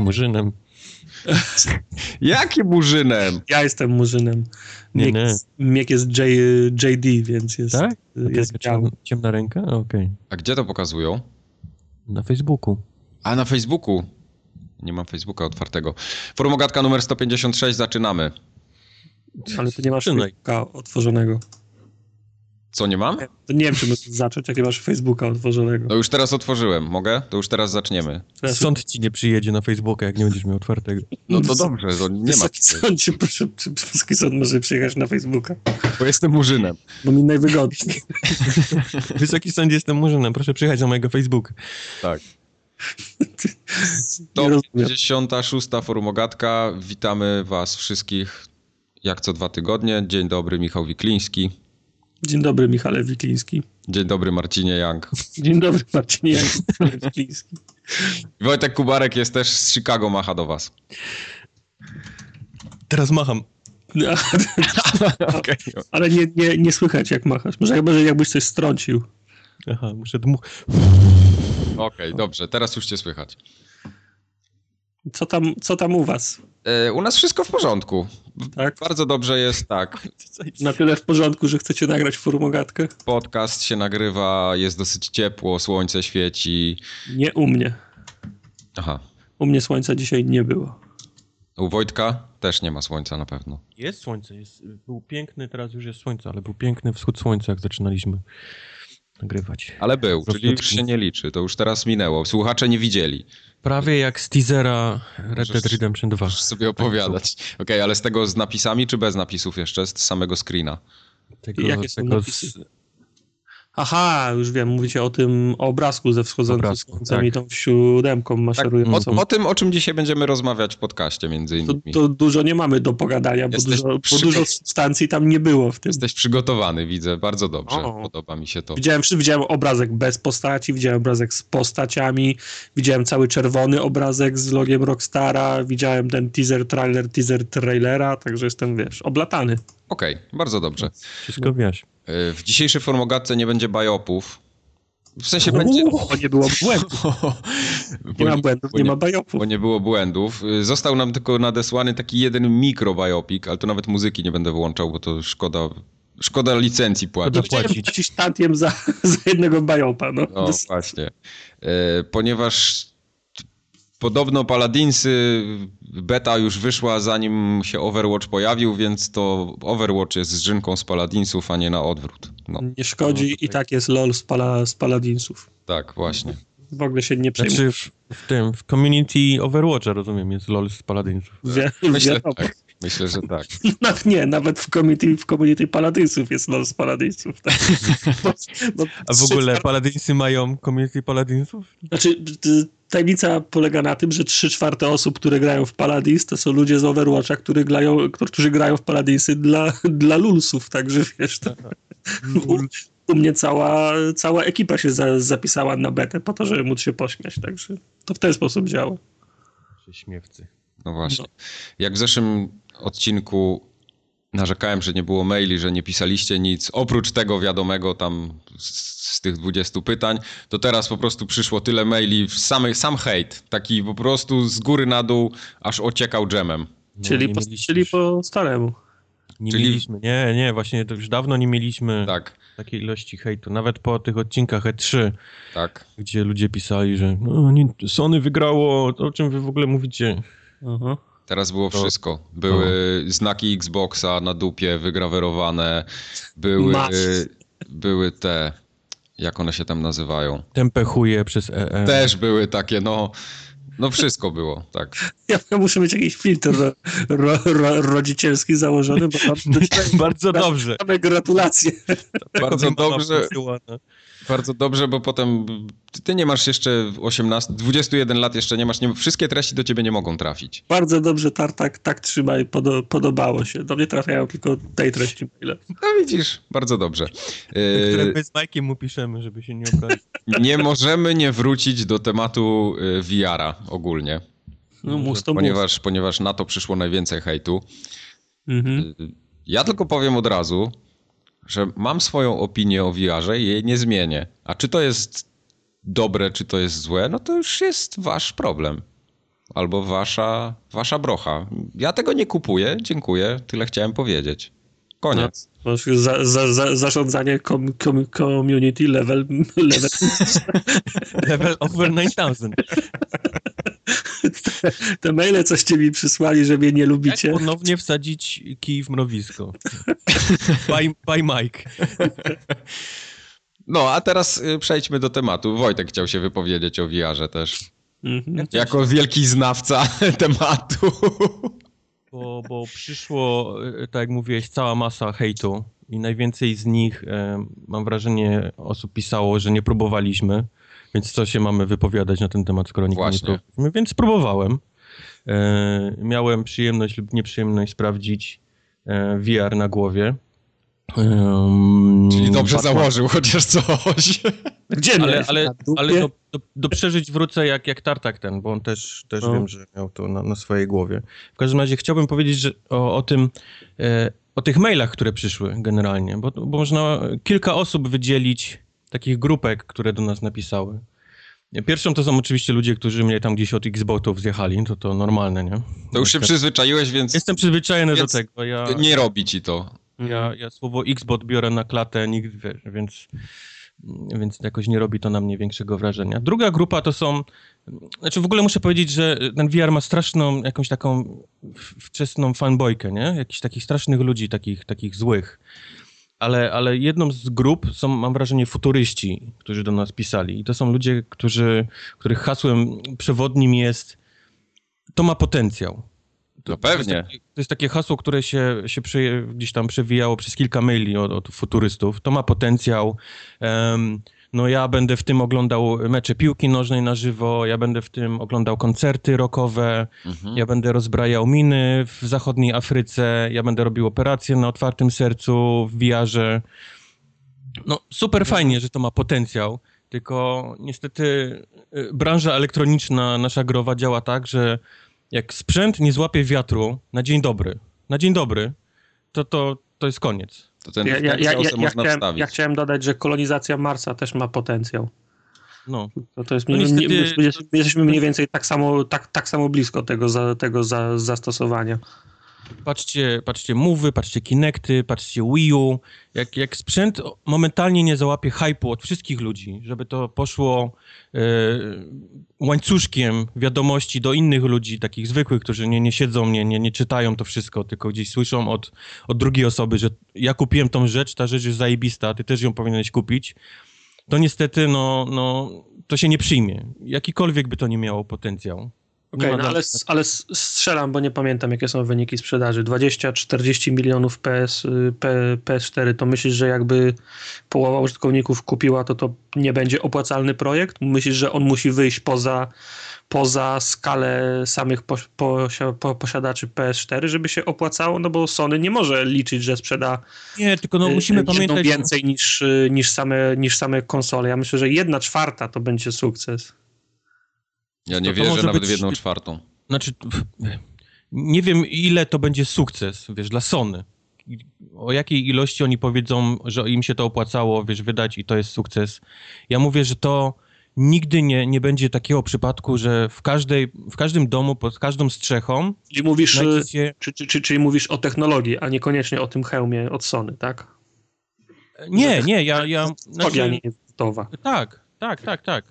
Murzynem. Jakim murzynem? Ja jestem murzynem. Nie, Miek, nie. Jest, Miek jest J, JD, więc jest, Tak? jest ciemna, ciemna ręka? Okej. A gdzie to pokazują? Na Facebooku. A na Facebooku. Nie mam Facebooka otwartego. Formogatka numer 156, zaczynamy. Ale ty nie masz. Facebooka otworzonego. Co nie mam? To nie wiem, czy możesz zacząć, jak nie masz Facebooka otworzonego. No już teraz otworzyłem. Mogę? To już teraz zaczniemy. Sąd ci nie przyjedzie na Facebooka, jak nie będziesz miał otwartego. No to dobrze, to nie ma. Wysoki sądzie, proszę, czy Wysoki Sąd może przyjechać na Facebooka? Bo jestem murzynem. Bo mi najwygodniej. Wysoki sąd, jestem murzynem, proszę przyjechać na mojego Facebooka. Tak. Nie rozumiem. 156. Formogatka. Witamy was wszystkich jak co dwa tygodnie. Dzień dobry, Michał Wikliński. Dzień dobry, Michale Wikliński. Dzień dobry, Marcinie Young. Dzień dobry, Marcinie Jank- Wikliński. Wojtek Kubarek jest też z Chicago, macha do was. Teraz macham. Ale nie, nie, nie słychać, jak machasz. Może jakby, jakbyś coś strącił. Aha, muszę dmuch... Okej, dobrze, teraz już cię słychać. Co tam, co tam u was? E, u nas wszystko w porządku. Tak? Bardzo dobrze jest tak. Na tyle w porządku, że chcecie nagrać formogatkę? Podcast się nagrywa, jest dosyć ciepło, słońce świeci. Nie u mnie. Aha. U mnie słońca dzisiaj nie było. U Wojtka też nie ma słońca na pewno. Jest słońce, jest, był piękny, teraz już jest słońce, ale był piękny wschód słońca, jak zaczynaliśmy nagrywać. Ale był, czyli już się nie liczy, to już teraz minęło. Słuchacze nie widzieli. Prawie jak z teasera Red Dead Redemption 2. Możesz sobie opowiadać. Okej, ale z tego z napisami czy bez napisów jeszcze? Z samego screena? Tego, Jakie są tego napisy? z, Aha, już wiem, mówicie o tym obrazku ze wschodzącym Obrazku, słońcem tak. i tą siódemką Tak, maszerującą. o, o tym, o czym dzisiaj będziemy rozmawiać w podcaście między To, innymi. to dużo nie mamy do pogadania, bo, dużo, bo dużo substancji tam nie było w tym. Jesteś przygotowany, widzę, bardzo dobrze. O. Podoba mi się to. Widziałem, widziałem obrazek bez postaci, widziałem obrazek z postaciami, widziałem cały czerwony obrazek z logiem Rockstara, widziałem ten teaser, trailer, teaser, trailera, także jestem, wiesz, oblatany. Okej, bardzo dobrze. wszystko wiesz. Y, W dzisiejszej formogatce nie będzie bajopów. W sensie będzie... Bo nie było błędów, nie ma błędów, nie ma bajopów. Bo nie było błędów. Y, Został nam tylko nadesłany taki jeden mikrobajopik, ale to nawet muzyki nie będę wyłączał, bo to szkoda, szkoda licencji płacić. Szkoda płacić. tantiem za, za jednego bajopa, no. No właśnie. E, ponieważ podobno Paladinsy beta już wyszła zanim się Overwatch pojawił, więc to Overwatch jest zżynką z Paladinsów, a nie na odwrót. No Nie szkodzi i tak jest LOL z, pala, z Paladinsów. tak, właśnie. W ogóle się nie przejmuj. Znaczy w, w tym, w community Overwatcha rozumiem, jest LOL z Paladinsów. Wie, Myślę, wiadomo. tak. Myślę, że tak. Nawet nie, nawet w community, w community Paladinsów jest LOL z Paladinsów. Tak? Bo, bo A w ogóle Paladinsy mają community Paladinsów? Znaczy, tajemnica polega na tym, że trzy czwarte osób, które grają w Paladins, to są ludzie z Overwatcha, którzy grają, którzy grają w Paladinsy dla, dla lulsów, także wiesz, to, u, u mnie cała, cała ekipa się za, zapisała na betę po to, żeby móc się pośmiać, także to w ten sposób działa. Śmiewcy. No właśnie. Jak w zeszłym odcinku narzekałem, że nie było maili, że nie pisaliście nic, oprócz tego wiadomego tam z, tych 20 pytań, to teraz po prostu przyszło tyle maili, samy, sam hejt, taki po prostu z góry na dół, aż ociekał dżemem. No, czyli, po, czyli po staremu. Nie czyli- mieliśmy, nie, nie, właśnie to już dawno nie mieliśmy Tak, takiej ilości hejtu. Nawet po tych odcinkach E3, tak. gdzie ludzie pisali, że no, nie, Sony wygrało, o czym wy w ogóle mówicie? Aha. Teraz było To- wszystko. Były znaki Xboxa na dupie wygrawerowane, były, Masz. Były te, jak one się tam nazywają. Tempę chuje przez E EE. Też były takie, no, no wszystko było, tak. Ja, ja muszę mieć jakiś filtr ro, ro, ro, rodzicielski założony, bo tam Bardzo dobrze. same gratulacje. Bardzo dobrze. Bardzo dobrze, bo potem ty- nie masz jeszcze 18, 21 lat jeszcze nie masz, nie, wszystkie treści do ciebie nie mogą trafić. Bardzo dobrze, Tartak, tak trzymaj, podo, podobało się. Do mnie trafiają tylko tej treści maile. No widzisz, bardzo dobrze. Które Yy, my z Majkiem mu piszemy, żeby się nie obrazić. nie możemy nie wrócić do tematu y, VR-a ogólnie, No mus to ponieważ, ponieważ na to przyszło najwięcej hejtu. Mhm. Ja tylko powiem od razu, że mam swoją opinię o VR-ze i jej nie zmienię. A czy to jest dobre, czy to jest złe, no to już jest wasz problem. albo wasza, wasza brocha. Ja tego nie kupuję, dziękuję, tyle chciałem powiedzieć. Koniec. No, za, za, za, zarządzanie com, com, community level. Level, level over 9000. Te, te maile coście mi przysłali, że mnie nie lubicie. Jak ponownie wsadzić kij w mrowisko. by, by Mike. No, a teraz y, przejdźmy do tematu. Wojtek chciał się wypowiedzieć o VR-ze też. Mhm. Jako wielki znawca tematu. Bo, bo przyszło, y, tak jak mówiłeś, cała masa hejtu i najwięcej z nich, e, mam wrażenie, osób pisało, że nie próbowaliśmy, więc co się mamy wypowiadać na ten temat, skoro nikt nie próbowaliśmy, więc próbowałem. E, miałem przyjemność lub nieprzyjemność sprawdzić e, VR na głowie. Um, Czyli dobrze założył chociaż coś. Gdzie ale, ale, ale do, do, do, przeżyć wrócę jak, jak Tartak ten, bo on też, też no. wiem, że miał to na, na, swojej głowie. W każdym razie chciałbym powiedzieć że o, o tym, e, o tych mailach, które przyszły generalnie, bo, bo można kilka osób wydzielić, takich grupek, które do nas napisały. Pierwszą to są oczywiście ludzie, którzy mnie tam gdzieś od Xboxów zjechali, to to normalne, nie? To już się przyzwyczaiłeś, więc... Jestem przyzwyczajony więc do tego. Ja, nie robi ci to. Ja, ja słowo Xbox biorę na klatę, nikt, więc, więc jakoś nie robi to na mnie większego wrażenia. Druga grupa to są, znaczy w ogóle muszę powiedzieć, że ten VR ma straszną, jakąś taką wczesną fanbojkę, nie? Jakichś takich strasznych ludzi, takich, takich złych. Ale, ale jedną z grup są, mam wrażenie, futuryści, którzy do nas pisali. I to są ludzie, którzy, których hasłem przewodnim jest to ma potencjał. To, no pewnie. To jest, takie, to jest takie hasło, które się, się przy, gdzieś tam przewijało przez kilka maili od, od futurystów. To ma potencjał. Um, no ja będę w tym oglądał mecze piłki nożnej na żywo, ja będę w tym oglądał koncerty rockowe, mhm. ja będę rozbrajał miny w zachodniej Afryce, ja będę robił operacje na otwartym sercu w VR-ze. No super fajnie, że to ma potencjał, tylko niestety y, branża elektroniczna nasza growa działa tak, że jak sprzęt nie złapie wiatru na dzień dobry, na dzień dobry, to, to, to jest koniec. To ten ja, ja, ja, ja, chciałem, ja chciałem dodać, że kolonizacja Marsa też ma potencjał. No. To, to jest, no niestety... my, my, jesteśmy mniej więcej tak samo, tak, tak samo blisko tego, za, tego za, zastosowania. Patrzcie, patrzcie Mowy, patrzcie Kinecty, patrzcie Wii U. Jak, jak sprzęt momentalnie nie załapie hypu od wszystkich ludzi, żeby to poszło e, łańcuszkiem wiadomości do innych ludzi, takich zwykłych, którzy nie, nie siedzą, nie, nie, nie czytają to wszystko, tylko gdzieś słyszą od, od drugiej osoby, że ja kupiłem tą rzecz, ta rzecz jest zajebista, ty też ją powinieneś kupić, to niestety no, no, to się nie przyjmie. Jakikolwiek by to nie miało potencjał. Okej, okay, no ale, ale strzelam, bo nie pamiętam, jakie są wyniki sprzedaży. 20-40 milionów PS, P, PS4, to myślisz, że jakby połowa użytkowników kupiła, to to nie będzie opłacalny projekt? Myślisz, że on musi wyjść poza, poza skalę samych po, po, posiadaczy PS4, żeby się opłacało? No bo Sony nie może liczyć, że sprzeda nie, tylko no musimy pamiętać więcej niż, niż, same, niż same konsole. Ja myślę, że jedna czwarta to będzie sukces. Ja nie to, wierzę to nawet być, w jedną czwartą. Znaczy, nie wiem ile to będzie sukces, wiesz, dla Sony. O jakiej ilości oni powiedzą, że im się to opłacało, wiesz, wydać i to jest sukces. Ja mówię, że to nigdy nie, nie będzie takiego przypadku, że w, każdej, w każdym domu, pod każdą strzechą... Czyli mówisz, znajdziecie... czy, czy, czy, czyli mówisz o technologii, a niekoniecznie o tym hełmie od Sony, tak? Nie, nie, ja... ja znaczy, nie jest gotowa. Tak, tak, tak, tak.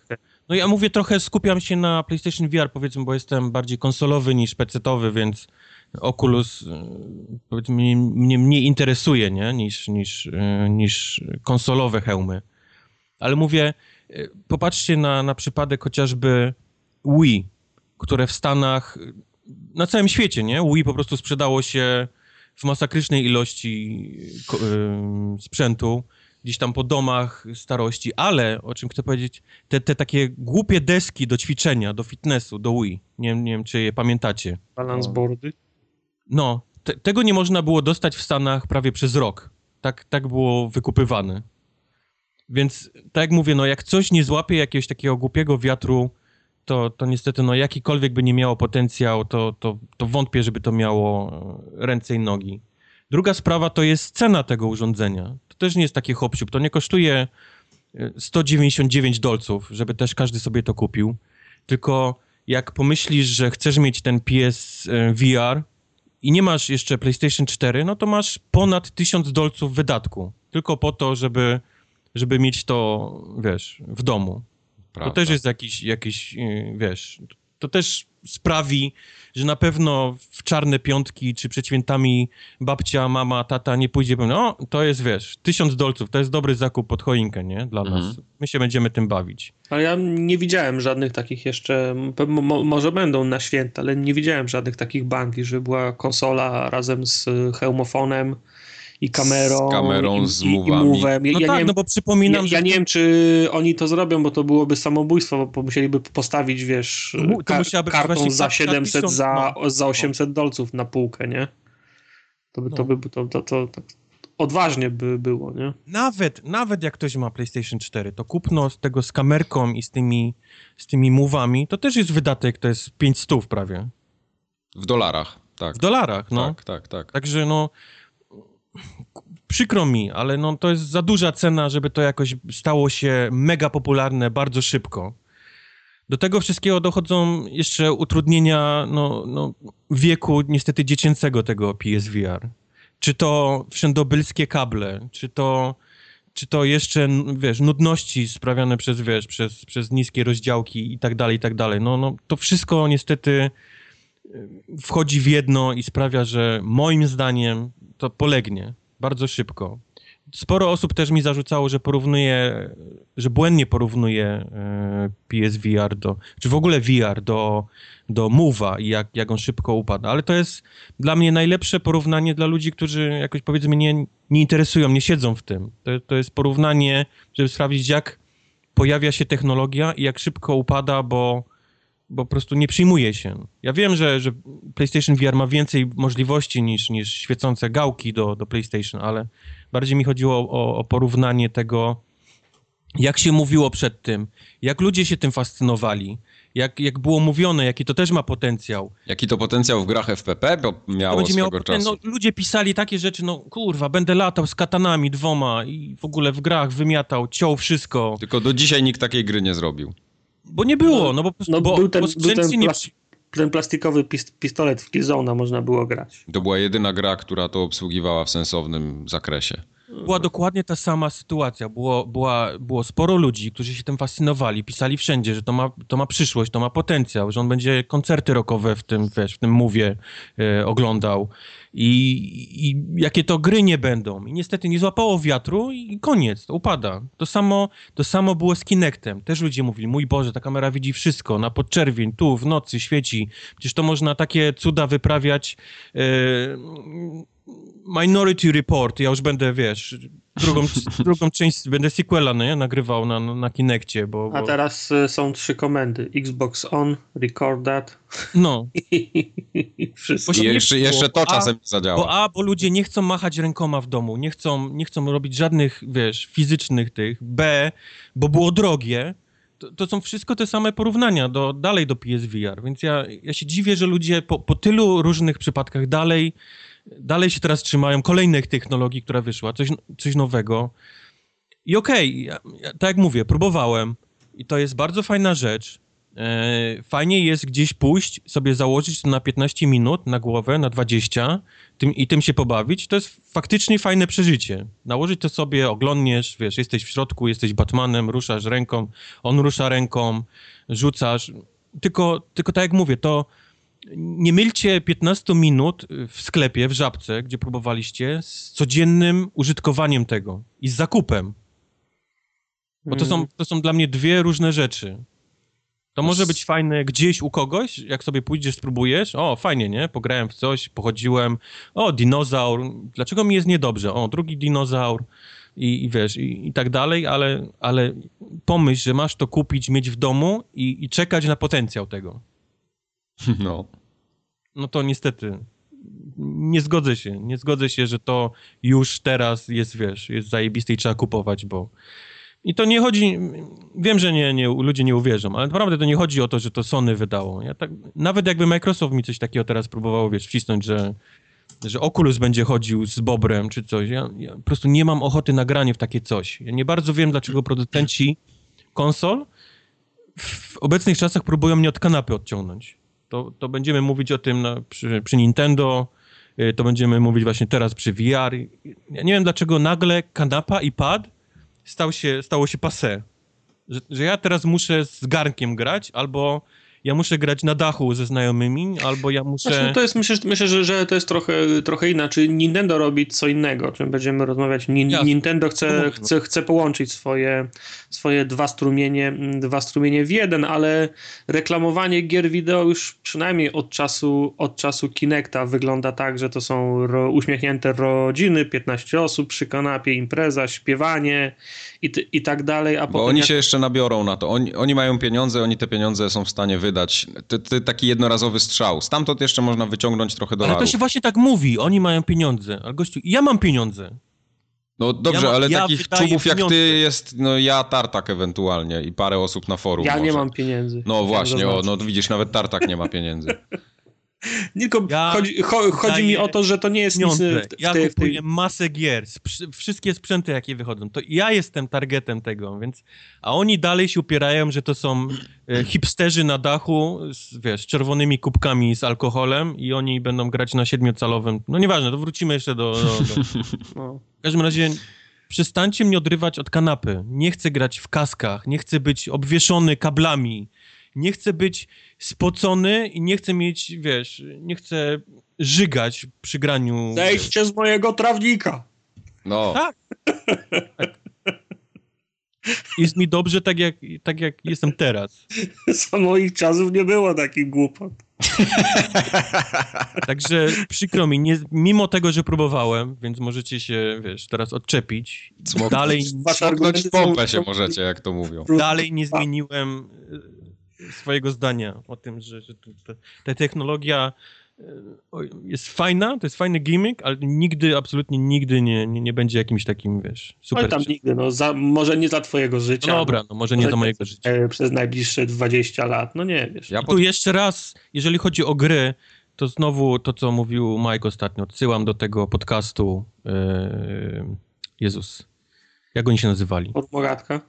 No ja mówię, trochę skupiam się na PlayStation VR, powiedzmy, bo jestem bardziej konsolowy niż PC-owy, więc Oculus y, powiedzmy mnie, mnie mniej interesuje, nie? Niż, niż, y, niż konsolowe hełmy. Ale mówię, y, popatrzcie na, na przypadek chociażby Wii, które w Stanach, na całym świecie, nie? Wii po prostu sprzedało się w masakrycznej ilości sprzętu gdzieś tam po domach starości, ale o czym chcę powiedzieć, te, te takie głupie deski do ćwiczenia, do fitnessu, do Wii, nie, nie wiem czy je pamiętacie. Balance boardy? No, te, tego nie można było dostać w Stanach prawie przez rok. Tak, tak było wykupywane. Więc tak jak mówię, no jak coś nie złapie jakiegoś takiego głupiego wiatru, to, to niestety no jakikolwiek by nie miało potencjał, to, to, to wątpię, żeby to miało e, ręce i nogi. Druga sprawa to jest cena tego urządzenia też nie jest taki hop to nie kosztuje 199 e, dolców, żeby też każdy sobie to kupił, tylko jak pomyślisz, że chcesz mieć ten PS e, VR i nie masz jeszcze PlayStation 4, no to masz ponad 1000 dolców wydatku. Tylko po to, żeby, żeby mieć to, wiesz, w domu. Prawda. To też jest jakiś, jakiś, y, wiesz, to też sprawi, że na pewno w czarne piątki czy przed świętami babcia, mama, tata nie pójdzie no to jest, wiesz, tysiąc dolców, to jest dobry zakup pod choinkę, nie? Dla mhm. nas. My się będziemy tym bawić. Ale ja nie widziałem żadnych takich jeszcze, mo może będą na święta, ale nie widziałem żadnych takich bundli, że była konsola razem z hełmofonem, i kamerą, z kamerą, i, z i no ja tak, wiem, no bo przypominam, ja, że... Ja nie wiem, czy oni to zrobią, bo to byłoby samobójstwo, bo musieliby postawić, wiesz, to ka kartą za 700, za, no. za 800 dolców na półkę, nie? To by, no. to, by to, to, to, to, odważnie by było, nie? Nawet, nawet jak ktoś ma PlayStation 4, to kupno z tego z kamerką i z tymi, z tymi mówami, to też jest wydatek, to jest 500 prawie. W dolarach, tak. W dolarach, no. Tak, tak, tak. Także no przykro mi, ale no, to jest za duża cena, żeby to jakoś stało się mega popularne bardzo szybko. Do tego wszystkiego dochodzą jeszcze utrudnienia no, no, wieku niestety dziecięcego tego PSVR. Czy to wszędobylskie kable, czy to, czy to jeszcze, wiesz, nudności sprawiane przez, wiesz, przez, przez niskie rozdziałki i tak dalej, i tak dalej. No, no, to wszystko niestety wchodzi w jedno i sprawia, że moim zdaniem to polegnie bardzo szybko. Sporo osób też mi zarzucało, że porównuje, że błędnie porównuje e, PSVR do, czy w ogóle VR do, do Move'a i jak, jak on szybko upada. Ale to jest dla mnie najlepsze porównanie dla ludzi, którzy jakoś powiedzmy nie, nie interesują, nie siedzą w tym. To, to jest porównanie, żeby sprawdzić jak pojawia się technologia i jak szybko upada, bo bo po prostu nie przyjmuje się. Ja wiem, że, że PlayStation VR ma więcej możliwości niż, niż świecące gałki do, do PlayStation, ale bardziej mi chodziło o, o porównanie tego, jak się mówiło przed tym, jak ludzie się tym fascynowali, jak, jak było mówione, jaki to też ma potencjał. Jaki to potencjał w grach FPP bo miało to będzie miało poten- no, Ludzie pisali takie rzeczy, no kurwa, będę latał z katanami dwoma i w ogóle w grach wymiatał, ciął wszystko. Tylko do dzisiaj nikt takiej gry nie zrobił. Bo nie było, no bo, no, bo, był ten, był ten, nie... ten plastikowy pistolet w Killzone'a można było grać. To była jedyna gra, która to obsługiwała w sensownym zakresie. Była dokładnie ta sama sytuacja. Było, była, było sporo ludzi, którzy się tym fascynowali, pisali wszędzie, że to ma, to ma przyszłość, to ma potencjał, że on będzie koncerty rockowe w tym, wiesz, w tym mowie e, oglądał I, i jakie to gry nie będą. I niestety nie złapało wiatru i koniec, to upada. To samo, to samo było z Kinectem. Też ludzie mówili, mój Boże, ta kamera widzi wszystko, na podczerwień, tu, w nocy, świeci. Przecież to można takie cuda wyprawiać... E, Minority Report, ja już będę, wiesz, drugą, drugą część, będę sequela, nie? Nagrywał na, na Kinectie, bo, bo... A teraz y, są trzy komendy. Xbox On, Record That. No. Wszystko. I jeszcze, jeszcze to czasem nie zadziała. Bo A, bo ludzie nie chcą machać rękoma w domu, nie chcą, nie chcą robić żadnych, wiesz, fizycznych tych. B, bo było drogie. To, to, są wszystko te same porównania do, dalej do PSVR, więc ja, ja się dziwię, że ludzie po, po tylu różnych przypadkach dalej dalej się teraz trzymają kolejnych technologii, która wyszła, coś, coś nowego. I okej, okay, ja, ja, tak jak mówię, próbowałem i to jest bardzo fajna rzecz. E, fajnie jest gdzieś pójść, sobie założyć to na 15 minut, na głowę, na 20 tym, i tym się pobawić. To jest faktycznie fajne przeżycie. Nałożyć to sobie, oglądniesz, wiesz, jesteś w środku, jesteś Batmanem, ruszasz ręką, on rusza ręką, rzucasz. Tylko, tylko tak jak mówię, to nie mylcie 15 minut w sklepie, w żabce, gdzie próbowaliście, z codziennym użytkowaniem tego i z zakupem. Bo to są, mm. to są dla mnie dwie różne rzeczy. To może być fajne gdzieś u kogoś, jak sobie pójdziesz, spróbujesz. O, fajnie, nie? Pograłem w coś, pochodziłem. O, dinozaur. Dlaczego mi jest niedobrze? O, drugi dinozaur. I, i wiesz, i, i, tak dalej, ale, ale pomyśl, że masz to kupić, mieć w domu i, i czekać na potencjał tego. No. No to niestety nie zgodzę się. Nie zgodzę się, że to już teraz jest, wiesz, jest zajebiste i trzeba kupować, bo... I to nie chodzi... Wiem, że nie, nie, ludzie nie uwierzą, ale naprawdę to nie chodzi o to, że to Sony wydało. Ja tak, nawet jakby Microsoft mi coś takiego teraz próbował, wiesz, wcisnąć, że, że Oculus będzie chodził z Bobrem czy coś. Ja, ja po prostu nie mam ochoty na granie w takie coś. Ja nie bardzo wiem, dlaczego producenci konsol w obecnych czasach próbują mnie od kanapy odciągnąć. To, to będziemy mówić o tym na, przy, przy Nintendo, y, to będziemy mówić właśnie teraz przy VR. Ja nie wiem dlaczego nagle kanapa i pad stał się, stało się passé. Że, że ja teraz muszę z garnkiem grać, albo ja muszę grać na dachu ze znajomymi, albo ja muszę... Znaczy, to jest, myślę, myślę że, że to jest trochę, trochę inaczej. Nintendo robi co innego, o czym będziemy rozmawiać. Ni Jasne. Nintendo chce, No. chce, chce połączyć swoje, swoje dwa, strumienie, dwa strumienie w jeden, ale reklamowanie gier wideo już przynajmniej od czasu, od czasu Kinecta wygląda tak, że to są ro, uśmiechnięte rodziny, 15 osób przy kanapie, impreza, śpiewanie i, ty, i tak dalej. A Bo oni jak- się jeszcze nabiorą na to. Oni, oni mają pieniądze, oni te pieniądze są w stanie wydać. To, to taki jednorazowy strzał. Stamtąd jeszcze można wyciągnąć trochę Ale dolarów. to się właśnie tak mówi, oni mają pieniądze. Ale gościu, ja mam pieniądze. No dobrze, Ja ma- ale ja takich czubów jak ty jest, no ja, Tartak ewentualnie i parę osób na forum ja nie może. mam pieniędzy. No właśnie, o, no widzisz, nawet Tartak nie ma pieniędzy. Tylko Ja chodzi, cho, chodzi mi o to, że to nie jest nic w, w, Ja tej, w tej... kupuję masę gier, wszystkie sprzęty jakie wychodzą. To ja jestem targetem tego, więc... A oni dalej się upierają, że to są e, hipsterzy na dachu, z, wiesz, z czerwonymi kubkami z alkoholem i oni będą grać na siedmiocalowym... No nieważne, to wrócimy jeszcze do... do, do... No. W każdym razie przestańcie mnie odrywać od kanapy. Nie chcę grać w kaskach, nie chcę być obwieszony kablami, nie chcę być spocony i nie chcę mieć, wiesz, nie chcę żygać przy graniu. Zejdźcie z mojego trawnika. No, Tak. Jest mi dobrze tak jak, tak jak jestem teraz. Za moich czasów nie było takich głupot. Także przykro mi, nie, mimo tego, że próbowałem, więc możecie się, wiesz, teraz odczepić. Smok- Dalej, smoknąć pompę się możecie, jak to mówią. dalej nie zmieniłem swojego zdania o tym, że, że ta, ta technologia e, jest fajna, to jest fajny gimmick, ale nigdy, absolutnie nigdy nie, nie, nie będzie jakimś takim, wiesz, super. tam nigdy, no za, może nie za twojego życia. no dobra, no może nie do mojego życia. e, Przez najbliższe 20 lat, no nie wiesz. Ja pod... tu jeszcze raz, jeżeli chodzi o gry, to znowu to, co mówił Mike ostatnio, odsyłam do tego podcastu e, Jezus. Jak oni się nazywali? Podmogatka.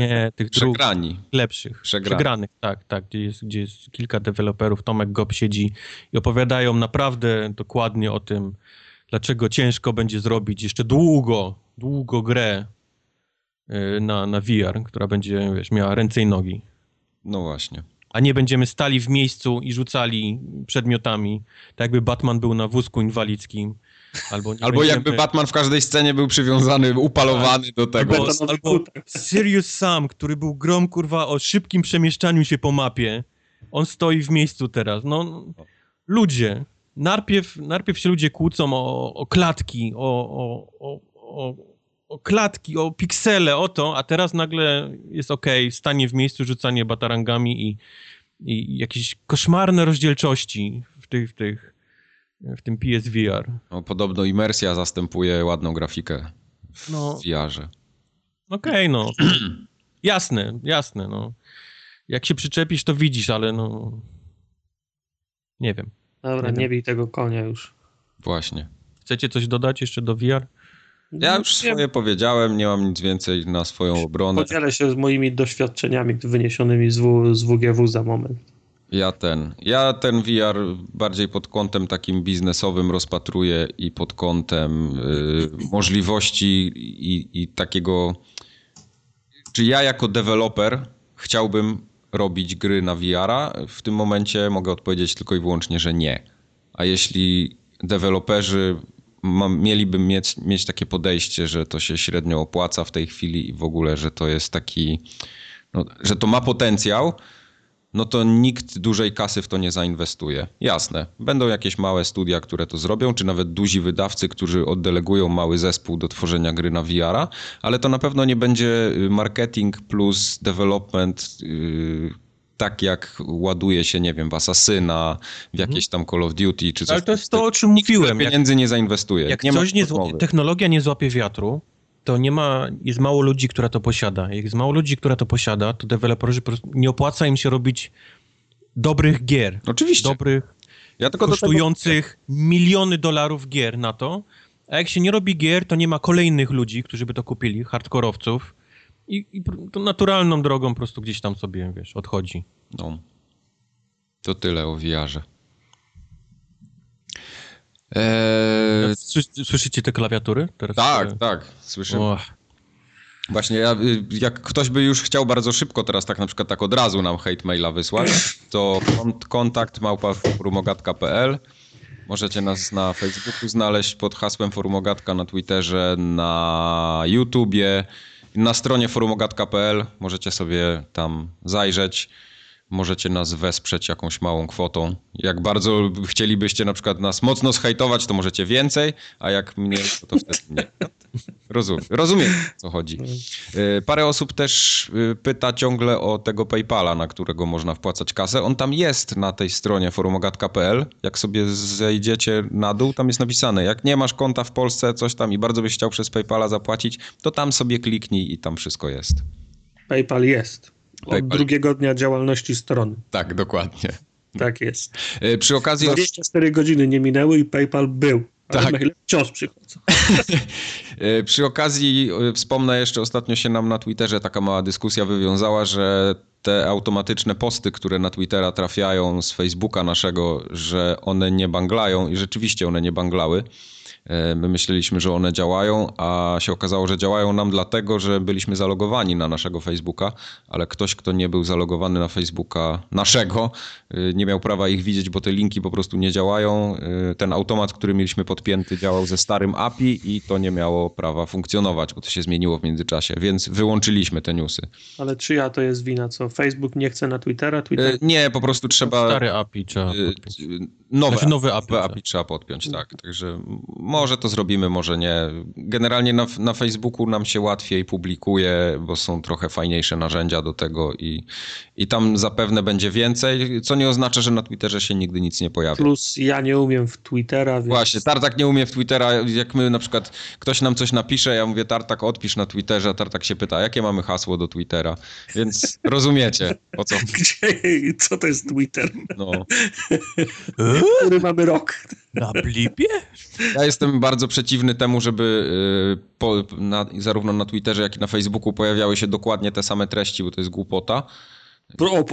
Nie, tych. Przegrani. lepszych, Przegrany. przegranych, tak, tak, gdzie jest, gdzie jest kilka deweloperów, Tomek Gob siedzi i opowiadają naprawdę dokładnie o tym, dlaczego ciężko będzie zrobić jeszcze długo, długo grę y, na, na VR, która będzie, wiesz, miała ręce i nogi. No właśnie. A nie będziemy stali w miejscu i rzucali przedmiotami, tak jakby Batman był na wózku inwalidzkim. Albo, nie Albo jakby Batman w każdej scenie był przywiązany, upalowany do tego. Albo, albo kutek. Sirius Sam, który był grom, kurwa, o szybkim przemieszczaniu się po mapie. On stoi w miejscu teraz. No, ludzie. Najpierw, najpierw się ludzie kłócą o, o klatki, o, o, o, o, klatki, o piksele, o to, a teraz nagle jest okej, stanie w miejscu, rzucanie batarangami i, i jakieś koszmarne rozdzielczości w tych, w tych, w tym PSVR. No, podobno imersja zastępuje ładną grafikę w No. VR-ze. Okej, no. jasne, jasne, no. Jak się przyczepisz, to widzisz, ale no... Nie wiem. Dobra, Nie nie bij tego konia już. Właśnie. Chcecie coś dodać jeszcze do VR? Ja już Nie, swoje powiedziałem, nie mam nic więcej na swoją obronę. Podzielę się z moimi doświadczeniami wyniesionymi z, w, z WGW za moment. Ja ten, ja ten VR bardziej pod kątem takim biznesowym rozpatruję i pod kątem y, możliwości i, i takiego. Czy ja jako deweloper chciałbym robić gry na VR-a? W tym momencie mogę odpowiedzieć tylko i wyłącznie, że nie. A jeśli deweloperzy mieliby mieć, mieć takie podejście, że to się średnio opłaca w tej chwili i w ogóle, że to jest taki, no, że to ma potencjał, no to nikt dużej kasy w to nie zainwestuje. Jasne, będą jakieś małe studia, które to zrobią, czy nawet duzi wydawcy, którzy oddelegują mały zespół do tworzenia gry na VR-a, ale to na pewno nie będzie y, marketing plus development yy, tak jak ładuje się, nie wiem, w Assassina, w jakieś tam Call of Duty, czy coś. Ale to jest to, o czym mówiłem. Jak, Pieniędzy nie zainwestuje. jak nie coś nie zła, technologia nie złapie wiatru, to nie ma, jest mało ludzi, która to posiada. Jak jest mało ludzi, która to posiada, to deweloperzy po prostu nie opłaca im się robić dobrych gier. Oczywiście. Dobrych, ja tylko do tego- kosztujących miliony dolarów gier na to. A jak się nie robi gier, to nie ma kolejnych ludzi, którzy by to kupili, hardkorowców. i, i to naturalną drogą po prostu gdzieś tam sobie, wiesz, odchodzi. No. To tyle o VR-ze. Eee, Słyszycie te klawiatury? Teraz tak, tak, słyszymy. Oh. Właśnie, ja, jak ktoś by już chciał bardzo szybko teraz tak na przykład tak od razu nam hate maila wysłać, to kontakt małpa forumogatka.pl Możecie nas na Facebooku znaleźć pod hasłem forumogatka, na Twitterze, na YouTubie, na stronie forumogatka.pl. Możecie sobie tam zajrzeć możecie nas wesprzeć jakąś małą kwotą. Jak bardzo chcielibyście na przykład nas mocno zhejtować, to możecie więcej, a jak mniej, to, to wtedy nie. Rozumiem, rozumiem co chodzi. Y, parę osób też y, pyta ciągle o tego PayPala, na którego można wpłacać kasę. On tam jest na tej stronie forumogatka.pl. Jak sobie zejdziecie na dół, tam jest napisane, jak nie masz konta w Polsce, coś tam i bardzo byś chciał przez PayPala zapłacić, to tam sobie kliknij i tam wszystko jest. PayPal jest. Od drugiego dnia działalności strony. Tak, dokładnie. Tak jest. E, przy okazji... 24 godziny nie minęły i PayPal był. Ale tak. maile wciąż przychodzą. E, przy okazji e, wspomnę jeszcze, ostatnio się nam na Twitterze taka mała dyskusja wywiązała, że te automatyczne posty, które na Twittera trafiają z Facebooka naszego, że one nie banglają i rzeczywiście one nie banglały. E, my myśleliśmy, że one działają, a się okazało, że działają nam dlatego, że byliśmy zalogowani na naszego Facebooka, ale ktoś, kto nie był zalogowany na Facebooka naszego, e, nie miał prawa ich widzieć, bo te linki po prostu nie działają. E, ten automat, który mieliśmy podpięty, działał ze starym API i to nie miało prawa funkcjonować, bo to się zmieniło w międzyczasie, więc wyłączyliśmy te newsy. Ale czyja to jest wina? Co Facebook nie chce na Twittera? Twitter... Nie, po prostu trzeba. Stary API trzeba. Podpiąć. Nowe, znaczy nowy API, API trzeba podpiąć, tak. Także może to zrobimy, może nie. Generalnie na, na Facebooku nam się łatwiej publikuje, bo są trochę fajniejsze narzędzia do tego i, i tam zapewne będzie więcej, co nie oznacza, że na Twitterze się nigdy nic nie pojawi. Plus ja nie umiem w Twittera, więc... Właśnie, Tartak nie umie w Twittera, jak my na przykład, ktoś nam coś napisze, ja mówię Tartak odpisz na Twitterze, a Tartak się pyta, jakie mamy hasło do Twittera, więc rozumiecie, o co... Gdzie, co to jest Twitter? No. Który mamy rok? Na blipie? Ja jestem bardzo przeciwny temu, żeby y, po, na, zarówno na Twitterze, jak i na Facebooku pojawiały się dokładnie te same treści, bo to jest głupota. O,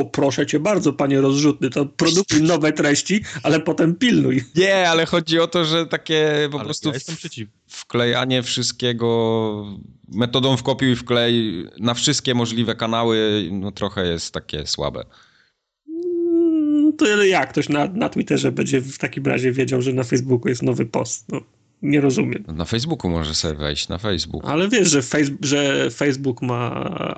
o, proszę cię bardzo, panie rozrzutny, to produkuj nowe treści, ale potem pilnuj. Nie, ale chodzi o to, że takie po ale prostu ja wklejanie wszystkiego metodą wkopiuj i wklej na wszystkie możliwe kanały, no trochę jest takie słabe to jak ktoś na, na Twitterze będzie w takim razie wiedział, że na Facebooku jest nowy post? No, nie rozumiem. Na Facebooku może sobie wejść, na Facebook. Ale wiesz, że, face, że Facebook ma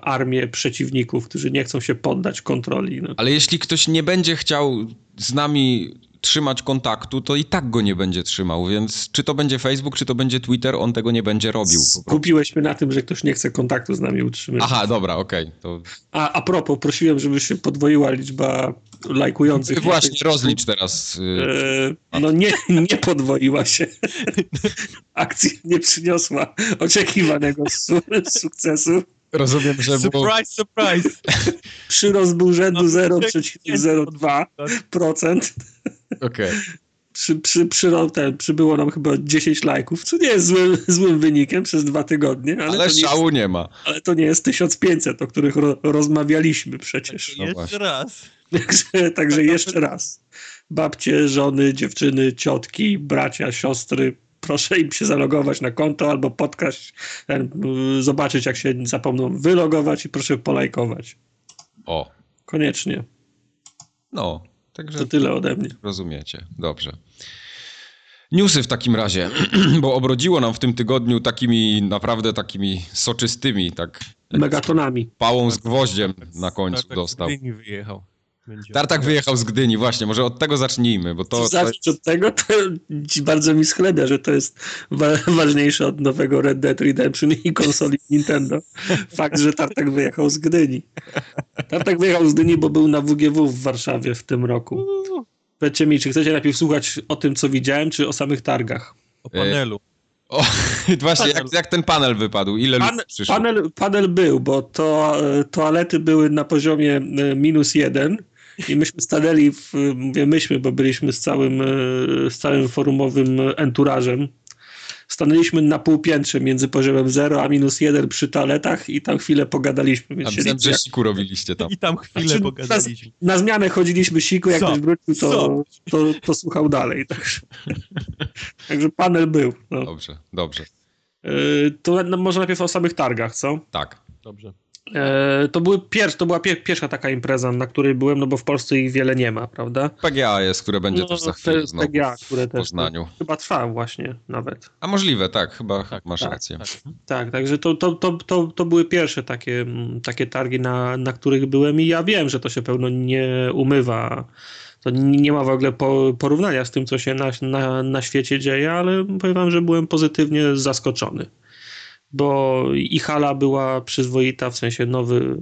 armię przeciwników, którzy nie chcą się poddać kontroli. No. Ale jeśli ktoś nie będzie chciał z nami trzymać kontaktu, to i tak go nie będzie trzymał, więc czy to będzie Facebook, czy to będzie Twitter, on tego nie będzie robił. Skupiłeś mnie na tym, że ktoś nie chce kontaktu z nami utrzymywać. Aha, dobra, okej. Okay, to... a, a propos, prosiłem, żeby się podwoiła liczba lajkujących. Właśnie, rozlicz teraz. Y, e, no nie, nie podwoiła się. Akcja nie przyniosła oczekiwanego su sukcesu. Rozumiem, że Surprise, było... surprise! Przyrost był rzędu 0,02%. Okej. Okay. Przy, przy, przy, ten, przybyło nam chyba 10 lajków, co nie jest złym, złym wynikiem przez dwa tygodnie. Ale, ale szału nie, jest, nie, ma. Ale to nie jest 1500, o których ro, rozmawialiśmy przecież. No jeszcze raz. Także, także jeszcze raz. Babcie, żony, dziewczyny, ciotki, bracia, siostry, proszę im się zalogować na konto albo podkraść, zobaczyć jak się zapomną wylogować i proszę polajkować. O. Koniecznie. No, także... To tyle ode mnie. Rozumiecie, dobrze. Newsy w takim razie, bo obrodziło nam w tym tygodniu takimi naprawdę takimi soczystymi, tak. Megatonami. Pałą z gwoździem na końcu dostał. wyjechał. Będzie Tartak wyjechał z Gdyni, właśnie, może od tego zacznijmy, bo to... Zacznij od tego, to bardzo mi schlebia, że to jest wa ważniejsze od nowego Red Dead Redemption i konsoli Nintendo. Fakt, że Tartak wyjechał z Gdyni. Tartak wyjechał z Gdyni, bo był na WGW w Warszawie w tym roku. Powiedzcie mi, czy chcecie najpierw słuchać o tym, co widziałem, czy o samych targach? O panelu. O, właśnie, jak, jak, ten panel wypadł? Ile Pan, przyszło? Panel, panel był, bo to, toalety były na poziomie e, minus jeden i myśmy stanęli, w, mówię myśmy, bo byliśmy z całym, e, z całym forumowym enturażem. stanęliśmy na półpiętrze między poziomem 0 a minus 1 przy toaletach i tam chwilę pogadaliśmy. A myślałem, że siku robiliście tam. I tam chwilę znaczy, pogadaliśmy. Na, na, zmianę chodziliśmy siku, jak ktoś wrócił, to, to, to, słuchał dalej. Także, także panel był. No. Dobrze, dobrze. Yy, to no, może najpierw o samych targach, co? Tak. Dobrze. E, to, były pier, to była pier, pierwsza taka impreza, na której byłem, no bo w Polsce ich wiele nie ma, prawda? PGA jest, które będzie no, też za chwilę znowu PGA, które w Poznaniu. Też, chyba trwa właśnie nawet. A możliwe, tak, chyba tak, masz tak, rację. Tak, tak, także to, to, to, to, to były pierwsze takie, takie targi, na, na których byłem i ja wiem, że to się pełno nie umywa to nie ma w ogóle porównania z tym, co się na, na, na świecie dzieje, ale powiem wam, że byłem pozytywnie zaskoczony bo i hala była przyzwoita, w sensie nowy,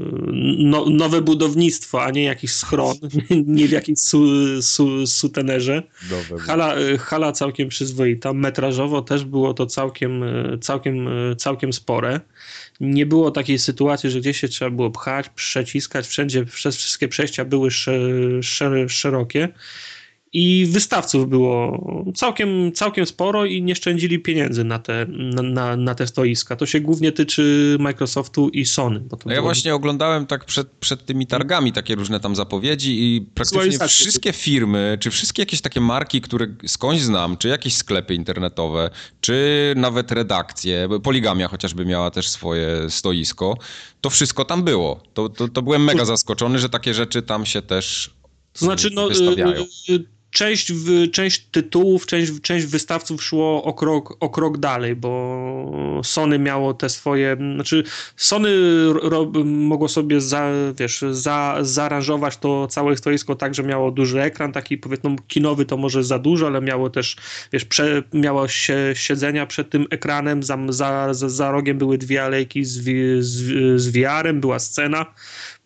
no, nowe budownictwo, a nie jakiś schron, nie w jakimś su, su, sutenerze. Hala, hala całkiem przyzwoita, metrażowo też było to całkiem, całkiem, całkiem spore. Nie było takiej sytuacji, że gdzieś się trzeba było pchać, przeciskać, wszędzie, przez wszystkie przejścia były szerokie i wystawców było całkiem, całkiem sporo i nie szczędzili pieniędzy na te, na, na te stoiska. To się głównie tyczy Microsoftu i Sony. no ja było... właśnie oglądałem tak przed, przed tymi targami takie różne tam zapowiedzi i praktycznie wszystkie firmy, czy wszystkie jakieś takie marki, które skądś znam, czy jakieś sklepy internetowe, czy nawet redakcje, Poligamia chociażby miała też swoje stoisko, to wszystko tam było. To, to, to byłem mega zaskoczony, że takie rzeczy tam się też to znaczy, no, wystawiają. Y, y, część, część tytułów, część, część wystawców szło o krok, o krok dalej, bo Sony miało te swoje, znaczy Sony ro, mogło sobie za, wiesz, za, to całe stoisko tak, że miało duży ekran, taki powiedzmy kinowy to może za dużo, ale miało też, wiesz, prze, miało się, siedzenia przed tym ekranem, za, za, za rogiem były dwie alejki z, z, z VR-em, była scena,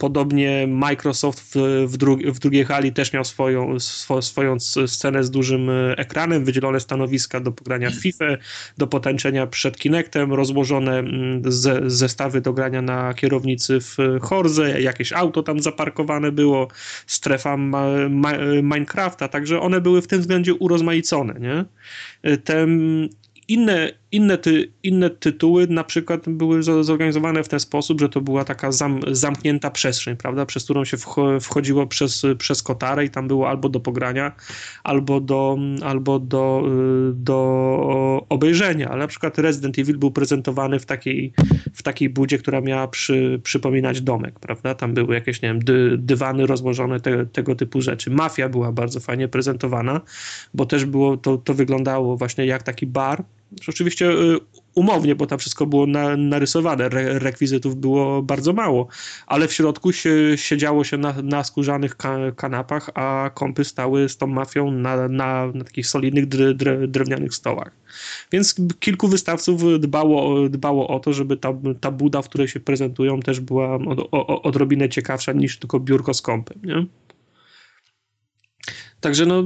Podobnie Microsoft w, w, dru w drugiej hali też miał swoją, swo swoją scenę z dużym e, ekranem, wydzielone stanowiska do pogrania w FIFA, do potęczenia przed Kinectem, rozłożone mm, ze zestawy do grania na kierownicy w Horze, jakieś auto tam zaparkowane było, strefa ma ma Minecrafta, także one były w tym względzie urozmaicone, nie? E, inne, inne, ty, inne tytuły na przykład były zorganizowane w ten sposób, że to była taka zam, zamknięta przestrzeń, prawda, przez którą się wchodziło przez, przez kotarę i tam było albo do pogrania, albo do, albo do, y, do obejrzenia, ale na przykład Resident Evil był prezentowany w takiej, w takiej budzie, która miała przy, przypominać domek, prawda, tam były jakieś, nie wiem, dy, dywany rozłożone, te, tego typu rzeczy. Mafia była bardzo fajnie prezentowana, bo też było, to, to wyglądało właśnie jak taki bar, Oczywiście y, umownie, bo tam wszystko było na, narysowane, Re, rekwizytów było bardzo mało, ale w środku się, siedziało się na, na skórzanych ka, kanapach, a kąpy stały z tą mafią na, na, na takich solidnych dr, dr, drewnianych stołach. Więc kilku wystawców dbało, dbało o to, żeby ta, ta buda, w której się prezentują, też była od, o, odrobinę ciekawsza niż tylko biurko z kąpem. Nie? Także no,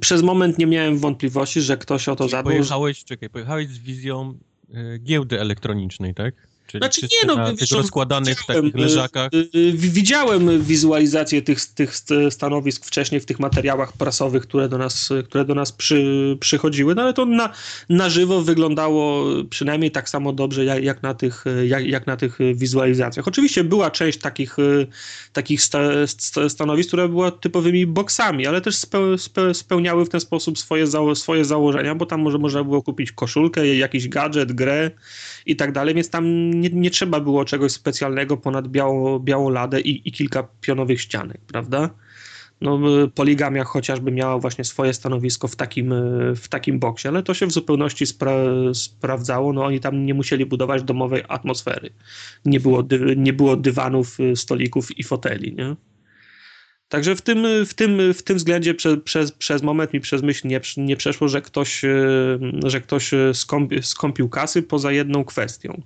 przez moment nie miałem wątpliwości, że ktoś o to zadbał. Pojechałeś, czekaj, pojechałeś z wizją y, giełdy elektronicznej, tak? Czyli znaczy nie, no, na tych rozkładanych takich y, leżakach. Y, widziałem wizualizację tych, tych stanowisk wcześniej w tych materiałach prasowych, które do nas, które do nas przy, przychodziły, no ale to na, na żywo wyglądało przynajmniej tak samo dobrze jak, jak, na tych, jak, jak na tych wizualizacjach. Oczywiście była część takich, takich sta, stanowisk, które były typowymi boksami, ale też spe, spe, spełniały w ten sposób swoje, zało, swoje założenia, bo tam może można było kupić koszulkę, jakiś gadżet, grę i tak dalej, więc tam nie, nie trzeba było czegoś specjalnego ponad biało, białą ladę i, i kilka pionowych ścianek, prawda? No, poligamia chociażby miała właśnie swoje stanowisko w takim, w takim boksie, ale to się w zupełności spra sprawdzało. No, oni tam nie musieli budować domowej atmosfery. Nie było, nie było dywanów, stolików i foteli. Nie? Także w tym, w tym, w tym względzie prze, przez, przez moment mi przez myśl nie, nie przeszło, że ktoś, że ktoś skąpi, skąpił kasy poza jedną kwestią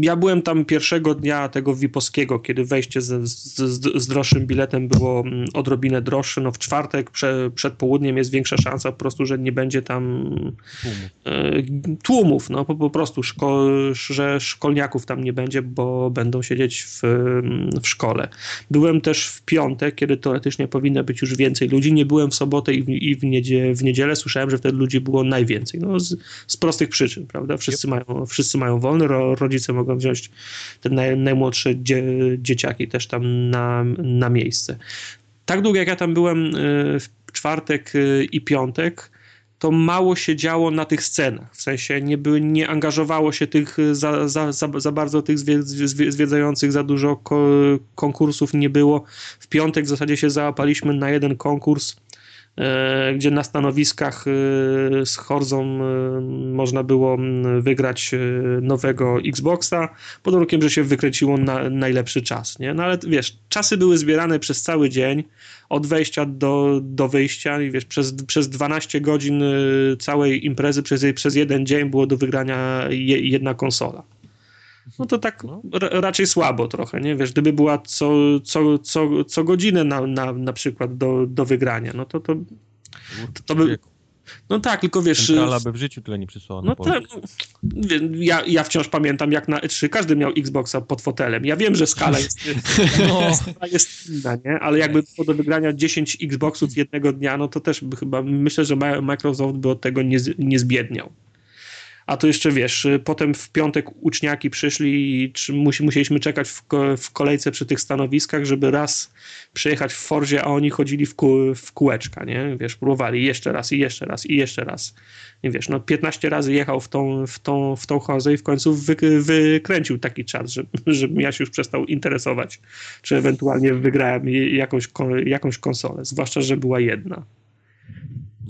ja byłem tam pierwszego dnia tego Wipowskiego, kiedy wejście z, z, z droższym biletem było mm, odrobinę droższe. No w czwartek prze, przed południem jest większa szansa po prostu, że nie będzie tam tłumów. Yy, tłumów no po, po prostu, szko, że szkolniaków tam nie będzie, bo będą siedzieć w, w szkole. Byłem też w piątek, kiedy teoretycznie powinno być już więcej ludzi. Nie byłem w sobotę i w, i w, niedzielę, w niedzielę. Słyszałem, że wtedy ludzi było najwięcej. No z, z prostych przyczyn, prawda? Wszyscy yep. mają wszyscy mają wolny, rodzice mogą wziąć te naj, najmłodsze dzie, dzieciaki też tam na, na miejsce. Tak długo jak ja tam byłem y, w czwartek y, i piątek, to mało się działo na tych scenach. W sensie nie, by, nie angażowało się tych za, za, za, za bardzo tych zwiedzających, za dużo ko, konkursów nie było. W piątek w zasadzie się załapaliśmy na jeden konkurs gdzie na stanowiskach e, z Horzą e, można było wygrać nowego Xboxa, pod warunkiem, że się wykręciło na najlepszy czas. Nie? No ale wiesz, czasy były zbierane przez cały dzień, od wejścia do, do wyjścia i wiesz, przez, przez 12 godzin całej imprezy, przez, przez jeden dzień było do wygrania je, jedna konsola no to tak no. raczej słabo trochę, nie? Wiesz, gdyby była co, co, co, co godzinę na, na, na przykład do, do wygrania, no to to, to, to by... No tak, tylko wiesz... Centrala by w życiu tyle nie przysłała. No tak, ja, ja wciąż pamiętam, jak na E3 każdy miał Xboxa pod fotelem. Ja wiem, że skala jest, no. jest inna, nie? Ale jakby było do wygrania 10 Xboxów jednego dnia, no to też by chyba, myślę, że Microsoft by od tego nie, nie zbiedniał a to jeszcze wiesz, y, potem w piątek uczniaki przyszli i musieliśmy czekać w, kolejce przy tych stanowiskach, żeby raz przejechać w Forzie, a oni chodzili w, w kółeczka, nie? Wiesz, próbowali jeszcze raz i jeszcze raz i jeszcze raz. Nie wiesz, no 15 razy jechał w tą, w tą, w tą Hozę i w końcu wy, wykręcił taki czas, że, żebym ja się już przestał interesować, czy ewentualnie wygrałem jakąś, jakąś konsolę, zwłaszcza, że była jedna.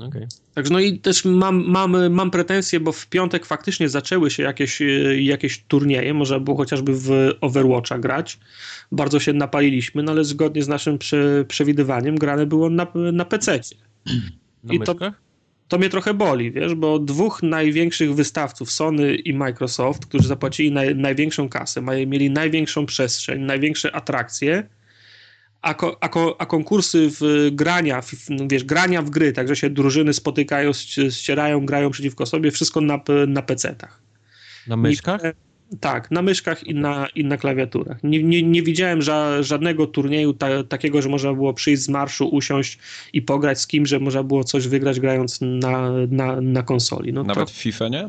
Okay. Także no i też mam, mam, mam pretensje, bo w piątek faktycznie zaczęły się jakieś, jakieś turnieje, można było chociażby w Overwatcha grać. Bardzo się napaliliśmy, no ale zgodnie z naszym prze, przewidywaniem grane było na, na PC. Na I to, to mnie trochę boli, wiesz, bo dwóch największych wystawców, Sony i Microsoft, którzy zapłacili naj, największą kasę, mieli największą przestrzeń, największe atrakcje, a, ko, a, ko, a, konkursy w grania, w, no wiesz, grania w gry, także się drużyny spotykają, ścierają, grają przeciwko sobie, wszystko na, na PC-tach. Na myszkach? I, tak, na myszkach i na, i na klawiaturach. Nie, nie, nie widziałem ża, żadnego turnieju ta, takiego, że można było przyjść z marszu, usiąść i pograć z kim, że można było coś wygrać grając na, na, na konsoli. No Nawet to, w FIFA, nie?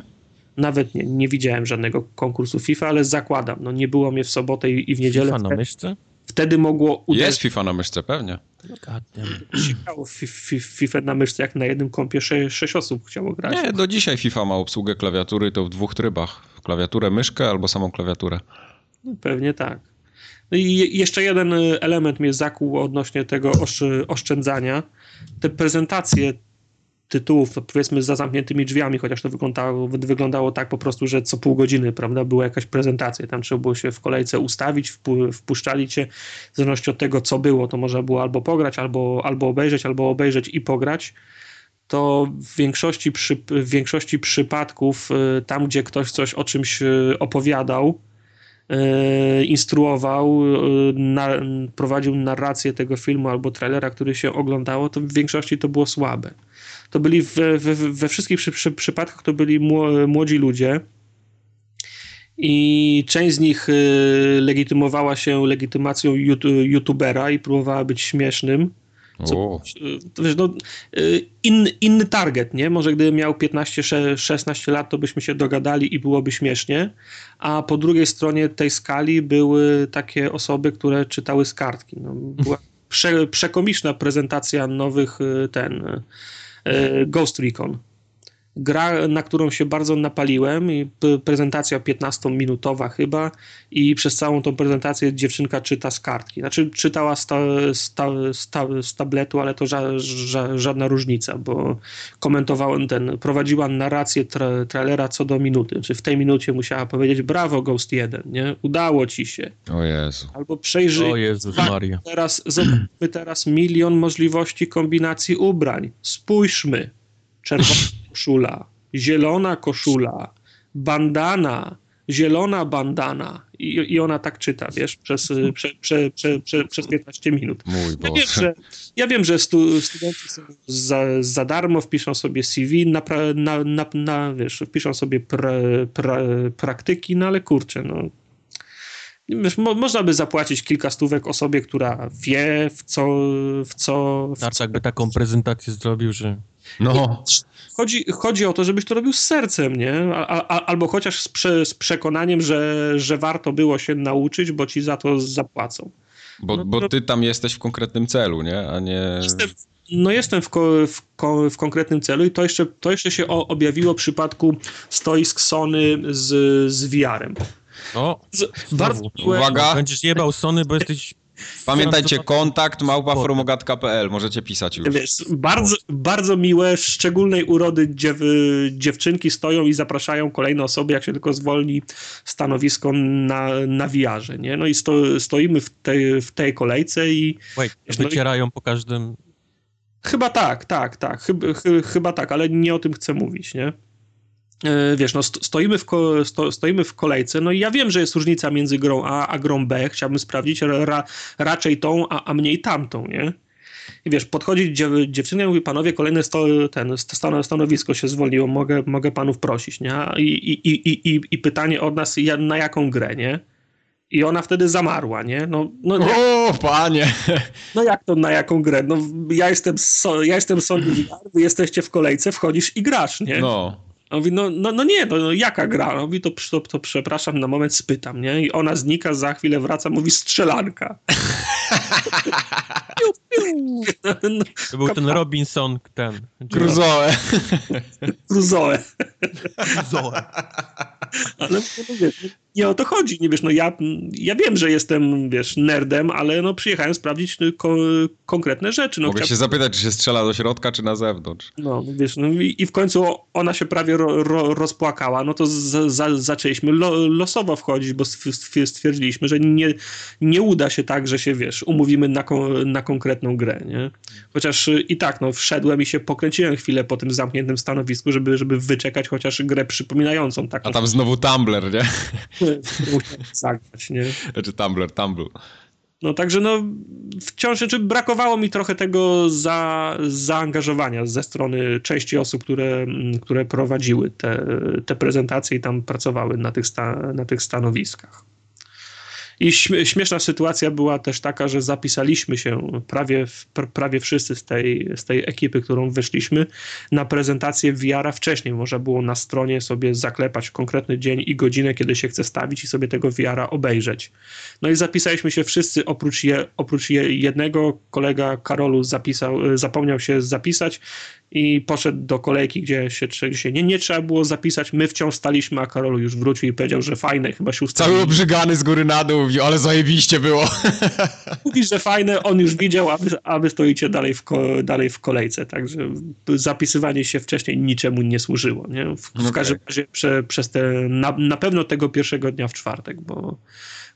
Nawet nie, nie widziałem żadnego konkursu FIFA, ale zakładam, no nie było mnie w sobotę i, i w niedzielę. FIFA na myszce? Wtedy mogło uderzyć. Jest FIFA na myszce, pewnie. Ciekało FIFA na myszce, jak na jednym kompie 6, 6 osób chciało grać. Nie, do dzisiaj FIFA ma obsługę klawiatury, to w dwóch trybach. Klawiaturę, myszkę albo samą klawiaturę. No, pewnie tak. No i jeszcze jeden element mnie zakłuł odnośnie tego oszczędzania. Te prezentacje tytułów, to powiedzmy za zamkniętymi drzwiami, chociaż to wyglądało, wyglądało tak po prostu, że co pół godziny, prawda, była jakaś prezentacja, tam trzeba było się w kolejce ustawić, wpu, wpuszczali cię, w zależności od tego, co było, to można było albo pograć, albo, albo obejrzeć, albo obejrzeć i pograć, to w większości, przy, w większości przypadków y, tam, gdzie ktoś coś o czymś y, opowiadał, y, instruował, na, prowadził narrację tego filmu albo trailera, który się oglądało, to w większości to było słabe to byli we, we, we wszystkich przy, przy, przypadkach to byli młodzi ludzie i część z nich y, legitymowała się legitymacją youtubera i próbowała być śmiesznym. Co, y, no, y, inny, inny target, nie? Może gdybym miał 15-16 lat, to byśmy się dogadali i byłoby śmiesznie. A po drugiej stronie tej skali były takie osoby, które czytały z kartki. No, była prze, przekomiczna prezentacja nowych ten Ghost Recon. Gra, na którą się bardzo napaliłem, i prezentacja 15-minutowa chyba, i przez całą tą prezentację dziewczynka czyta z kartki. Znaczy, czytała z, ta, z, ta, z, ta, z tabletu, ale to ża, ża, żadna różnica, bo komentowałem ten, prowadziła narrację tra, trailera co do minuty. Czy w tej minucie musiała powiedzieć: Brawo, Ghost 1, nie? Udało ci się. O Jezu. Albo przejrzyj. O Jezus Maria. Teraz zobaczmy teraz milion możliwości kombinacji ubrań. Spójrzmy. Czerwona koszula, zielona koszula, bandana, zielona bandana. I, i ona tak czyta, wiesz, przez, prze, prze, prze, przez 15 minut. Mój ja wiem, że, ja wiem, że stu, studenci są za, za darmo, wpiszą sobie CV, na, na, na, na wiesz, wpiszą sobie pra, pra, praktyki, no ale kurczę, no mo można by zapłacić kilka stówek osobie, która wie, w co... W co w tak, jakby taką prezentację zrobił, że... No. Chodzi, chodzi o to, żebyś to robił z sercem, nie? A, a, albo chociaż z, prze, z, przekonaniem, że, że warto było się nauczyć, bo ci za to zapłacą. Bo, no, bo ty tam jesteś w konkretnym celu, nie? A nie... Jestem, no jestem w, ko, w, ko, w, konkretnym celu i to jeszcze, to jeszcze się objawiło w przypadku stoisk Sony z, z VR-em. O, bardzo Uwaga. Będziesz jebał Sony, bo jesteś... Pamiętajcie, kontakt małpaformogat.pl, możecie pisać już. Wiesz, bardzo, bardzo miłe, szczególnej urody dziew, dziewczynki stoją i zapraszają kolejne osoby, jak się tylko zwolni stanowisko na, na wiarze, nie? No i sto, stoimy w tej, w tej kolejce i... Wait, wiesz, wycierają no i... po każdym... Chyba tak, tak, tak, chyba, chyba tak, ale nie o tym chcę mówić, nie? E, wiesz, no stoimy w, sto, stoimy w kolejce, no i ja wiem, że jest różnica między grą A a grą B, chciałbym sprawdzić ra, raczej tą, a, a mniej tamtą, nie? I wiesz, podchodzi dziew, dziewczyna i mówi, panowie, kolejne sto, ten, stanowisko się zwolniło, mogę, mogę panów prosić, nie? I, i, i, i, i pytanie od nas, na jaką grę, nie? I ona wtedy zamarła, nie? No, no, o, panie! No jak to na jaką grę? No ja jestem, so, ja jestem Sony wy jesteście w kolejce, wchodzisz i grasz, nie? No. On mówi, no, no, no nie, no, no jaka gra? On mówi, to, to, to przepraszam, na moment spytam, nie? I ona znika, za chwilę wraca, mówi strzelanka. piu, piu. No, to był ten Robinson, ten. Crusoe. Crusoe. Crusoe. Ale no, wiesz, nie o to chodzi, nie wiesz, no ja, ja wiem, że jestem, wiesz, nerdem, ale no przyjechałem sprawdzić ko konkretne rzeczy. No, Mogę się zapytać, czy się strzela do środka, czy na zewnątrz. No, wiesz, no i, i w końcu ona się prawie ro, ro, rozpłakała, no to za, zaczęliśmy lo, losowo wchodzić, bo stwierdziliśmy, że nie, nie uda się tak, że się, wiesz, umówimy na, na konkretną grę, nie? Chociaż i tak, no, wszedłem i się pokręciłem chwilę po tym zamkniętym stanowisku, żeby, żeby wyczekać chociaż grę przypominającą taką. A tam znowu Tumblr, nie? zagrać, nie? Znaczy Tumblr, Tumblr. No także no wciąż znaczy, brakowało mi trochę tego za, zaangażowania ze strony części osób, które, które prowadziły te, te prezentacje i tam pracowały na tych, sta, na tych stanowiskach. I śmieszna sytuacja była też taka, że zapisaliśmy się prawie, prawie wszyscy z tej, z tej ekipy, którą wyszliśmy, na prezentację VR-a wcześniej. Można było na stronie sobie zaklepać konkretny dzień i godzinę, kiedy się chce stawić i sobie tego VR-a obejrzeć. No i zapisaliśmy się wszyscy, oprócz, je, oprócz jednego, kolega Karolu zapisał, zapomniał się zapisać i poszedł do kolejki, gdzie się, gdzie się nie, nie trzeba było zapisać. My wciąż staliśmy, a Karolu już wrócił i powiedział, że fajne, chyba się ustawił. Cały obrzygany z góry na dół, ale zajebiście było. Mówi, że fajne, on już widział, a wy, a wy stoicie dalej w, ko, dalej w kolejce, także zapisywanie się wcześniej niczemu nie służyło. Nie? W, w okay. każdym razie prze, przez te, na, na pewno tego pierwszego dnia w czwartek, bo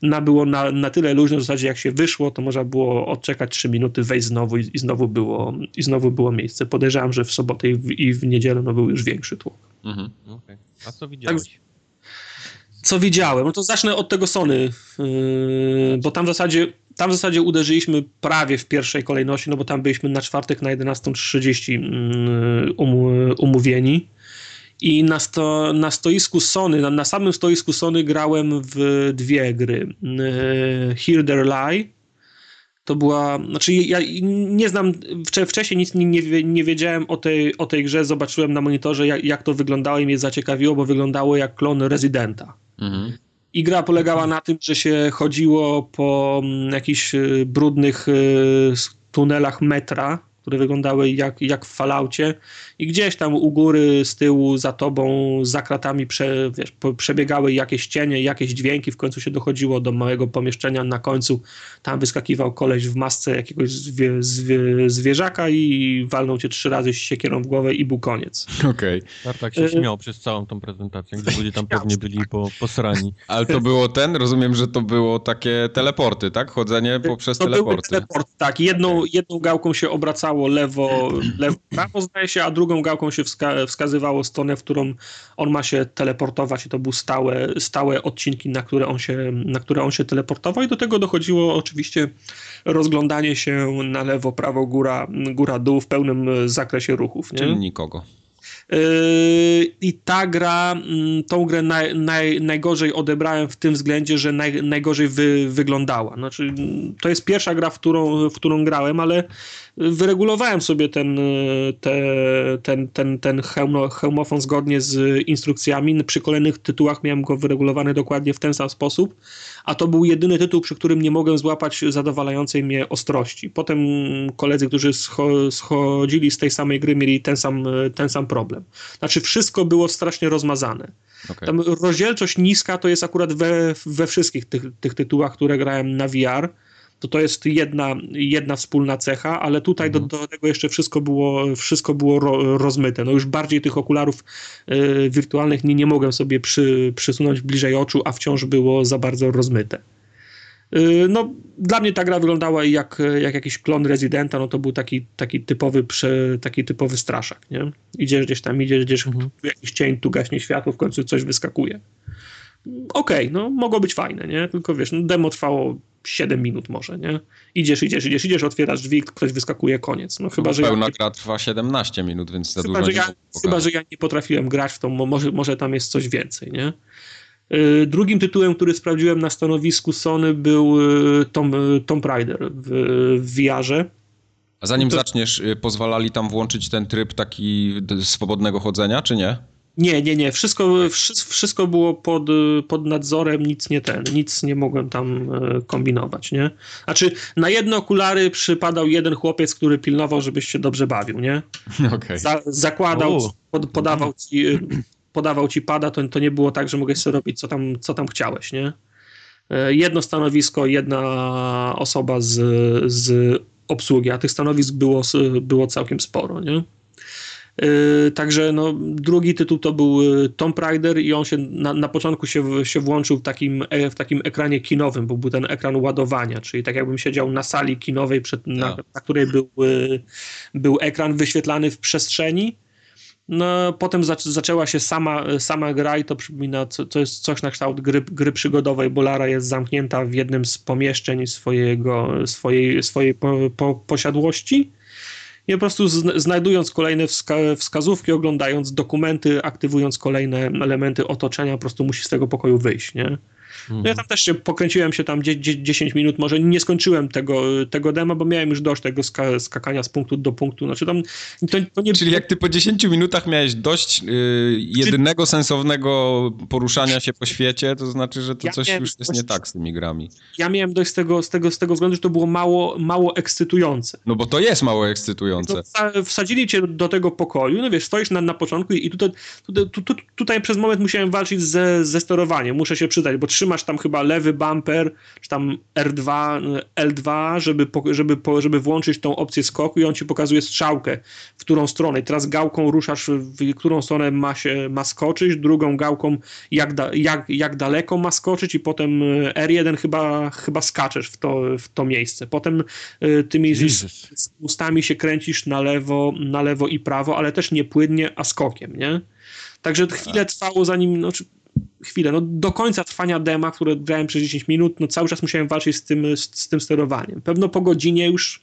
na, było na, na tyle luźno w zasadzie jak się wyszło, to można było odczekać 3 minuty, wejść znowu i, i, znowu, było, i znowu było miejsce. Podejrzewam, że w sobotę i w, i w niedzielę no, był już większy tłok. Mhm. Okay. A co widziałeś? Tak, co widziałem? No to zacznę od tego Sony, yy, bo tam w zasadzie tam w zasadzie uderzyliśmy prawie w pierwszej kolejności, no bo tam byliśmy na czwartek na 11.30 yy, um, umówieni. I na, sto, na stoisku Sony, na, na, samym stoisku Sony grałem w dwie gry. E, Hear Their Lie. To była, znaczy ja nie znam, wcześniej nic nie, nie, wiedziałem o tej, o tej grze, zobaczyłem na monitorze jak, jak to wyglądało i mnie zaciekawiło, bo wyglądało jak klon Residenta. Mhm. I gra polegała na tym, że się chodziło po mm, jakichś e, brudnych e, tunelach metra, które wyglądały jak, jak w falaucie i gdzieś tam u góry, z tyłu, za tobą, za kratami prze, wiesz, przebiegały jakieś cienie, jakieś dźwięki, w końcu się dochodziło do małego pomieszczenia, na końcu tam wyskakiwał koleś w masce jakiegoś zwie, zwie, zwierzaka i walnął cię trzy razy siekierą w głowę i był koniec. Okej. Okay. tak się śmiał przez całą tą prezentację, gdzie ludzie tam pewnie byli po, posrani. Ale to było ten, rozumiem, że to było takie teleporty, tak? Chodzenie poprzez to teleporty. Teleport, tak. Jedną, okay. jedną gałką się obracało wskazywało lewo, lewo, prawo zdaje się, a drugą gałką się wska wskazywało stronę, w którą on ma się teleportować i to były stałe, stałe odcinki, na które, on się, na które on się teleportował i do tego dochodziło oczywiście rozglądanie się na lewo, prawo, góra, góra, dół w pełnym zakresie ruchów. Nie? Czyli nikogo. Yy, I ta gra, mm, tą grę naj, naj, najgorzej odebrałem w tym względzie, że naj, najgorzej wy, wyglądała. Znaczy, to jest pierwsza gra, w którą, w którą grałem, ale wyregulowałem sobie ten, te, ten, ten, ten hełmofon zgodnie z instrukcjami. Przy kolejnych tytułach miałem go wyregulowany dokładnie w ten sam sposób, a to był jedyny tytuł, przy którym nie mogłem złapać zadowalającej mnie ostrości. Potem koledzy, którzy scho schodzili z tej samej gry, mieli ten sam, ten sam problem. Znaczy, wszystko było strasznie rozmazane. Okay. Tam rozdzielczość niska to jest akurat we, we wszystkich tych, tych tytułach, które grałem na VR to to jest jedna, jedna wspólna cecha, ale tutaj mhm. do, do, tego jeszcze wszystko było, wszystko było ro, rozmyte. No już bardziej tych okularów y, wirtualnych nie, nie mogłem sobie przy, przysunąć bliżej oczu, a wciąż było za bardzo rozmyte. Y, no, dla mnie ta gra wyglądała jak, jak jakiś klon Residenta, no to był taki, taki, typowy, prze, taki typowy straszak, nie? Idziesz gdzieś tam, idziesz gdzieś, mhm. tu jakiś cień, tu gaśnie światło, w końcu coś wyskakuje. Okej, okay, no mogło być fajne, nie? Tylko wiesz, no, demo trwało 7 minut może, nie? Idziesz, idziesz, idziesz, idziesz, otwierasz drzwi, ktoś wyskakuje, koniec. No chyba, no, że pełna ja... gra trwa 17 minut, więc za chyba, dużo że ja, Chyba, że ja nie potrafiłem grać w to, może, może tam jest coś więcej, nie? Y, drugim tytułem, który sprawdziłem na stanowisku Sony był y, Tom, y, Tomb Raider w, w VR-ze. A zanim to... zaczniesz, pozwalali tam włączyć ten tryb taki swobodnego chodzenia, czy nie? Nie, nie, nie. Wszystko, wszystko było pod, pod nadzorem, nic nie ten, nic nie mogłem tam e, kombinować, nie? Znaczy, na jedne okulary przypadał jeden chłopiec, który pilnował, żebyś się dobrze bawił, nie? Okay. Za, zakładał, pod, podawał ci, podawał ci pada, to, to nie było tak, że mogłeś sobie robić, co tam, co tam chciałeś, nie? E, jedno stanowisko, jedna osoba z, z obsługi, a tych stanowisk było, było całkiem sporo, nie? Yy, także no, drugi tytuł to był yy, Tomb Raider i on się na, na początku się, się włączył w takim, e, w takim ekranie kinowym, bo był ten ekran ładowania, czyli tak jakbym siedział na sali kinowej, przed, na, tak. na której był, yy, był ekran wyświetlany w przestrzeni. No, potem zaczęła się sama, sama gra i to przypomina, co, to jest coś na kształt gry, gry przygodowej, bo Lara jest zamknięta w jednym z pomieszczeń swojego, swojej, swojej po, po, posiadłości i po prostu znajdując kolejne wska wskazówki, oglądając dokumenty, aktywując kolejne elementy otoczenia, po prostu musi z tego pokoju wyjść, nie? No ja tam też się pokręciłem się tam 10 minut, może nie skończyłem tego, tego dema, bo miałem już dość tego ska skakania z punktu do punktu. Znaczy tam, to, to nie... Czyli jak ty po 10 minutach miałeś dość yy, jedynego sensownego poruszania się po świecie, to znaczy, że to ja coś już jest nie tak z tymi grami. Ja miałem dość z tego, z tego, z tego względu, że to było mało, mało ekscytujące. No bo to jest mało ekscytujące. No, wsadzili cię do tego pokoju, no wiesz, stoisz na, na początku i tutaj, tutaj, tutaj, tutaj przez moment musiałem walczyć ze, ze sterowaniem, muszę się przydać, bo trzymasz tam chyba lewy bumper, czy tam R2, L2, żeby, żeby, żeby włączyć tą opcję skoku i on ci pokazuje strzałkę, w którą stronę. I teraz gałką ruszasz, w którą stronę ma się ma skoczyć, drugą gałką jak, da, jak, jak daleko ma skoczyć i potem e, R1 chyba, chyba skaczesz w to, w to miejsce. Potem e, tymi ustami się kręcisz na lewo, na lewo i prawo, ale też nie płynnie, a skokiem, nie? Także chwilę trwało zanim, no, chwilę, no do końca trwania dema, które grałem przez 10 minut, no cały czas musiałem walczyć z tym, z, z tym sterowaniem. Pewno po godzinie już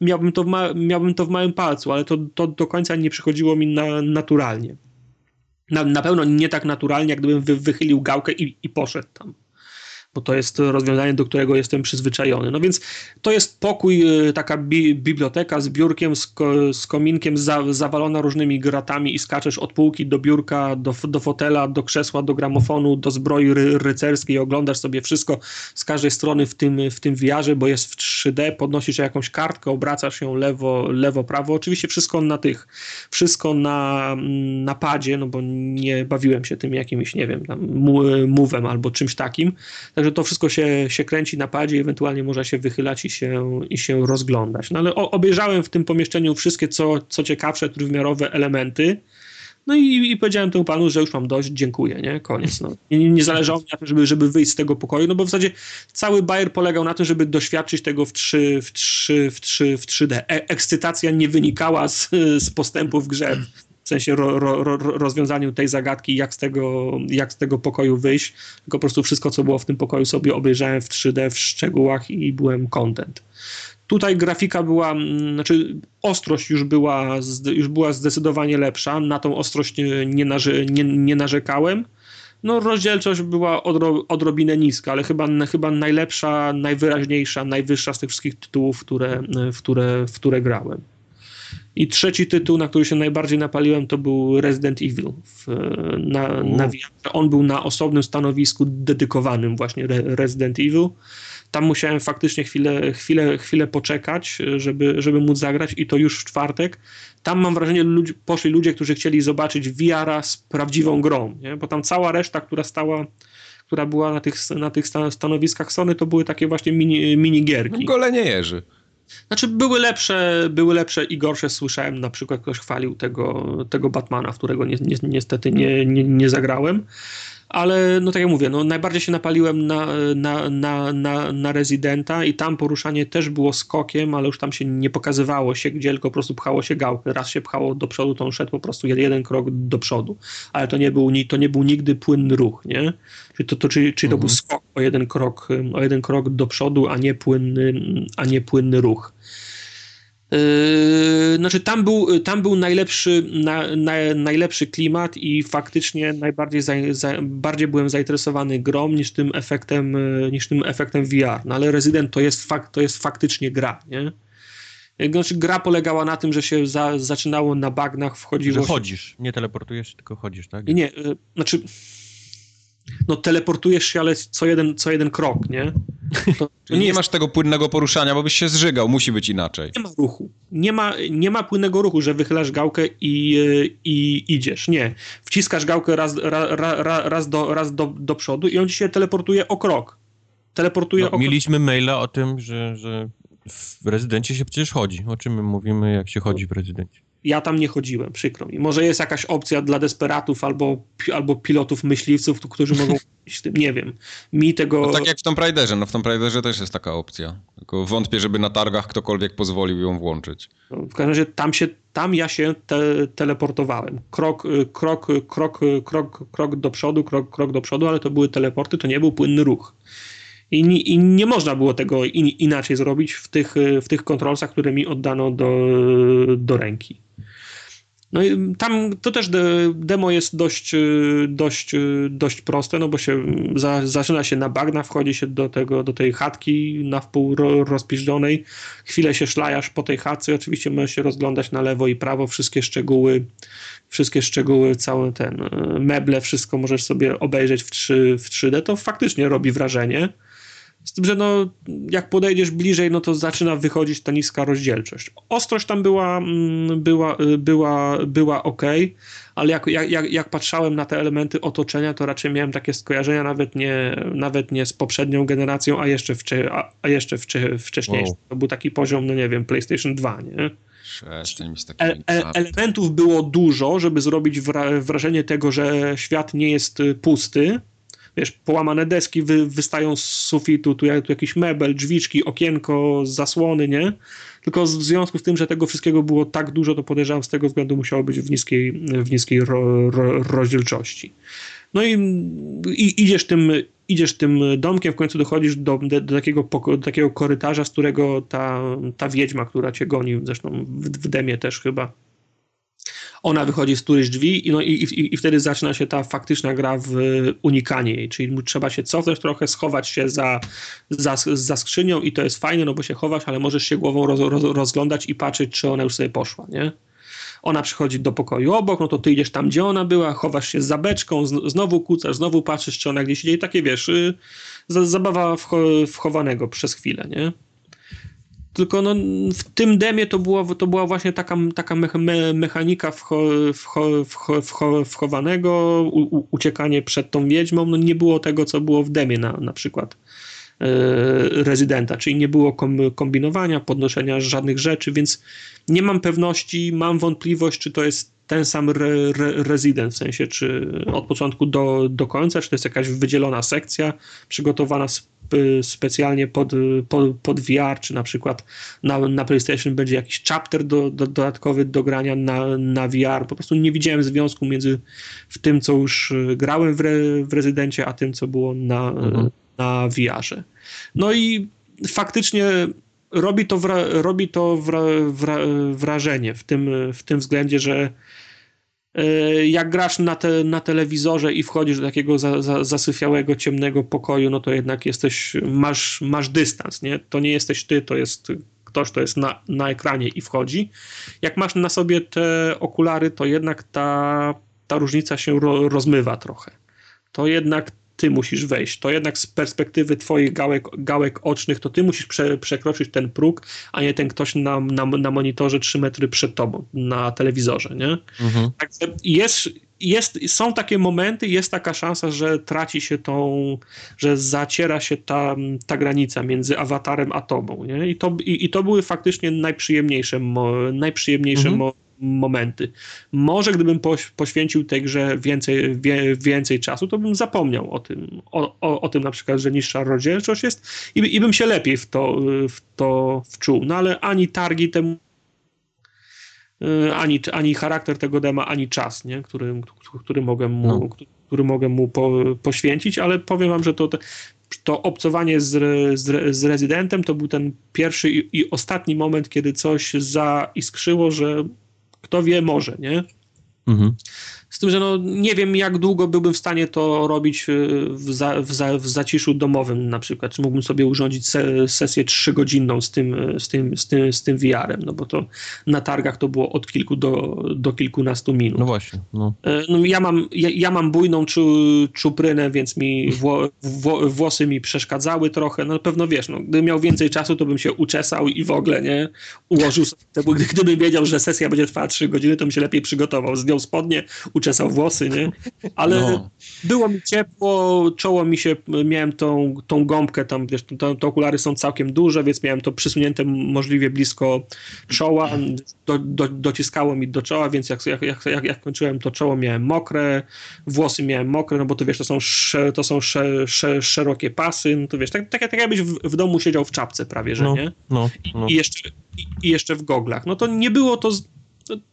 miałbym to w, ma, miałbym to w małym palcu, ale to, to do końca nie przychodziło mi na, naturalnie. Na, na pewno nie tak naturalnie, jak gdybym wy, wychylił gałkę i, i poszedł tam bo to jest rozwiązanie, do którego jestem przyzwyczajony. No więc to jest pokój, y, taka bi biblioteka z biurkiem, z, ko z kominkiem za zawalona różnymi gratami i skaczesz od półki do biurka, do, do fotela, do krzesła, do gramofonu, do zbroi ry rycerskiej, oglądasz sobie wszystko z każdej strony w tym, w tym wiarze, bo jest w 3D, podnosisz jakąś kartkę, obracasz ją lewo, lewo, prawo. Oczywiście wszystko na tych, wszystko na, na padzie, no bo nie bawiłem się tym jakimś, nie wiem, tam move'em albo czymś takim. Także to wszystko się, się kręci na padzie, ewentualnie można się wychylać i się, i się rozglądać. No ale obejrzałem w tym pomieszczeniu wszystkie co, co ciekawsze trójwymiarowe elementy. No i, i powiedziałem temu panu, że już mam dość, dziękuję, nie? Koniec. No. Nie, nie zależało mi na tym, żeby, żeby wyjść z tego pokoju, no bo w zasadzie cały Bayer polegał na tym, żeby doświadczyć tego w 3, w 3, w 3, w 3D. E ekscytacja nie wynikała z, z postępu w grze, w sensie ro, ro, ro, rozwiązaniu tej zagadki, jak z, tego, jak z tego pokoju wyjść, tylko po prostu wszystko, co było w tym pokoju sobie obejrzałem w 3D w szczegółach i byłem content. Tutaj grafika była, znaczy ostrość już była, już była zdecydowanie lepsza, na tą ostrość nie, narzy, nie, nie narzekałem. No rozdzielczość była odro, odrobinę niska, ale chyba, chyba najlepsza, najwyraźniejsza, najwyższa z tych wszystkich tytułów, które, w, które, w które grałem. I trzeci tytuł, na który się najbardziej napaliłem, to był Resident Evil. W, na, na On był na osobnym stanowisku dedykowanym właśnie Resident Evil. Tam musiałem faktycznie chwilę, chwilę, chwilę poczekać, żeby, żeby móc zagrać i to już w czwartek. Tam mam wrażenie, ludzi, poszli ludzie, którzy chcieli zobaczyć VR z prawdziwą grą, nie? bo tam cała reszta, która stała która była na tych, na tych stanowiskach Sony, to były takie właśnie mini, minigierki. Golenie jeży. Znaczy były lepsze, były lepsze i gorsze. Słyszałem na przykład ktoś chwalił tego, tego Batmana, w którego ni, ni, niestety nie, nie, nie zagrałem ale no tak jak mówię, no najbardziej się napaliłem na, na, na, na, na rezydenta i tam poruszanie też było skokiem, ale już tam się nie pokazywało się, gdzie tylko po prostu pchało się gałkę. Raz się pchało do przodu, to on szedł po prostu jeden, jeden krok do przodu, ale to nie był, to nie był nigdy płynny ruch, nie? Czyli to, to, czyli, czyli to mhm. był skok o jeden krok, o jeden krok do przodu, a nie płynny, a nie płynny ruch. Yy, znaczy tam był, tam był najlepszy, na, na, najlepszy klimat i faktycznie najbardziej za, za, bardziej byłem zainteresowany grą niż tym efektem, yy, niż tym efektem VR. No ale Resident to jest, fakt, to jest faktycznie gra, nie? Znaczy, gra polegała na tym, że się za, zaczynało na bagnach, wchodziło... Że chodzisz, nie teleportujesz, tylko chodzisz, tak? Nie, yy, znaczy no teleportujesz się, ale co jeden, co jeden krok, nie? To, to nie, nie jest... masz tego płynnego poruszania, bo byś się zżygał, musi być inaczej. Nie ma ruchu. Nie ma, nie ma płynnego ruchu, że wychylasz gałkę i, i idziesz. Nie. Wciskasz gałkę raz, ra, ra, raz, do, raz do, do przodu i on ci się teleportuje o krok. Teleportuje no, o Mieliśmy maila o tym, że, że w rezydencie się przecież chodzi. O czym my mówimy, jak się chodzi w rezydencie? Ja tam nie chodziłem, przykro mi. Może jest jakaś opcja dla desperatów albo, albo pilotów myśliwców, którzy mogą iść tym, nie wiem. Mi tego... No tak jak w Tomb Raiderze, no w Tomb Raiderze też jest taka opcja. Tylko wątpię, żeby na targach ktokolwiek pozwolił ją włączyć. No, w każdym razie tam, się, tam ja się te, teleportowałem. Krok, krok, krok, krok, krok do przodu, krok, krok do przodu, ale to były teleporty, to nie był płynny ruch. I, I, nie można było tego in, inaczej zrobić w tych, w tych kontrolsach, które mi oddano do, do ręki. No i tam to też demo jest dość, dość, dość proste, no bo się za, zaczyna się na bagna, wchodzi się do, tego, do tej chatki na wpół rozpiżdżonej, chwilę się szlajasz po tej chatce, oczywiście możesz się rozglądać na lewo i prawo, wszystkie szczegóły, wszystkie szczegóły, całe ten meble, wszystko możesz sobie obejrzeć w, 3, w 3D, to faktycznie robi wrażenie. Z tym, że no, jak podejdziesz bliżej, no to zaczyna wychodzić ta niska rozdzielczość. Ostrość tam była, mm, była, y, była, była ok, ale jak, jak, jak patrzałem na te elementy otoczenia, to raczej miałem takie skojarzenia nawet nie, nawet nie z poprzednią generacją, a jeszcze, wcze, a, a jeszcze wcze, wcześniejszą. Wow. To był taki poziom, no nie wiem, PlayStation 2, nie? E, e, elementów było dużo, żeby zrobić wrażenie tego, że świat nie jest y, pusty, wiesz, połamane deski wy, wystają z sufitu, tu, tu jakiś mebel, drzwiczki, okienko, zasłony, nie? Tylko w związku z tym, że tego wszystkiego było tak dużo, to podejrzewam z tego względu musiało być w niskiej, w niskiej ro, ro, rozdzielczości. No i, i, idziesz, tym, idziesz tym domkiem, w końcu dochodzisz do, do, takiego, do takiego korytarza, z którego ta, ta wiedźma, która cię goni, zresztą w, w demie też chyba, ona wychodzi z którychś drzwi i, no, i, i, i wtedy zaczyna się ta faktyczna gra w unikanie jej, czyli trzeba się cofnąć trochę, schować się za, za, za skrzynią i to jest fajne, no bo się chowasz, ale możesz się głową roz, roz, rozglądać i patrzeć, czy ona już sobie poszła, nie? Ona przychodzi do pokoju obok, no to ty idziesz tam, gdzie ona była, chowasz się za beczką, znowu kucasz, znowu patrzysz, czy ona gdzieś idzie i takie, wiesz, y, zabawa wchowanego przez chwilę, nie? Tylko no, w tym demie to, było, to była właśnie taka, taka me, mechanika wcho, wcho, wcho, wcho, wchowanego, u, uciekanie przed tą wiedźmą. No, nie było tego, co było w demie na, na przykład. rezydenta, czyli nie było kombinowania, podnoszenia żadnych rzeczy, więc nie mam pewności, mam wątpliwość, czy to jest ten sam re, re, rezydent, w sensie czy od początku do, do końca, czy to jest jakaś wydzielona sekcja przygotowana specjalnie pod, pod, pod VR, czy na przykład na, na PlayStation będzie jakiś chapter do, do, dodatkowy do grania na, na VR. Po prostu nie widziałem związku między w tym, co już grałem w, re, w rezydencie, a tym, co było na, mhm. na VR-ze. No i faktycznie robi to, wra, robi to wra, wra, wrażenie w tym, w tym względzie, że e, jak grasz na, te, na telewizorze i wchodzisz do takiego za, za, zasyfiałego, ciemnego pokoju, no to jednak jesteś, masz, masz dystans, nie? To nie jesteś ty, to jest ktoś, kto jest na, na ekranie i wchodzi. Jak masz na sobie te okulary, to jednak ta, ta różnica się ro, rozmywa trochę. To jednak ty musisz wejść. To jednak z perspektywy twoich gałek, gałek ocznych, to ty musisz prze, przekroczyć ten próg, a nie ten ktoś na, na, na monitorze 3 metry przed tobą, na telewizorze, nie? Mhm. Także jest, jest, są takie momenty, jest taka szansa, że traci się tą, że zaciera się ta, ta granica między awatarem a tobą, nie? I to, i, i to były faktycznie najprzyjemniejsze, mo, najprzyjemniejsze mhm. mo, momenty. Może gdybym poświęcił tej grze więcej, wie, więcej czasu, to bym zapomniał o tym, o, o, o tym na przykład, że niższa rozdzielczość jest i, i bym się lepiej w to, w to wczuł. No ale ani targi temu y, ani, ani charakter tego dema, ani czas, nie? Który, który mogę mu, no. który mogę mu po, poświęcić, ale powiem wam, że to, to obcowanie z, z, z rezydentem to był ten pierwszy i, i ostatni moment, kiedy coś zaiskrzyło, że kto wie, może, nie? Mhm. Z tym, że no, nie wiem, jak długo byłbym w stanie to robić y, w, za, w, za, w zaciszu domowym na przykład. Czy mógłbym sobie urządzić se, sesję trzygodzinną z tym, z tym, z tym, z tym VR-em, no bo to na targach to było od kilku do, do kilkunastu minut. No właśnie. No. E, no ja, mam, ja, ja, mam bujną czu, czuprynę, więc mi wło, wło, włosy mi przeszkadzały trochę. No pewno wiesz, no, gdybym miał więcej czasu, to bym się uczesał i w ogóle, nie? Ułożył sobie, gdybym wiedział, że sesja będzie trwała trzy godziny, to bym się lepiej przygotował. Zdjął spodnie, uczesał włosy, nie? Ale no. było mi ciepło, czoło mi się, miałem tą, tą gąbkę tam, wiesz, te okulary są całkiem duże, więc miałem to przysunięte możliwie blisko czoła, do, do, dociskało mi do czoła, więc jak, jak, jak, jak kończyłem to czoło miałem mokre, włosy miałem mokre, no bo to wiesz, to są, to są sze, sze, szerokie pasy, no to wiesz, tak, tak, tak jakbyś w, w domu siedział w czapce prawie, że no, nie? No, no. I, I, jeszcze, i, I jeszcze w goglach. No to nie było to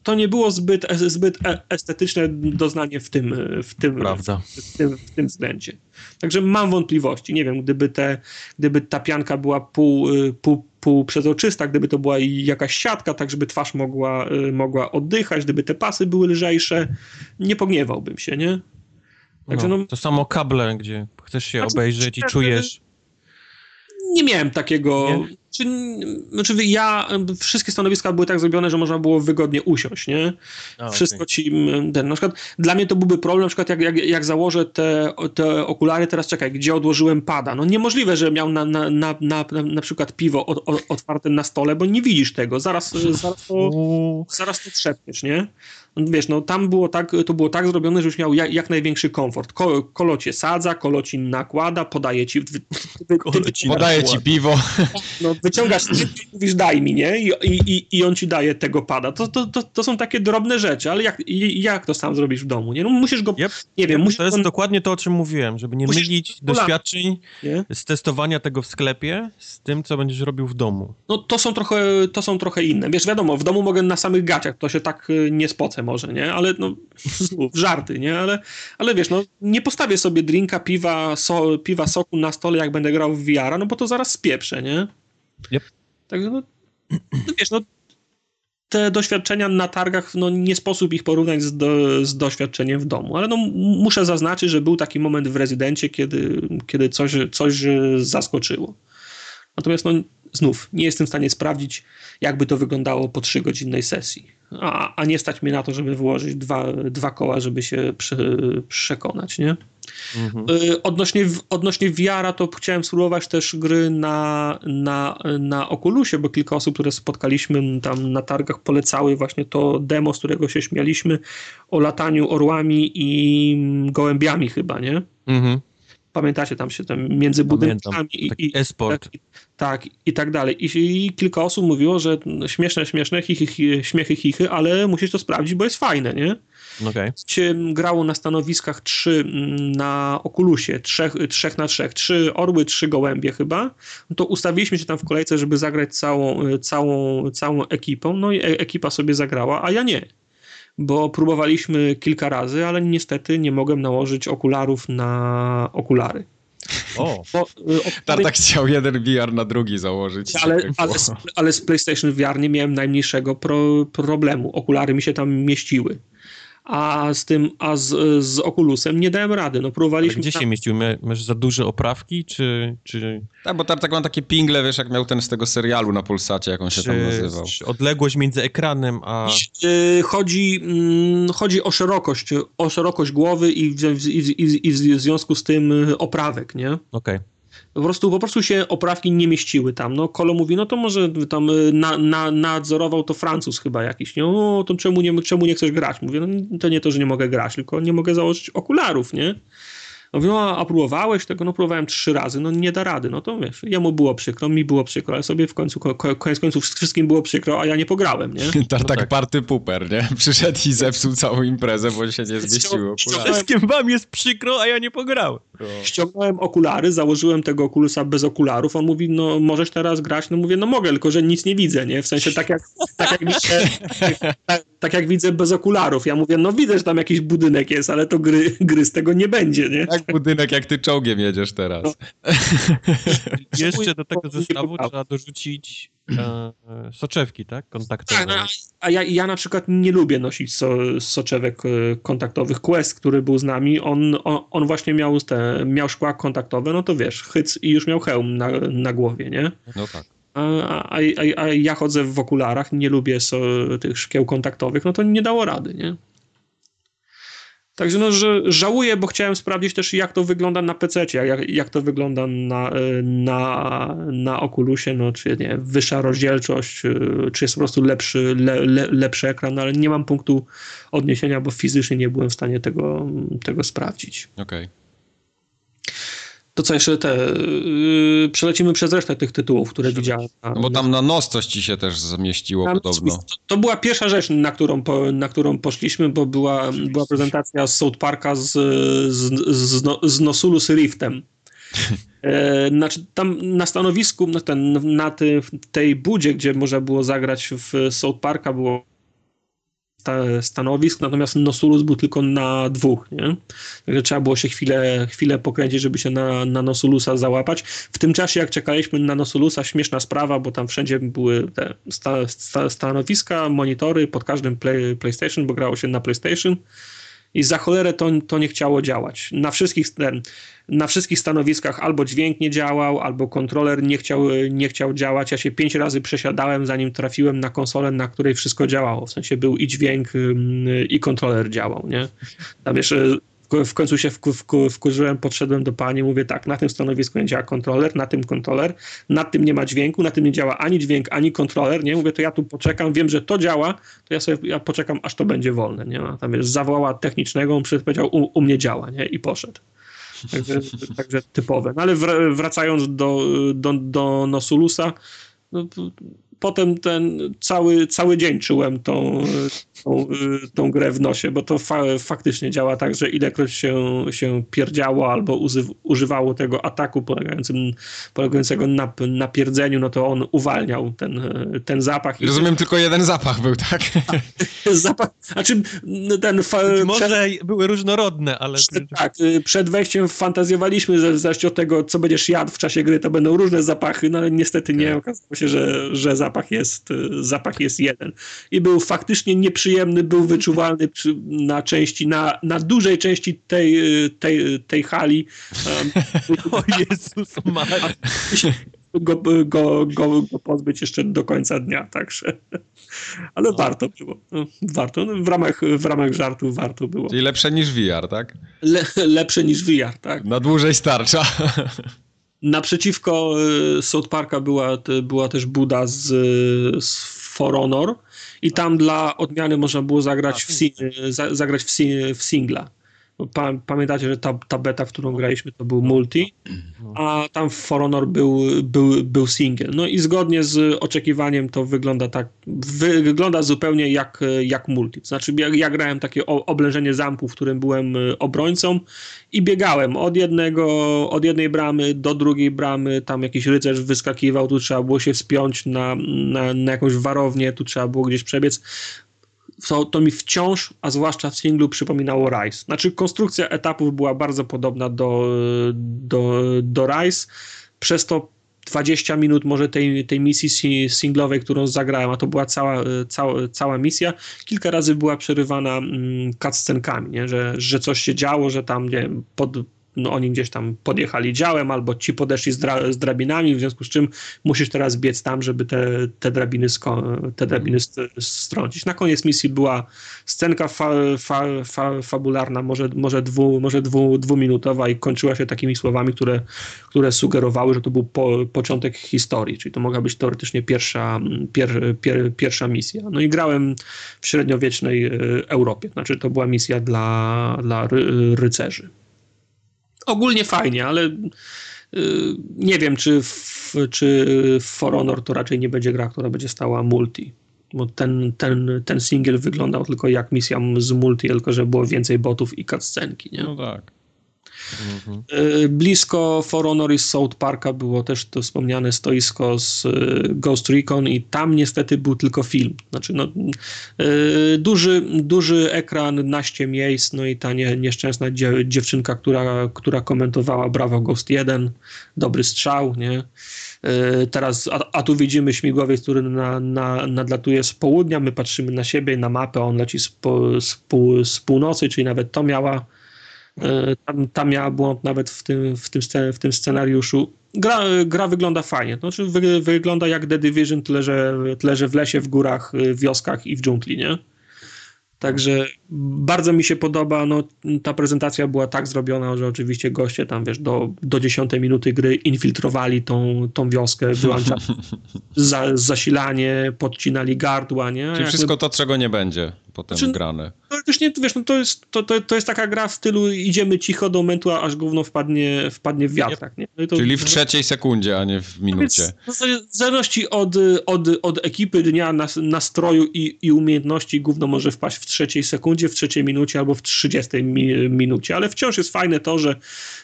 to nie było zbyt, zbyt e, estetyczne doznanie w tym, w, tym, Prawda. W, tym, w tym względzie. Także mam wątpliwości. Nie wiem, gdyby, te, gdyby ta pianka była pół, pół, pół przezroczysta, gdyby to była jakaś siatka, tak żeby twarz mogła, mogła oddychać, gdyby te pasy były lżejsze, nie pogniewałbym się, nie? Także no, no, to samo kable, gdzie chcesz się znaczy, obejrzeć i czujesz nie miałem takiego. Nie? Czy, znaczy ja, wszystkie stanowiska były tak zrobione, że można było wygodnie usiąść, nie? A, Wszystko okay. ci, ten, na przykład dla mnie to byłby problem, na przykład jak, jak, jak założę te, te okulary, teraz czekaj, gdzie odłożyłem pada. No niemożliwe, że miał na, na, na, na, na przykład piwo otwarte na stole, bo nie widzisz tego, zaraz, zaraz to, zaraz to trzepniesz, nie? Wiesz, no tam było tak, to było tak zrobione, żebyś miał jak, jak największy komfort. Ko, kolo cię sadza, kolo ci nakłada, podaje ci... Ty, ty, ci podaje ci piwo. No, wyciągasz i mówisz daj mi, nie? I, i, I on ci daje tego pada. To, to, to, to są takie drobne rzeczy, ale jak, jak to sam zrobisz w domu, nie? No musisz go, yep. nie wiem, musisz... To jest dokładnie to, o czym mówiłem, żeby nie mylić doświadczeń nie? z testowania tego w sklepie z tym, co będziesz robił w domu. No to są trochę, to są trochę inne. Wiesz, wiadomo, w domu mogę na samych gaciach, to się tak y, nie spocę może, nie? Ale no, żarty, nie? Ale, ale wiesz, no, nie postawię sobie drinka, piwa, so, piwa, soku na stole, jak będę grał w VR, no bo to zaraz spieprzę, nie? Yep. Także no, no wiesz, no te doświadczenia na targach, no nie sposób ich porównać z, do, z doświadczeniem w domu, ale no muszę zaznaczyć, że był taki moment w rezydencie, kiedy, kiedy coś, coś zaskoczyło. Natomiast no znów nie jestem w stanie sprawdzić, jakby to wyglądało po trzygodzinnej sesji. A, a nie stać mnie na to, żeby wyłożyć dwa, dwa koła, żeby się prze, przekonać, nie? Mhm. Y, odnośnie, odnośnie VR-a to chciałem spróbować też gry na, na, na Oculusie, bo kilka osób, które spotkaliśmy tam na targach polecały właśnie to demo, z którego się śmialiśmy o lataniu orłami i gołębiami chyba, nie? Mhm. Pamiętacie, tam się tam między budynkami i, i esport. Tak, tak, i tak dalej. I, I, kilka osób mówiło, że śmieszne, śmieszne, chichy, chichy, śmiechy, chichy, ale musisz to sprawdzić, bo jest fajne, nie? Okay. Się grało na stanowiskach trzy mm, na Okulusie, trzech, trzech na trzech, trzy orły, trzy gołębie chyba, no to ustawiliśmy się tam w kolejce, żeby zagrać całą, całą, całą ekipą, no i e, ekipa sobie zagrała, a ja nie bo próbowaliśmy kilka razy, ale niestety nie mogłem nałożyć okularów na okulary. O. Bo, y, Tartak chciał jeden VR na drugi założyć. Ale, ale, z, ale z PlayStation VR nie miałem najmniejszego pro, problemu. Okulary mi się tam mieściły a z tym, a z, z Oculusem nie dałem rady. No próbowaliśmy... gdzie się mieściły? Masz za duże oprawki, czy... czy... Tak, bo tak mam takie pingle, wiesz, jak miał ten z tego serialu na Polsacie, jak on się czy, tam nazywał. odległość między ekranem a... Yy, chodzi, yy, chodzi o szerokość, o szerokość głowy i w, i, i, i w związku z tym oprawek, nie? Okej. Okay po prostu, po prostu się oprawki nie mieściły tam. No, Kolo mówi, no to może tam y, na, na, nadzorował to Francuz chyba jakiś, nie? No, to czemu nie, czemu nie chcesz grać? Mówię, no to nie to, że nie mogę grać, tylko nie mogę założyć okularów, nie? Mówię, no a próbowałeś tego? No próbowałem trzy razy, no nie da rady. No to wiesz, jemu było przykro, mi było przykro, ale sobie w końcu, koniec końców wszystkim było przykro, a ja nie pograłem, nie? Tartak no tak. party puper, nie? Przyszedł i zepsuł całą imprezę, bo się nie zmieściło. Wszystkim wam jest przykro, a ja nie pograłem. No. Ściągnąłem okulary, założyłem tego okulusa bez okularów. On mówi, no możesz teraz grać. No mówię, no mogę, tylko że nic nie widzę, nie? W sensie tak jak, tak jak, widzę, tak, tak, jak widzę bez okularów. Ja mówię, no widzę, że tam jakiś budynek jest, ale to gry, gry z tego nie będzie, nie? Jak budynek, jak ty czołgiem jedziesz teraz. No. Jeszcze do tego zestawu trzeba dorzucić e, soczewki, tak? Kontaktowe. Tak, a ja, ja na przykład nie lubię nosić so, soczewek e, kontaktowych. Quest, który był z nami, on, on, on właśnie miał, te, miał szkła kontaktowe, no to wiesz, hyc i już miał hełm na, na głowie, nie? No tak. A, a, a, a ja chodzę w okularach, nie lubię so, tych szkieł kontaktowych, no to nie dało rady, nie? Także no, że żałuję, bo chciałem sprawdzić też, jak to wygląda na PC, jak, jak to wygląda na, na, na Oculusie, no, czy nie, wyższa rozdzielczość, y, czy jest po prostu lepszy, le, le, lepszy ekran, no, ale nie mam punktu odniesienia, bo fizycznie nie byłem w stanie tego, tego sprawdzić. Okej. Okay to co jeszcze te. Yy, przelecimy przez resztę tych tytułów, które widziałem. No bo tam na nos coś ci się też zamieściło tam, podobno. To, to, była pierwsza rzecz, na którą, po, na którą poszliśmy, bo była, była prezentacja z South Parka z, z, z, no, z Nosulus Riftem. E, znaczy, tam na stanowisku, na, ten, na tej budzie, gdzie można było zagrać w South Parka, było stanowisk, natomiast Nosulus był tylko na dwóch, nie? Także trzeba było się chwilę, chwilę pokręcić, żeby się na, na Nosulusa załapać. W tym czasie, jak czekaliśmy na Nosulusa, śmieszna sprawa, bo tam wszędzie były te sta, sta, stanowiska, monitory pod każdym play, PlayStation, bo grało się na PlayStation i za cholerę to, to nie chciało działać. Na wszystkich, na wszystkich stanowiskach albo dźwięk nie działał, albo kontroler nie chciał, nie chciał działać. Ja się pięć razy przesiadałem, zanim trafiłem na konsolę, na której wszystko działało. W sensie był i dźwięk, i kontroler działał, nie? Tam jeszcze w końcu się wkurzyłem, podszedłem do pani, mówię tak, na tym stanowisku nie działa kontroler, na tym kontroler, na tym nie ma dźwięku, na tym nie działa ani dźwięk, ani kontroler, nie? Mówię, to ja tu poczekam, wiem, że to działa, to ja sobie ja poczekam, aż to będzie wolne, nie? A tam jest zawołała technicznego, on powiedział, u, u mnie działa, nie? I poszedł. Także, także typowe. No ale wracając do, do, do Nosulusa, no, potem ten cały, cały dzień czułem tą, tą, tą grę w nosie, bo to fa faktycznie działa tak, że ilekroć się, się pierdziało albo używało tego ataku polegającym, polegającego na, na pierdzeniu, no to on uwalniał ten, ten zapach. Rozumiem, tylko jeden zapach był, tak? zapach, znaczy ten... Może przed, były różnorodne, ale... Przed, tak, przed wejściem fantazjowaliśmy, że w zależności od tego, co będziesz jadł w czasie gry, to będą różne zapachy, no ale niestety nie, tak. okazało się, że, że zapach jest, zapach jest jeden. I był faktycznie nieprzyjemny, był wyczuwalny przy, na części, na, na dużej części tej, tej, tej hali. o Jezus Maria. Go, go, go, go pozbyć jeszcze do końca dnia, także. Ale no. warto było. Warto. No, w ramach, w ramach żartu warto było. Czyli lepsze niż VR, tak? Le, lepsze niż VR, tak. Na dłużej starcza. Naprzeciwko y, South Parka była, była też Buda z, z For Honor i tam dla odmiany można było zagrać, w, zagrać w, w singla. Pa, pamiętacie, że ta, ta beta, w którą graliśmy, to był multi, a tam w For Honor był, był, był single. No i zgodnie z oczekiwaniem to wygląda tak, wy, wygląda zupełnie jak, jak multi. Znaczy ja, ja grałem takie oblężenie zamku, w którym byłem y, obrońcą i biegałem od jednego, od jednej bramy do drugiej bramy, tam jakiś rycerz wyskakiwał, tu trzeba było się wspiąć na, na, na jakąś warownię, tu trzeba było gdzieś przebiec to, to mi wciąż, a zwłaszcza w singlu, przypominało Rise. Znaczy, konstrukcja etapów była bardzo podobna do, do, do Rise, przez to 20 minut może tej, tej misji singlowej, którą zagrałem, a to była cała, cała, cała misja, kilka razy była przerywana mm, cutscenkami, nie? Że, że coś się działo, że tam nie wiem, pod, no oni gdzieś tam podjechali działem, albo ci podeszli z, dra z drabinami, w związku z czym musisz teraz biec tam, żeby te, te drabiny, te drabiny strącić. Na koniec misji była scenka fa fa fa fabularna, może, może, dwu, może dwu, dwuminutowa i kończyła się takimi słowami, które, które sugerowały, że to był po, początek historii, czyli to mogła być teoretycznie pierwsza, pier, pier, pierwsza misja. No i grałem w średniowiecznej e, Europie, znaczy to była misja dla, dla ry rycerzy ogólnie fajnie, ale y, nie wiem, czy w, czy For Honor to raczej nie będzie gra, która będzie stała multi. Bo ten, ten, ten single wyglądał tylko jak misja z multi, tylko że było więcej botów i cutscenki, nie? No tak. Mhm. Blisko For Honor i South Parka było też to wspomniane stoisko z e, Ghost Recon i tam niestety był tylko film. Znaczy, no, e, duży, duży ekran, naście miejsc, no i ta nie, nieszczęsna dziewczynka, która, która komentowała Brawo Ghost 1, dobry strzał, nie? Teraz, a, a, tu widzimy śmigłowiec, który na, na, nadlatuje z południa, my patrzymy na siebie, na mapę, on leci z, po, z, pół, z północy, czyli nawet to miała E, tam, tam miała błąd nawet w tym, w tym, w tym scenariuszu. Gra, gra wygląda fajnie. To znaczy wy, wygląda jak The Division, tyle że, tyle że w lesie, w górach, w wioskach i w dżungli, nie? Także bardzo mi się podoba. No, ta prezentacja była tak zrobiona, że oczywiście goście tam, wiesz, do, do 10 minuty gry infiltrowali tą, tą wioskę, wyłączali za, zasilanie, podcinali gardła, nie? Czyli wszystko to, czego nie będzie potem znaczy, grane. No, też nie, wiesz, no to, jest, to, to, to jest taka gra w stylu idziemy cicho do momentu, aż gówno wpadnie, wpadnie w wiatrak. Nie? No to, Czyli w trzeciej sekundzie, a nie w minucie. w zależności od, od, od ekipy dnia, nastroju i, i umiejętności gówno może wpaść w trzeciej sekundzie, w trzeciej minucie albo w trzydziestej mi, minucie, ale wciąż jest fajne to, że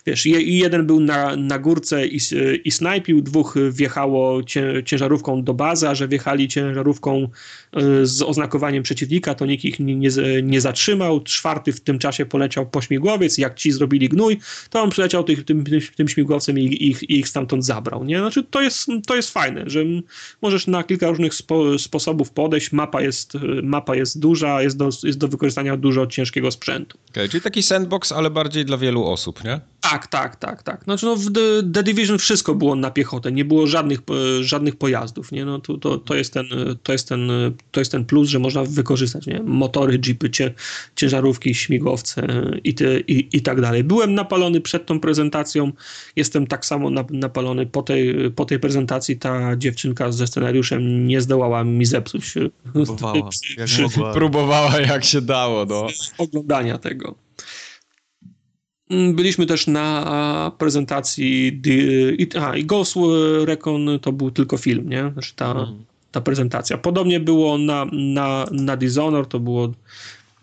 wiesz, jeden był na, na górce i, i snajpił, dwóch wjechało ciężarówką do bazy, a że wjechali ciężarówką y, z oznakowaniem przeciwnika, to nikt ich nie, nie, nie zatrzymał. Czwarty w tym czasie poleciał po śmigłowiec, jak ci zrobili gnój, to on przyleciał tych, tym, tym śmigłowcem i ich, ich stamtąd zabrał. Nie? Znaczy, to jest, to jest fajne, że możesz na kilka różnych spo, sposobów podejść. Mapa jest, mapa jest duża, jest do, jest do wykorzystania dużo ciężkiego sprzętu. Okay, czyli taki sandbox, ale bardziej dla wielu osób, nie? Tak, tak, tak, tak. Znaczy, no, w The, The Division wszystko było na piechotę, nie było żadnych, żadnych pojazdów, nie? No, to, to, to, jest ten, to, jest ten, to jest ten plus, że można wykorzystać, nie? Motory, jeepy, ciężarówki, śmigłowce i, ty, i, i tak dalej. Byłem napalony przed tą prezentacją, jestem tak samo napalony po tej, po tej prezentacji. Ta dziewczynka ze scenariuszem nie zdołała mi zepsuć. Próbowała, jak mogła. Próbowała jak się dało. No. Oglądania tego. Byliśmy też na prezentacji The, a, i Ghost Recon to był tylko film, nie? Znaczy ta, mhm. ta prezentacja. Podobnie było na, na, na Dishonor, to było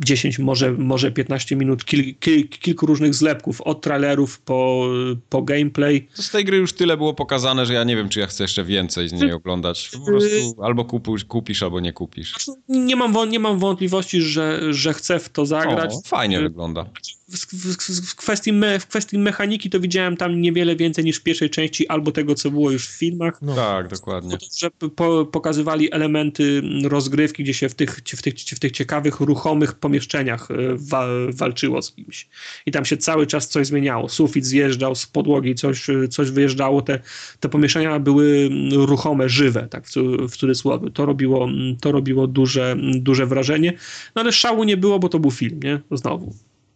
10, może, może 15 minut kil, kil, kilku różnych zlepków, od trailerów po, po gameplay. z tej gry już tyle było pokazane, że ja nie wiem, czy ja chcę jeszcze więcej z niej oglądać. Po prostu albo kupisz, kupisz albo nie kupisz. Nie mam, nie mam wątpliwości, że, że chcę w to zagrać. O, fajnie wygląda. W, w, w, kwestii me, w kwestii mechaniki to widziałem tam niewiele więcej niż w pierwszej części albo tego, co było już w filmach. No. Tak, dokładnie. To, że po, pokazywali elementy rozgrywki, gdzie się w tych, w tych, w tych ciekawych, ruchomych pomieszczeniach e, wa walczyło z kimś. I tam się cały czas coś zmieniało. Sufit zjeżdżał z podłogi, coś, coś wyjeżdżało. Te, te pomieszczenia były ruchome, żywe, tak w, cudzysłowie. To robiło, to robiło duże, duże wrażenie. No ale szału nie było, bo to był film, nie? Znowu.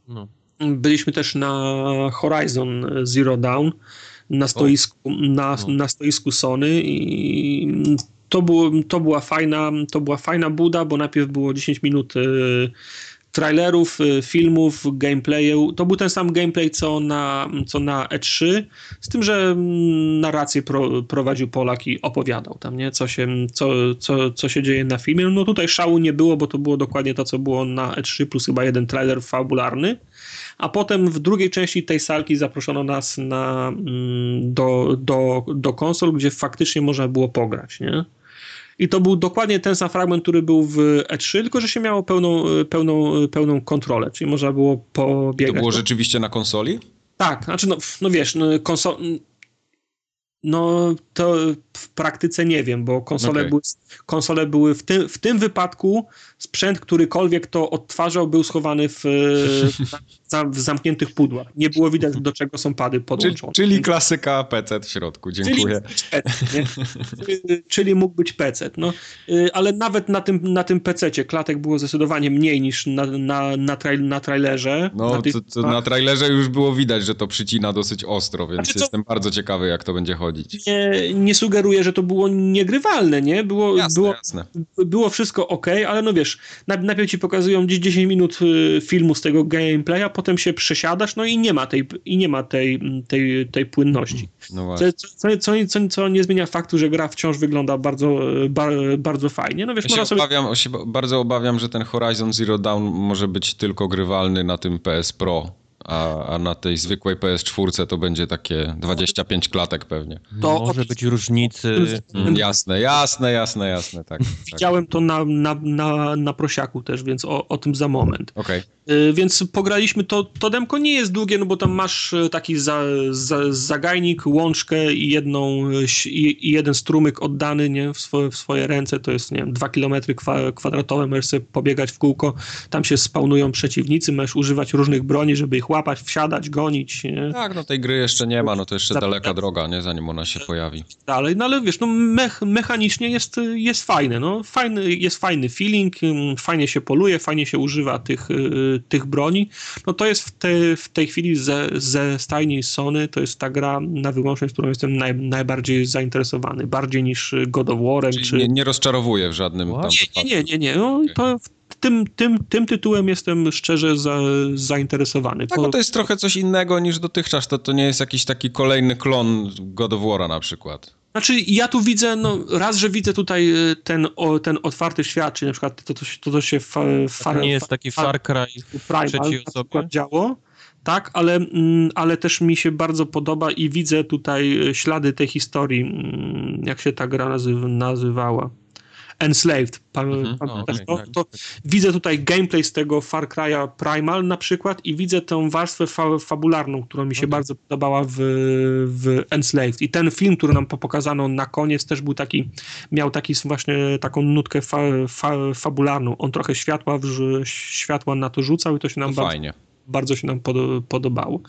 No. Byliśmy też na Horizon Zero Dawn na stoisku, na, na stoisku Sony i to, było, to, była fajna, to była fajna buda, bo najpierw było 10 minut y, trailerów, y, filmów, gameplayu. To był ten sam gameplay, co na, co na E3, z tym, że mm, narrację pro, prowadził Polak i opowiadał tam, nie? Co się, co, co, co się dzieje na filmie. No tutaj szału nie było, bo to było dokładnie to, co było na E3, plus chyba jeden trailer fabularny. A potem w drugiej części tej salki zaproszono nas na, mm, do, do, do konsol, gdzie faktycznie można było pograć, nie? I to był dokładnie ten sam fragment, który był w E3, tylko że się miało pełną, pełną, pełną kontrolę, czyli można było pobiegać. To było rzeczywiście na konsoli? Tak, znaczy no, no wiesz, no, konsol... No to w praktyce nie wiem, bo konsole, okay. były, konsole były w tym, w tym wypadku sprzęt, którykolwiek to odtwarzał, był schowany w, w zamkniętych pudłach. Nie było widać, do czego są pady podłączone. Czyli, czyli klasyka PC w środku, dziękuję. Czyli, czyli, czyli mógł być PC. No, y, ale nawet na tym, na tym PC-cie klatek było zdecydowanie mniej niż na, na, na, trail, na trailerze. No, na, tych, to, to na trailerze już było widać, że to przycina dosyć ostro, więc znaczy, jestem bardzo ciekawy, jak to będzie chodzić. Nie, nie sugeruję, że to było niegrywalne, nie? Było, jasne, było, jasne. było wszystko ok, ale no wiesz, najpierw ci pokazują gdzieś 10 minut y, filmu z tego gameplaya, potem się przesiadasz, no i nie ma tej, i nie ma tej, tej, tej płynności. No co, co, co, co, co nie zmienia faktu, że gra wciąż wygląda bardzo, bardzo fajnie. No wiesz, ja się, sobie... obawiam, się bardzo obawiam, że ten Horizon Zero Dawn może być tylko grywalny na tym PS Pro a, a na tej zwykłej PS4 to będzie takie 25 klatek pewnie. To może być różnicy. Mm, jasne, jasne, jasne, jasne, tak. Widziałem tak. to na, na, na, na prosiaku też, więc o, o tym za moment. Okay. Więc pograliśmy to, to demko nie jest długie, no bo tam masz e, taki za, za, zagajnik, łączkę i jedną i, i jeden strumyk oddany nie, w, swoje, w swoje ręce, to jest nie wiem, dwa kilometry kwadratowe, możesz sobie pobiegać w kółko, tam się spawnują przeciwnicy, możesz używać różnych broni, żeby ich łapać, wsiadać, gonić. Nie? Tak, no tej gry jeszcze nie ma, no to jeszcze daleka droga, nie, zanim ona się pojawi. Dalej, no ale wiesz, no mech, mechanicznie jest, jest fajne, no fajny, jest fajny feeling, fajnie się poluje, fajnie się używa tych, y, tych broni, no to jest w, te, w tej chwili ze, ze stajni Sony, to jest ta gra na wyłączność, którą jestem naj, najbardziej zainteresowany, bardziej niż God of War. Czy... Nie, nie rozczarowuje w żadnym tam Nie, nie, nie, nie, no okay. to tym, tym, tym tytułem jestem szczerze za, zainteresowany. Tak, bo to jest trochę coś innego niż dotychczas. To, to nie jest jakiś taki kolejny klon God of War'a na przykład. Znaczy, ja tu widzę, no raz, że widzę tutaj y, ten, o, ten otwarty świat, czyli na przykład to, to, to, to się fa, fa, nie jest taki Far Cry Primal, trzeciej działo, tak, ale, mm, ale też mi się bardzo podoba i widzę tutaj y, ślady tej historii, mm, jak się ta gra nazywa, nazywała. Enslaved. Mhm. okay, to, tak. to widzę tutaj gameplay z tego Far Cry'a Primal na przykład i widzę tę warstwę fa fabularną, która mi się okay. bardzo podobała w, w Enslaved. I ten film, który nam pokazano na koniec też był taki, miał taki właśnie taką nutkę fa fa fabularną. On trochę światła, w, światła na to rzucał i to się nam bardzo, fajnie bardzo się nam podobało.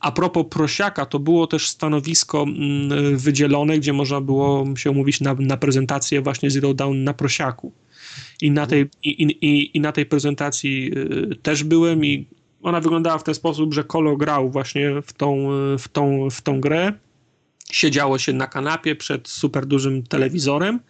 A propos prosiaka, to było też stanowisko mm, wydzielone, gdzie można było się umówić na, na prezentację właśnie Zero Down na prosiaku. I na tej, i, i, i na tej prezentacji y, też byłem i ona wyglądała w ten sposób, że Kolo grał właśnie w tą, w tą, w tą grę. Siedziało się na kanapie przed super dużym telewizorem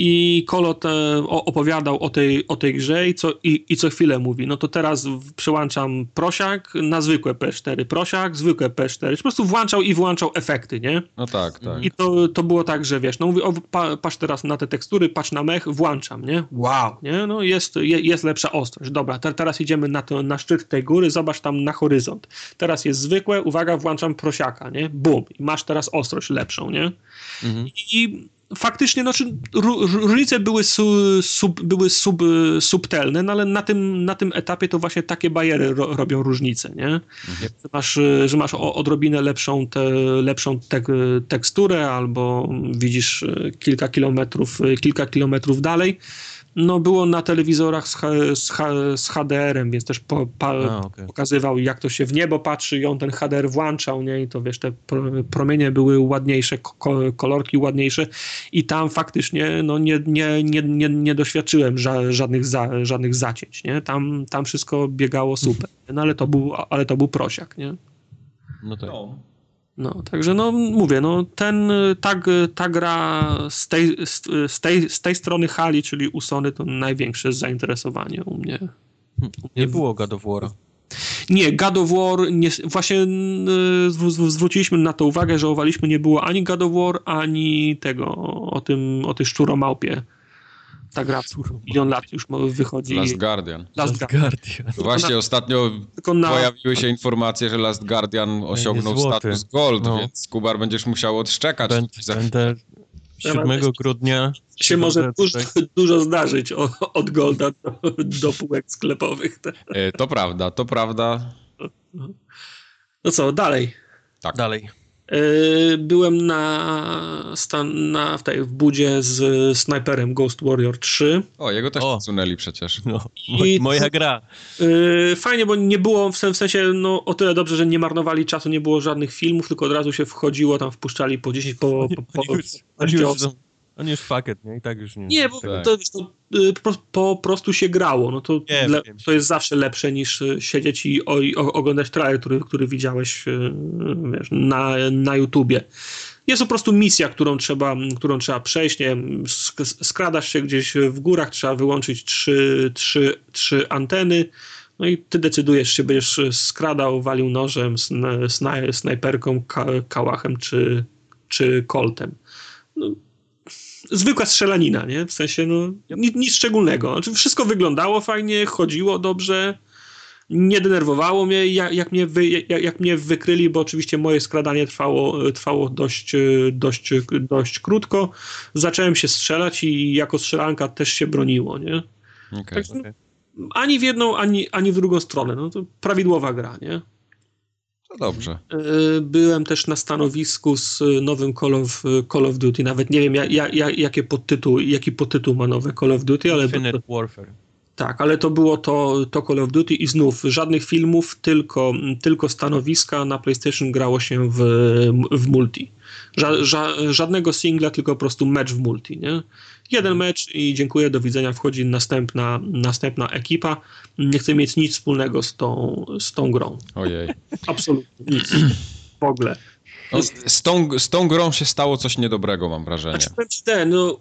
i Kolot opowiadał o tej, o tej grze i co, i, i co chwilę mówi, no to teraz przełączam prosiak na zwykłe P4, prosiak, zwykłe P4, po prostu włączał i włączał efekty, nie? No tak, tak. I to, to było tak, że wiesz, no mówi, o, pa, patrz teraz na te tekstury, patrz na mech, włączam, nie? Wow, nie? No jest, jest lepsza ostrość, dobra, te, teraz idziemy na, to, na szczyt tej góry, zobacz tam na horyzont. Teraz jest zwykłe, uwaga, włączam prosiaka, nie? Bum, i masz teraz ostrość lepszą, nie? Mhm. I faktycznie znaczy, różnice były, su, sub, były sub, subtelne, no ale na tym, na tym etapie to właśnie takie bariery ro, robią różnicę, nie? Mhm. Że masz, że masz odrobinę lepszą, te, lepszą tek, teksturę albo widzisz kilka kilometrów, kilka kilometrów dalej, no było na telewizorach z, z, z HDR-em, więc też po, pa, A, okay. pokazywał, jak to się w niebo patrzy i on ten HDR włączał, nie? I to wiesz, te promienie były ładniejsze, kolorki ładniejsze i tam faktycznie no, nie, nie, nie, nie, nie doświadczyłem ża żadnych, za, żadnych zacięć, nie? Tam, tam wszystko biegało super, no ale to był, ale to był prosiak, nie? No tak. No. No, także no mówię, no ten, ta, ta gra z tej, z, tej, z tej strony hali, czyli u Sony, to największe zainteresowanie u mnie Nie było God of War. Nie, God of War, nie, właśnie y, zwróciliśmy na to uwagę, że owaliśmy nie było ani God of War, ani tego, o tym, o tej szczuromałpie. Ta gra milion lat już wychodzi. Last Guardian. Last, Last Guardian. Właśnie na, ostatnio na... pojawiły się informacje, że Last Guardian osiągnął status Gold, no. więc Kubar będziesz musiał odszczekać. Będę, będę 7 grudnia. Się może dużo, dużo zdarzyć od Golda do, do półek sklepowych. E, to prawda, to prawda. No co, dalej. Tak. Dalej. E, byłem na, stan, na w, tej, w budzie z snajperem Ghost Warrior 3. O, jego też odsunęli przecież. No, I moja gra. Yy, fajnie, bo nie było, w sensie, no o tyle dobrze, że nie marnowali czasu, nie było żadnych filmów, tylko od razu się wchodziło, tam wpuszczali po 10, po, po, po, już, po już, on już fakiet, nie? I tak już nie. Nie, bo tak. to, to, y, po, po, prostu się grało. No to, nie, le, to jest zawsze lepsze niż y, siedzieć i, o, i oglądać trailer, który, który widziałeś y, wiesz, na, na YouTubie. Jest po prostu misja, którą trzeba, którą trzeba przejść. Nie skradasz się gdzieś w górach, trzeba wyłączyć trzy, trzy, trzy anteny. No i ty decydujesz, czy będziesz skradał, walił nożem, snaj, snajperką, kałachem czy, czy koltem. No, zwykła strzelanina, nie? W sensie, no, nic, nic szczególnego. Znaczy, wszystko wyglądało fajnie, chodziło dobrze, nie denerwowało mnie, jak, jak, mnie, wy, jak, jak, mnie wykryli, bo oczywiście moje skradanie trwało, trwało dość, dość, dość krótko. Zacząłem się strzelać i jako strzelanka też się broniło, nie? Okay, tak, okay. Ani w jedną, ani, ani w drugą stronę. No to prawidłowa gra, nie? To dobrze. E, byłem też na stanowisku z nowym Call of, Call of Duty. Nawet nie wiem, ja, ja, jakie podtytuł, jaki podtytuł ma nowe Call of Duty, ale. Infinite to, Warfare. Tak, ale to było to, to Call of Duty i znów żadnych filmów, tylko, tylko stanowiska. Na PlayStation grało się w, w multi. Ża, ża, żadnego singla, tylko po prostu mecz w multi, nie? Jeden mecz i dziękuję, do widzenia, wchodzi następna, następna ekipa. Nie chcę mieć nic wspólnego z tą, z tą grą. Ojej. Absolutnie nic. W ogóle. No, z, tą, z tą grą się stało coś niedobrego, mam wrażenie. Znaczy, ten, no,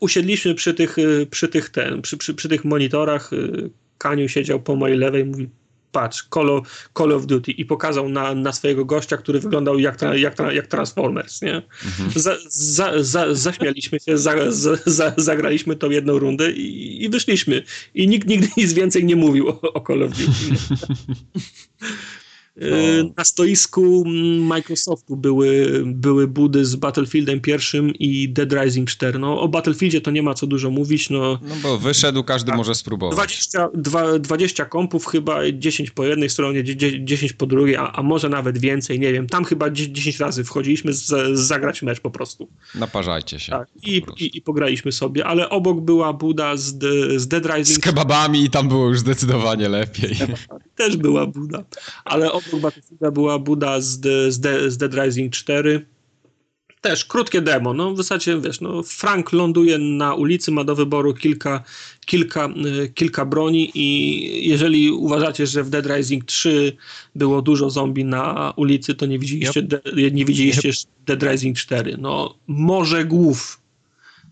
usiedliśmy przy tych, przy tych, ten, przy, przy, przy tych monitorach. Y, Kaniu siedział po mojej lewej, mówi: patrz, Call of, Call of Duty i pokazał na, na swojego gościa, który wyglądał jak, jak, jak Transformers, nie? Mhm. Za, za, za, zaśmialiśmy się, za, za, zagraliśmy tą jedną rundę i, i wyszliśmy. I nikt nigdy nic więcej nie mówił o, o Call of Duty. No. Na stoisku Microsoftu były, były budy z Battlefieldem pierwszym i Dead Rising 4. No, o Battlefieldzie to nie ma co dużo mówić. No, no bo wyszedł, każdy może spróbować. 20, 20 kompów chyba, 10 po jednej stronie, 10 po drugiej, a, a może nawet więcej, nie wiem. Tam chyba 10 razy wchodziliśmy z, zagrać mecz po prostu. Naparzajcie się. Tak, i, i, i, pograliśmy sobie, ale obok była buda z, z Dead Rising. Z kebabami i tam było już zdecydowanie lepiej. Też była buda, ale obok Battlefielda była Buda z, z, z Dead Rising 4. Też krótkie demo. No w zasadzie, wiesz, no Frank ląduje na ulicy, ma do wyboru kilka, kilka, y, kilka broni i jeżeli uważacie, że w Dead Rising 3 było dużo zombie na ulicy, to nie widzieliście, yep. de, nie widzieliście yep. Dead Rising 4. No może głów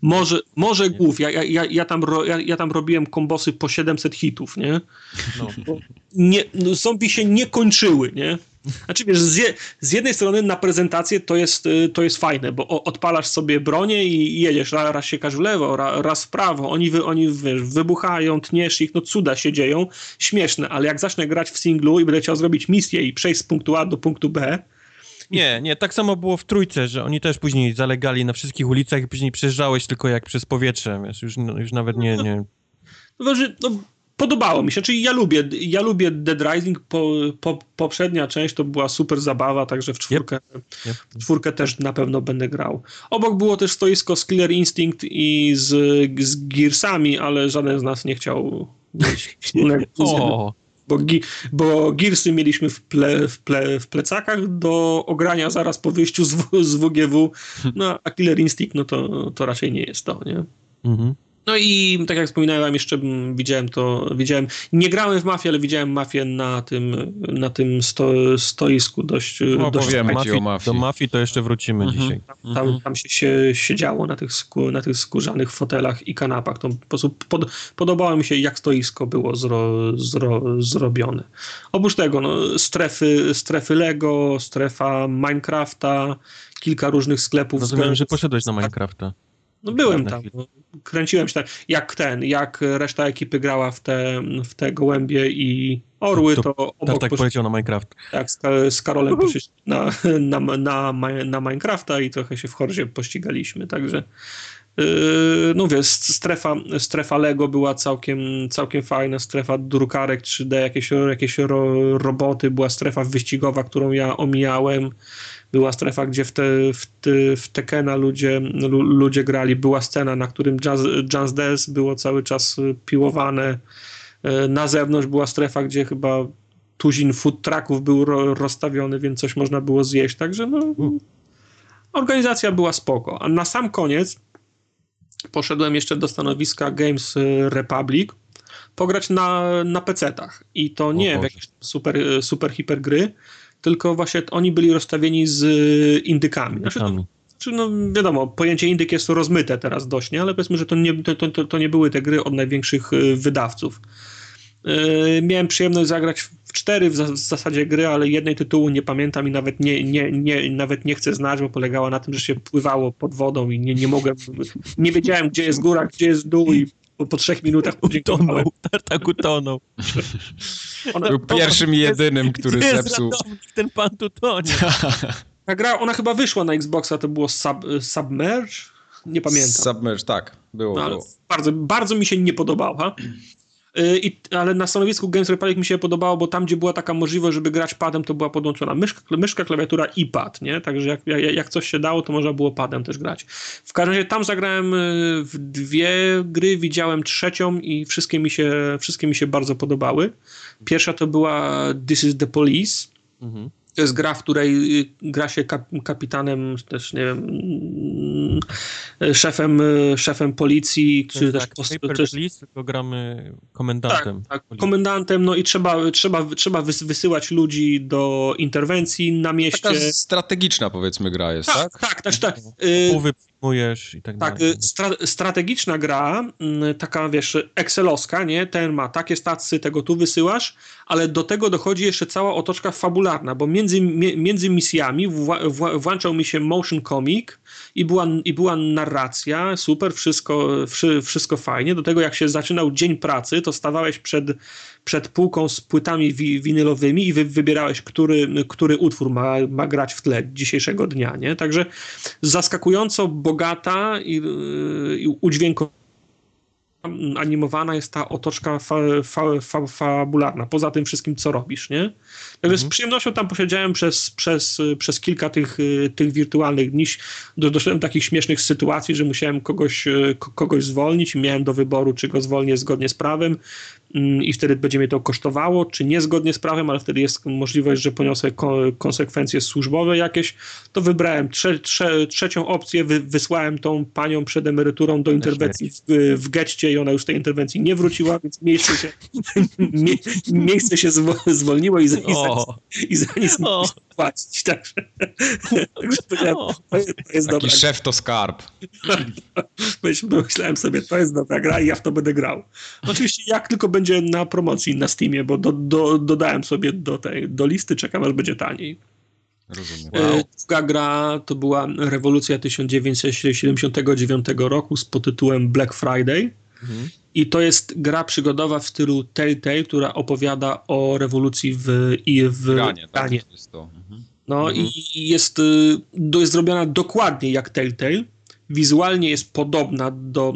może, może głów. Ja, ja, ja, tam ro, ja, ja tam robiłem kombosy po 700 hitów, nie? No. nie no, zombie się nie kończyły, nie? Znaczy wiesz, z, je, z, jednej strony na prezentację to jest, y, to jest fajne, bo odpalasz sobie bronię i jedziesz, raz, raz siekasz w lewo, raz w prawo, oni, wy, oni wiesz, wybuchają, tniesz ich, no cuda się dzieją, śmieszne, ale jak zacznę grać w singlu i będę chciał zrobić misję i przejść z punktu A do punktu B, nie, nie, tak samo było w trójce, że oni też później zalegali na wszystkich ulicach i później przejeżdżałeś tylko jak przez powietrze, wiesz, już, no, już nawet nie... nie... No, no, podobało mi się, czyli ja lubię, ja lubię Dead Rising, po, po, poprzednia część to była super zabawa, także w czwórkę, yep. Yep. W czwórkę też na pewno będę grał. Obok było też stoisko z Killer Instinct i z, z Gearsami, ale żaden z nas nie chciał mieć o bo, bo Gearsy mieliśmy w, ple, w, ple, w plecakach do ogrania zaraz po wyjściu z, z WGW, no a Killer Instinct no to, to raczej nie jest to, nie? Mhm. No i tak jak wspominałem, jeszcze widziałem to, widziałem, nie grałem w mafię, ale widziałem mafię na tym, na tym sto, stoisku dość... No, dość powiem, mafii, o mafii. do mafii to jeszcze wrócimy Mhm. dzisiaj. Tam, tam się, się siedziało na tych, skó, na tych skórzanych fotelach i kanapach. To po prostu pod, podobało mi się, jak stoisko było zro, zro, zrobione. Oprócz tego, no, strefy, strefy Lego, strefa Minecrafta, kilka różnych sklepów. Rozumiem, z- że poszedłeś na Minecrafta. No byłem tam. No, kręciłem się tak, jak ten, jak reszta ekipy grała w te, w te gołębie i orły, To- to, obok Tartak poszli- poleciał na Minecraft. tak, z, z Karolem poszliśmy na, na, na, na, Minecrafta i trochę się w hordzie pościgaliśmy, także yy, no mówię, strefa, strefa Lego była całkiem, całkiem fajna, strefa drukarek 3D, jakieś, jakieś ro, roboty, była strefa wyścigowa, którą ja omijałem, była strefa, gdzie w, te, w, te, w Tekena ludzie, lu, ludzie grali, była scena, na którym Jazz, Jazz Dance było cały czas y, piłowane, E, na zewnątrz. Była strefa, gdzie chyba tuzin food trucków był ro, rozstawiony, więc coś można było zjeść, także no, organizacja była spoko. A na sam koniec poszedłem jeszcze do stanowiska Games Republic pograć na, na PC-tach i to nie w jakieś super, super hiper gry, tylko właśnie oni byli rozstawieni z indykami. Znaczy, czy no wiadomo, pojęcie indyk jest rozmyte teraz dość, nie? ale powiedzmy, że to nie, to, to, to nie były te gry od największych y, wydawców. Yy, miałem przyjemność zagrać w cztery w, za, w zasadzie gry, ale jednej tytułu nie pamiętam i nawet nie, nie, nie, nawet nie chcę znać, bo polegała na tym, że się pływało pod wodą i nie, nie mogłem, nie wiedziałem gdzie jest góra, gdzie jest dół i po, po trzech minutach podziękowałem. Utonął. Tartak utonął. Ona, Był pierwszym i jedynym, który Gdzie jest zepsuł. ratownik? Ten pan tu tonie. ta gra, ona chyba wyszła na Xboxa, to było sub, Submerge? Nie pamiętam. Submerge, tak, było, No, było. bardzo, bardzo mi się nie podobała. Yy, I, ale na stanowisku Games Republic mi się podobało, bo tam, gdzie była taka możliwość, żeby grać padem, to była podłączona myszka, myszka klawiatura i pad, nie? Także jak, jak, jak coś się dało, to można było padem też grać. W każdym razie tam zagrałem yy, w dwie gry, widziałem trzecią i wszystkie mi się, wszystkie mi się bardzo podobały. Pierwsza to była This is the Police. Mhm. To jest gra, w której y, gra się kap, kapitanem, też nie wiem, mm, szefem, y, szefem policji, czy też, tak, pos- Paper też Please, tylko gramy tak, komendantem. tak, policji. komendantem, no i trzeba, trzeba, trzeba wys- wysyłać ludzi do interwencji na mieście. Taka strategiczna powiedzmy gra jest, tak? tak, tak, tak. y, Pół i tak, Tak, dalej. y, stra strategiczna gra, mm, taka wiesz, excelowska, nie? Ten ma takie stacje, tego tu wysyłasz, ale do tego dochodzi jeszcze cała otoczka fabularna, bo między, między misjami włączał mi się motion comic i była, i była narracja, super, wszystko, wszy wszystko fajnie. Do tego jak się zaczynał dzień pracy, to stawałeś przed, przed półką z płytami wi winylowymi i wy wybierałeś, który, który utwór ma, ma grać w tle dzisiejszego dnia, nie? Także zaskakująco bogata i, yy, i udźwiękowana animowana jest ta otoczka fa, fa, fa, fabularna, poza tym wszystkim, co robisz, nie? Także z przyjemnością tam posiedziałem przez, przez, przez kilka tych, y, tych wirtualnych dni. Do, doszedłem do takich śmiesznych sytuacji, że musiałem kogoś, y, ko- kogoś zwolnić i miałem do wyboru, czy go zwolnię zgodnie z prawem i wtedy będzie mnie to kosztowało, czy niezgodnie z prawem, ale wtedy jest możliwość, że poniosę ko konsekwencje służbowe jakieś, to wybrałem trze trze trzecią opcję, wy wysłałem tą panią przed emeryturą do interwencji w, w getcie i ona już z tej interwencji nie wróciła, więc miejsce się, mie miejsce się zwo zwolniło i za, i za, i za nic nie płacić. Także, to jest, Taki szef to skarb. Myśl- Myślałem sobie, to jest dobra gra i ja w to będę grał. Oczywiście jak tylko będzie na promocji na Steamie, bo do, do, dodałem sobie do tej do listy, czekam aż będzie taniej. Rozumiem. E, Druga gra to była rewolucja 1979 roku z podtytułem Black Friday. Mhm. I to jest gra przygodowa w stylu Telltale, która opowiada o rewolucji w, i w tak? Iranie. To. Mhm. No Mhm. i jest, y, do- jest zrobiona dokładnie jak Telltale. Wizualnie jest podobna do,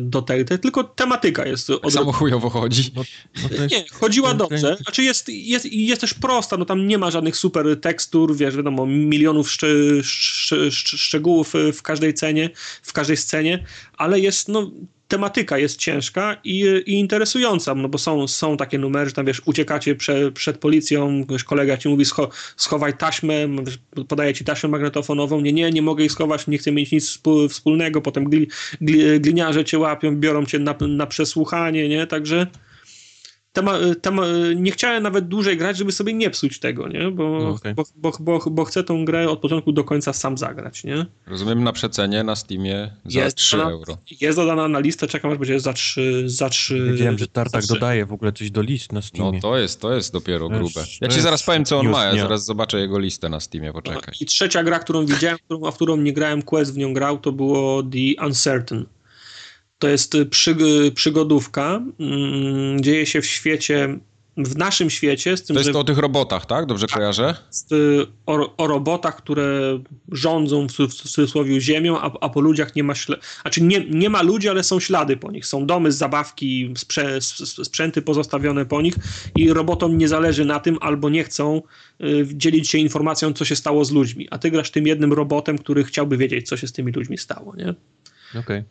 do Telltale, tylko tematyka jest Tak odrobinę. samo chujowo chodzi. no, no jest, Nie, chodziła dobrze. Znaczy jest, jest, jest też prosta, no tam nie ma żadnych super tekstur, wiesz, wiadomo, milionów szcze, szcze, szcze, szczegółów w każdej cenie, w każdej scenie, ale jest, no, tematyka jest ciężka i, i, interesująca, no bo są, są takie numery, że tam wiesz, uciekacie prze, przed policją, kolega ci mówi scho, schowaj taśmę, podaje ci taśmę magnetofonową, nie, nie, nie mogę jej schować, nie chcę mieć nic wspólnego, potem gli, gli, gliniarze cię łapią, biorą cię na, na przesłuchanie, nie, także tema, tema, nie chciałem nawet dłużej grać, żeby sobie nie psuć tego, nie? Bo, no okay. bo, bo, bo, bo, chcę tą grę od początku do końca sam zagrać, nie? Rozumiem na przecenie na Steamie za jest 3 dodana, euro. Jest dodana na listę, czekam aż będzie za 3 za 3 Wiedziałem, że Tartak dodaje w ogóle coś do list na Steamie. No to jest, to jest dopiero grube. Ja ci zaraz powiem, co on ma, ja zaraz zobaczę jego listę na Steamie, poczekaj. I trzecia gra, którą widziałem, a w którą nie grałem, Quest w nią grał, to było The Uncertain. To jest przy, przygodówka, mm, dzieje się w świecie w naszym świecie. Z tym, to jest że, o tych robotach, tak? Dobrze tak, kojarzę? O, o, robotach, które rządzą w, w cudzysłowie ziemią, a, a, po ludziach nie ma śladu. Znaczy nie, nie ma ludzi, ale są ślady po nich. Są domy, zabawki, sprze, sprzęty pozostawione po nich i robotom nie zależy na tym albo nie chcą y, dzielić się informacją, co się stało z ludźmi. A ty grasz tym jednym robotem, który chciałby wiedzieć, co się z tymi ludźmi stało, nie? Okay.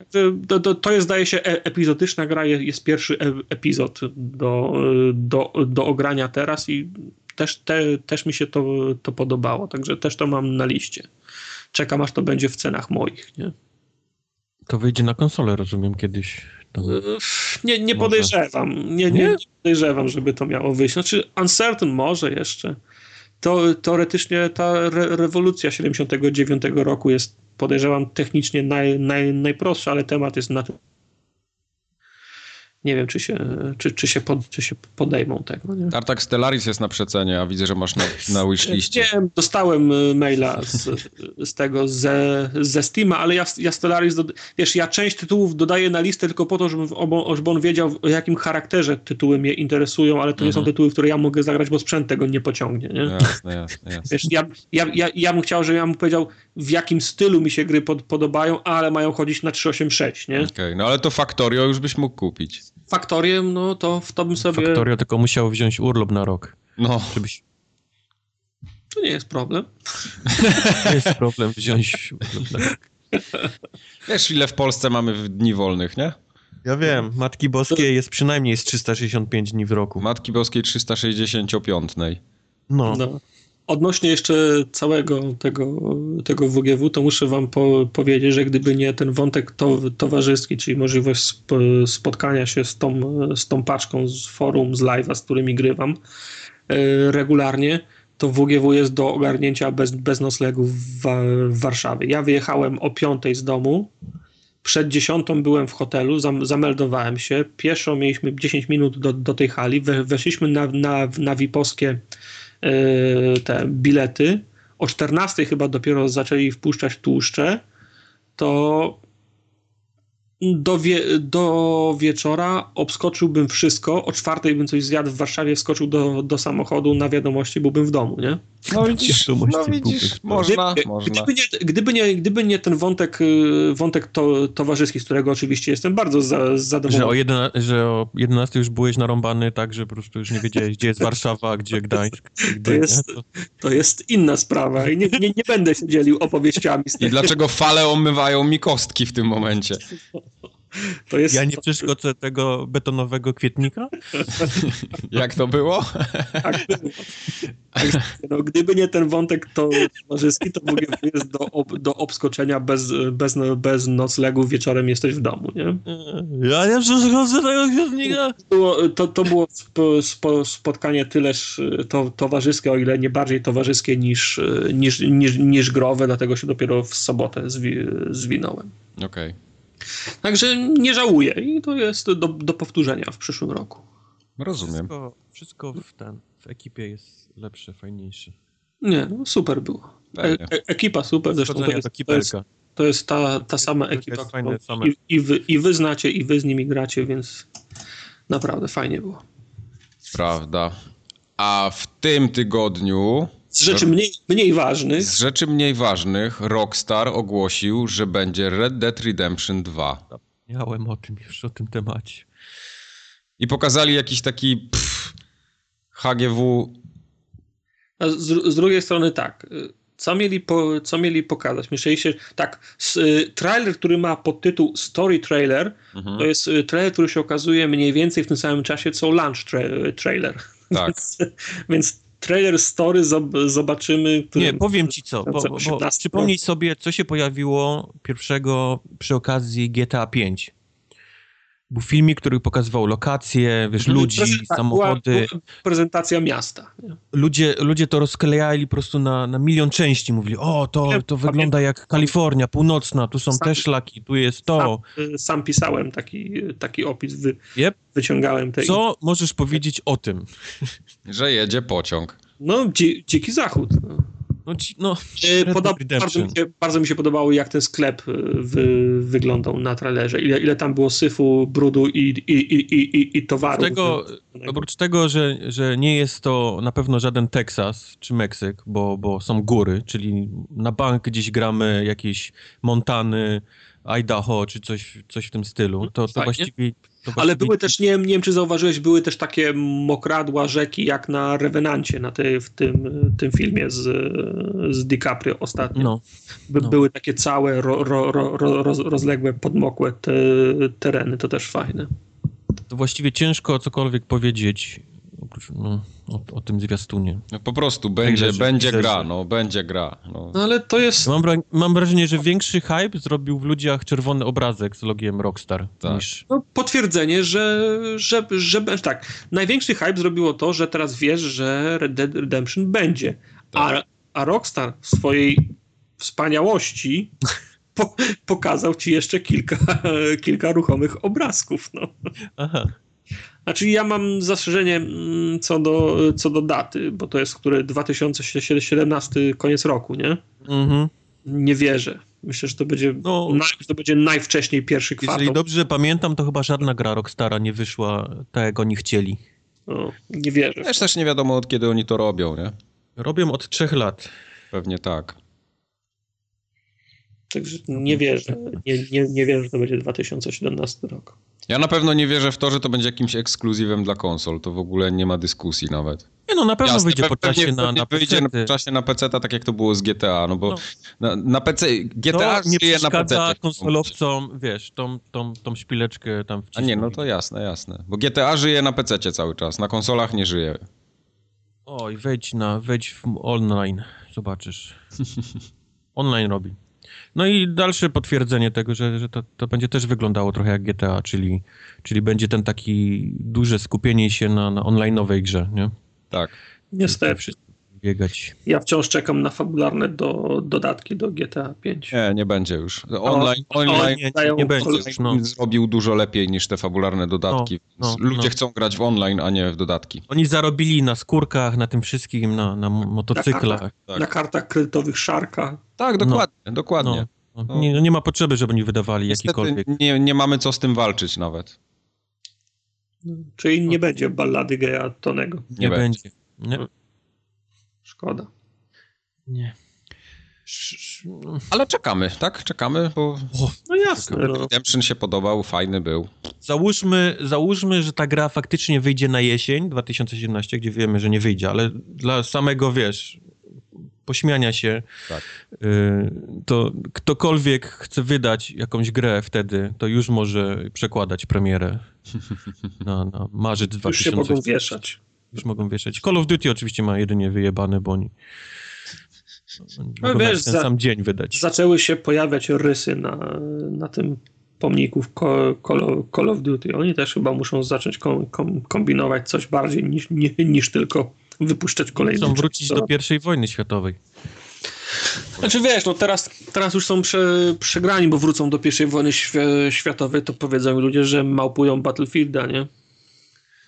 To, to, to, jest, zdaje się, e, epizodyczna gra, jest pierwszy e, epizod do, do, do ogrania teraz i też, te, też mi się to, to podobało, także też to mam na liście. Czekam, aż to będzie w cenach moich, nie? To wyjdzie na konsolę, rozumiem, kiedyś. Nie, nie podejrzewam. Nie, nie, nie, podejrzewam, żeby to miało wyjść. Znaczy, Uncertain może jeszcze. To, teoretycznie ta re rewolucja 79 roku jest podejrzewam technicznie naj, naj, najprostsze, ale temat jest na nie wiem, czy się, czy, czy się, pod, czy się podejmą tego. Nie? Tartak Stellaris jest na przecenie, a widzę, że masz na, na wishliście. Nie, dostałem y, maila z, z tego, ze, ze Steama, ale ja, ja Stellaris, do, wiesz, ja część tytułów dodaję na listę tylko po to, żeby, żeby on wiedział, o jakim charakterze tytuły mnie interesują, ale to mhm. nie są mhm. tytuły, w które ja mogę zagrać, bo sprzęt tego nie pociągnie. Nie? Jasne, jasne, jasne. Wiesz, ja, ja, ja, ja bym chciał, żeby ja mu powiedział, w jakim stylu mi się gry pod, podobają, ale mają chodzić na 386, nie? Okej, okay, no ale to Factorio już byś mógł kupić. Faktoriem, no to, to bym sobie... Faktorio tylko musiał wziąć urlop na rok. No. Żebyś... To nie jest problem. nie jest problem wziąć urlop na rok. Wiesz, ile w Polsce mamy w dni wolnych, nie? Ja wiem, Matki Boskiej jest przynajmniej z 365 dni w roku. Matki Boskiej 365. No. no. Odnośnie jeszcze całego tego, tego WGW, to muszę wam po, powiedzieć, że gdyby nie ten wątek to, towarzyski, czyli możliwość sp, spotkania się z tą, z tą paczką z forum, z live'a, z którymi grywam yy, regularnie, to WGW jest do ogarnięcia bez, bez noclegu w, w Warszawie. Ja wyjechałem o 5 z domu, przed dziesiątą byłem w hotelu, zam, zameldowałem się, pieszo mieliśmy 10 minut do, do tej hali, we, weszliśmy na, na, na Wiposkie E, te bilety. O 14 chyba dopiero zaczęli wpuszczać tłuszcze. To do, wie, do wieczora obskoczyłbym wszystko, o czwartej bym coś zjadł w Warszawie, wskoczył do, do samochodu, na wiadomości byłbym w domu, nie? No widzisz, no widzisz można, gdyby, można. Gdyby nie, gdyby nie, gdyby nie ten wątek, y, wątek to, towarzyski, z którego oczywiście jestem bardzo za, zadowolony. Że o, jedna, że o 11 już byłeś narąbany tak, że po prostu już nie wiedziałeś, gdzie jest Warszawa, gdzie Gdańsk. Gdzie, to, jest, to... to... jest inna sprawa i nie, nie, nie będę się dzielił opowieściami. I dlaczego fale omywają mi kostki w tym momencie? Jest... Ja nie przeszkodzę tego betonowego kwietnika? Jak to było? Tak było. No, gdyby nie ten wątek to towarzyski, to mówię, jest do, ob, do obskoczenia bez, bez, bez noclegu, wieczorem jesteś w domu, nie? Ja nie przeszkodzę tego kwietnika. Było, to, to było spo, spotkanie tyleż to, towarzyskie, o ile nie bardziej towarzyskie niż, niż, niż, niż growe, dlatego się dopiero w sobotę zwi, zwinąłem. Okej. Okay. Także nie żałuję i to jest do, do powtórzenia w przyszłym roku. Rozumiem. Wszystko, wszystko w, ten, w ekipie jest lepsze, fajniejsze. Nie, no super było. E, e, ekipa super, zresztą to jest, to jest, to jest ta, ta sama ekipa, fajne, i, i, wy, i wy znacie, i wy z nimi gracie, więc naprawdę fajnie było. Prawda. A w tym tygodniu z rzeczy mniej, mniej ważnych. Z rzeczy mniej ważnych Rockstar ogłosił, że będzie Red Dead Redemption 2. Miałem o tym już, o tym temacie. I pokazali jakiś taki pff, HGW. A z, z drugiej strony tak. co mieli, po, co mieli pokazać? Myśleli się, tak, y, trailer, który ma podtytuł Story Trailer, Mhm. to jest y, trailer, który się okazuje mniej więcej w tym samym czasie, co Launch tra trailer. Tak. więc, więc trailer Story zob- zobaczymy. który- Nie, powiem ci co, bo, bo, bo 2018 przypomnij sobie, co się pojawiło pierwszego przy okazji GTA 5. Był filmik, który pokazywał lokacje, wiesz, ludzi, Prezenta- samochody. Była, była prezentacja miasta. nie? Ludzie, ludzie to rozklejali po prostu na, na milion części. Mówili, o, to, to wygląda jak Kalifornia północna, tu są Sam- te szlaki, tu jest to. Sam, y, sam pisałem taki, taki opis, wy, Yep. wyciągałem te. Co możesz powiedzieć o tym? Że jedzie pociąg. No, dzi, dziki zachód. No. No, ci, no E, bardzo, mi się, bardzo mi się podobało, jak ten sklep e, wy, wyglądał na trailerze. Ile, ile tam było syfu, brudu i, i, i, i, i, i towaru. tego, oprócz tego, że, że nie jest to na pewno żaden Teksas czy Meksyk, bo, bo są góry, czyli na bank gdzieś gramy jakieś Montany, Idaho czy coś, coś w tym stylu, to, to właściwie... To Ale właściwie- były też, nie, nie wiem czy zauważyłeś, były też takie mokradła rzeki jak na Revenancie, na tej, w tym, tym filmie z, z DiCaprio ostatnio. No, By, no. Były takie całe ro, ro, ro, ro, roz, rozległe, podmokłe te, tereny, to też fajne. to właściwie ciężko cokolwiek powiedzieć oprócz, no, o, o tym zwiastunie. No po prostu będzie, będzie teaserze. gra, no będzie gra. No. No ale to jest... Mam, mam wrażenie, że większy hype zrobił w ludziach czerwony obrazek z logiem Rockstar Tak. niż... No, potwierdzenie, że, że, że, że tak. Największy hype zrobiło to, że teraz wiesz, że Red Dead Redemption będzie. A, Tak. a Rockstar w swojej wspaniałości po, pokazał ci jeszcze kilka, kilka ruchomych obrazków. No. Aha. Znaczy ja mam zastrzeżenie mm, co do, co do daty, bo to jest który 2017 koniec roku, nie? Mhm. Nie wierzę. Myślę, że to będzie, No. naj, to będzie najwcześniej pierwszy kwartał. Jeżeli dobrze pamiętam, to chyba żadna gra Rockstara nie wyszła tak, jak oni chcieli. No, nie wierzę. Też też nie wiadomo od kiedy oni to robią, nie? Robią od trzech lat. Pewnie tak. Także nie wierzę. Nie, nie, nie wierzę, że to będzie 2017 rok. Ja na pewno nie wierzę w to, że to będzie jakimś ekskluzywem dla konsol. To w ogóle nie ma dyskusji nawet. Nie no, na pewno Jasne, wyjdzie po czasie pewnie- na, na wyjdzie na PC. czasie na PC, tak jak to było z GTA, no bo No. na, na PC GTA To nie żyje na PC. konsolowcom, wiesz, tą, tą, tą szpileczkę tam A wcisnąć. nie, no to jasne, jasne. Bo GTA żyje na PC cały czas, na konsolach nie żyje. Oj, wejdź na, wejdź w online, zobaczysz. Online robi. No i dalsze potwierdzenie tego, że, że to, to będzie też wyglądało trochę jak GTA, czyli, czyli będzie ten taki duże skupienie się na, na online'owej grze, nie? Tak. Niestety. Biegać. Ja wciąż czekam na fabularne do, dodatki do GTA 5. Nie, nie będzie już. Online, online nie, dają nie będzie już, no. zrobił dużo lepiej niż te fabularne dodatki. No, Więc no, Ludzie no. chcą grać w online, a nie w dodatki. Oni zarobili na skórkach, na tym wszystkim, na, na motocyklach. Tak. Na kartach kredytowych Sharka. Tak, dokładnie, dokładnie. No, no, nie, no nie ma potrzeby, żeby oni wydawali Niestety jakikolwiek. nie, nie mamy co z tym walczyć nawet. Czyli nie będzie ballady geja Tonego. Nie, nie będzie. Nie. Szkoda. nie. Ale czekamy, tak? Czekamy, bo No jasne. No. Redemption się podobał, fajny był. Załóżmy, załóżmy, że ta gra faktycznie wyjdzie na jesień 2017, gdzie wiemy, że nie wyjdzie, ale dla samego, wiesz, pośmiania się, Tak. y, to ktokolwiek chce wydać jakąś grę wtedy, to już może przekładać premierę na, na marzec Już się 2017. mogą wieszać. Już mogą wieszać. Call of Duty oczywiście ma jedynie wyjebane, bo oni No wiesz, ten za- sam dzień wydać. Zaczęły się pojawiać rysy na, na tym pomniku w Call, Call, Call of Duty. Oni też chyba muszą zacząć kom, kom, kombinować coś bardziej niż, nie, niż tylko wypuszczać kolejne. Chcą wrócić do pierwszej wojny światowej. Znaczy wiesz, no teraz, teraz już są prze, przegrani, bo wrócą do pierwszej wojny świ światowej, to powiedzą ludzie, że małpują Battlefielda, nie?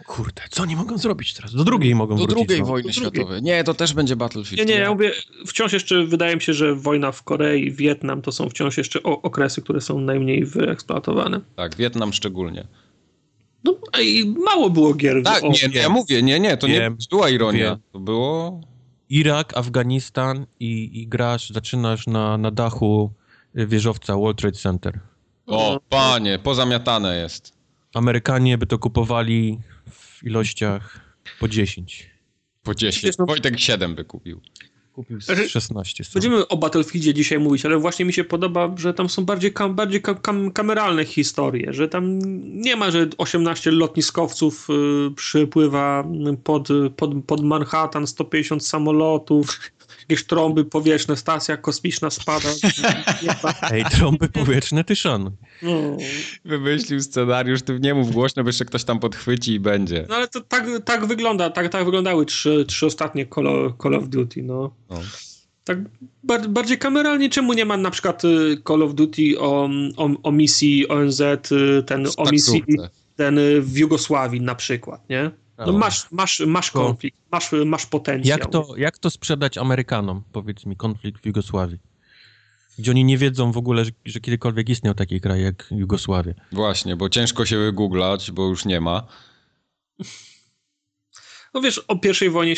Kurde, co oni mogą zrobić teraz? Do drugiej mogą Do wrócić. drugiej no. wojny Do drugiej. światowej. Nie, to też będzie Battlefield. Nie, nie, ja mówię, wciąż jeszcze wydaje mi się, że wojna w Korei, Wietnam to są wciąż jeszcze okresy, które są najmniej wyeksploatowane. Tak, Wietnam szczególnie. No i mało było gier. Tak, o, nie, ja mówię, nie, nie, to nie Wiem. była ironia. Wiem. To było... Irak, Afganistan i, i grasz, zaczynasz na, na dachu wieżowca World Trade Center. O, panie, pozamiatane jest. Amerykanie by to kupowali w ilościach po 10. Po 10. Wiesz, no- Wojtek 7 by kupił. Kupił z Znaczy, 16 stron. Będziemy o Battlefieldzie dzisiaj mówić, ale właśnie mi się podoba, że tam są bardziej, kam, bardziej kam, kam, kameralne historie, że tam nie ma, że 18 lotniskowców y, przypływa pod, pod, pod Manhattan, 150 samolotów, jakieś trąby powietrzne, stacja kosmiczna spada. Ej, trąby powietrzne, ty szanuj. No. Wymyślił scenariusz, ty nie mów głośno, bo jeszcze ktoś tam podchwyci i będzie. no ale to tak, tak wygląda, tak, tak wyglądały trzy, trzy ostatnie Call of, Call of Duty, no. No. Tak bar bardziej kameralnie, czemu nie ma na przykład y, Call of Duty o, o, o misji ONZ, y, ten o misji Taksówce. ten y, w Jugosławii na przykład, nie? No masz, masz, masz konflikt, masz, masz potencjał. Jak to, jak to sprzedać Amerykanom, powiedz mi, konflikt w Jugosławii? Gdzie oni nie wiedzą w ogóle, że, że kiedykolwiek istniał taki kraj jak Jugosławia. Właśnie, bo ciężko się wygooglać, bo już nie ma. No wiesz, o pierwszej wojnie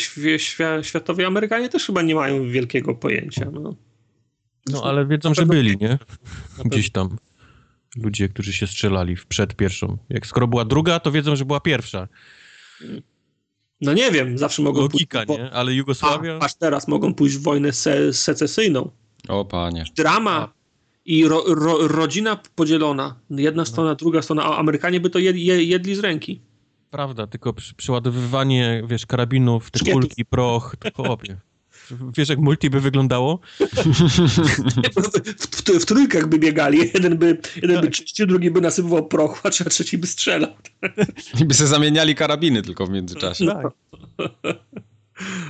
światowej Amerykanie też chyba nie mają wielkiego pojęcia, no. No ale wiedzą, że byli, nie? Gdzieś tam. Ludzie, którzy się strzelali w przed pierwszą. Jak skoro była druga, to wiedzą, że była pierwsza. No nie wiem, zawsze mogą Logika, pójść... nie? Ale A, Jugosławia... aż teraz mogą pójść w wojnę se, secesyjną. O panie. drama i ro, ro, rodzina podzielona. Jedna strona, druga strona, a Amerykanie by to jed, je, jedli z ręki. Prawda, tylko przy, przeładowywanie, wiesz, karabinów, te kulki, proch, to chłopie. Wiesz, jak multi by wyglądało? W, w, w trójkach by biegali. Jeden by, jeden by czyścił, drugi by nasypywał prochu, a trze- trzeci by strzelał. I by se zamieniali karabiny tylko w międzyczasie. Tak.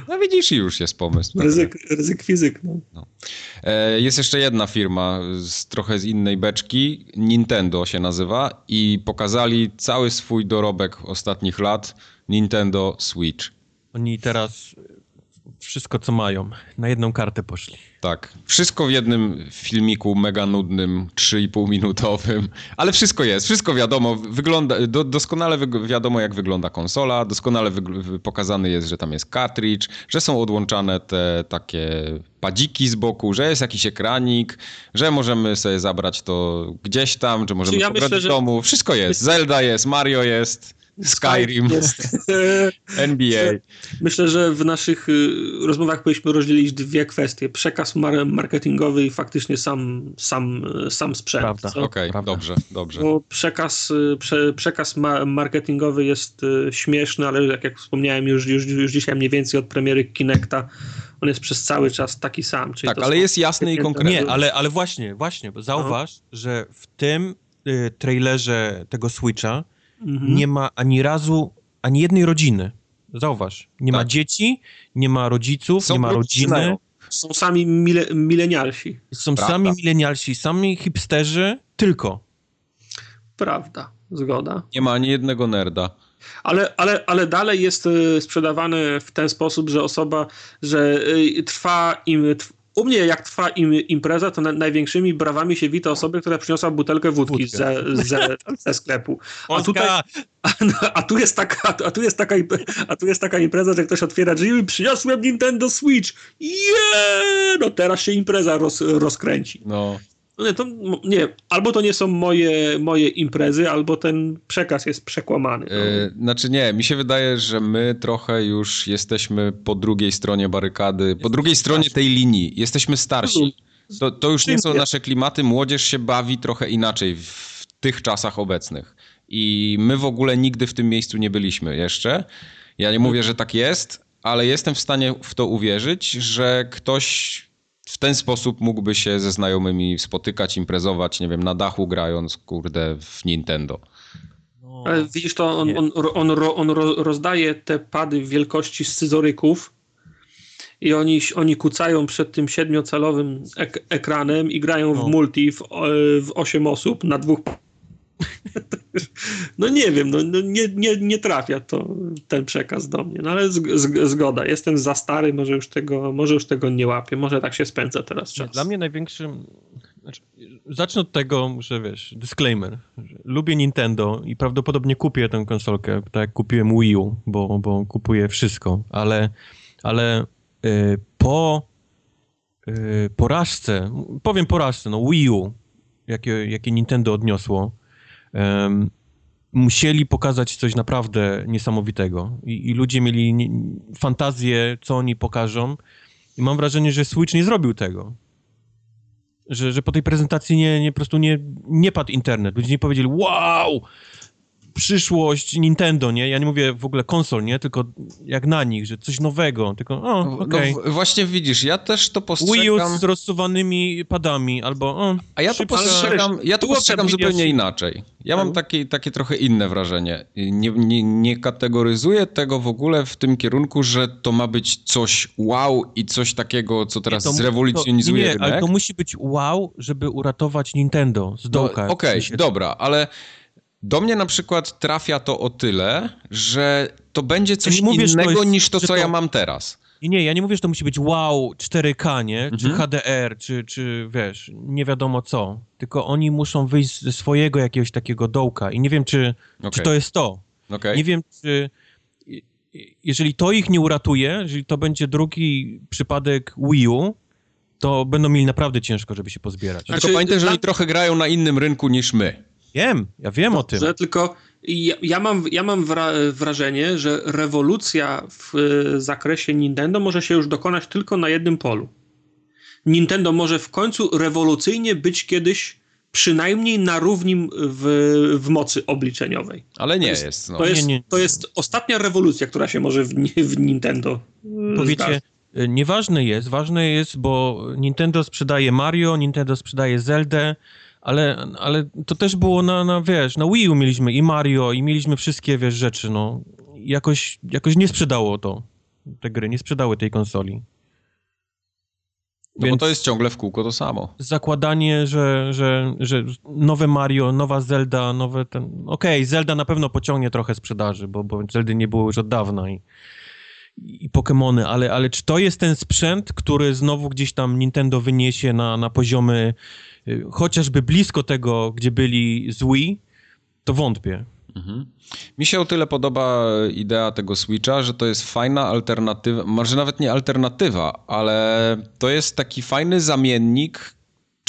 No widzisz, i już jest pomysł. Ryzyk, ryzyk fizyk. No. E, Jest jeszcze jedna firma, z, trochę z innej beczki, Nintendo się nazywa i pokazali cały swój dorobek ostatnich lat Nintendo Switch. Oni teraz wszystko, co mają, na jedną kartę poszli. Tak, wszystko w jednym filmiku mega nudnym, 3,5 minutowym, ale wszystko jest, wszystko wiadomo, wygląda, do, doskonale wyg- wiadomo jak wygląda konsola, doskonale pokazany jest, że tam jest cartridge, że są odłączane te takie padziki z boku, że jest jakiś ekranik, że możemy sobie zabrać to gdzieś tam, że możemy ja pograć myślę, w że- domu, wszystko jest, Zelda jest, Mario jest, Skyrim. NBA. Myślę, że w naszych y, rozmowach powinniśmy rozdzielić dwie kwestie. Przekaz mar- marketingowy i faktycznie sam, sam, y, sam sprzęt. Prawda. Okej, Prawda. dobrze, dobrze. Bo przekaz, y, prze, przekaz ma, marketingowy jest śmieszny, ale jak, jak wspomniałem już, już, już dzisiaj mniej więcej od premiery Kinecta, on jest przez cały czas taki sam. Czyli Tak, to ale jest jasny i konkretny. Nie, ale, ale właśnie, właśnie, bo zauważ, że w tym y, trailerze tego Switcha Mhm. nie ma ani razu, ani jednej rodziny. Zauważ, nie ma Tak. dzieci, nie ma rodziców, Są nie ma rodziny. Są sami mile, milenialsi. Są Prawda. sami milenialsi, sami hipsterzy, tylko. Prawda, zgoda. Nie ma ani jednego nerda. Ale, ale, ale dalej jest y, sprzedawany w ten sposób, że osoba, że y, trwa im. U mnie, jak trwa im impreza, to na, największymi brawami się wita osoba, która przyniosła butelkę wódki ze, ze, ze sklepu. A tutaj, a, a, tu jest taka, a, tu jest taka, a tu jest taka impreza, że ktoś otwiera drzwi i przyniosłem Nintendo Switch. Yeah! No teraz się impreza roz, rozkręci. No, No nie, to, nie, albo to nie są moje, moje imprezy, albo ten przekaz jest przekłamany. No. e, znaczy nie, mi się wydaje, że my trochę już jesteśmy po drugiej stronie barykady, po drugiej stronie tej linii. Jesteśmy starsi. To, to już nie są nasze klimaty. Młodzież się bawi trochę inaczej w tych czasach obecnych. I my w ogóle nigdy w tym miejscu nie byliśmy jeszcze. Ja nie mówię, że tak jest, ale jestem w stanie w to uwierzyć, że ktoś w ten sposób mógłby się ze znajomymi spotykać, imprezować, nie wiem, na dachu grając, kurde, w Nintendo. No, Ale widzisz, to on, on, on, on ro- rozdaje te pady w wielkości scyzoryków i oni, oni kucają przed tym siedmiocalowym ek ekranem i grają No. w multi w, o- w 8 osób na dwóch. No nie wiem, no, no nie, nie, nie trafia to ten przekaz do mnie, no ale z, z, zgoda, jestem za stary, może już tego, może już tego nie łapię, może tak się spędza teraz czas. Dla mnie największym. Znaczy, zacznę od tego, że wiesz, disclaimer. Że lubię Nintendo i prawdopodobnie kupię tę konsolkę, tak jak kupiłem Wii U, bo, bo kupuję wszystko, ale, ale y, po y, porażce, powiem porażce, no Wii U, jakie, jakie Nintendo odniosło, em, musieli pokazać coś naprawdę niesamowitego. I, i ludzie mieli nie, fantazję, co oni pokażą. I mam wrażenie, że Switch nie zrobił tego. Że, że po tej prezentacji nie, nie po prostu nie, nie padł internet. Ludzie nie powiedzieli, wow, przyszłość Nintendo, nie? Ja nie mówię w ogóle konsol, nie? Tylko jak na nich, że coś nowego, tylko o, No, okej. no, właśnie widzisz, ja też to Wii U postrzegam... z rozsuwanymi padami, albo o, A ja to postrzegam, ja to postrzegam zupełnie inaczej. Ja mam Tak. takie, takie trochę inne wrażenie. Nie, nie, nie kategoryzuję tego w ogóle w tym kierunku, że to ma być coś wow i coś takiego, co teraz to mu- zrewolucjonizuje to, nie, rynek. ale to musi być wow, żeby uratować Nintendo z No, dołka. Okej, w sensie- dobra, ale do mnie na przykład trafia to o tyle, że to będzie coś mówię, że to innego jest- niż to, co to- ja mam teraz. Nie, nie, ja nie mówię, że to musi być wow 4K, nie? Czy Mhm. HDR, czy, czy wiesz, nie wiadomo co. Tylko oni muszą wyjść ze swojego jakiegoś takiego dołka i nie wiem, czy, czy Okej. to jest to. Okej. Nie wiem, czy jeżeli to ich nie uratuje, jeżeli to będzie drugi przypadek Wii U, to będą mieli naprawdę ciężko, żeby się pozbierać. Tylko Znaczy, pamiętaj, że oni trochę grają na innym rynku niż my. Wiem, ja wiem o tym. Że tylko ja, ja mam, ja mam wra, wrażenie, że rewolucja w e, zakresie Nintendo może się już dokonać tylko na jednym polu. Nintendo może w końcu rewolucyjnie być kiedyś przynajmniej na równi w, w mocy obliczeniowej. Ale nie jest- jest. no. To jest, nie. to jest ostatnia rewolucja, która się może w, w Nintendo e, Powiecie, zdarzyć. y, nieważne jest, ważne jest, bo Nintendo sprzedaje Mario, Nintendo sprzedaje Zeldę, ale, ale to też było na, na, wiesz, na Wii U mieliśmy i Mario, i mieliśmy wszystkie, wiesz, rzeczy, no. Jakoś, jakoś nie sprzedało to, te gry, nie sprzedały tej konsoli. No bo Więc to jest ciągle w kółko to samo. zakładanie, że, że, że nowe Mario, nowa Zelda, nowe ten... Okej, Zelda na pewno pociągnie trochę sprzedaży, bo, bo Zeldy nie było już od dawna i, i Pokémony, ale, ale czy to jest ten sprzęt, który znowu gdzieś tam Nintendo wyniesie na, na poziomy chociażby blisko tego, gdzie byli z Wii, to wątpię. Mhm. Mi się o tyle podoba idea tego Switcha, że to jest fajna alternatywa, może nawet nie alternatywa, ale to jest taki fajny zamiennik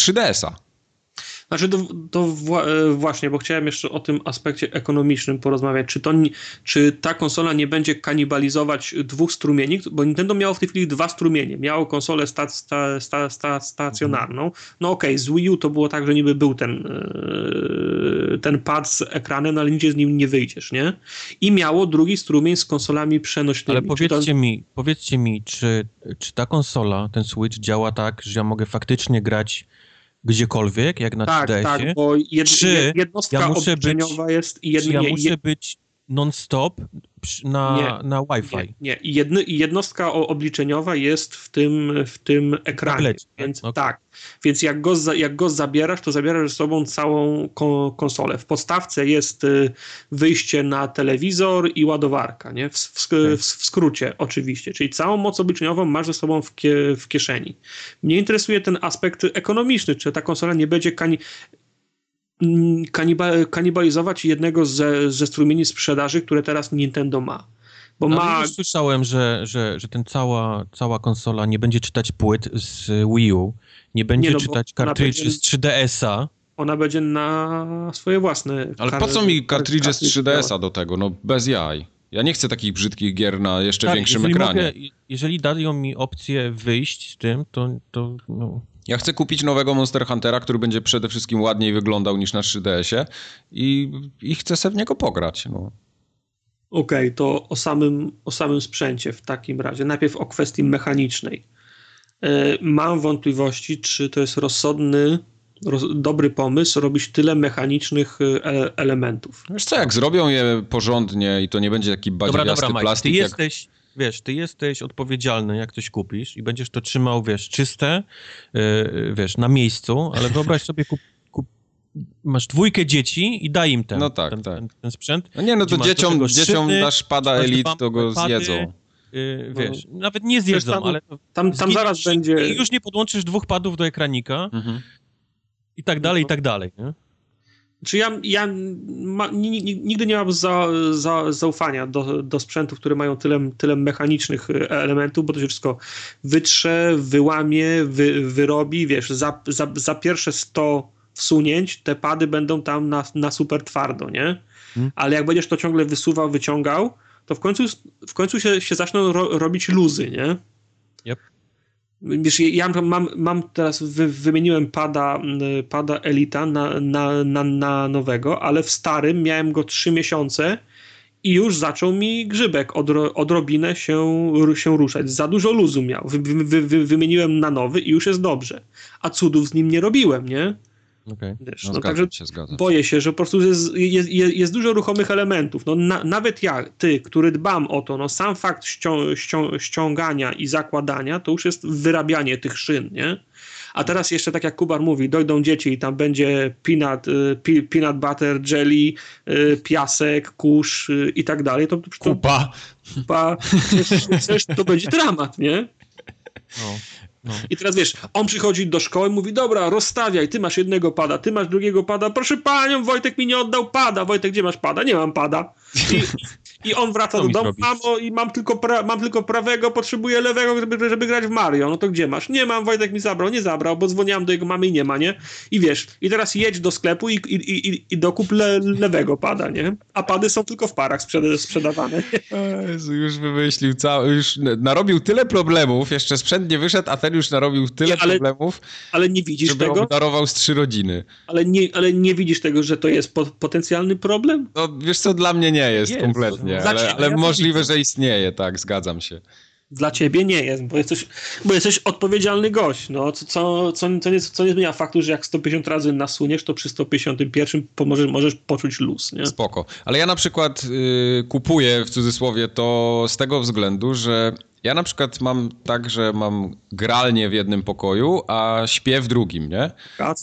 3DS-a. Znaczy to, to wła- e, właśnie, bo chciałem jeszcze o tym aspekcie ekonomicznym porozmawiać. Czy, to, czy ta konsola nie będzie kanibalizować dwóch strumieni? Bo Nintendo miało w tej chwili dwa strumienie. Miało konsolę sta, sta, sta, sta, stacjonarną. No okej, z Wii U to było tak, że niby był ten, e, ten pad z ekranem, no ale nigdzie z nim nie wyjdziesz, nie? I miało drugi strumień z konsolami przenośnymi. Ale Czy to- powiedzcie mi, powiedzcie mi, czy, czy ta konsola, ten Switch działa tak, że ja mogę faktycznie grać gdziekolwiek, jak na tak, 3DS-ie? tak, bo jed, Czy jednostka ja muszę być- jest i Czy ja muszę być non-stop na, Nie, na Wi-Fi? Nie, nie. I, jedny, i jednostka obliczeniowa jest w tym, w tym ekranie. tablecie, tak? Więc Okej. tak. Więc jak go, jak go zabierasz, to zabierasz ze sobą całą ko, konsolę. W podstawce jest y, wyjście na telewizor i ładowarka, nie? W, w, w, w skrócie oczywiście. Czyli całą moc obliczeniową masz ze sobą w, kie, w kieszeni. Mnie interesuje ten aspekt ekonomiczny, czy ta konsola nie będzie kani mm, kaniba, kanibalizować jednego ze, ze strumieni sprzedaży, które teraz Nintendo ma. Bo No, ma, słyszałem, że, że, że ten cała, cała konsola nie będzie czytać płyt z Wii U, nie będzie Nie, no czytać kartridży z 3DS-a. ona będzie na swoje własne. Ale kar- po co mi kartridże z kartridż 3DS-a do tego? No bez jaj. Ja nie chcę takich brzydkich gier na jeszcze Tak, większym jeżeli ekranie. Mogę, jeżeli dają mi opcję wyjść z tym, to, to no, Ja chcę kupić nowego Monster Huntera, który będzie przede wszystkim ładniej wyglądał niż na 3DS-ie i, i chcę sobie w niego pograć. No. Okej, to o samym, o samym sprzęcie w takim razie. Najpierw o kwestii mechanicznej. E, Mam wątpliwości, czy to jest rozsądny, roz, dobry pomysł robić tyle mechanicznych e, elementów. Wiesz co, jak zrobią je porządnie i to nie będzie taki Dobra, badziewiasty dobra, Mike, ty plastik, jak... wiesz, ty jesteś odpowiedzialny, jak coś kupisz i będziesz to trzymał, wiesz, czyste, yy, wiesz, na miejscu, ale wyobraź sobie, kup, kup, masz dwójkę dzieci i daj im ten, No tak, ten, tak. ten, ten sprzęt. No nie, no to dzieciom, tego dzieciom szyny, dasz pada dwa to go pady, zjedzą. Yy, No. wiesz, nawet nie zjedzą, tam- ale Tam, tam zaraz będzie. i już nie podłączysz dwóch padów do ekranika Mhm. i tak dalej, No. i tak dalej, nie? Czy ja, ja ma, ni- ni- nigdy nie mam za, za, zaufania do, do sprzętów, które mają tyle, tyle mechanicznych e, elementów, bo to się wszystko wytrze, wyłamie, wy, wyrobi, wiesz, za, za, za pierwsze 100 wsunięć te pady będą tam na, na super twardo, nie? Hmm. Ale jak będziesz to ciągle wysuwał, wyciągał, to w końcu, w końcu się, się zaczną ro, robić luzy, nie? Yep. Wiesz, ja mam, mam teraz, wy, wymieniłem pada, pada Elita na, na, na, na nowego, ale w starym miałem go trzy miesiące i już zaczął mi grzybek odro, odrobinę się, się ruszać. Za dużo luzu miał. Wy, wy, wymieniłem na nowy i już jest dobrze. A cudów z nim nie robiłem, nie? Okay. Wiesz, no, no także się, boję się, że po prostu jest, jest, jest dużo ruchomych elementów. No, na, nawet ja, ty, który dbam o to, no sam fakt ścią, ścią, ściągania i zakładania, to już jest wyrabianie tych szyn, nie? A teraz jeszcze, tak jak Kubar mówi, dojdą dzieci i tam będzie peanut, y, peanut butter, jelly, y, piasek, kurz y, i tak dalej. To, to, Kupa. Kupa. Coś, to będzie dramat, nie? No. No. I teraz wiesz, on przychodzi do szkoły, mówi, dobra, rozstawiaj, ty masz jednego pada, ty masz drugiego pada, proszę panią, Wojtek mi nie oddał pada, Wojtek, gdzie masz pada? Nie mam pada. I, i on wraca do domu, mamo, i mam tylko, pra, mam tylko prawego, potrzebuję lewego, żeby, żeby grać w Mario. No to gdzie masz? Nie mam, Wojtek mi zabrał, nie zabrał, bo dzwoniłam do jego mamy i nie ma, nie? I wiesz, i teraz jedź do sklepu i, i, i, i dokup le, lewego pada, nie? A pady są tylko w parach sprzeda sprzedawane. Jezu, już wymyślił cały, już narobił tyle problemów, jeszcze sprzęt nie wyszedł, a ten już narobił tyle nie, ale, problemów, ale nie widzisz żeby tego? darował z trzy rodziny. Ale nie, ale nie widzisz tego, że to jest po, potencjalny problem? No wiesz co, dla mnie nie jest, jest kompletnie ale, ale możliwe, że istnieje, tak, zgadzam się. Dla ciebie nie jest, bo jesteś, bo jesteś odpowiedzialny gość, no, co, co, co, co, nie, co nie zmienia faktu, że jak 150 razy nasuniesz, to przy 151 pomożesz, możesz poczuć luz, nie? Spoko. Ale ja na przykład y, kupuję, w cudzysłowie, to z tego względu, że ja na przykład mam tak, że mam gralnię w jednym pokoju, a śpię w drugim, nie?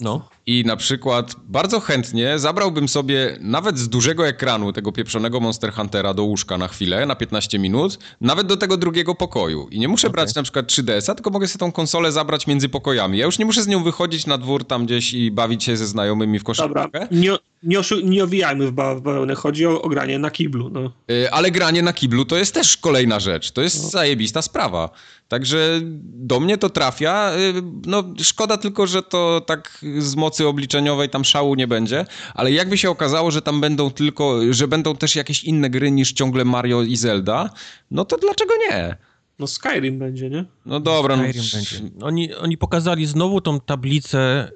No. I na przykład bardzo chętnie zabrałbym sobie nawet z dużego ekranu tego pieprzonego Monster Huntera do łóżka na chwilę, na 15 minut, nawet do tego drugiego pokoju. I nie muszę okay. brać na przykład 3DS-a, tylko mogę sobie tą konsolę zabrać między pokojami. Ja już nie muszę z nią wychodzić na dwór tam gdzieś i bawić się ze znajomymi w koszykówkę. Dobra, nie, nie, nie owijajmy w bawełnę, chodzi o, o, granie na kiblu. No. Yy, ale granie na kiblu to jest też kolejna rzecz, to jest no. zajebista sprawa. Także do mnie to trafia. Y, no, szkoda tylko, że to tak z mocy obliczeniowej tam szału nie będzie, ale jakby się okazało, że tam będą tylko, że będą też jakieś inne gry niż ciągle Mario i Zelda, no to dlaczego nie? No Skyrim będzie, nie? No dobra. No Skyrim no... będzie. Oni, oni pokazali znowu tą tablicę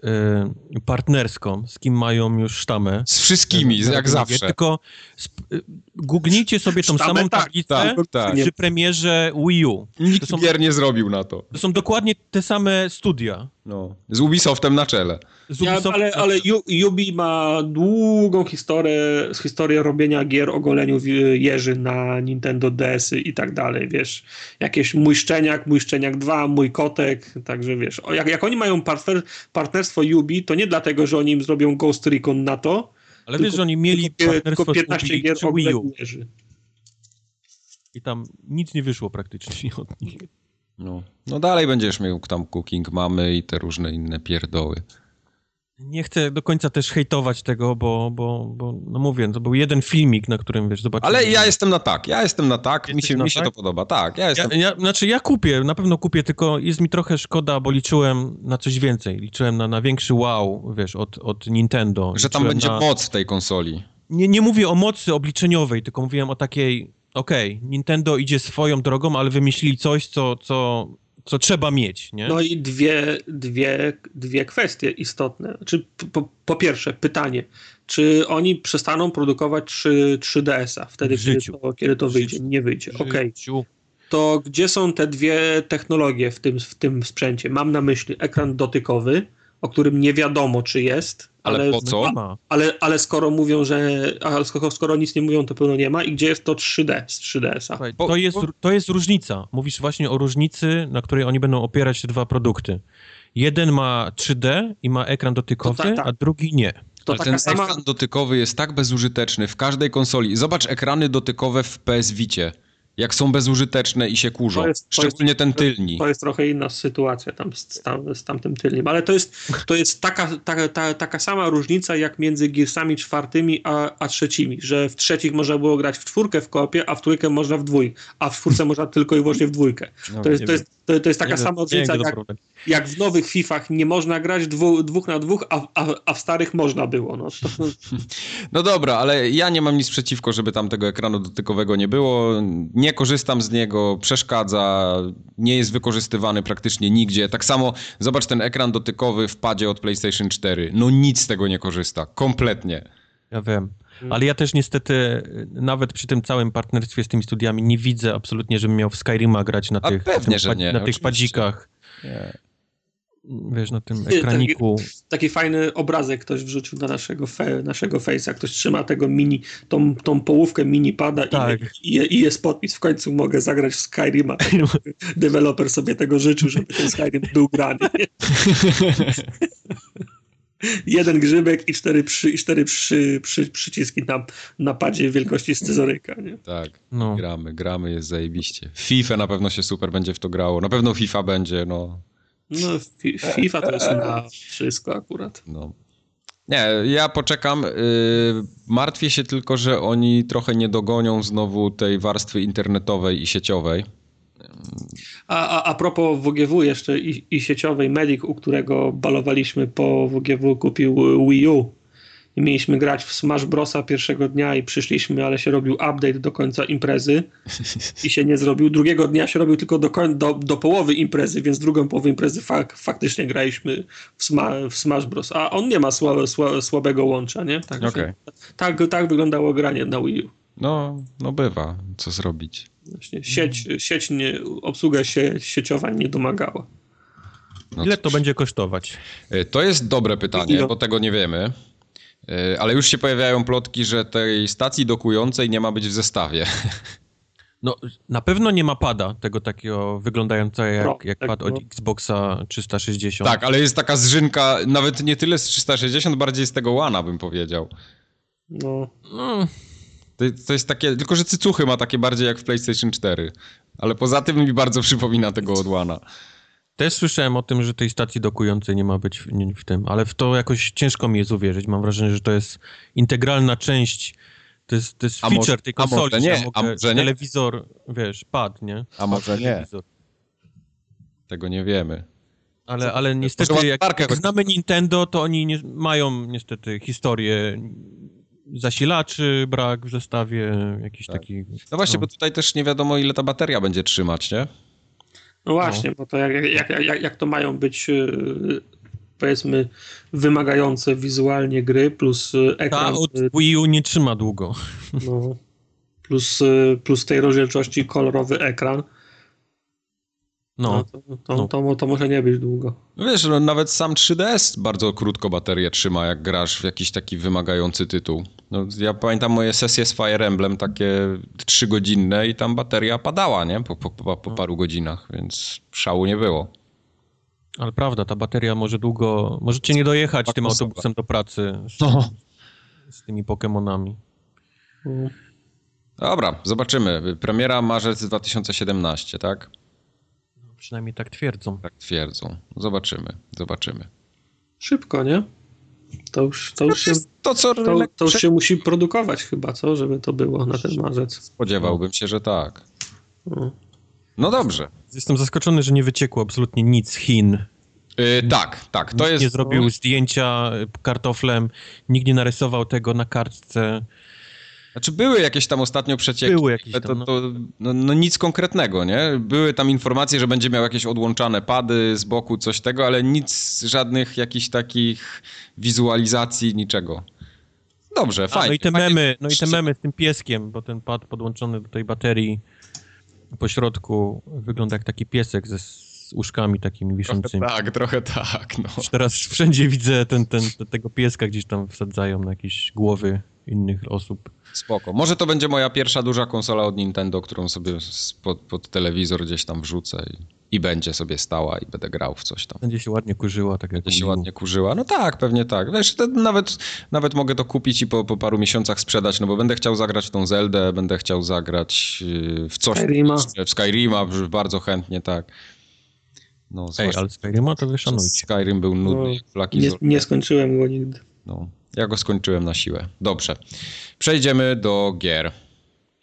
y, partnerską, z kim mają już sztamę. Z wszystkimi, y, jak zawsze. Tylko y, googlnijcie sobie tą samą tak, tablicę tak, tak. przy premierze Wii U. Nikt są, gier nie zrobił na to. To są dokładnie te same studia. No, z Ubisoftem na czele. Ja, ale ale Ubi ma długą historię, historię robienia gier o goleniu jeży na Nintendo DS-y i tak dalej, wiesz. Jakieś Mój Szczeniak, Mój Szczeniak 2, Mój Kotek, także wiesz. Jak, jak oni mają partner, partnerstwo Ubi, to nie dlatego, że oni im zrobią Ghost Recon na to, ale wiesz, że oni mieli tylko, partnerstwo tylko 15 gier o Wii U. I tam nic nie wyszło praktycznie od nich. No, no dalej będziesz miał tam cooking mamy i te różne inne pierdoły. Nie chcę do końca też hejtować tego, bo, bo, bo no mówię, to był jeden filmik, na którym, wiesz, zobaczyłem. Ale ja jestem na tak, ja jestem na tak, mi się, mi się tak? to podoba, tak, ja jestem... Ja, ja, znaczy ja kupię, na pewno kupię, tylko jest mi trochę szkoda, bo liczyłem na coś więcej, liczyłem na, na większy wow, wiesz, od, od Nintendo. Że tam będzie na... moc tej konsoli. Nie, nie mówię o mocy obliczeniowej, tylko mówiłem o takiej okej, okay, Nintendo idzie swoją drogą, ale wymyślili coś, co, co, co trzeba mieć, nie? No i dwie, dwie, dwie kwestie istotne. Czy po, po pierwsze, pytanie, czy oni przestaną produkować 3, 3DS-a wtedy, kiedy to, kiedy to wyjdzie? Nie wyjdzie, okej. Okay. To gdzie są te dwie technologie w tym, w tym sprzęcie? Mam na myśli ekran dotykowy, o którym nie wiadomo, czy jest. Ale, ale po co? A, ale, ale skoro mówią, że. Ale skoro, skoro nic nie mówią, to pewno nie ma. I gdzie jest to 3D z 3DS-a? To jest, to jest różnica. Mówisz właśnie o różnicy, na której oni będą opierać te dwa produkty. Jeden ma 3D i ma ekran dotykowy, tak, tak. a drugi nie. To Ale ten sama... ekran dotykowy jest tak bezużyteczny w każdej konsoli. Zobacz ekrany dotykowe w PS Vicie jak są bezużyteczne i się kurzą. Jest, Szczególnie jest, ten tylni. To jest trochę inna sytuacja tam z, tam, z tamtym tylnym, ale to jest, to jest taka, ta, ta, taka sama różnica jak między Gearsami czwartymi a, a trzecimi, że w trzecich można było grać w czwórkę w kopie, a w trójkę można w dwójkę, a w czwórce można tylko i wyłącznie w dwójkę. No, to, jest, to, jest, To, to jest taka sama różnica, jak, jak, w nowych FIFach nie można grać dwu, dwóch na dwóch, a, a, a, w starych można było. No. no dobra, ale ja nie mam nic przeciwko, żeby tam tego ekranu dotykowego nie było. Nie korzystam z niego, przeszkadza, nie jest wykorzystywany praktycznie nigdzie. Tak samo zobacz ten ekran dotykowy w padzie od PlayStation 4. No nic z tego nie korzysta, kompletnie. Ja wiem. Mm. Ale ja też niestety, nawet przy tym całym partnerstwie z tymi studiami, nie widzę absolutnie, żebym miał w Skyrima grać na tych, pewnie, tym, nie, na tych padzikach. Nie. Wiesz, na tym ekraniku. Taki, taki, fajny obrazek ktoś wrzucił na naszego, fe, naszego face'a. Ktoś trzyma tego mini, tą, tą połówkę mini pada tak. i, i, i, jest podpis. W końcu mogę zagrać w Skyrima. Deweloper sobie tego życzył, żeby ten Skyrim był grany. jeden grzybek i cztery, przy, i cztery przy, przy, przyciski na, na padzie wielkości scyzoryka. Nie? Tak, no. gramy, gramy, jest zajebiście. FIFA na pewno się super będzie w to grało. Na pewno FIFA będzie, no. No, FIFA to jest na wszystko akurat. No. Nie, ja poczekam. Yy, martwię się tylko, że oni trochę nie dogonią znowu tej warstwy internetowej i sieciowej. A, a, a propos WGW jeszcze i, i sieciowej, Medic, u którego balowaliśmy po WGW, kupił Wii U i mieliśmy grać w Smash Brosa pierwszego dnia i przyszliśmy, ale się robił update do końca imprezy i się nie zrobił. Drugiego dnia się robił tylko do, do, do połowy imprezy, więc drugą połowę imprezy fak, faktycznie graliśmy w, Sma, w Smash Bros. A on nie ma słabe, słabe, słabego łącza, nie? Tak, okay. tak, tak wyglądało granie na Wii U. No, no bywa, co zrobić. Właśnie sieć, sieć nie, obsługa sie, sieciowa nie domagała. No Ile to będzie kosztować? E, to jest dobre pytanie, bo tego nie wiemy. E, ale już się pojawiają plotki, że tej stacji dokującej nie ma być w zestawie. No, na pewno nie ma pada tego takiego wyglądającego jak, no, jak tak, pad od no. Xboxa 360. Tak, ale jest taka zżynka, nawet nie tyle z 360, bardziej z tego łana bym powiedział. No. no. To, to, jest takie, tylko że cycuchy ma takie bardziej jak w PlayStation 4. Ale poza tym mi bardzo przypomina tego odłana. Też słyszałem o tym, że tej stacji dokującej nie ma być w, w, tym, ale w to jakoś ciężko mi jest uwierzyć. Mam wrażenie, że to jest integralna część, to jest, to jest feature może, tej konsoli. A może nie, a może nie. Telewizor, wiesz, pad, nie? A może nie. Tego nie wiemy. Ale, ale niestety, jak, jak znamy Nintendo, to oni nie, mają niestety historię zasilaczy brak w zestawie, jakiś tak. taki... No właśnie, no. bo tutaj też nie wiadomo, ile ta bateria będzie trzymać, nie? No właśnie, no. bo to jak, jak, jak, jak to mają być y, powiedzmy wymagające wizualnie gry plus y, ekran... Ta od Wii U nie trzyma długo. No, plus, plus tej rozdzielczości kolorowy ekran, no, no, to, to, no. To, to, może nie być długo. No wiesz, no, nawet sam 3DS bardzo krótko baterię trzyma, jak grasz w jakiś taki wymagający tytuł. No, ja pamiętam moje sesje z Fire Emblem, takie trzygodzinne i tam bateria padała, nie? Po, po, po, po paru godzinach, więc szału nie było. Ale prawda, ta bateria może długo... Możecie nie dojechać tym autobusem do pracy z, no. z tymi Pokémonami. Dobra, zobaczymy. Premiera marzec 2017, tak? Przynajmniej tak twierdzą. Tak twierdzą. Zobaczymy, zobaczymy. Szybko, nie? To już, to już, się, to, co to, to już się musi produkować chyba, co? Żeby to było na ten marzec. Spodziewałbym się, że tak. No, no dobrze. Jestem zaskoczony, że nie wyciekło absolutnie nic z Chin. Yy, tak, tak. To nikt jest... nie zrobił zdjęcia kartoflem, nikt nie narysował tego na kartce. Znaczy były jakieś tam ostatnio przecieki. Były jakieś tam, to, to, no, no, nic konkretnego, nie? Były tam informacje, że będzie miał jakieś odłączane pady z boku, coś tego, ale nic, żadnych jakichś takich wizualizacji, niczego. Dobrze, fajnie. no i te memy, no i te memy z tym pieskiem, bo ten pad podłączony do tej baterii po środku wygląda jak taki piesek ze z uszkami takimi wiszącymi. Trochę tak, trochę tak, no. Teraz wszędzie widzę ten, ten, tego pieska gdzieś tam wsadzają na jakieś głowy innych osób. Spoko. Może to będzie moja pierwsza duża konsola od Nintendo, którą sobie pod, pod telewizor gdzieś tam wrzucę i, i, będzie sobie stała i będę grał w coś tam. Będzie się ładnie kurzyła, tak jak Będzie się ładnie kurzyła. No tak, pewnie tak. Wiesz, nawet, nawet mogę to kupić i po, po paru miesiącach sprzedać, no bo będę chciał zagrać w tą Zeldę, będę chciał zagrać y, w coś. Skyrima. W Skyrima, bardzo chętnie, tak. No, Ej, ale Skyrima to wyszanujcie. Skyrim był nudny no, nie, nie skończyłem go nigdy. No, ja go skończyłem na siłę. Dobrze. Przejdziemy do gier.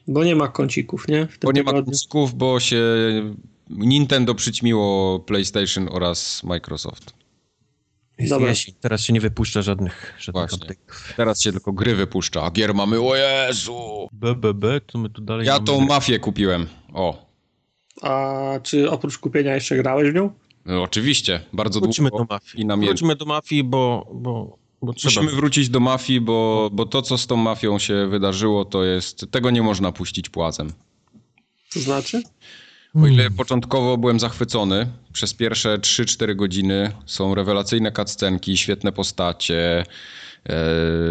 Bo nie ma kącików, nie? bo nie ma kącików, bo się Nintendo przyćmiło PlayStation oraz Microsoft. Dobra. jesień, teraz się nie wypuszcza żadnych, żadnych update'ów. Teraz się tylko gry wypuszcza, a gier mamy, o Jezu! BBB, co my tu dalej Ja mamy? tą mafię kupiłem. O, A czy oprócz kupienia jeszcze grałeś w nią? no, oczywiście, bardzo Wróćmy długo do mafii. i. Wróćmy do mafii, bo, bo, bo trzeba. Musimy wrócić do mafii, bo, bo to, co z tą mafią się wydarzyło, to jest. Tego nie można puścić płazem. To znaczy? O ile Hmm. początkowo byłem zachwycony, przez pierwsze 3-4 godziny są rewelacyjne cutscenki, świetne postacie, e,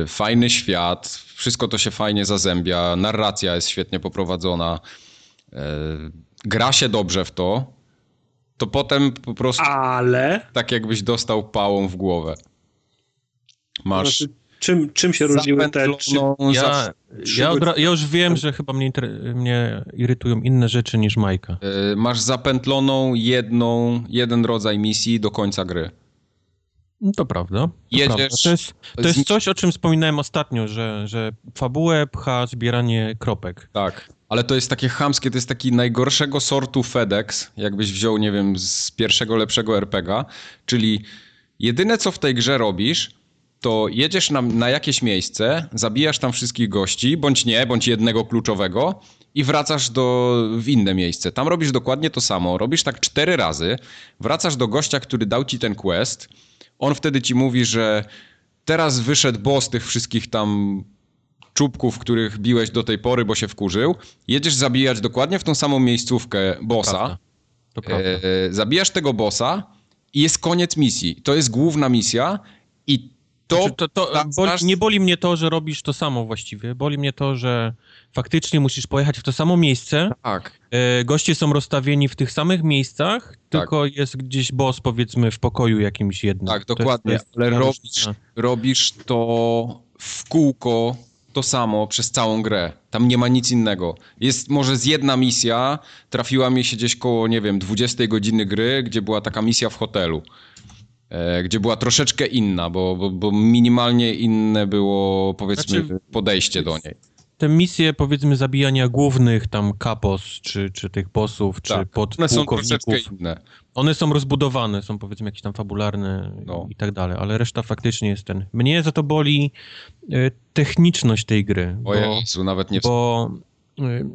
fajny świat, wszystko to się fajnie zazębia, narracja jest świetnie poprowadzona, e, gra się dobrze w to, to potem po prostu Ale... tak jakbyś dostał pałą w głowę. Masz Znaczy, czym, czym się różniły te trzy... Ja, ja, ja już wiem, że chyba mnie, inter- mnie irytują inne rzeczy niż Majka. e, masz zapętloną jedną, jeden rodzaj misji do końca gry. No To prawda. To, Jedziesz prawda. to, jest, to jest coś, o czym wspominałem ostatnio, że, że fabułę pcha zbieranie kropek. Tak, ale to jest takie chamskie, to jest taki najgorszego sortu FedEx, jakbyś wziął, nie wiem, z pierwszego lepszego RPGa, czyli jedyne co w tej grze robisz, to jedziesz na, na jakieś miejsce, zabijasz tam wszystkich gości, bądź nie, bądź jednego kluczowego i wracasz do, w inne miejsce. Tam robisz dokładnie to samo, robisz tak cztery razy, wracasz do gościa, który dał ci ten quest, on wtedy ci mówi, że teraz wyszedł boss tych wszystkich tam czubków, których biłeś do tej pory, bo się wkurzył, jedziesz zabijać dokładnie w tą samą miejscówkę bossa, Prawda. To prawda. e, zabijasz tego bossa i jest koniec misji. To jest główna misja i to... Znaczy, to, to tak, boli, nie boli mnie to, że robisz to samo właściwie. Boli mnie to, że faktycznie musisz pojechać w to samo miejsce. Tak, E, goście są rozstawieni w tych samych miejscach, Tak. tylko jest gdzieś boss, powiedzmy, w pokoju jakimś jednym. tak, To dokładnie, to jest ale robisz, robisz to w kółko to samo przez całą grę. Tam nie ma nic innego. Jest może z jedna misja, trafiła mi się gdzieś koło, nie wiem, 20 godziny gry, gdzie była taka misja w hotelu. E, gdzie była troszeczkę inna, bo, bo, bo minimalnie inne było, powiedzmy, Znaczy, podejście do niej. Te misje, powiedzmy, zabijania głównych tam kapos, czy, czy tych bossów, czy Tak, one są podpułkowników, inne. one są rozbudowane, są powiedzmy jakieś tam fabularne No. i tak dalej, ale reszta faktycznie jest ten. Mnie za to boli e, techniczność tej gry, O Jezu, nawet nie bo y,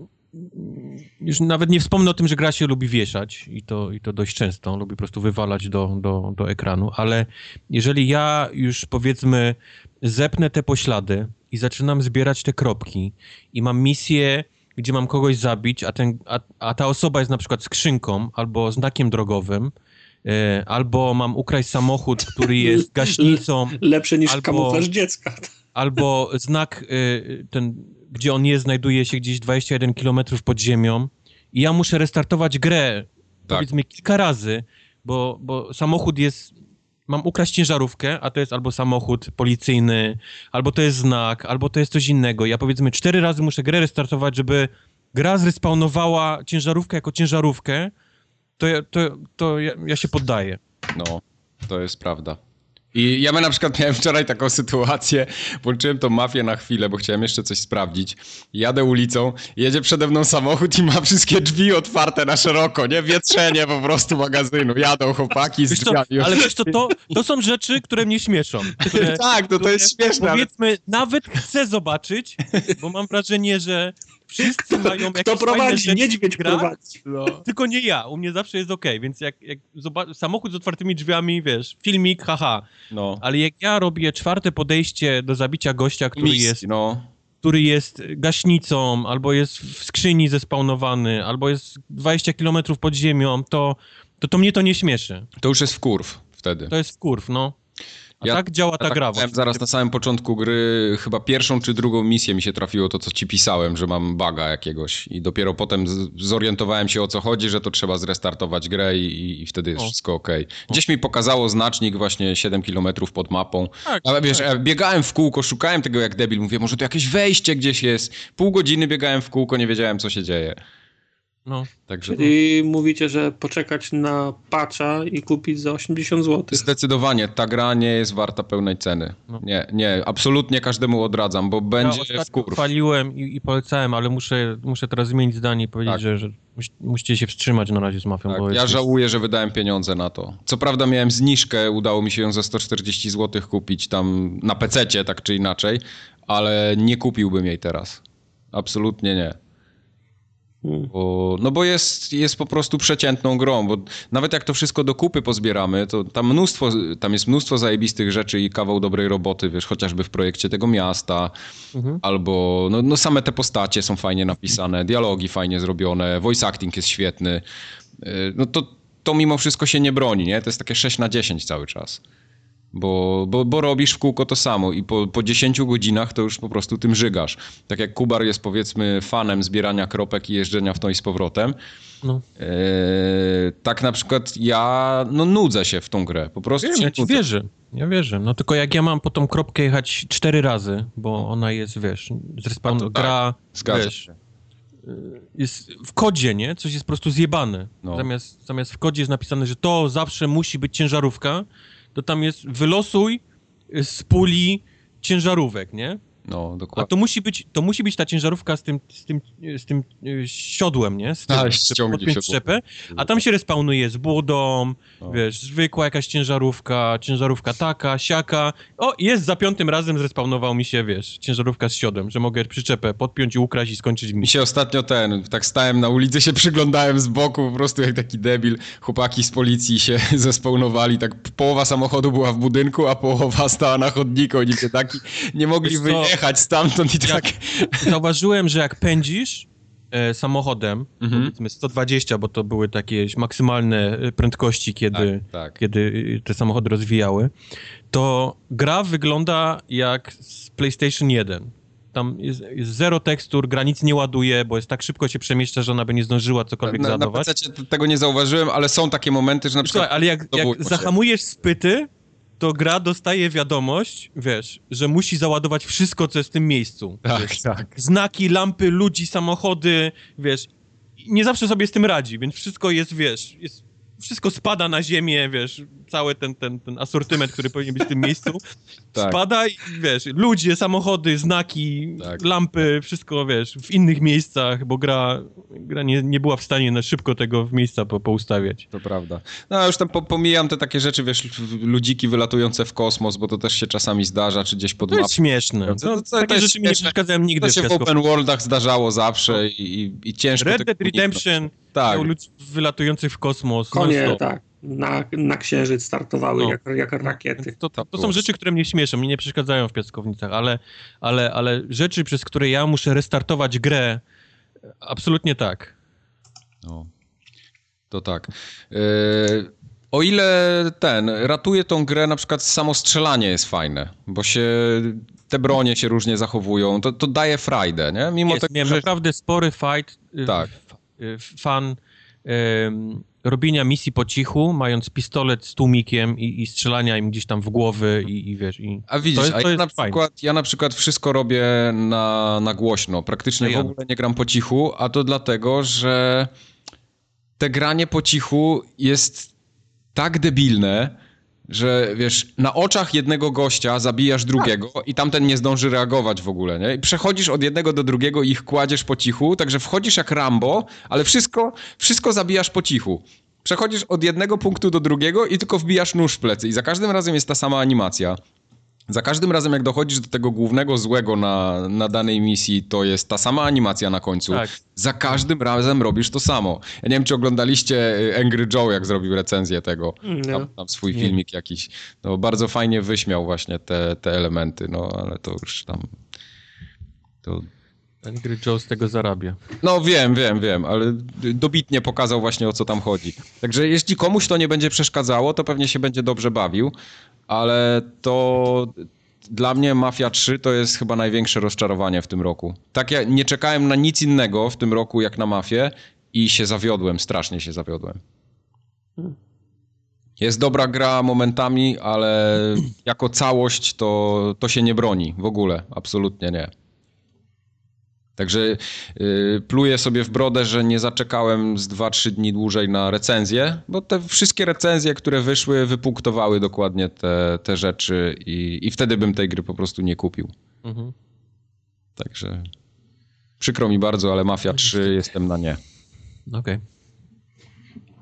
już nawet nie wspomnę o tym, że gra się lubi wieszać i to, i to dość często, lubi po prostu wywalać do, do, do ekranu, ale jeżeli ja już powiedzmy zepnę te poślady i zaczynam zbierać te kropki i mam misję, gdzie mam kogoś zabić, a, ten, a, a ta osoba jest na przykład skrzynką albo znakiem drogowym, y, albo mam ukraść samochód, który jest gaśnicą, Lepsze niż Albo- kamuflaż dziecka. albo znak y, ten, gdzie on jest, znajduje się gdzieś 21 km pod ziemią i ja muszę restartować grę Tak. powiedzmy kilka razy, bo, bo samochód jest, mam ukraść ciężarówkę, a to jest albo samochód policyjny, albo to jest znak, albo to jest coś innego. Ja powiedzmy cztery razy muszę grę restartować, żeby gra zrespawnowała ciężarówkę jako ciężarówkę, to ja, to, to ja, ja się poddaję. No, to jest prawda. I ja na przykład miałem wczoraj taką sytuację, włączyłem tą mafię na chwilę, bo chciałem jeszcze coś sprawdzić. Jadę ulicą, jedzie przede mną samochód i ma wszystkie drzwi otwarte na szeroko, nie? Wietrzenie po prostu magazynu. Jadą chłopaki z drzwiami. ale wiesz co, to, to są rzeczy, które mnie śmieszą. Które, tak, to, to jest śmieszne, ale Powiedzmy, nawet chcę zobaczyć, bo mam wrażenie, że wszyscy mają jakieś Kto prowadzi? Niedźwiedź w prowadzi. Tylko nie ja, u mnie zawsze jest okej, więc jak, jak samochód z otwartymi drzwiami, wiesz, filmik, haha, no. ale jak ja robię czwarte podejście do zabicia gościa, który jest, no. który jest gaśnicą, albo jest w skrzyni zespawnowany, albo jest 20 km pod ziemią, to, to, to mnie to nie śmieszy. To już jest w kurw wtedy. To jest wkurw, no. A Ja- tak działa ta Ja tak gra właściwie. zaraz na samym początku gry, chyba pierwszą czy drugą misję mi się trafiło to, co ci pisałem, że mam baga jakiegoś i dopiero potem zorientowałem się o co chodzi, że to trzeba zrestartować grę i, i wtedy jest O. wszystko ok. Gdzieś mi pokazało znacznik właśnie 7 km pod mapą, Tak, ale wiesz, tak. ja biegałem w kółko, szukałem tego jak debil, mówię, może tu jakieś wejście gdzieś jest. Pół godziny biegałem w kółko, nie wiedziałem co się dzieje. No. Także Czyli mówicie, że poczekać na patcha i kupić za 80 zł. zdecydowanie ta gra nie jest warta pełnej ceny. No. Nie, nie, absolutnie każdemu odradzam, bo będzie ja kurw. chwaliłem i, i polecałem, ale muszę, muszę teraz zmienić zdanie i powiedzieć, Tak. że, że mus- musicie się wstrzymać na razie z mafią. Tak, bo ja jest, żałuję, że wydałem pieniądze na to. Co prawda miałem zniżkę, udało mi się ją za 140 zł kupić tam na PC, tak czy inaczej, ale nie kupiłbym jej teraz. Absolutnie nie. Hmm. Bo, no bo jest, jest po prostu przeciętną grą, bo nawet jak to wszystko do kupy pozbieramy, to tam mnóstwo, tam jest mnóstwo zajebistych rzeczy i kawał dobrej roboty, wiesz, chociażby w projekcie tego miasta, Mhm. albo no, no same te postacie są fajnie napisane, dialogi fajnie zrobione, voice acting jest świetny, Yy, no to, to mimo wszystko się nie broni, nie? To jest takie 6 na 10 cały czas. Bo, bo, bo robisz w kółko to samo i po, po 10 godzinach to już po prostu tym żygasz. Tak jak Kubar jest powiedzmy fanem zbierania kropek i jeżdżenia w to i z powrotem, No. Eee, tak na przykład ja no, nudzę się w tą grę. Po prostu Wiem, ja ci nudzę. wierzę. Ja wierzę. No tylko jak ja mam po tą kropkę jechać cztery razy, bo ona jest, wiesz, zrespawn A to tak, gra, Zgadza wiesz, się. jest w kodzie, nie? Coś jest po prostu zjebane. No. Zamiast, zamiast w kodzie jest napisane, że to zawsze musi być ciężarówka, to tam jest wylosuj z puli ciężarówek, nie? No, A dokładnie. to musi być, to musi być ta ciężarówka z tym, z tym, z tym e, siodłem, nie? Z tym, siodło. przyczepę, a tam się respawnuje z budą, No. wiesz, zwykła jakaś ciężarówka, ciężarówka taka, siaka. O, jest za piątym razem zrespawnował mi się, wiesz, ciężarówka z siodłem, że mogę przyczepę podpiąć i ukraść i skończyć Mi misję. się ostatnio ten, tak stałem na ulicy, się przyglądałem z boku, po prostu jak taki debil. Chłopaki z policji się zespełnowali, tak połowa samochodu była w budynku, a połowa stała na chodniku. Oni się taki nie mogli co, wyjechać stamtąd i tak... Zauważyłem, że jak pędzisz e, samochodem, Mhm. powiedzmy 120, bo to były takie maksymalne e, prędkości, kiedy, Tak, tak. kiedy e, te samochody rozwijały, to gra wygląda jak z PlayStation 1. Tam jest, jest zero tekstur, gra nic nie ładuje, bo jest tak szybko się przemieszcza, że ona by nie zdążyła cokolwiek Na, na załadować. PC tego nie zauważyłem, ale są takie momenty, że na przykład... Słuchaj, ale jak, jak zahamujesz spyty, to gra dostaje wiadomość, wiesz, że musi załadować wszystko, co jest w tym miejscu. Tak, wiesz, tak. znaki, lampy, ludzi, samochody, wiesz. Nie zawsze sobie z tym radzi, więc wszystko jest, wiesz, jest, wszystko spada na ziemię, wiesz, cały ten, ten, ten asortyment, który powinien być w tym miejscu, Tak. spada i, wiesz, ludzie, samochody, znaki, Tak. lampy, wszystko, wiesz, w innych miejscach, bo gra, gra nie, nie była w stanie na szybko tego w miejsca po, poustawiać. To prawda. No, już tam po, pomijam te takie rzeczy, wiesz, ludziki wylatujące w kosmos, bo to też się czasami zdarza, czy gdzieś pod To mapą. jest śmieszne. To- To, to- to takie rzeczy mi nie śmieszne. przeszkadzają nigdy To się w w open worldach zdarzało zawsze i, i, i ciężko Red Dead. Redemption Tak. miał ludzi wylatujących w kosmos. Konie, non-stop. tak, na, na księżyc startowały No. jak, jak rakiety. Więc To, to, to są rzeczy, które mnie śmieszą, mnie nie przeszkadzają w piaskownicach, ale, ale, ale rzeczy, przez które ja muszę restartować grę, absolutnie tak. No. To tak. Yy, o ile ten, ratuje tą grę, na przykład samo strzelanie jest fajne, bo się te bronie się różnie zachowują, to, to daje frajdę, nie? Mimo Jest, tego, miałem że... naprawdę spory fight, y, Tak. f- y, fan robienia misji po cichu, mając pistolet z tłumikiem i, i strzelania im gdzieś tam w głowy i, i wiesz, i A widzisz, to jest- a to ja, jest na fajne. przykład, ja na przykład wszystko robię na, na głośno. Praktycznie A w ja. ogóle nie gram po cichu, a to dlatego, że te granie po cichu jest tak debilne, że wiesz, na oczach jednego gościa zabijasz drugiego i tamten nie zdąży reagować w ogóle, nie? I przechodzisz od jednego do drugiego i ich kładziesz po cichu, także wchodzisz jak Rambo, ale wszystko, wszystko zabijasz po cichu. Przechodzisz od jednego punktu do drugiego i tylko wbijasz nóż w plecy i za każdym razem jest ta sama animacja. Za każdym razem, jak dochodzisz do tego głównego złego na, na danej misji, to jest ta sama animacja na końcu. Tak. Za każdym razem robisz to samo. Ja nie wiem, czy oglądaliście y, Angry Joe, jak zrobił recenzję tego. Nie. Tam, tam swój Nie. filmik jakiś. No, bardzo fajnie wyśmiał właśnie te, te elementy, no ale to już tam... To... Angry Joe z tego zarabia. No wiem, wiem, wiem, ale dobitnie pokazał właśnie o co tam chodzi. Także jeśli komuś to nie będzie przeszkadzało, to pewnie się będzie dobrze bawił, ale to dla mnie Mafia 3 to jest chyba największe rozczarowanie w tym roku. Tak ja nie czekałem na nic innego w tym roku jak na Mafię i się zawiodłem, strasznie się zawiodłem. Jest dobra gra momentami, ale jako całość to, to się nie broni w ogóle, absolutnie nie. Także yy, pluję sobie w brodę, że nie zaczekałem z 2-3 dni dłużej na recenzję, bo te wszystkie recenzje, które wyszły, wypunktowały dokładnie te, te rzeczy i, i wtedy bym tej gry po prostu nie kupił. Mhm. Także przykro mi bardzo, ale Mafia 3 jestem na nie. Okej. Okay.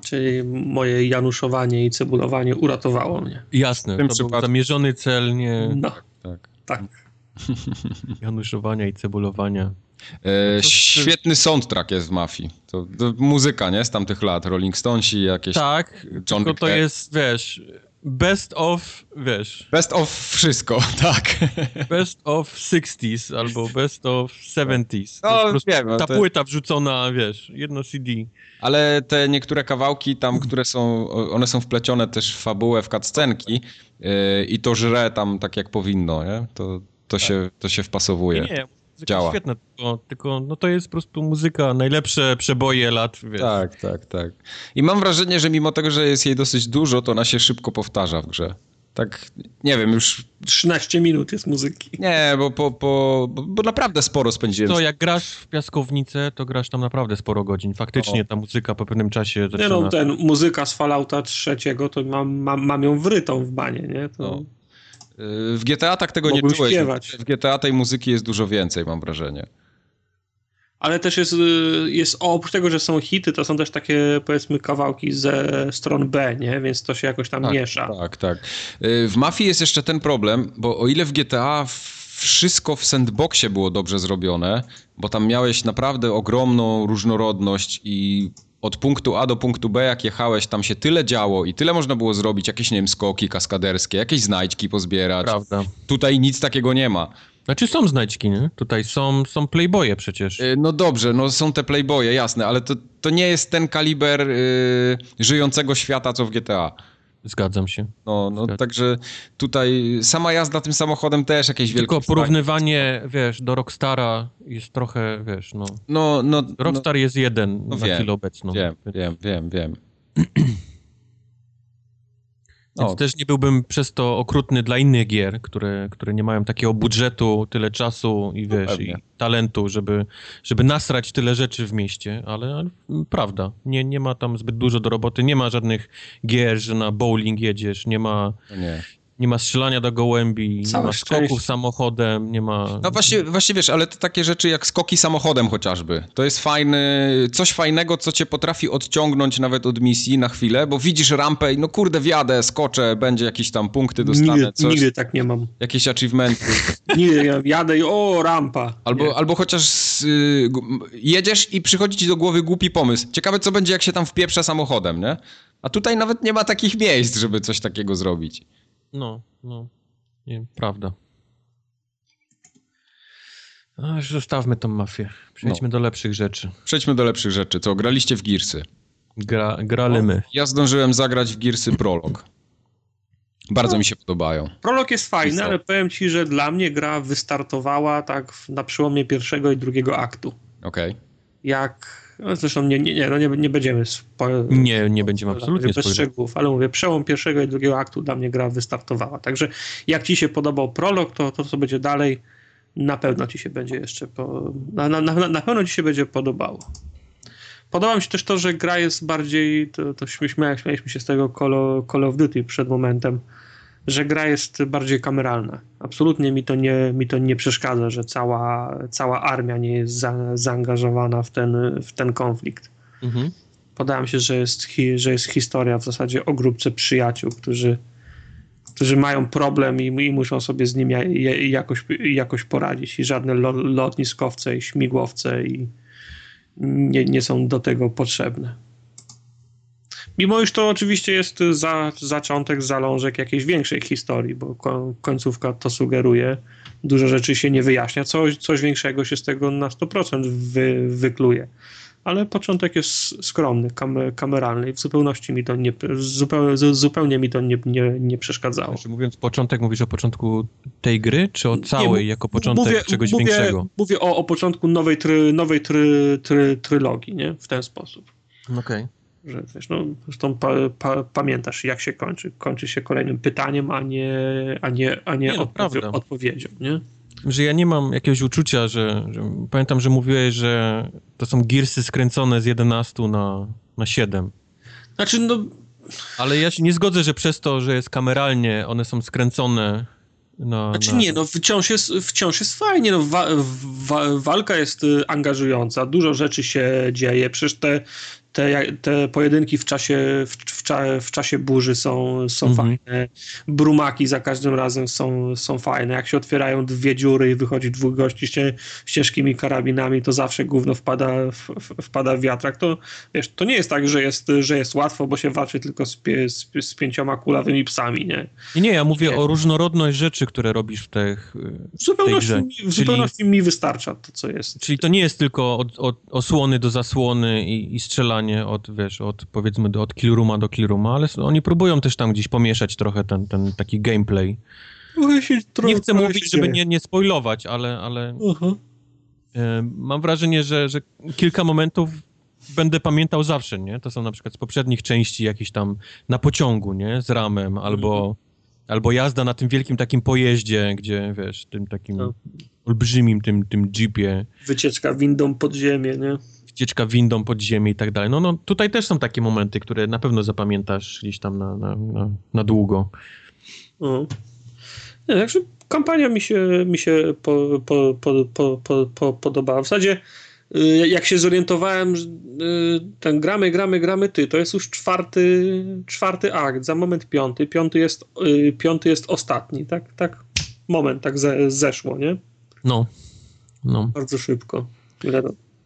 Czyli moje januszowanie i cebulowanie uratowało mnie. Jasne, to przypadku... był zamierzony cel, nie... No, tak. tak. Januszowania i cebulowania. E, świetny soundtrack jest w Mafii. To, to, muzyka, nie? Z tamtych lat. Rolling Stonesi, jakieś... Tak, John tylko to jest, wiesz, best of, wiesz... Best of wszystko, tak. Best of 60s albo best of 70s. No, wiem. Ta to... płyta wrzucona, wiesz, jedno CD. Ale te niektóre kawałki tam, które są, one są wplecione też w fabułę, w cutscenki yy, i to żre tam tak jak powinno, nie? To, to, tak. się, to się wpasowuje. Nie, nie działa. Świetne, tylko, tylko no to jest po prostu muzyka, najlepsze przeboje lat. Wiesz. Tak, tak, tak. I mam wrażenie, że mimo tego, że jest jej dosyć dużo, to ona się szybko powtarza w grze. Tak, nie wiem, już... 13 minut jest muzyki. Nie, bo, po, po, bo, bo naprawdę sporo spędziłem. To jak grasz w Piaskownicę, to grasz tam naprawdę sporo godzin. Faktycznie o. ta muzyka po pewnym czasie zaczyna... Nie no, ten, muzyka z Fallouta trzeciego, to mam, mam, mam ją wrytą w banie, nie? To... W GTA tak tego Mogłem nie czułeś. Śpiewać. W GTA tej muzyki jest dużo więcej, mam wrażenie. Ale też jest, jest oprócz tego, że są hity, to są też takie powiedzmy kawałki ze stron B, nie? Więc to się jakoś tam tak, miesza. Tak, tak. W Mafii jest jeszcze ten problem, bo o ile w GTA wszystko w sandboxie było dobrze zrobione, bo tam miałeś naprawdę ogromną różnorodność i od punktu A do punktu B, jak jechałeś, tam się tyle działo i tyle można było zrobić, jakieś, nie wiem, skoki kaskaderskie, jakieś znajdźki pozbierać. Prawda. Tutaj nic takiego nie ma. Znaczy są znajdźki, nie? Tutaj są, są playboye przecież. Y, no dobrze, no są te playboye, jasne, ale to, to nie jest ten kaliber yy, żyjącego świata, co w GTA. Zgadzam się. No, no Zgadzam. także tutaj sama jazda tym samochodem też jakieś wielkie... Tylko porównywanie, wiesz, do Rockstara jest trochę, wiesz, no... no, no Rockstar no, jest jeden no na wiem, chwilę obecną. Wiem, wiem, wiem, wiem. Więc o. też nie byłbym przez to okrutny dla innych gier, które, które nie mają takiego budżetu, tyle czasu i no wiesz, i talentu, żeby, żeby nasrać tyle rzeczy w mieście, ale, ale, prawda, nie, nie ma tam zbyt dużo do roboty, nie ma żadnych gier, że na bowling jedziesz, nie ma... No nie nie ma strzelania do gołębi, Całe nie ma skoków samochodem, nie ma... No właśnie, właśnie wiesz, ale to takie rzeczy jak skoki samochodem chociażby. To jest fajny, coś fajnego, co cię potrafi odciągnąć nawet od misji na chwilę, bo widzisz rampę i no kurde, wjadę, skoczę, będzie jakieś tam punkty dostanę, nigdy, coś. Nigdy tak nie mam. Jakieś achievementy. nigdy, ja jadę i o, rampa. Albo, albo chociaż y, jedziesz i przychodzi ci do głowy głupi pomysł. Ciekawe, co będzie, jak się tam wpieprze samochodem, nie? A tutaj nawet nie ma takich miejsc, żeby coś takiego zrobić. No, no. Nie, prawda. No, już zostawmy tą mafię. Przejdźmy no. do lepszych rzeczy. Przejdźmy do lepszych rzeczy. Co, graliście w Gearsy? Gra, grali my. Ja zdążyłem zagrać w Gearsy Prolog. Bardzo no. mi się podobają. Prolog jest fajny, ale powiem ci, że dla mnie gra wystartowała tak na przełomie pierwszego i drugiego aktu. Okej. Okay. Jak no, zresztą nie, nie, nie, no nie, nie będziemy spo... Nie, nie będziemy absolutnie Bez szczegółów, ale mówię, przełom pierwszego i drugiego aktu dla mnie gra wystartowała. Także jak ci się podobał prolog, to to, co będzie dalej, na pewno ci się będzie jeszcze po... na, na, na, na pewno ci się będzie podobało. Podoba mi się też to, że gra jest bardziej, to, to śmialiśmy się z tego Call, Call of Duty przed momentem, że gra jest bardziej kameralna. Absolutnie mi to nie, mi to nie przeszkadza, że cała, cała armia nie jest za, zaangażowana w ten, w ten konflikt. Mhm. Podoba mi się, że jest, że jest historia w zasadzie o grupce przyjaciół, którzy, którzy mają problem i, i muszą sobie z nim jakoś, jakoś poradzić. I żadne lotniskowce i śmigłowce i nie, nie są do tego potrzebne. Mimo iż to oczywiście jest za, zaczątek, zalążek jakiejś większej historii, bo końcówka to sugeruje, dużo rzeczy się nie wyjaśnia, coś, coś większego się z tego na 100% wy, wykluje. Ale początek jest skromny, kam, kameralny i w zupełności mi to nie, zupełnie, zupełnie mi to nie, nie, nie przeszkadzało. Znaczy, mówiąc początek, mówisz o początku tej gry, czy o całej nie, jako początek mówię, czegoś mówię, większego? Mówię o, o początku nowej, try, nowej try, try, trylogii, nie? W ten sposób. Okej. Okay że wiesz, no, zresztą pa, pa, pamiętasz, jak się kończy. Kończy się kolejnym pytaniem, a nie, a nie, a nie, nie no, odpowiedzią, nie? że ja nie mam jakiegoś uczucia, że, że pamiętam, że mówiłeś, że to są Gearsy skręcone z 11 na, na 7. Znaczy, no... Ale ja się nie zgodzę, że przez to, że jest kameralnie, one są skręcone na... Znaczy na... nie, no wciąż jest, wciąż jest fajnie, no wa, wa, walka jest y, angażująca, dużo rzeczy się dzieje, przecież te, te, te pojedynki w czasie, w, w, w czasie burzy są, są mhm. fajne. Brumaki za każdym razem są, są fajne. Jak się otwierają dwie dziury i wychodzi dwóch gości ście, ciężkimi karabinami, to zawsze gówno wpada, w, wpada w wiatrak. To, wiesz, to nie jest tak, że jest, że jest łatwo, bo się walczy tylko z, pie, z, z pięcioma kulawymi psami, nie? Nie, ja mówię nie. o różnorodność rzeczy, które robisz w tych W zupełności, mi, w zupełności mi wystarcza to, co jest. Czyli to nie jest tylko od, od osłony do zasłony i, i strzelanie od, wiesz, od powiedzmy od killrooma do killrooma, ale oni próbują też tam gdzieś pomieszać trochę ten, ten taki gameplay. Się, trochę, nie chcę mówić, żeby nie, nie spoilować, ale, ale uh -huh. mam wrażenie, że, że kilka momentów będę pamiętał zawsze, nie? To są na przykład z poprzednich części jakiś tam na pociągu, nie? Z ramem, albo, mhm. albo jazda na tym wielkim takim pojeździe, gdzie, wiesz, tym takim no. olbrzymim tym, tym jeepie. Wycieczka windą pod ziemię, nie? Ucieczka windą pod ziemię i tak dalej. No, no tutaj też są takie momenty, które na pewno zapamiętasz gdzieś tam na, na, na, na długo. No. Nie, także kampania mi się, mi się po, po, po, po, po, po, podobała. W zasadzie y, jak się zorientowałem, że y, ten gramy, gramy, gramy, ty, to jest już czwarty, czwarty akt, za moment piąty, piąty jest, y, piąty jest ostatni, tak, tak, moment tak ze, zeszło, nie? No, no. Bardzo szybko.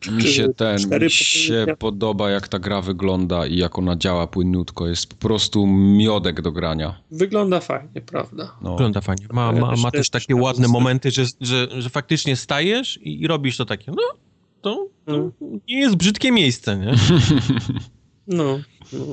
Mi się ten, mi się podoba jak ta gra wygląda i jak ona działa płynniutko. Jest po prostu miodek do grania. Wygląda fajnie, prawda? No. Wygląda fajnie. Ma, ma, ma też takie ładne momenty, że, że, że faktycznie stajesz i, i robisz to takie, no, to, to no. nie jest brzydkie miejsce, nie? No, no.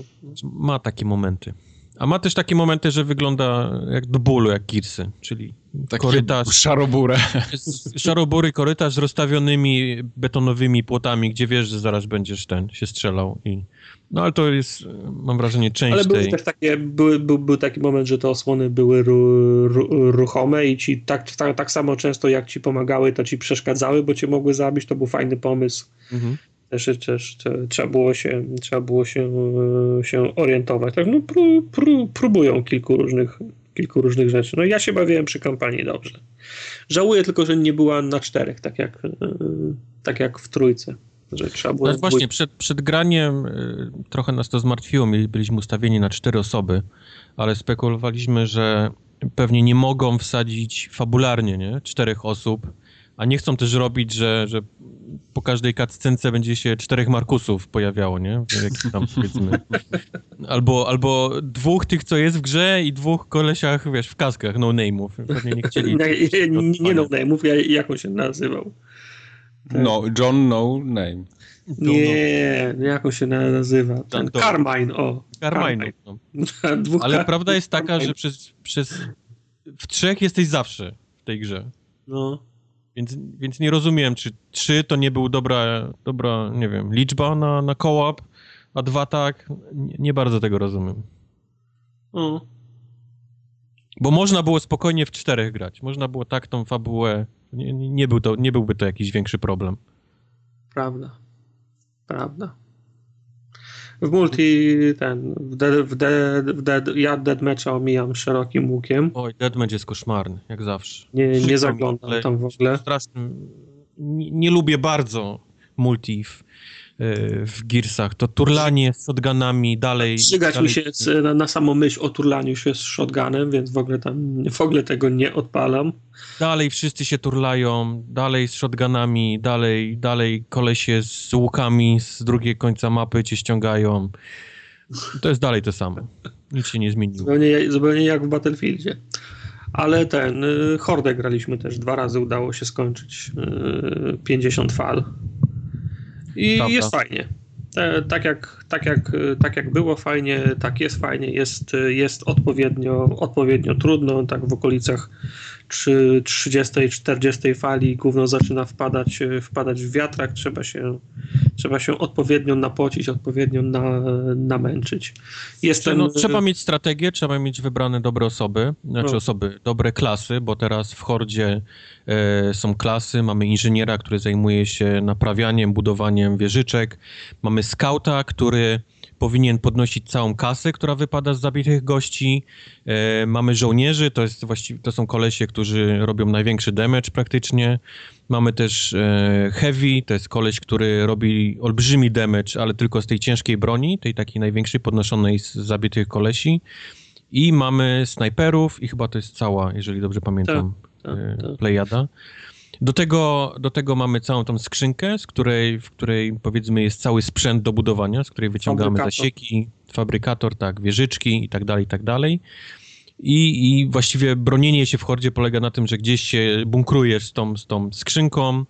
Ma takie momenty. A ma też takie momenty, że wygląda jak do bólu, jak Gearsy, czyli Takie korytarz. Szaroburę. Szarobury, korytarz z rozstawionymi betonowymi płotami, gdzie wiesz, że zaraz będziesz ten się strzelał. I... No ale to jest, mam wrażenie, część Ale były tej... też takie, były, był, był taki moment, że te osłony były ru, ru, ruchome i ci tak, tak, tak samo często jak ci pomagały, to ci przeszkadzały, bo cię mogły zabić. To był fajny pomysł. Mhm też, też, trzeba było się, trzeba było się, się orientować. Tak, no, pró, pró, próbują kilku różnych, kilku różnych rzeczy. No ja się bawiłem przy kampanii dobrze. Żałuję tylko, że nie była na czterech, tak jak, tak jak w trójce. Że trzeba było no właśnie, przed, przed graniem y, trochę nas to zmartwiło. Byliśmy ustawieni na cztery osoby, ale spekulowaliśmy, że pewnie nie mogą wsadzić fabularnie nie? czterech osób, a nie chcą też robić, że, że po każdej cutscence będzie się czterech Markusów pojawiało, nie? Tam powiedzmy. Albo, albo dwóch tych, co jest w grze i dwóch kolesiach, wiesz, w kaskach no-name'ów. Pewnie nie chcieli... nie, nie, nie no-name'ów, jak on się nazywał? No, John No Name. Nie, jak on się nazywa? Ten Carmine, o. Carmine. No. Ale prawda jest taka, że przez, przez... w trzech jesteś zawsze w tej grze. No. Więc, więc nie rozumiem, czy 3 to nie był dobra, dobra nie wiem, liczba na, na co-op, a 2 tak. Nie, nie, bardzo tego rozumiem. Mm. Bo można było spokojnie w czterech grać. Można było tak tą fabułę. Nie, nie, był to, nie byłby to jakiś większy problem. Prawda. Prawda. W multi ten, w, dead, w, dead, w dead, ja Deadmatcha omijam szerokim łukiem. Oj, Deadmatch jest koszmarny, jak zawsze. Nie, nie zaglądam tam w ogóle. Straszny, nie, nie lubię bardzo multi w, w Gearsach. To turlanie z shotgunami dalej... Żygać dalej... mi się na, na samą myśl o turlaniu się z shotgunem, więc w ogóle tam w ogóle tego nie odpalam. Dalej wszyscy się turlają, dalej z shotgunami, dalej, dalej kolesie z łukami z drugiego końca mapy cię ściągają. To jest dalej to samo. Nic się nie zmieniło. Zupełnie, zupełnie jak w Battlefieldzie. Ale ten, y, Hordę graliśmy też, dwa razy udało się skończyć y, 50 fal. I Prawda. jest fajnie. E, tak jak, tak, jak, tak jak było fajnie, tak jest fajnie, jest, jest odpowiednio, odpowiednio trudno, tak w okolicach 30-40 fali gówno zaczyna wpadać, wpadać w wiatrak, trzeba się, trzeba się odpowiednio napocić, odpowiednio na, namęczyć. Jestem... No, trzeba mieć strategię, trzeba mieć wybrane dobre osoby, znaczy no. osoby, dobre klasy, bo teraz w Hordzie e, są klasy, mamy inżyniera, który zajmuje się naprawianiem, budowaniem wieżyczek, mamy skauta, który powinien podnosić całą kasę, która wypada z zabitych gości. E, mamy żołnierzy, to, jest właściwie, to są kolesie, którzy robią największy damage praktycznie. Mamy też e, heavy, to jest koleś, który robi olbrzymi damage, ale tylko z tej ciężkiej broni, tej takiej największej podnoszonej z zabitych kolesi. I mamy snajperów i chyba to jest cała, jeżeli dobrze pamiętam, tak, tak, tak. plejada. Do tego, do tego mamy całą tą skrzynkę, z której, w której powiedzmy jest cały sprzęt do budowania, z której wyciągamy zasieki, fabrykator, tak, wieżyczki i tak dalej, i tak dalej. I, I właściwie bronienie się w hordzie polega na tym, że gdzieś się bunkrujesz z tą, z tą skrzynką,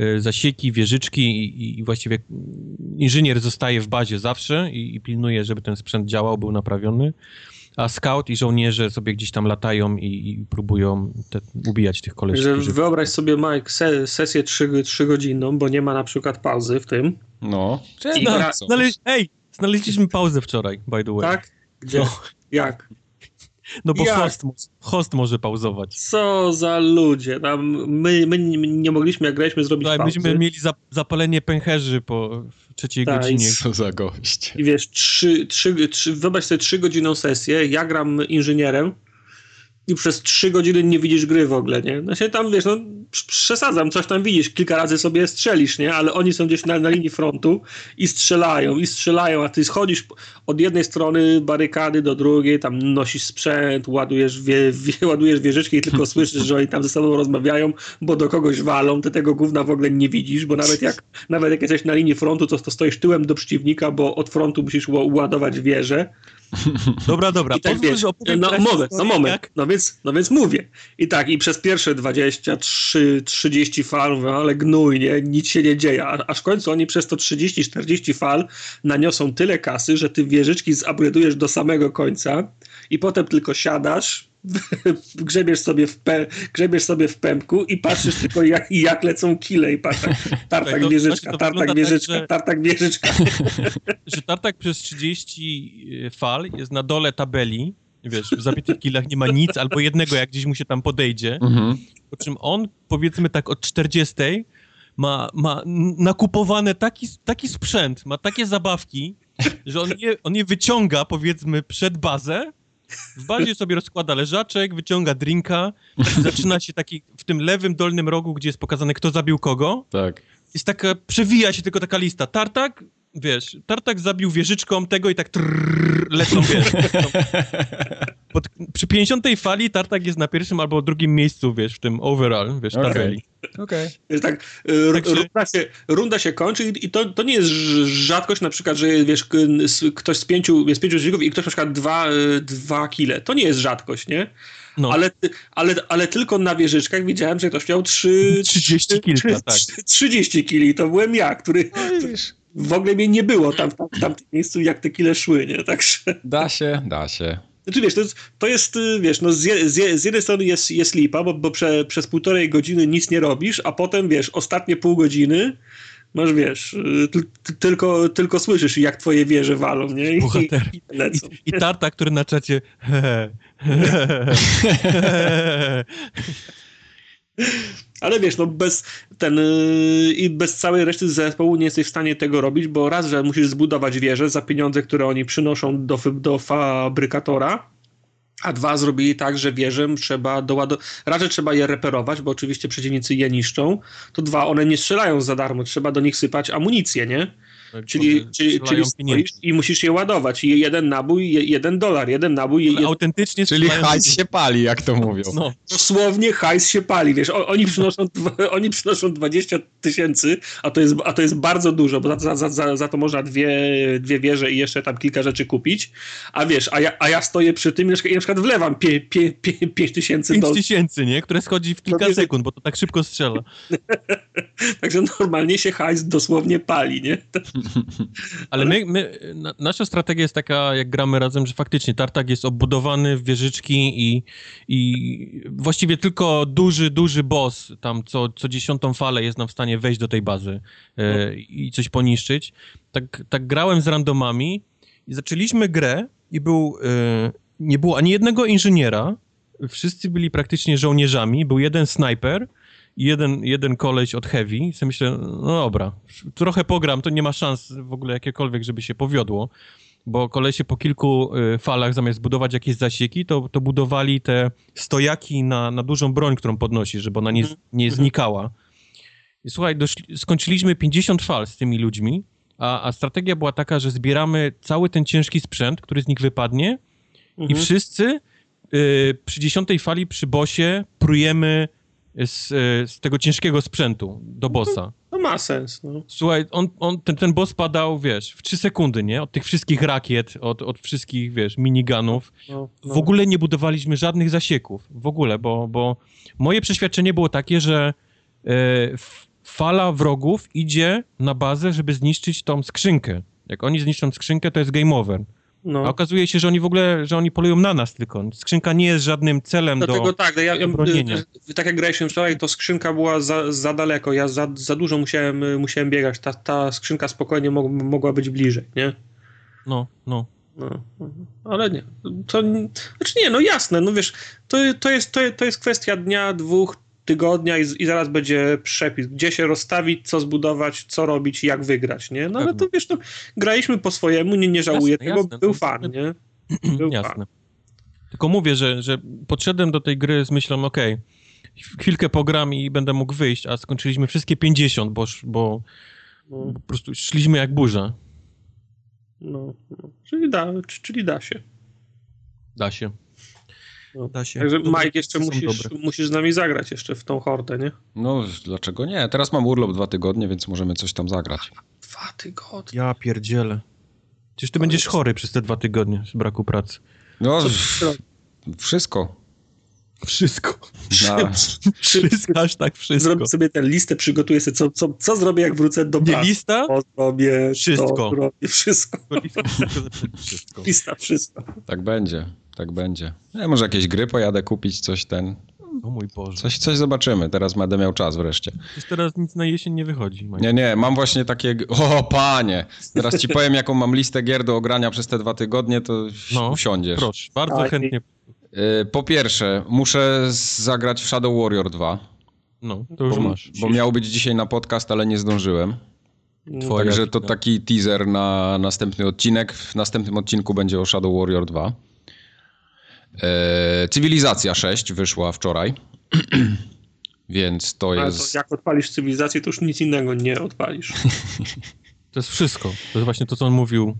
y, zasieki, wieżyczki i, i, właściwie inżynier zostaje w bazie zawsze i, i pilnuje, żeby ten sprzęt działał, był naprawiony a scout i żołnierze sobie gdzieś tam latają i, i próbują te, ubijać tych koleżów. Którzy... Wyobraź sobie, Mike, se, sesję 3, 3 godzinną, bo nie ma na przykład pauzy w tym. No. I na, znale... Ej, znaleźliśmy pauzę wczoraj, by the way. Tak? Gdzie? No. Jak? No bo host, host może pauzować. Co za ludzie. Tam my, my nie mogliśmy, jak graliśmy, zrobić tak, pauzy. Myśmy mieli zapalenie pęcherzy po trzeciej tak, godzinie. Co za gość. I wiesz, trzy, trzy, trzy, wyobraź sobie trzy godziną sesję, ja gram inżynierem, i przez trzy godziny nie widzisz gry w ogóle, nie? No się tam, wiesz, no przesadzam, coś tam widzisz, kilka razy sobie strzelisz, nie? Ale oni są gdzieś na, na linii frontu i strzelają, i strzelają, a ty schodzisz od jednej strony barykady do drugiej, tam nosisz sprzęt, ładujesz, wie, wie, ładujesz wieżyczki i tylko słyszysz, że oni tam ze sobą rozmawiają, bo do kogoś walą, ty tego gówna w ogóle nie widzisz, bo nawet jak, nawet jak jesteś na linii frontu, to, to stoisz tyłem do przeciwnika, bo od frontu musisz ładować wieżę, Dobra, dobra. tak, wiesz, no, moment, no moment, no więc, no więc mówię. I tak, i przez pierwsze 23, 30 fal mówię, ale gnój, nie? Nic się nie dzieje. Aż w końcu oni przez to 30-40 fal naniosą tyle kasy, że ty wieżyczki zupgrade'ujesz do samego końca i potem tylko siadasz, grzebiesz sobie w, pe, grzebiesz sobie w pępku i patrzysz tylko jak, jak lecą kile i tartak, tartak wieżyczka, tartak wieżyczka, tak, tartak wieżyczka. Że tartak przez 30 e, fal jest na dole tabeli, wiesz, w zabitych kilach nie ma nic, albo jednego, jak gdzieś mu się tam podejdzie, mhm. po czym on, powiedzmy tak od 40 ma, ma nakupowany taki, taki sprzęt, ma takie zabawki, że on je, on je wyciąga, powiedzmy, przed bazę, w bazie sobie rozkłada leżaczek, wyciąga drinka zaczyna się taki w tym lewym dolnym rogu, gdzie jest pokazane, kto zabił kogo. Tak. Jest taka, przewija się tylko taka lista. Tartak, wiesz, Tartak zabił wieżyczką tego i tak trrr, lecą, wiesz. Pod, przy 50 fali Tartak jest na pierwszym albo drugim miejscu, wiesz, w tym overall, wiesz, okay. tabeli. Okay. Tak, Także... runda, się, runda się kończy i to, to nie jest rzadkość na przykład, że wiesz, ktoś z pięciu, jest pięciu przeciwników i ktoś na przykład dwa, dwa kile. To nie jest rzadkość, nie? No. Ale, ale, ale tylko na wieżyczkach widziałem, że ktoś miał 3, 30 kilka, tak. 30 kili. To byłem ja, który... No, w ogóle mnie nie było tam, tam, tam w tym miejscu, jak te kile szły, nie? Także... Da się, da się. Znaczy wiesz, to jest, to jest wiesz, no z, z, z, jednej strony jest, jest lipa, bo, bo prze, przez półtorej godziny nic nie robisz, a potem wiesz, ostatnie pół godziny masz, wiesz, tylko, tylko słyszysz, jak twoje wieże walą, nie? I, Bohater. I, i, lecą. I, I tarta, który na czacie Ale wiesz, no bez ten yy, i bez całej reszty zespołu nie jesteś w stanie tego robić, bo raz, że musisz zbudować wieżę za pieniądze, które oni przynoszą do, do fabrykatora, a dwa zrobili tak, że wieżę trzeba doładować. Raz, że trzeba je reperować, bo oczywiście przeciwnicy je niszczą, to dwa, one nie strzelają za darmo, trzeba do nich sypać amunicję, nie? Tak, czyli, czyli, czyli i musisz je ładować. I jeden nabój, jeden dolar, jeden nabój. Jeden... Autentycznie Czyli hajs się pali, jak to mówią. No. Dosłownie hajs się pali, wiesz, oni przynoszą, oni przynoszą 20 tysięcy, a, to jest, a to jest bardzo dużo, bo za, za, za, za to można dwie, dwie wieże i jeszcze tam kilka rzeczy kupić, a wiesz, a ja, a ja stoję przy tym i na przykład wlewam 5 tysięcy dolarów. 5 tysięcy, nie? Które schodzi w kilka sekund, bo to tak szybko strzela. Także normalnie się hajs dosłownie pali, nie? Ale my, my na, nasza strategia jest taka, jak gramy razem, że faktycznie tartak jest obudowany w wieżyczki i, i właściwie tylko duży, duży boss tam co, co dziesiątą falę jest nam w stanie wejść do tej bazy e, i coś poniszczyć. Tak, tak grałem z randomami i zaczęliśmy grę i był, e, nie było ani jednego inżyniera, wszyscy byli praktycznie żołnierzami, był jeden snajper, jeden, jeden koleś od Heavy i sobie myślę, no dobra, trochę pogram, to nie ma szans w ogóle jakiekolwiek, żeby się powiodło, bo kolesie po kilku y, falach zamiast budować jakieś zasieki, to, to budowali te stojaki na, na dużą broń, którą podnosi, żeby ona nie, nie znikała. I słuchaj, doszli, skończyliśmy 50 fal z tymi ludźmi, a, a strategia była taka, że zbieramy cały ten ciężki sprzęt, który z nich wypadnie i wszyscy y, przy dziesiątej fali przy bosie prujemy z, z tego ciężkiego sprzętu do bossa. To ma sens, no. Słuchaj, on, on, ten, ten boss padał, wiesz, w 3 sekundy, nie? Od tych wszystkich rakiet, od, od wszystkich, wiesz, minigunów. no, no. W ogóle nie budowaliśmy żadnych zasieków. W ogóle, bo, bo moje przeświadczenie było takie, że e, fala wrogów idzie na bazę, żeby zniszczyć tą skrzynkę. Jak oni zniszczą skrzynkę, to jest game over. A no. okazuje się, że oni w ogóle, że oni polują na nas tylko. Skrzynka nie jest żadnym celem Dlatego do... tak, ja, ja, tak jak graliśmy wczoraj, to skrzynka była za, za daleko, ja za, za dużo musiałem, musiałem biegać, ta, ta skrzynka spokojnie mo, mogła być bliżej, nie? No, no. No, ale nie, to, znaczy nie, no jasne, no wiesz, to, to, jest, to, to jest kwestia dnia, dwóch, tygodnia i, i zaraz będzie przepis, gdzie się rozstawić, co zbudować, co robić jak wygrać, nie? No ale to wiesz, no, graliśmy po swojemu, nie, nie żałuję Jasne, tego, jasne, był fan, nie? Był fan. Jasne. Tylko mówię, że, że podszedłem do tej gry z myślą, okej, chwilkę pogram i będę mógł wyjść, a skończyliśmy wszystkie 50, bo, bo No, po prostu szliśmy jak burza. no, no. Czyli, da, czyli da się. Da się. No. Da się. Także Dobre Mike, jeszcze musisz, dobre. musisz z nami zagrać jeszcze w tą hordę, nie? No, dlaczego nie? Teraz mam urlop dwa tygodnie, więc możemy coś tam zagrać. Dwa tygodnie. Ja pierdzielę. Przecież ty będziesz chory przez te dwa tygodnie z braku pracy. No, wszystko. Wszystko. Na, Wszystko, aż tak wszystko. Zrobię sobie tę listę, przygotuję sobie, co, co, co zrobię, jak wrócę do Nie pracy. lista? To zrobię, Wszystko. To zrobię, wszystko. Wszystko. Lista, wszystko. tak będzie, tak będzie. Ja może jakieś gry pojadę kupić, coś ten. O mój Boże. Coś, coś zobaczymy. Teraz będę miał czas wreszcie. Przecież teraz nic na jesień nie wychodzi. Mike. Nie, nie, mam właśnie takie. O, panie! Teraz ci powiem, jaką mam listę gier do ogrania przez te dwa tygodnie, to No, usiądziesz. Proszę, bardzo Tak, chętnie. Y, Po pierwsze, muszę zagrać w Shadow Warrior 2, No, to już bo, masz. bo miał być dzisiaj na podcast, ale nie zdążyłem. Twoja Także to taki teaser na następny odcinek. W następnym odcinku będzie o Shadow Warrior 2. E, Cywilizacja 6 wyszła wczoraj. Więc to Ale to jest. jak odpalisz cywilizację, to już nic innego nie odpalisz. To jest wszystko. To jest właśnie to, co on mówił.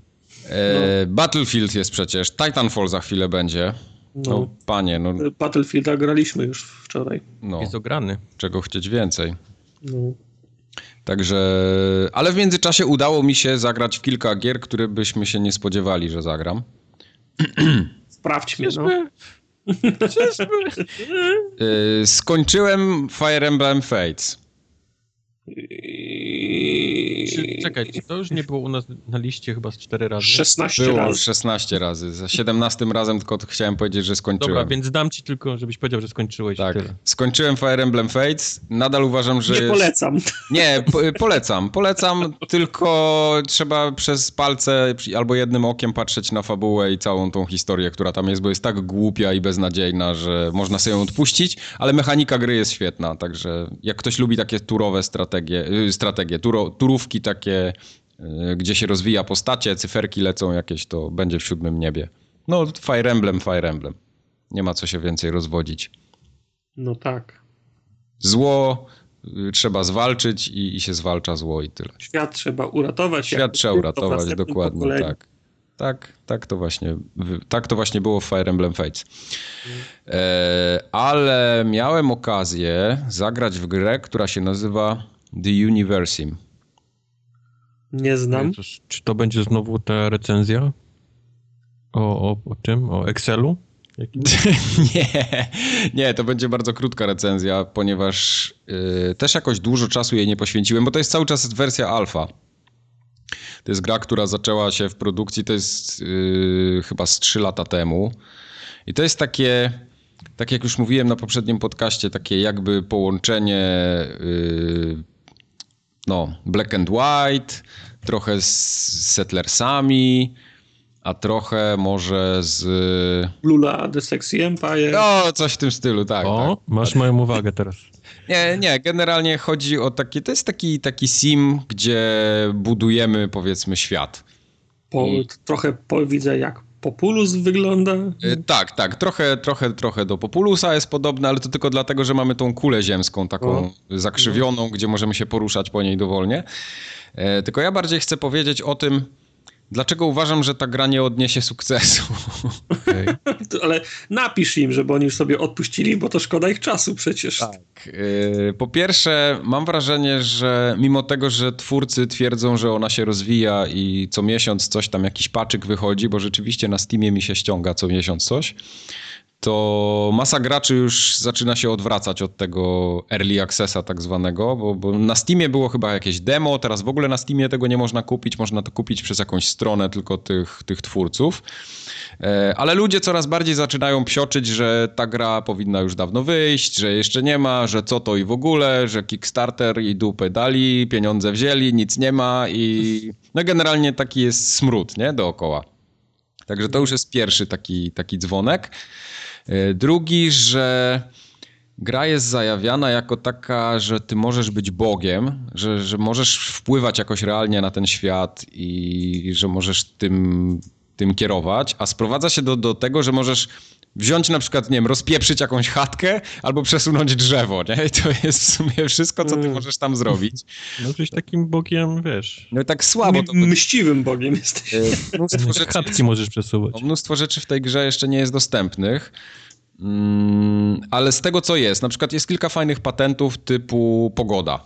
E, Battlefield jest przecież. Titanfall za chwilę będzie. No, No. panie, no, Battlefielda graliśmy już wczoraj. no Jest ograny. czego chcieć więcej. No. Także, ale w międzyczasie udało mi się zagrać w kilka gier, które byśmy się nie spodziewali, że zagram. Sprawdź mnie, no. Yy, skończyłem Fire Emblem Fates. Czy, czekaj, czy to już nie było u nas na liście chyba z cztery razy? 16 Było razy. 16 razy. Za 17 razem tylko chciałem powiedzieć, że skończyłem. Dobra, więc dam ci tylko, żebyś powiedział, że skończyłeś tak. tyle. Skończyłem Fire Emblem Fates. Nadal uważam, że Nie jest... polecam. Nie, po, polecam. Polecam, tylko trzeba przez palce albo jednym okiem patrzeć na fabułę i całą tą historię, która tam jest, bo jest tak głupia i beznadziejna, że można sobie ją odpuścić, ale mechanika gry jest świetna, także jak ktoś lubi takie turowe strategie, y, strategie turo, turówki takie, y, gdzie się rozwija postacie, cyferki lecą jakieś, to będzie w siódmym niebie. No, Fire Emblem, Fire Emblem. Nie ma co się więcej rozwodzić. No tak. Zło y, trzeba zwalczyć i, i się zwalcza zło i tyle. Świat trzeba uratować. Świat trzeba uratować, dokładnie pokoleniu. tak. Tak, tak to właśnie, tak to właśnie było w Fire Emblem Fates. E, ale miałem okazję zagrać w grę, która się nazywa The Universim. Nie znam. Jezus, czy to będzie znowu ta recenzja? O, o, o czym? O Excelu? Nie, nie, to będzie bardzo krótka recenzja, ponieważ y, też jakoś dużo czasu jej nie poświęciłem, bo to jest cały czas wersja alfa. To jest gra, która zaczęła się w produkcji, to jest yy, chyba z 3 lata temu. I to jest takie, tak jak już mówiłem na poprzednim podcaście, takie jakby połączenie yy, no, black and white, trochę z Settlersami, a trochę może z... Lula The Sexy Empire. No, coś w tym stylu, tak. O, tak. masz moją uwagę teraz. Nie, nie, generalnie chodzi o takie, to jest taki, taki sim, gdzie budujemy powiedzmy świat. Po, I- Trochę po, widzę jak Populus wygląda. Y, Tak, tak, trochę, trochę, trochę do Populusa jest podobne, ale to tylko dlatego, że mamy tą kulę ziemską taką zakrzywioną, gdzie możemy się poruszać po niej dowolnie. E, Tylko ja bardziej chcę powiedzieć o tym, dlaczego uważam, że ta gra nie odniesie sukcesu. To- Ale napisz im, żeby oni już sobie odpuścili, bo to szkoda ich czasu przecież. Tak. y, Po pierwsze, mam wrażenie, że mimo tego, że twórcy twierdzą, że ona się rozwija i co miesiąc coś tam, jakiś paczyk wychodzi, bo rzeczywiście na Steamie mi się ściąga co miesiąc coś, to masa graczy już zaczyna się odwracać od tego early accessa tak zwanego, bo, bo na Steamie było chyba jakieś demo, teraz w ogóle na Steamie tego nie można kupić, można to kupić przez jakąś stronę tylko tych, tych twórców. E, Ale ludzie coraz bardziej zaczynają psioczyć, że ta gra powinna już dawno wyjść, że jeszcze nie ma, że co to i w ogóle, że Kickstarter i dupy dali, pieniądze wzięli, nic nie ma i no generalnie taki jest smród, nie, dookoła. Także to już jest pierwszy taki, taki dzwonek. E, Drugi, że gra jest zajawiana jako taka, że ty możesz być Bogiem, że, że możesz wpływać jakoś realnie na ten świat i że możesz tym, tym kierować, a sprowadza się do, do tego, że możesz wziąć na przykład, nie wiem, rozpieprzyć jakąś chatkę albo przesunąć drzewo, nie? I to jest w sumie wszystko, co ty Mm. możesz tam zrobić. No jesteś takim bogiem, wiesz. No i tak słabo to... Mściwym bogiem jesteś. e, Mnóstwo rzeczy, Chatki możesz przesuwać. mnóstwo rzeczy w tej grze jeszcze nie jest dostępnych. Mm, ale z tego co jest, na przykład jest kilka fajnych patentów typu pogoda,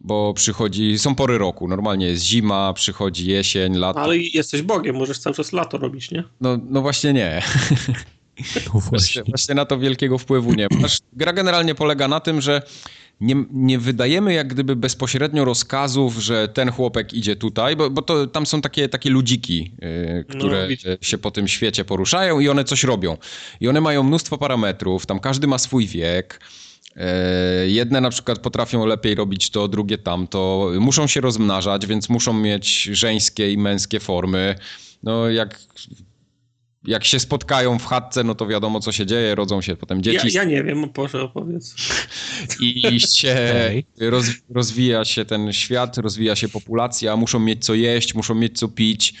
bo przychodzi, są pory roku, normalnie jest zima, przychodzi jesień, lato. Ale jesteś bogiem, możesz cały czas lato robić, nie? No, no właśnie nie. No Właśnie, właśnie. właśnie na to wielkiego wpływu nie ma. Aż Gra generalnie polega na tym, że nie, nie wydajemy jak gdyby bezpośrednio rozkazów, że ten chłopek idzie tutaj, bo, bo to, tam są takie, takie ludziki, yy, które yy, się po tym świecie poruszają i one coś robią. I one mają mnóstwo parametrów, tam każdy ma swój wiek. E, Jedne na przykład potrafią lepiej robić to, drugie tamto. Muszą się rozmnażać, więc muszą mieć żeńskie i męskie formy. No jak, jak się spotkają w chatce, no to wiadomo co się dzieje, rodzą się potem Ja, dzieci ja nie wiem, proszę opowiedz. i się roz, rozwija się ten świat, rozwija się populacja, muszą mieć co jeść, muszą mieć co pić.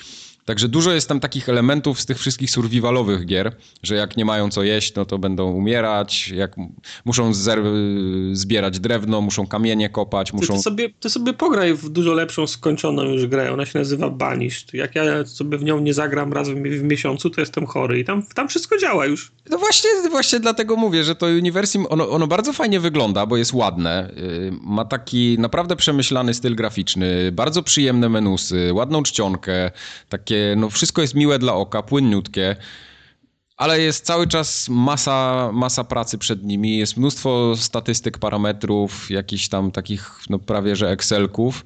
Także dużo jest tam takich elementów z tych wszystkich survivalowych gier, że jak nie mają co jeść, no to będą umierać, jak muszą zbierać drewno, muszą kamienie kopać, Ty, muszą... ty, sobie, ty sobie pograj w dużo lepszą, skończoną już grę. Ona się nazywa Banished. Jak ja sobie w nią nie zagram raz w, w miesiącu, to jestem chory. I tam, tam wszystko działa już. No właśnie, właśnie dlatego mówię, że to Universim, ono, ono bardzo fajnie wygląda, bo jest ładne. Yy, Ma taki naprawdę przemyślany styl graficzny, bardzo przyjemne menusy, ładną czcionkę, takie, no wszystko jest miłe dla oka, płynniutkie. Ale jest cały czas masa, masa pracy przed nimi, jest mnóstwo statystyk, parametrów, jakichś tam takich no prawie że Excelków.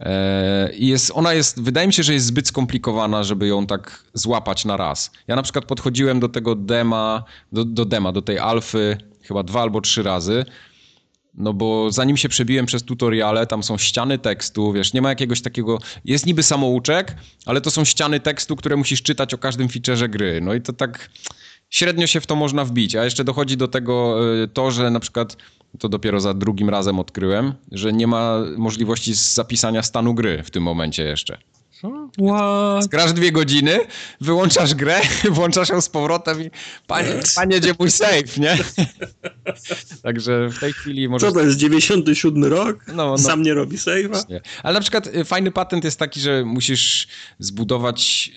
E, I jest, ona jest, wydaje mi się, że jest zbyt skomplikowana, żeby ją tak złapać na raz. Ja na przykład podchodziłem do tego dema, do, do dema, do tej alfy chyba dwa albo trzy razy. No bo zanim się przebiłem przez tutoriale, tam są ściany tekstu, wiesz, nie ma jakiegoś takiego, jest niby samouczek, ale to są ściany tekstu, które musisz czytać o każdym featureze gry. No i to tak średnio się w to można wbić, a jeszcze dochodzi do tego y, to, że na przykład to dopiero za drugim razem odkryłem, że nie ma możliwości zapisania stanu gry w tym momencie jeszcze. What? Grasz dwie godziny, wyłączasz grę, włączasz ją z powrotem i panie, panie gdzie mój save, nie? Także w tej chwili możesz... Co to jest, 97 rok? No, no. Sam nie robi save'a? Ale na przykład y, fajny patent jest taki, że musisz zbudować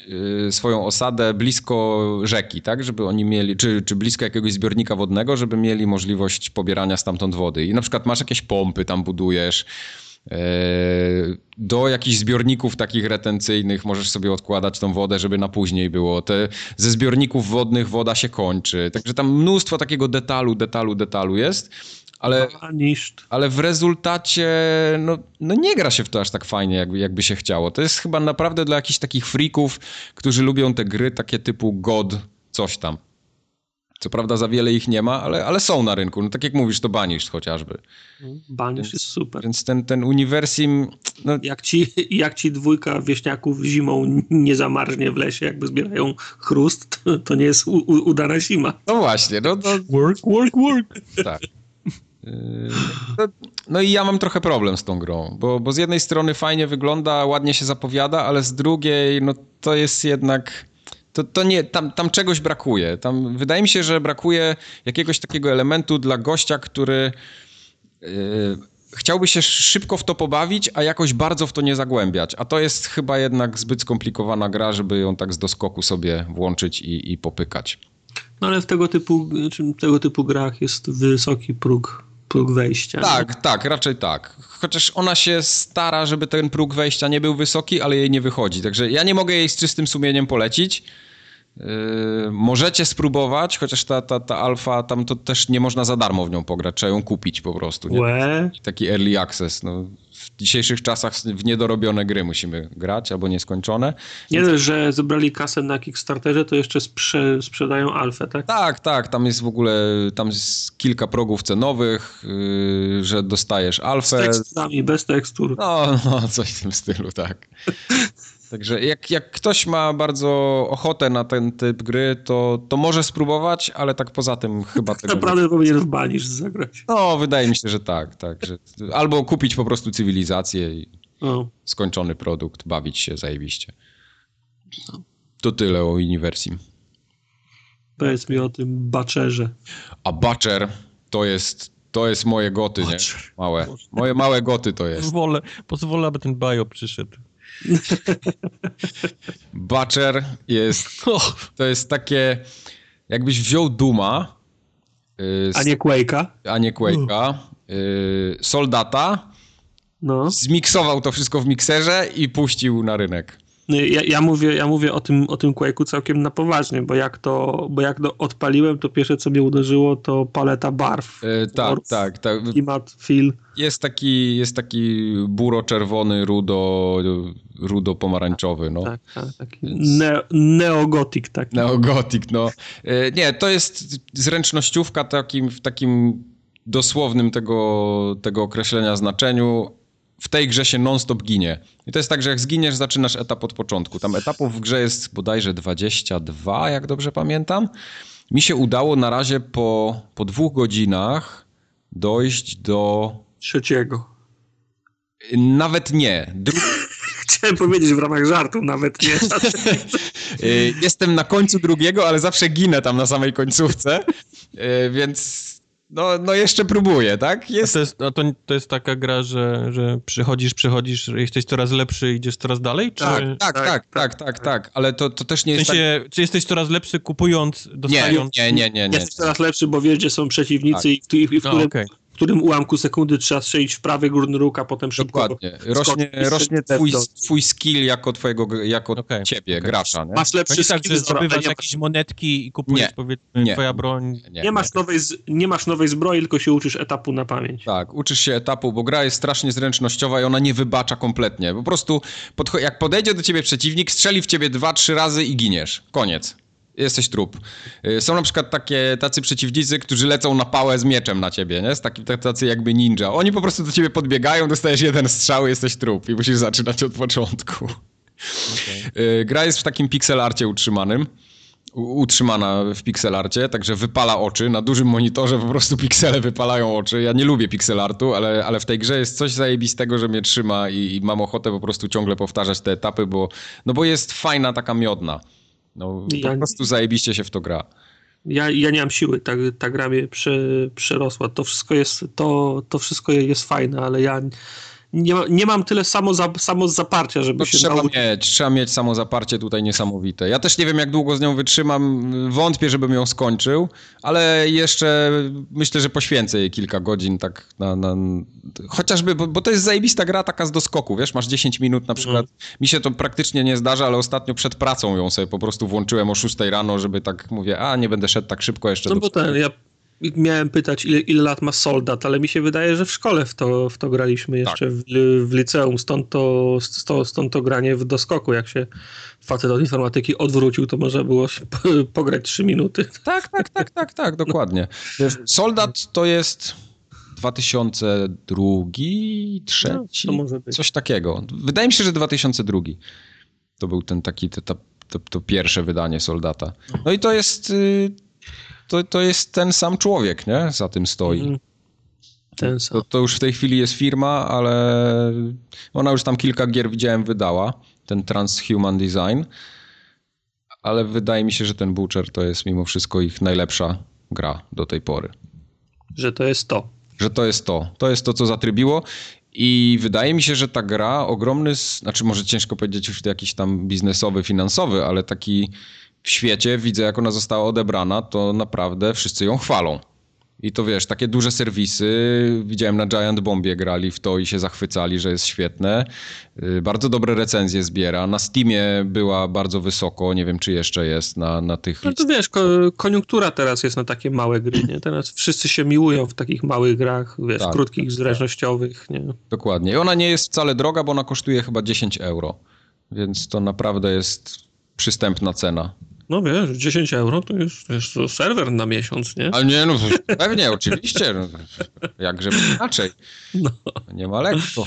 y, swoją osadę blisko rzeki, tak? Żeby oni mieli, czy, czy blisko jakiegoś zbiornika wodnego, żeby mieli możliwość pobierania stamtąd wody. I na przykład masz jakieś pompy, tam budujesz. E, Do jakichś zbiorników takich retencyjnych możesz sobie odkładać tą wodę, żeby na później było. Te, ze zbiorników wodnych woda się kończy. Także tam mnóstwo takiego detalu, detalu, detalu jest. ale, Vanished. ale w rezultacie no, no nie gra się w to aż tak fajnie, jakby, jakby się chciało. To jest chyba naprawdę dla jakichś takich freaków, którzy lubią te gry takie typu God, coś tam. Co prawda za wiele ich nie ma, ale, ale są na rynku. No tak jak mówisz, to Banished chociażby. Banish jest super. Więc ten, ten Universim, no Jak ci, jak ci dwójka wieśniaków zimą nie zamarznie w lesie, jakby zbierają chrust, to, to nie jest u, u, udana zima. No właśnie, no, no Work, work, work. tak. No, no i ja mam trochę problem z tą grą, bo, bo z jednej strony fajnie wygląda, ładnie się zapowiada, ale z drugiej, no to jest jednak. To, to nie, tam, tam czegoś brakuje. Tam, wydaje mi się, że brakuje jakiegoś takiego elementu dla gościa, który yy, chciałby się szybko w to pobawić, a jakoś bardzo w to nie zagłębiać. A to jest chyba jednak zbyt skomplikowana gra, żeby ją tak z doskoku sobie włączyć i, i popykać. No ale w tego typu, czy tego typu grach jest wysoki próg, próg wejścia. Tak, tak, raczej tak. Chociaż ona się stara, żeby ten próg wejścia nie był wysoki, ale jej nie wychodzi. Także ja nie mogę jej z czystym sumieniem polecić. Yy, możecie spróbować, chociaż ta, ta, ta alfa, tam to też nie można za darmo w nią pograć, trzeba ją kupić po prostu. Taki early access. No, w dzisiejszych czasach w niedorobione gry musimy grać albo nieskończone. nie dość, że zebrali kasę na Kickstarterze, to jeszcze sprze, sprzedają alfę, tak? Tak, tak, tam jest w ogóle tam jest kilka progów cenowych, yy, że dostajesz Z alfę. teksturami, bez tekstur. No, no, coś w tym stylu, tak. Także jak, jak ktoś ma bardzo ochotę na ten typ gry, to, to może spróbować, ale tak poza tym chyba tego nie. Naprawdę powinien w Banish zagrać. No, wydaje mi się, że tak, tak. Że, albo kupić po prostu cywilizację i O. skończony produkt, bawić się zajebiście. To tyle o Universim. Powiedz mi o tym Baczerze. A Butcher to jest, to jest moje goty, nie? Butcher. Małe. Moje małe goty to jest. Pozwolę, pozwolę, aby ten bio przyszedł. Butcher jest To jest takie, jakbyś wziął Duma, yy, A nie Quake'a? a nie Quake'a, yy, Soldata, No. zmiksował to wszystko w mikserze i puścił na rynek. Ja, ja, mówię, ja mówię o tym, o tym Quake'u całkiem na poważnie, bo jak to, bo jak to odpaliłem, to pierwsze co mnie uderzyło to paleta barw. Yy, tak, tak, tak. Klimat, feel. Jest taki, jest taki buro-czerwony, rudo, rudo-pomarańczowy, no. Tak, tak, taki ne, neogotik taki. Neogotik, no. Yy, Nie, to jest zręcznościówka takim, w takim dosłownym tego, tego określenia znaczeniu. W tej grze się non-stop ginie. I to jest tak, że jak zginiesz, zaczynasz etap od początku. Tam etapów w grze jest bodajże 22, jak dobrze pamiętam. Mi się udało na razie po, po dwóch godzinach dojść do... Trzeciego. Nawet nie. Dru... Chciałem powiedzieć w ramach żartu, nawet nie. Y, Jestem na końcu drugiego, ale zawsze ginę tam na samej końcówce, Y, więc no, no jeszcze próbuję, tak? a Jest... to, jest, a to, to jest taka gra, że, że przychodzisz, przychodzisz, jesteś coraz lepszy idziesz coraz dalej? Czy, Tak, tak, Tak, tak, tak, tak, tak, ale to, to też nie w jest tak... sensie, czy jesteś coraz lepszy kupując, Nie, dostając? nie, nie, nie, nie. Jesteś coraz lepszy, bo wiesz, gdzie są przeciwnicy i w, i w, No, którym, okej. W którym ułamku sekundy trzeba strzelić w prawy górny róg, a potem szybko... Dokładnie. Rośnie, rośnie twój, twój skill jako twojego, jako Okej, ciebie, okej. gracza, nie? Masz lepszy nie tak, skill, że zdobywasz nie, jakieś monetki i kupujesz, Nie. powiedzmy, Nie. twoja broń. nie, masz nowej, z- nie masz nowej zbroi, tylko się uczysz etapu na pamięć. Tak, uczysz się etapu, bo gra jest strasznie zręcznościowa i ona nie wybacza kompletnie. Po prostu jak podejdzie do ciebie przeciwnik, strzeli w ciebie dwa, trzy razy i giniesz. Koniec. Jesteś trup. Y, Są na przykład takie, tacy przeciwnicy, którzy lecą na pałę z mieczem na ciebie, nie? Z taki, tak- tacy jakby ninja. Oni po prostu do ciebie podbiegają, dostajesz jeden strzał, jesteś trup i musisz zaczynać od początku. Y, Gra jest w takim pixelarcie utrzymanym. Utrzymana w pixelarcie, także wypala oczy. Na dużym monitorze po prostu piksele wypalają oczy. Ja nie lubię pixelartu, ale, ale w tej grze jest coś zajebistego, że mnie trzyma i, i mam ochotę po prostu ciągle powtarzać te etapy, bo, no bo jest fajna, taka miodna. No, Ja- po prostu zajebiście się w to gra. Ja, ja nie mam siły, ta, ta gra mnie prze, przerosła. To wszystko jest, to, to wszystko jest fajne, ale ja nie, nie mam tyle samo, za, samo zaparcia, żeby No, się trzeba nauczyć. mieć, trzeba mieć samozaparcie tutaj niesamowite. Ja też nie wiem, jak długo z nią wytrzymam. Wątpię, żebym ją skończył, ale jeszcze myślę, że poświęcę jej kilka godzin tak na... na chociażby, bo, bo to jest zajebista gra taka z doskoku, wiesz, masz 10 minut na przykład. Mi się to praktycznie nie zdarza, ale ostatnio przed pracą ją sobie po prostu włączyłem o 6 rano, żeby tak mówię, a nie będę szedł tak szybko jeszcze No bo ten, ja miałem pytać, ile, ile lat ma soldat, ale mi się wydaje, że w szkole w to, w to graliśmy jeszcze tak. w, w, liceum, stąd to, stąd, stąd to granie w doskoku. Jak się facet od informatyki odwrócił, to można było pograć trzy minuty. Tak, tak, tak, tak, tak, dokładnie. Soldat to jest 2002, trzeci, no, coś takiego. Wydaje mi się, że 2002. To był ten taki, to, to, to, to pierwsze wydanie Soldata. No i to jest y, to, to jest ten sam człowiek, nie? Za tym stoi. Mhm. Ten sam. To, to już w tej chwili jest firma, ale ona już tam kilka gier widziałem wydała, ten Transhuman Design, ale wydaje mi się, że ten Butcher to jest mimo wszystko ich najlepsza gra do tej pory. Że to jest to. Że to jest to. To jest to, co zatrybiło i wydaje mi się, że ta gra ogromny, znaczy może ciężko powiedzieć już jakiś tam biznesowy, finansowy, ale taki w świecie, widzę jak ona została odebrana, to naprawdę wszyscy ją chwalą. I to wiesz, takie duże serwisy, widziałem na Giant Bombie grali w to i się zachwycali, że jest świetne. Y, bardzo dobre recenzje zbiera. Na Steamie była bardzo wysoko, nie wiem czy jeszcze jest na, na tych... No to wiesz, ko koniunktura teraz jest na takie małe gry, nie? Teraz wszyscy się miłują w takich małych grach, wiesz, tak, krótkich, tak. zręcznościowych, nie? Dokładnie. I ona nie jest wcale droga, bo ona kosztuje chyba 10 euro. Więc to naprawdę jest przystępna cena. No wiesz, 10 euro to jest, serwer na miesiąc, nie? Ale nie, no pewnie, oczywiście. No, jakże inaczej. No. Nie ma lekko.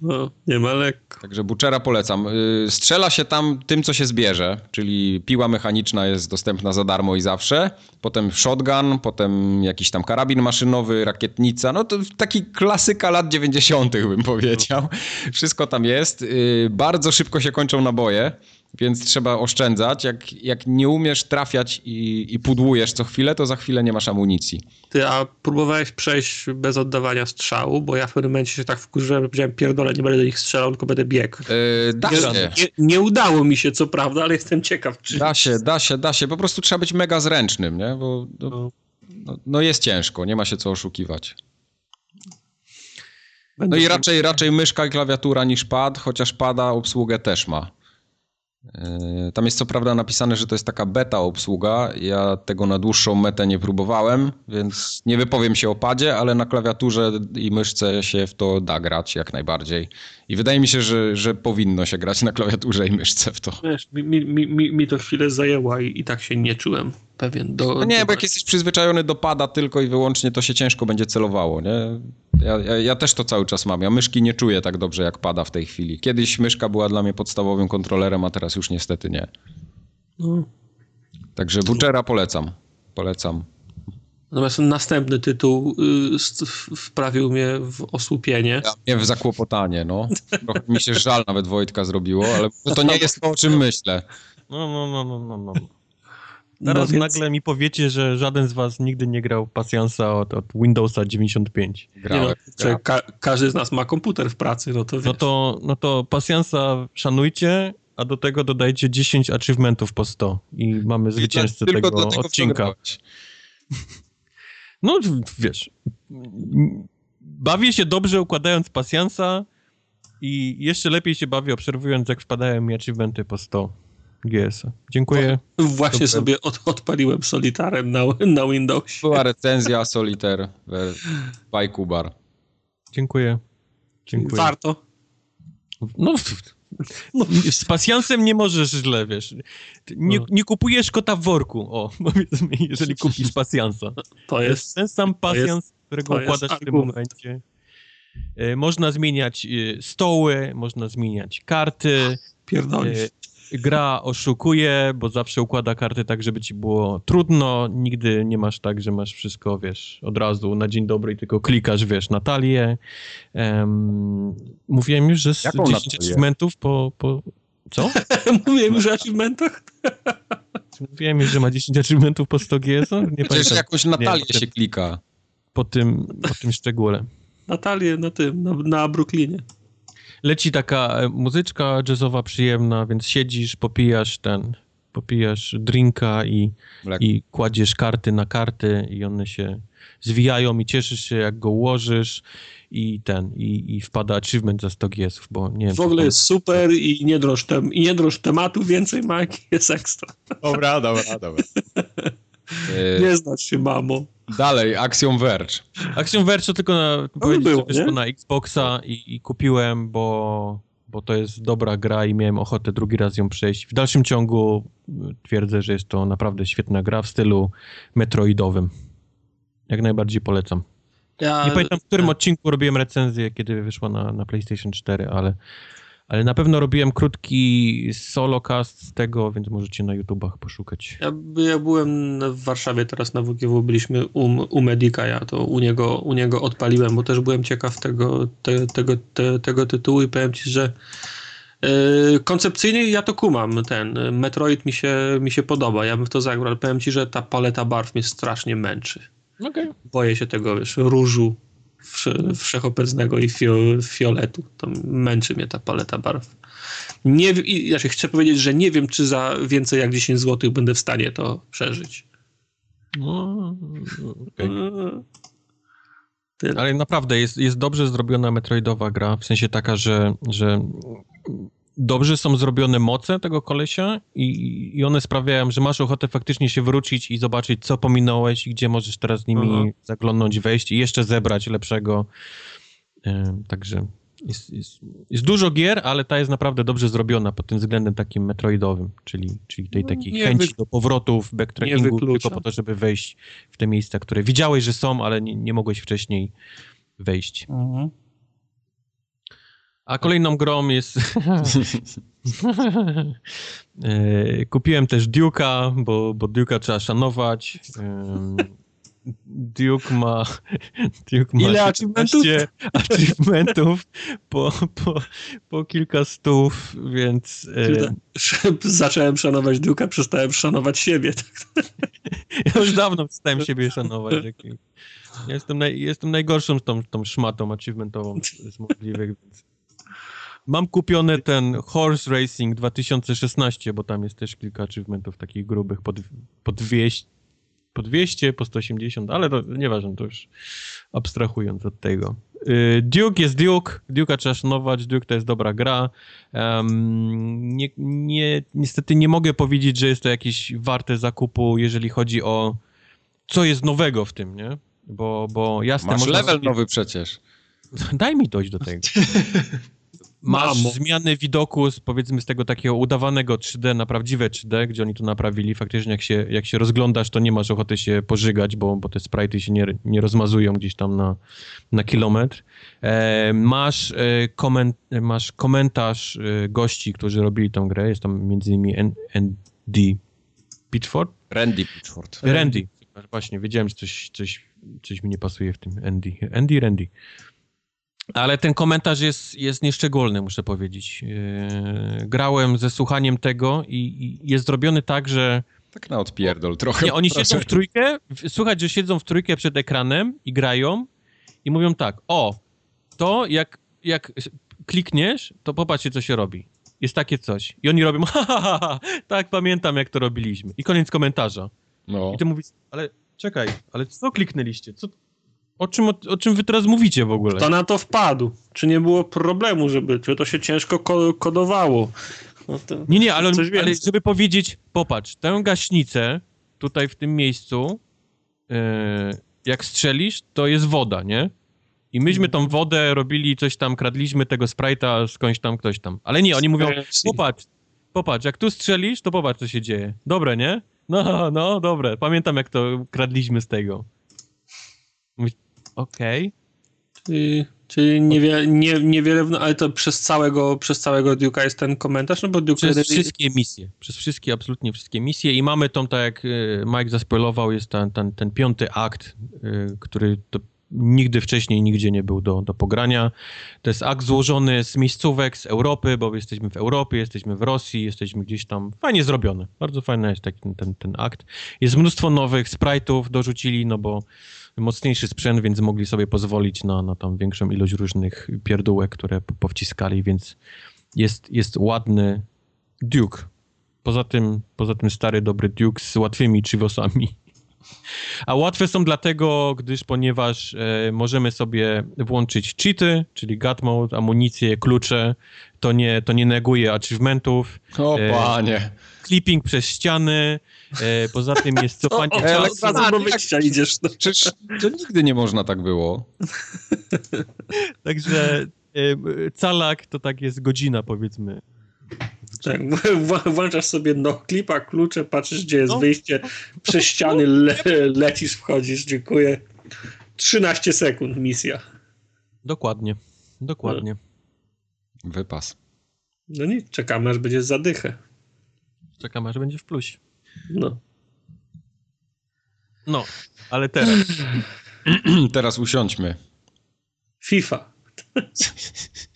No, nie ma lekko. Także Butchera polecam. Y, strzela się tam tym, co się zbierze, czyli piła mechaniczna jest dostępna za darmo i zawsze, potem shotgun, potem jakiś tam karabin maszynowy, rakietnica, no to taki klasyka lat 90. bym powiedział. Wszystko tam jest. Y, bardzo szybko się kończą naboje więc trzeba oszczędzać. Jak, jak nie umiesz trafiać i, i pudłujesz co chwilę, to za chwilę nie masz amunicji. Ty, a próbowałeś przejść bez oddawania strzału? Bo ja w pewnym momencie się tak wkurzyłem, że powiedziałem, pierdolę, nie będę do nich strzelał, tylko będę biegł. Yy, da nie, się. Nie, nie, udało mi się, co prawda, ale jestem ciekaw. Czy... Da się, da się, da się. Po prostu trzeba być mega zręcznym, nie? Bo no, no, no jest ciężko, nie ma się co oszukiwać. Będę no i raczej, raczej myszka i klawiatura niż pad, chociaż pada obsługę też ma. Yy, tam jest co prawda napisane, że to jest taka beta obsługa. Ja tego na dłuższą metę nie próbowałem, więc nie wypowiem się o padzie, ale na klawiaturze i myszce się w to da grać jak najbardziej. I wydaje mi się, że, że powinno się grać na klawiaturze i myszce w to. Wiesz, mi, mi, mi, mi to chwilę zajęło i, i tak się nie czułem pewien. Do, no nie, do... bo jak jesteś przyzwyczajony do pada tylko i wyłącznie, to się ciężko będzie celowało, nie? Ja, ja, ja, też to cały czas mam. Ja myszki nie czuję tak dobrze, jak pada w tej chwili. Kiedyś myszka była dla mnie podstawowym kontrolerem, a teraz już niestety nie. No. Także Butchera polecam. Polecam. Natomiast następny tytuł y, wprawił mnie w osłupienie. Ja, mnie w zakłopotanie, no. Trochę mi się żal nawet Wojtka zrobiło, ale to nie jest to, o czym myślę. No, no, no, no, no. no. Teraz no więc... nagle mi powiecie, że żaden z was nigdy nie grał pasjansa od, od Windowsa 95. Grałem. No, ka każdy z nas ma komputer w pracy, no to No to, no to pasjansa szanujcie, a do tego dodajcie 10 achievementów po 100 i mamy zwycięzcę tego, tego odcinka. No wiesz, bawię się dobrze układając pasjansa i jeszcze lepiej się bawię obserwując jak wpadają mi achievementy po 100. GS. Dziękuję. Właśnie sobie od, odpaliłem Solitarem na, na Windowsie. Była recenzja Solitaire by Kubar. Dziękuję. Dziękuję. Warto. No, no, z pasjansem nie możesz źle, wiesz. Nie, no. nie kupujesz kota w worku, o, powiedzmy, jeżeli kupisz pasjansa. To jest ten sam pasjans, jest, którego układasz w tym momencie. E, można zmieniać e, stoły, można zmieniać karty. Pierdolisz. Gra oszukuje, bo zawsze układa karty tak, żeby ci było trudno. Nigdy nie masz tak, że masz wszystko, wiesz, od razu na dzień dobry i tylko klikasz, wiesz, Natalię. Um, mówiłem już, że z Jaką 10 achievementów po, po... Co? mówiłem już o achievementach? Mówiłem już, że ma 10 achievementów po 100 GS? Nie Przecież jakąś Natalię nie, się klika. Po tym, po tym szczególe. Natalię na tym, na, na Brooklynie leci taka e, muzyczka jazzowa przyjemna, więc siedzisz, popijasz ten, popijasz drinka i, i kładziesz karty na karty i one się zwijają i cieszysz się, jak go ułożysz i ten, i, i wpada achievement za 100 giesów, bo nie wiem. W ogóle jest super i nie drąż, tem, i nie tematu, więcej ma, jest ekstra. Dobra, dobra, dobra. nie znać się, mamo. Dalej, Axiom Verge. Axiom Verge to tylko na, powiedzieć, było, że na Xboxa i, i, kupiłem, bo, bo to jest dobra gra i miałem ochotę drugi raz ją przejść. W dalszym ciągu twierdzę, że jest to naprawdę świetna gra w stylu metroidowym. Jak najbardziej polecam. Ja... Nie pamiętam, w którym odcinku robiłem recenzję, kiedy wyszła na, na PlayStation 4, ale ale na pewno robiłem krótki solocast z tego, więc możecie na YouTubach poszukać. Ja, ja byłem w Warszawie teraz na WGW, byliśmy u, u Medika, ja to u niego, u niego odpaliłem, bo też byłem ciekaw tego, te, tego, te, tego tytułu i powiem ci, że yy, koncepcyjnie ja to kumam, ten Metroid mi się, mi się podoba, ja bym w to zagrał, ale powiem ci, że ta paleta barw mnie strasznie męczy. Okay. Boję się tego, wiesz, różu, wszechobecnego i fioletu. To męczy mnie ta paleta barw. Nie, i, znaczy chcę powiedzieć, że nie wiem, czy za więcej jak 10 zł będę w stanie to przeżyć. No, okay. Ale naprawdę jest, jest dobrze zrobiona Metroidowa gra, w sensie taka, że, że dobrze są zrobione moce tego kolesia i, i one sprawiają, że masz ochotę faktycznie się wrócić i zobaczyć, co pominąłeś i gdzie możesz teraz z nimi mhm. zaglądnąć, wejść i jeszcze zebrać lepszego. Także jest, jest, jest, dużo gier, ale ta jest naprawdę dobrze zrobiona pod tym względem takim metroidowym, czyli, czyli tej no, takiej nie chęci wy... do powrotów, backtrackingu, tylko po to, żeby wejść w te miejsca, które widziałeś, że są, ale nie, nie mogłeś wcześniej wejść. Mhm. A kolejną grą jest... Kupiłem też Duke'a, bo, bo Duke'a trzeba szanować. Duke ma, Duke ma Ile achievementów? achievementów po, po, po kilka stów, więc... E... Zacząłem szanować Duke'a, przestałem szanować siebie. ja już dawno przestałem siebie szanować. Ja jestem, naj, jestem najgorszą tą, tą szmatą achievementową z możliwych, więc... Mam kupiony ten Horse Racing 2016, bo tam jest też kilka achievementów takich grubych pod, po 200, po 200, po 180, ale to nieważne, to już abstrahując od tego. Y, Duke jest Duke, Duke'a trzeba szanować, Duke to jest dobra gra. Um, nie, nie, niestety nie mogę powiedzieć, że jest to jakieś warte zakupu, jeżeli chodzi o co jest nowego w tym, nie? Bo, bo jasne... Masz level sobie... nowy przecież. Daj mi dojść do tego. Masz Mamo. zmiany widoku z, powiedzmy z tego takiego udawanego 3D na prawdziwe 3D, gdzie oni to naprawili. Faktycznie jak się, jak się rozglądasz, to nie masz ochoty się pożygać, bo, bo te sprite'y się nie, nie rozmazują gdzieś tam na, na kilometr. E, masz, e, koment, masz komentarz e, gości, którzy robili tą grę. Jest tam między innymi Andy Pitchford. Randy Pitchford. Randy. Właśnie, wiedziałem, że coś, coś, coś mi nie pasuje w tym. Andy. Andy, Randy. Ale ten komentarz jest, jest nieszczególny, muszę powiedzieć. Yy, grałem ze słuchaniem tego i, i, jest zrobiony tak, że... Tak na odpierdol trochę. Nie, oni siedzą w trójkę, słuchać, że siedzą w trójkę przed ekranem i grają i mówią tak, o, to jak, jak klikniesz, to popatrzcie, co się robi. Jest takie coś. I oni robią, ha, ha, ha, ha tak, pamiętam, jak to robiliśmy. I koniec komentarza. No. I ty mówisz, ale czekaj, ale co kliknęliście? Co, o czym, o, o, czym wy teraz mówicie w ogóle? Kto na to wpadł? Czy nie było problemu, żeby, czy to się ciężko ko kodowało? No nie, nie, ale, ale, żeby powiedzieć, popatrz, tę gaśnicę tutaj w tym miejscu, yy, jak strzelisz, to jest woda, nie? I myśmy tą wodę robili, coś tam, kradliśmy tego sprite'a skądś tam, ktoś tam. Ale nie, oni mówią, popatrz, popatrz, jak tu strzelisz, to popatrz, co się dzieje. Dobre, nie? No, no, dobre. Pamiętam, jak to kradliśmy z tego. Okej. Okay. Czyli, niewiele, nie, niewiele, ale to przez całego, przez całego Duke'a jest ten komentarz, no bo Duke... Przez wszystkie misje, przez wszystkie, absolutnie wszystkie misje i mamy tą, tak jak y, Mike zaspoilował, jest ten, ten, ten piąty akt, y, który to nigdy wcześniej nigdzie nie był do, do pogrania. To jest akt złożony z miejscówek z Europy, bo jesteśmy w Europie, jesteśmy w Rosji, jesteśmy gdzieś tam. Fajnie zrobiony. Bardzo fajny jest taki ten, ten, ten akt. Jest mnóstwo nowych sprite'ów dorzucili, no bo mocniejszy sprzęt, więc mogli sobie pozwolić na, na tam większą ilość różnych pierdółek, które powciskali, więc jest, jest ładny Duke. Poza tym, poza tym stary, dobry Duke z łatwymi chivosami. A łatwe są dlatego, gdyż ponieważ e, możemy sobie włączyć cheaty, czyli gut mode, amunicję, klucze, to nie, to nie neguje achievementów. O E, panie. Clipping przez ściany, e, poza tym jest cofanie o, ale od czasu. razu do wyjścia idziesz. No. Przecież to nigdy nie można tak było. Także e, calak to tak jest godzina powiedzmy. Tak, włączasz sobie no klipa, klucze, patrzysz gdzie jest No. wyjście, przez ściany le lecisz, wchodzisz, dziękuję. 13 sekund misja. Dokładnie, dokładnie. Wypas. No nic, czekamy aż będzie zadychę. Czekam aż będzie w plusie. No. No, ale teraz. Teraz usiądźmy. FIFA.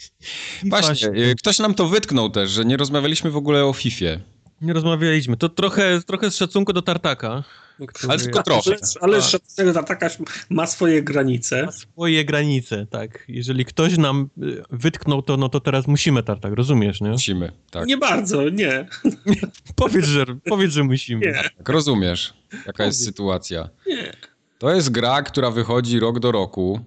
Właśnie, y, ktoś nam to wytknął też, że nie rozmawialiśmy w ogóle o Fifie. Nie rozmawialiśmy. To trochę, trochę z szacunku do Tartaka. który Ale tylko trochę. Ale, ale szacunek Tartakaś ma swoje granice. Ma swoje granice, tak. Jeżeli ktoś nam y, wytknął to, no to teraz musimy Tartak, rozumiesz, nie? Musimy, tak. Nie bardzo, nie. Powiedz, że, powiedz, że musimy. Nie. tak. Rozumiesz, jaka jest Powiedz. sytuacja. Nie. To jest gra, która wychodzi rok do roku.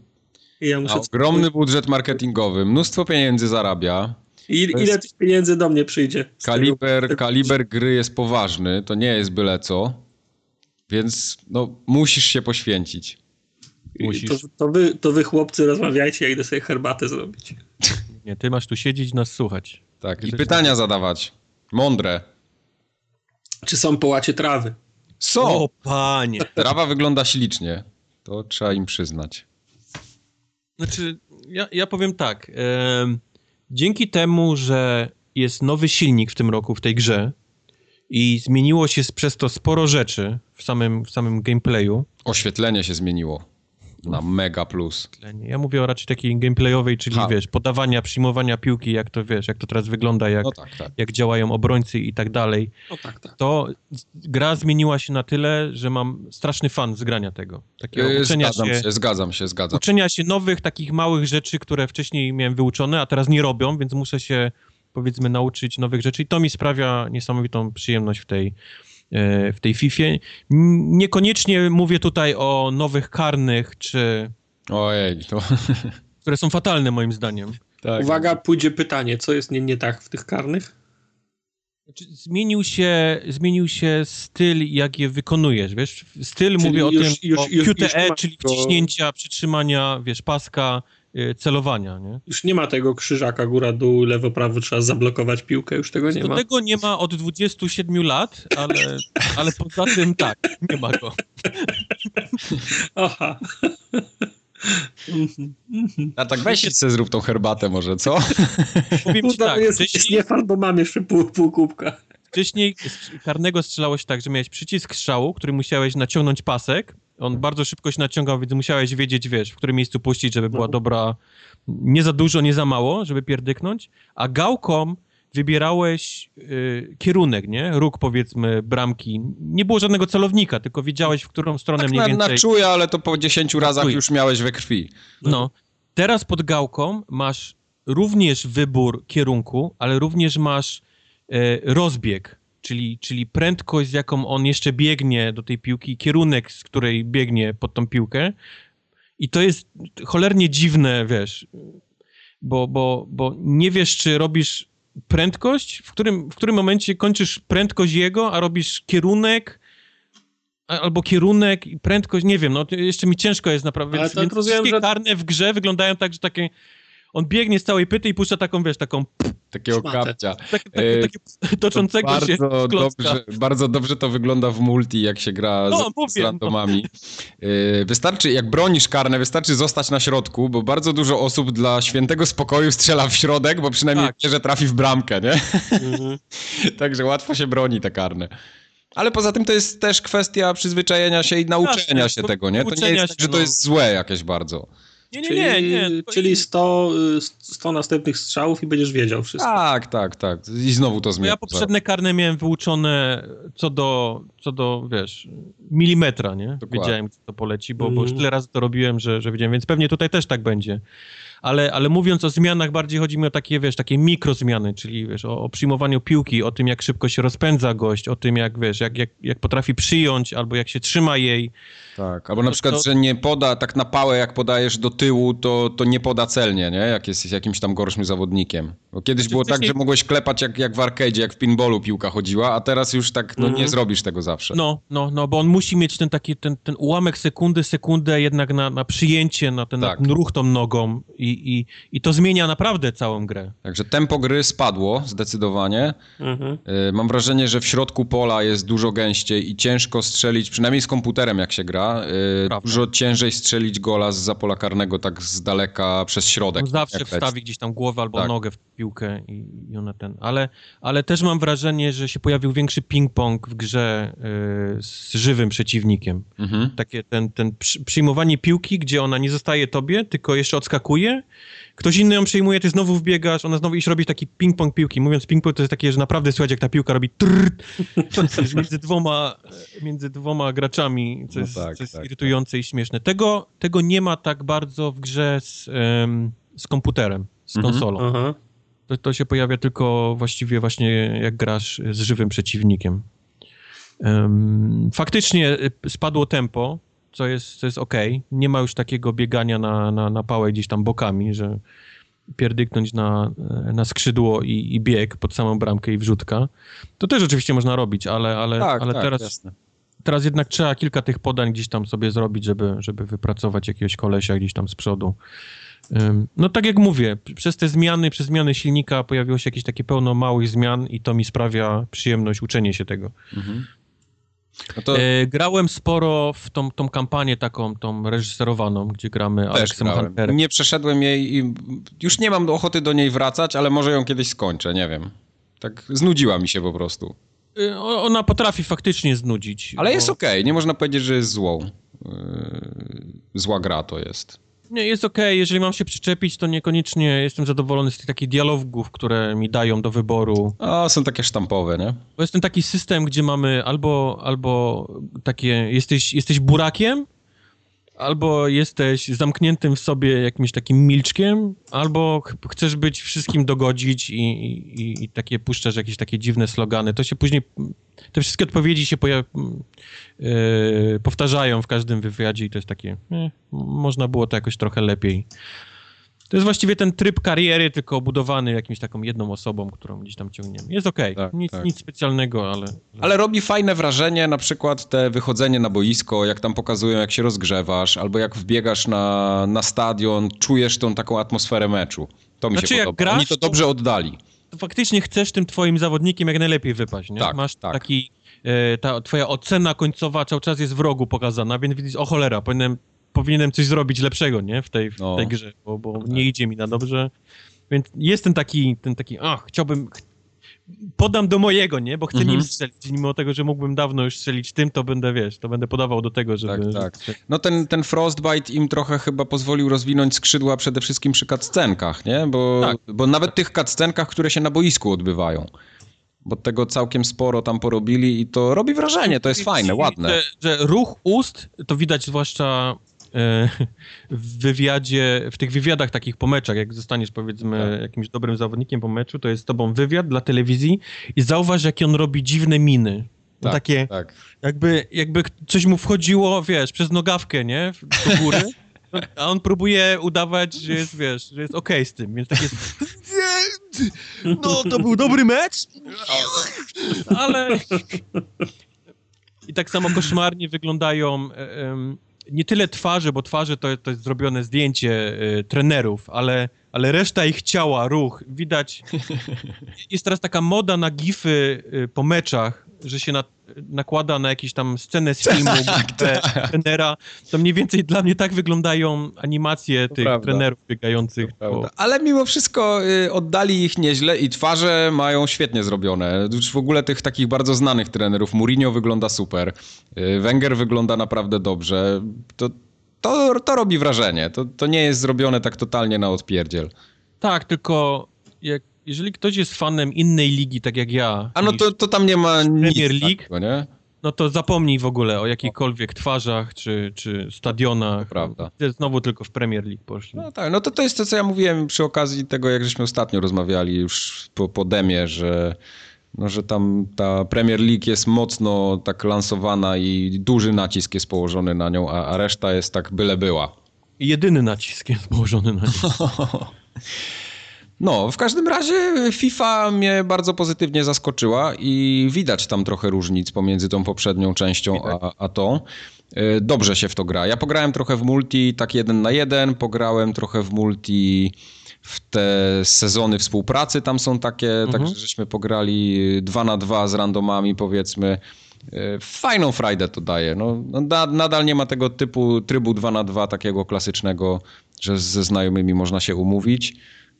Ja muszę... ogromny budżet marketingowy, mnóstwo pieniędzy zarabia. I, ile jest- tych pieniędzy do mnie przyjdzie? Kaliber, tego- kaliber gry jest poważny, to nie jest byle co. Więc no, musisz się poświęcić. Musisz. To, to, wy, to wy chłopcy rozmawiajcie, ja idę sobie herbatę zrobić. Nie, ty masz tu siedzieć i nas słuchać. Tak, i pytania zadawać. Mądre. Czy są połacie trawy? Są! O, panie! Trawa wygląda ślicznie. To trzeba im przyznać. Znaczy, ja, ja powiem tak. em, dzięki temu, że jest nowy silnik w tym roku w tej grze i zmieniło się przez to sporo rzeczy w samym, w samym gameplayu. Oświetlenie się zmieniło na mega plus. Ja mówię o raczej takiej gameplayowej, czyli Ha. wiesz, podawania, przyjmowania piłki, jak to wiesz, jak to teraz wygląda, jak, No tak, tak. jak działają obrońcy i tak dalej. No tak, tak. To gra zmieniła się na tyle, że mam straszny fan z grania tego. Takiego Yy, uczenia Zgadzam się, się, zgadzam się, zgadzam. uczenia się nowych, takich małych rzeczy, które wcześniej miałem wyuczone, a teraz nie robią, więc muszę się powiedzmy nauczyć nowych rzeczy i to mi sprawia niesamowitą przyjemność w tej, e, w tej Fifie. N- Niekoniecznie mówię tutaj o nowych karnych, czy Ojej, to... które są fatalne moim zdaniem. tak. Uwaga, pójdzie pytanie, co jest nie, nie tak w tych karnych? Znaczy, Zmienił się, zmienił się styl, jak je wykonujesz, wiesz? Styl Czyli mówię o już- tym, już- o już- QTE, czyli wciśnięcia, przytrzymania, wiesz, paska, celowania, nie? Już nie ma tego krzyżaka góra, dół, lewo, prawo, trzeba zablokować piłkę, już tego nie Do ma. tego nie ma od 27 lat, ale, ale poza tym tak, nie ma go. Aha. A tak weź sobie zrób tą herbatę może, co? Powiem ci tak, jest, jest wcześniej, nie fan, bo mam jeszcze pół, pół kubka. wcześniej karnego strzelało się tak, że miałeś przycisk strzału, który musiałeś naciągnąć pasek, on bardzo szybko się naciągał, więc musiałeś wiedzieć, wiesz, w którym miejscu puścić, żeby była dobra, nie za dużo, nie za mało, żeby pierdyknąć, a gałką wybierałeś y, kierunek, nie? Róg, powiedzmy, bramki. Nie było żadnego celownika, tylko wiedziałeś, w którą stronę Tak mniej na, więcej... na czuje, ale to po 10 razach już miałeś we krwi. No. Teraz pod gałką masz również wybór kierunku, ale również masz e, rozbieg, czyli, czyli prędkość, z jaką on jeszcze biegnie do tej piłki, kierunek, z której biegnie pod tą piłkę. I to jest cholernie dziwne, wiesz, bo, bo, bo nie wiesz, czy robisz prędkość, w którym, w którym momencie kończysz prędkość jego, a robisz kierunek, albo kierunek i prędkość, nie wiem, no jeszcze mi ciężko jest naprawdę. Ale Więc, tak więc rozumiem, wszystkie że- karne w grze wyglądają tak, że takie, on biegnie z całej pyty i puszcza taką, wiesz, taką, Takiego Szmatę. kapcia. tak, tak, E, takie toczącego bardzo się klocka. dobrze, bardzo dobrze to wygląda w multi, jak się gra No, z, mówię, z randomami. E, Wystarczy, jak bronisz karne, wystarczy zostać na środku, bo bardzo dużo osób dla świętego spokoju strzela w środek, bo przynajmniej Tak. wie, że trafi w bramkę, nie? Mhm. Także łatwo się broni te karne. Ale poza tym to jest też kwestia przyzwyczajenia się i nauczenia się to- tego, nie? To nie jest tak, się, że to no. jest złe jakieś bardzo. Nie, nie, Czyli, nie, nie. czyli 100, y, 100 następnych strzałów i będziesz wiedział wszystko. Tak, tak, tak. I znowu to zmienia. ja poprzednie karne miałem wyuczone co do, co do wiesz, milimetra, nie? Dokładnie. Wiedziałem, co to poleci, bo, bo już Mhm. tyle razy to robiłem, że, że wiedziałem, więc pewnie tutaj też tak będzie. ale, ale mówiąc o zmianach, bardziej chodzi mi o takie, wiesz, takie mikrozmiany, czyli wiesz, o, o przyjmowaniu piłki, o tym, jak szybko się rozpędza gość, o tym, jak wiesz, jak, jak, jak potrafi przyjąć, albo jak się trzyma jej. Tak, albo na przykład, to... że nie poda tak na pałę, jak podajesz do tyłu, to, to nie poda celnie, nie? Jak jest jakimś tam gorszym zawodnikiem. Bo kiedyś znaczy, było tak, że mogłeś klepać jak, jak w arcade, jak w pinballu piłka chodziła, a teraz już tak, no mm. nie mhm. zrobisz tego zawsze. No, no, no, bo on musi mieć ten taki, ten, ten ułamek sekundy, sekundę jednak na, na przyjęcie, na ten, tak. na ruch tą nogą i, i, i to zmienia naprawdę całą grę. Także tempo gry spadło zdecydowanie. Mhm. Y, mam wrażenie, że w środku pola jest dużo gęściej i ciężko strzelić, przynajmniej z komputerem jak się gra, y, dużo ciężej strzelić gola z zapola karnego tak z daleka przez środek. On zawsze wstawi gdzieś tam głowę albo tak. nogę w piłkę i, i ona ten. Ale, ale też mam wrażenie, że się pojawił większy ping-pong w grze y, z żywym przeciwnikiem. Mhm. Takie ten, ten przyjmowanie piłki, gdzie ona nie zostaje tobie, tylko jeszcze odskakuje ktoś inny ją przejmuje, ty znowu wbiegasz, ona znowu iść robić taki ping-pong piłki. Mówiąc ping-pong, to jest takie, że naprawdę słychać, jak ta piłka robi trrr, między dwoma, między dwoma graczami, co no jest, tak, co jest tak, irytujące tak. i śmieszne. Tego, tego nie ma tak bardzo w grze z, um, z komputerem, z mhm. konsolą. Mhm. To, to się pojawia tylko właściwie właśnie jak grasz z żywym przeciwnikiem. Um, faktycznie y, spadło tempo, co jest, co jest ok. Nie ma już takiego biegania na, na, na pałę gdzieś tam bokami, że pierdyknąć na, na skrzydło i, i bieg pod samą bramkę i wrzutka. To też oczywiście można robić, ale, ale, tak, ale tak, teraz, teraz jednak trzeba kilka tych podań gdzieś tam sobie zrobić, żeby, żeby wypracować jakiegoś kolesia gdzieś tam z przodu. No tak jak mówię, przez te zmiany, przez zmiany silnika pojawiło się jakieś takie pełno małych zmian i to mi sprawia przyjemność uczenie się tego. Mhm. No to... e, grałem sporo w tą, tą kampanię taką, tą reżyserowaną, gdzie gramy Alexem Hunterem. Nie przeszedłem jej i już nie mam ochoty do niej wracać, ale może ją kiedyś skończę, nie wiem. Tak znudziła mi się po prostu. E, ona potrafi faktycznie znudzić. Ale bo... jest okej, okay. nie można powiedzieć, że jest złą. E, zła gra to jest. Nie, jest okej, okay. jeżeli mam się przyczepić, to niekoniecznie jestem zadowolony z tych takich dialogów, które mi dają do wyboru. A, są takie sztampowe, nie? Bo jest ten taki system, gdzie mamy albo, albo takie, jesteś, jesteś burakiem, albo jesteś zamkniętym w sobie jakimś takim milczkiem, albo ch chcesz być wszystkim dogodzić i, i, i, takie puszczasz jakieś takie dziwne slogany. To się później, te wszystkie odpowiedzi się pojaw, yy, powtarzają w każdym wywiadzie i to jest takie, eh, można było to jakoś trochę lepiej. To jest właściwie ten tryb kariery, tylko obudowany jakimś taką jedną osobą, którą gdzieś tam ciągniemy. Jest okej, okay. tak, nic, tak. nic specjalnego, ale... Ale robi fajne wrażenie na przykład te wychodzenie na boisko, jak tam pokazują, jak się rozgrzewasz, albo jak wbiegasz na, na stadion, czujesz tą taką atmosferę meczu. To mi znaczy, się podoba. Grasz, Oni to dobrze oddali. To faktycznie chcesz tym twoim zawodnikiem jak najlepiej wypaść, nie? Tak, Masz tak. taki... E, ta twoja ocena końcowa cały czas jest w rogu pokazana, więc widzisz, o cholera, powinienem powinienem coś zrobić lepszego, nie? W tej, w no. tej grze, bo, bo tak. nie idzie mi na dobrze. Więc jest ten taki, ten taki, ach, chciałbym, podam do mojego, nie? Bo chcę mhm. nim strzelić. Mimo tego, że mógłbym dawno już strzelić tym, to będę, wiesz, to będę podawał do tego, żeby... Tak, tak. No ten, ten Frostbite im trochę chyba pozwolił rozwinąć skrzydła przede wszystkim przy cutscenkach, nie? Bo, tak. bo nawet tych cutscenkach, które się na boisku odbywają. Bo tego całkiem sporo tam porobili i to robi wrażenie, to jest fajne, ładne. Że, że ruch ust, to widać zwłaszcza w wywiadzie, w tych wywiadach takich po meczach, jak zostaniesz powiedzmy tak. jakimś dobrym zawodnikiem po meczu, to jest z tobą wywiad dla telewizji i zauważ, jakie on robi dziwne miny. Tak, takie, tak. Jakby, jakby coś mu wchodziło, wiesz, przez nogawkę, nie? Do góry. A on próbuje udawać, że jest, wiesz, że jest okej okay z tym, więc tak jest... No, to był dobry mecz, ale... I tak samo koszmarnie wyglądają um, nie tyle twarze, bo twarze to, to jest zrobione zdjęcie y, trenerów, ale, ale reszta ich ciała, ruch, widać. Jest teraz taka moda na gify y, po meczach, że się na, nakłada na jakieś tam scenę z filmu tak, tak. trenera, to mniej więcej dla mnie tak wyglądają animacje to tych prawda. trenerów biegających. Po... Ale mimo wszystko y, oddali ich nieźle i twarze mają świetnie zrobione. Już w ogóle tych takich bardzo znanych trenerów. Mourinho wygląda super, y, Wenger wygląda naprawdę dobrze. To, to, to robi wrażenie. To, to nie jest zrobione tak totalnie na odpierdziel. Tak, tylko jak jeżeli ktoś jest fanem innej ligi, tak jak ja. A no to, to tam nie ma Premier League, takiego, nie? no to zapomnij w ogóle o jakichkolwiek twarzach czy, czy stadionach. To prawda. Znowu tylko w Premier League poszli. No tak, no to to jest to, co ja mówiłem przy okazji tego, jak żeśmy ostatnio rozmawiali już po, po demie, że, no, że tam ta Premier League jest mocno tak lansowana i duży nacisk jest położony na nią, a, a reszta jest tak byle była. Jedyny nacisk jest położony na nią. No, w każdym razie FIFA mnie bardzo pozytywnie zaskoczyła i widać tam trochę różnic pomiędzy tą poprzednią częścią a, a tą. E, Dobrze się w to gra. Ja pograłem trochę w multi, tak jeden na jeden, pograłem trochę w multi w te sezony współpracy, tam są takie, także żeśmy pograli dwa na dwa z randomami powiedzmy. E, Fajną frajdę to daje. No, no, na- nadal nie ma tego typu trybu 2 na 2 takiego klasycznego, że ze znajomymi można się umówić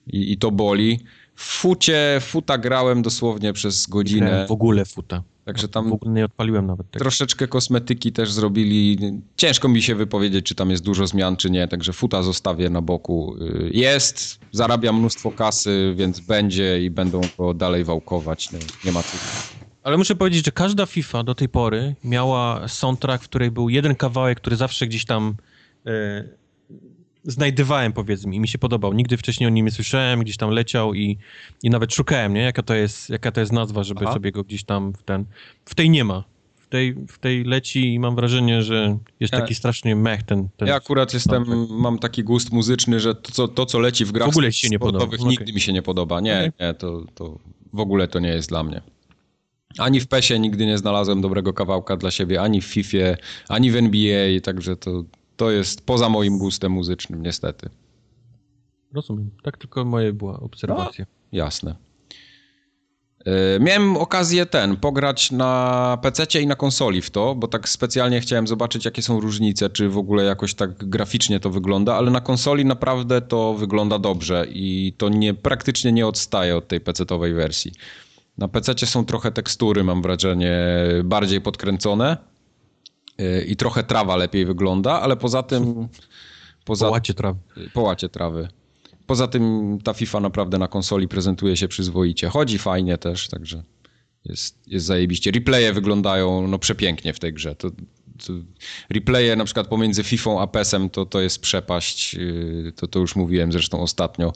i, i to boli. W fucie, futa grałem dosłownie przez godzinę, Grałem w ogóle futa. także W tam ogóle nie odpaliłem nawet tego. troszeczkę kosmetyki też zrobili. Ciężko mi się wypowiedzieć, czy tam jest dużo zmian, czy nie, także futa zostawię na boku. Y, Jest, zarabiam mnóstwo kasy, więc będzie i będą go dalej wałkować. No, nie ma co. Ale muszę powiedzieć, że każda FIFA do tej pory miała soundtrack, w której był jeden kawałek, który zawsze gdzieś tam e, znajdywałem, powiedzmy, i mi się podobał. Nigdy wcześniej o nim nie słyszałem, gdzieś tam leciał i, i nawet szukałem, nie? Jaka to jest, jaka to jest nazwa, żeby Aha. sobie go gdzieś tam w ten... W tej nie ma. W tej, w tej leci i mam wrażenie, że jest Ja- taki strasznie mech ten... ten Ja akurat jestem, mam taki gust muzyczny, że to, co, to, co leci w grach W ogóle się nie podoba. nigdy mi się nie podoba. Nie, Okej. nie, to, to w ogóle to nie jest dla mnie. Ani w PESie nigdy nie znalazłem dobrego kawałka dla siebie, ani w FIFA, ani w NBA, także to, to jest poza moim gustem muzycznym, niestety. Rozumiem. Tak tylko moje była obserwacja. Jasne. E, Miałem okazję ten, pograć na PC i na konsoli w to, bo tak specjalnie chciałem zobaczyć, jakie są różnice, czy w ogóle jakoś tak graficznie to wygląda, ale na konsoli naprawdę to wygląda dobrze i to nie, praktycznie nie odstaje od tej PC-owej wersji. Na PC są trochę tekstury, mam wrażenie, bardziej podkręcone i trochę trawa lepiej wygląda, ale poza tym... Poza, Połacie trawy. połacie trawy. Poza tym ta FIFA naprawdę na konsoli prezentuje się przyzwoicie. Chodzi fajnie też, także jest, jest zajebiście. Replaye wyglądają no przepięknie w tej grze. To, to replaye na przykład pomiędzy FIFA a PES-em to, to jest przepaść. Yy, To, to już mówiłem zresztą ostatnio.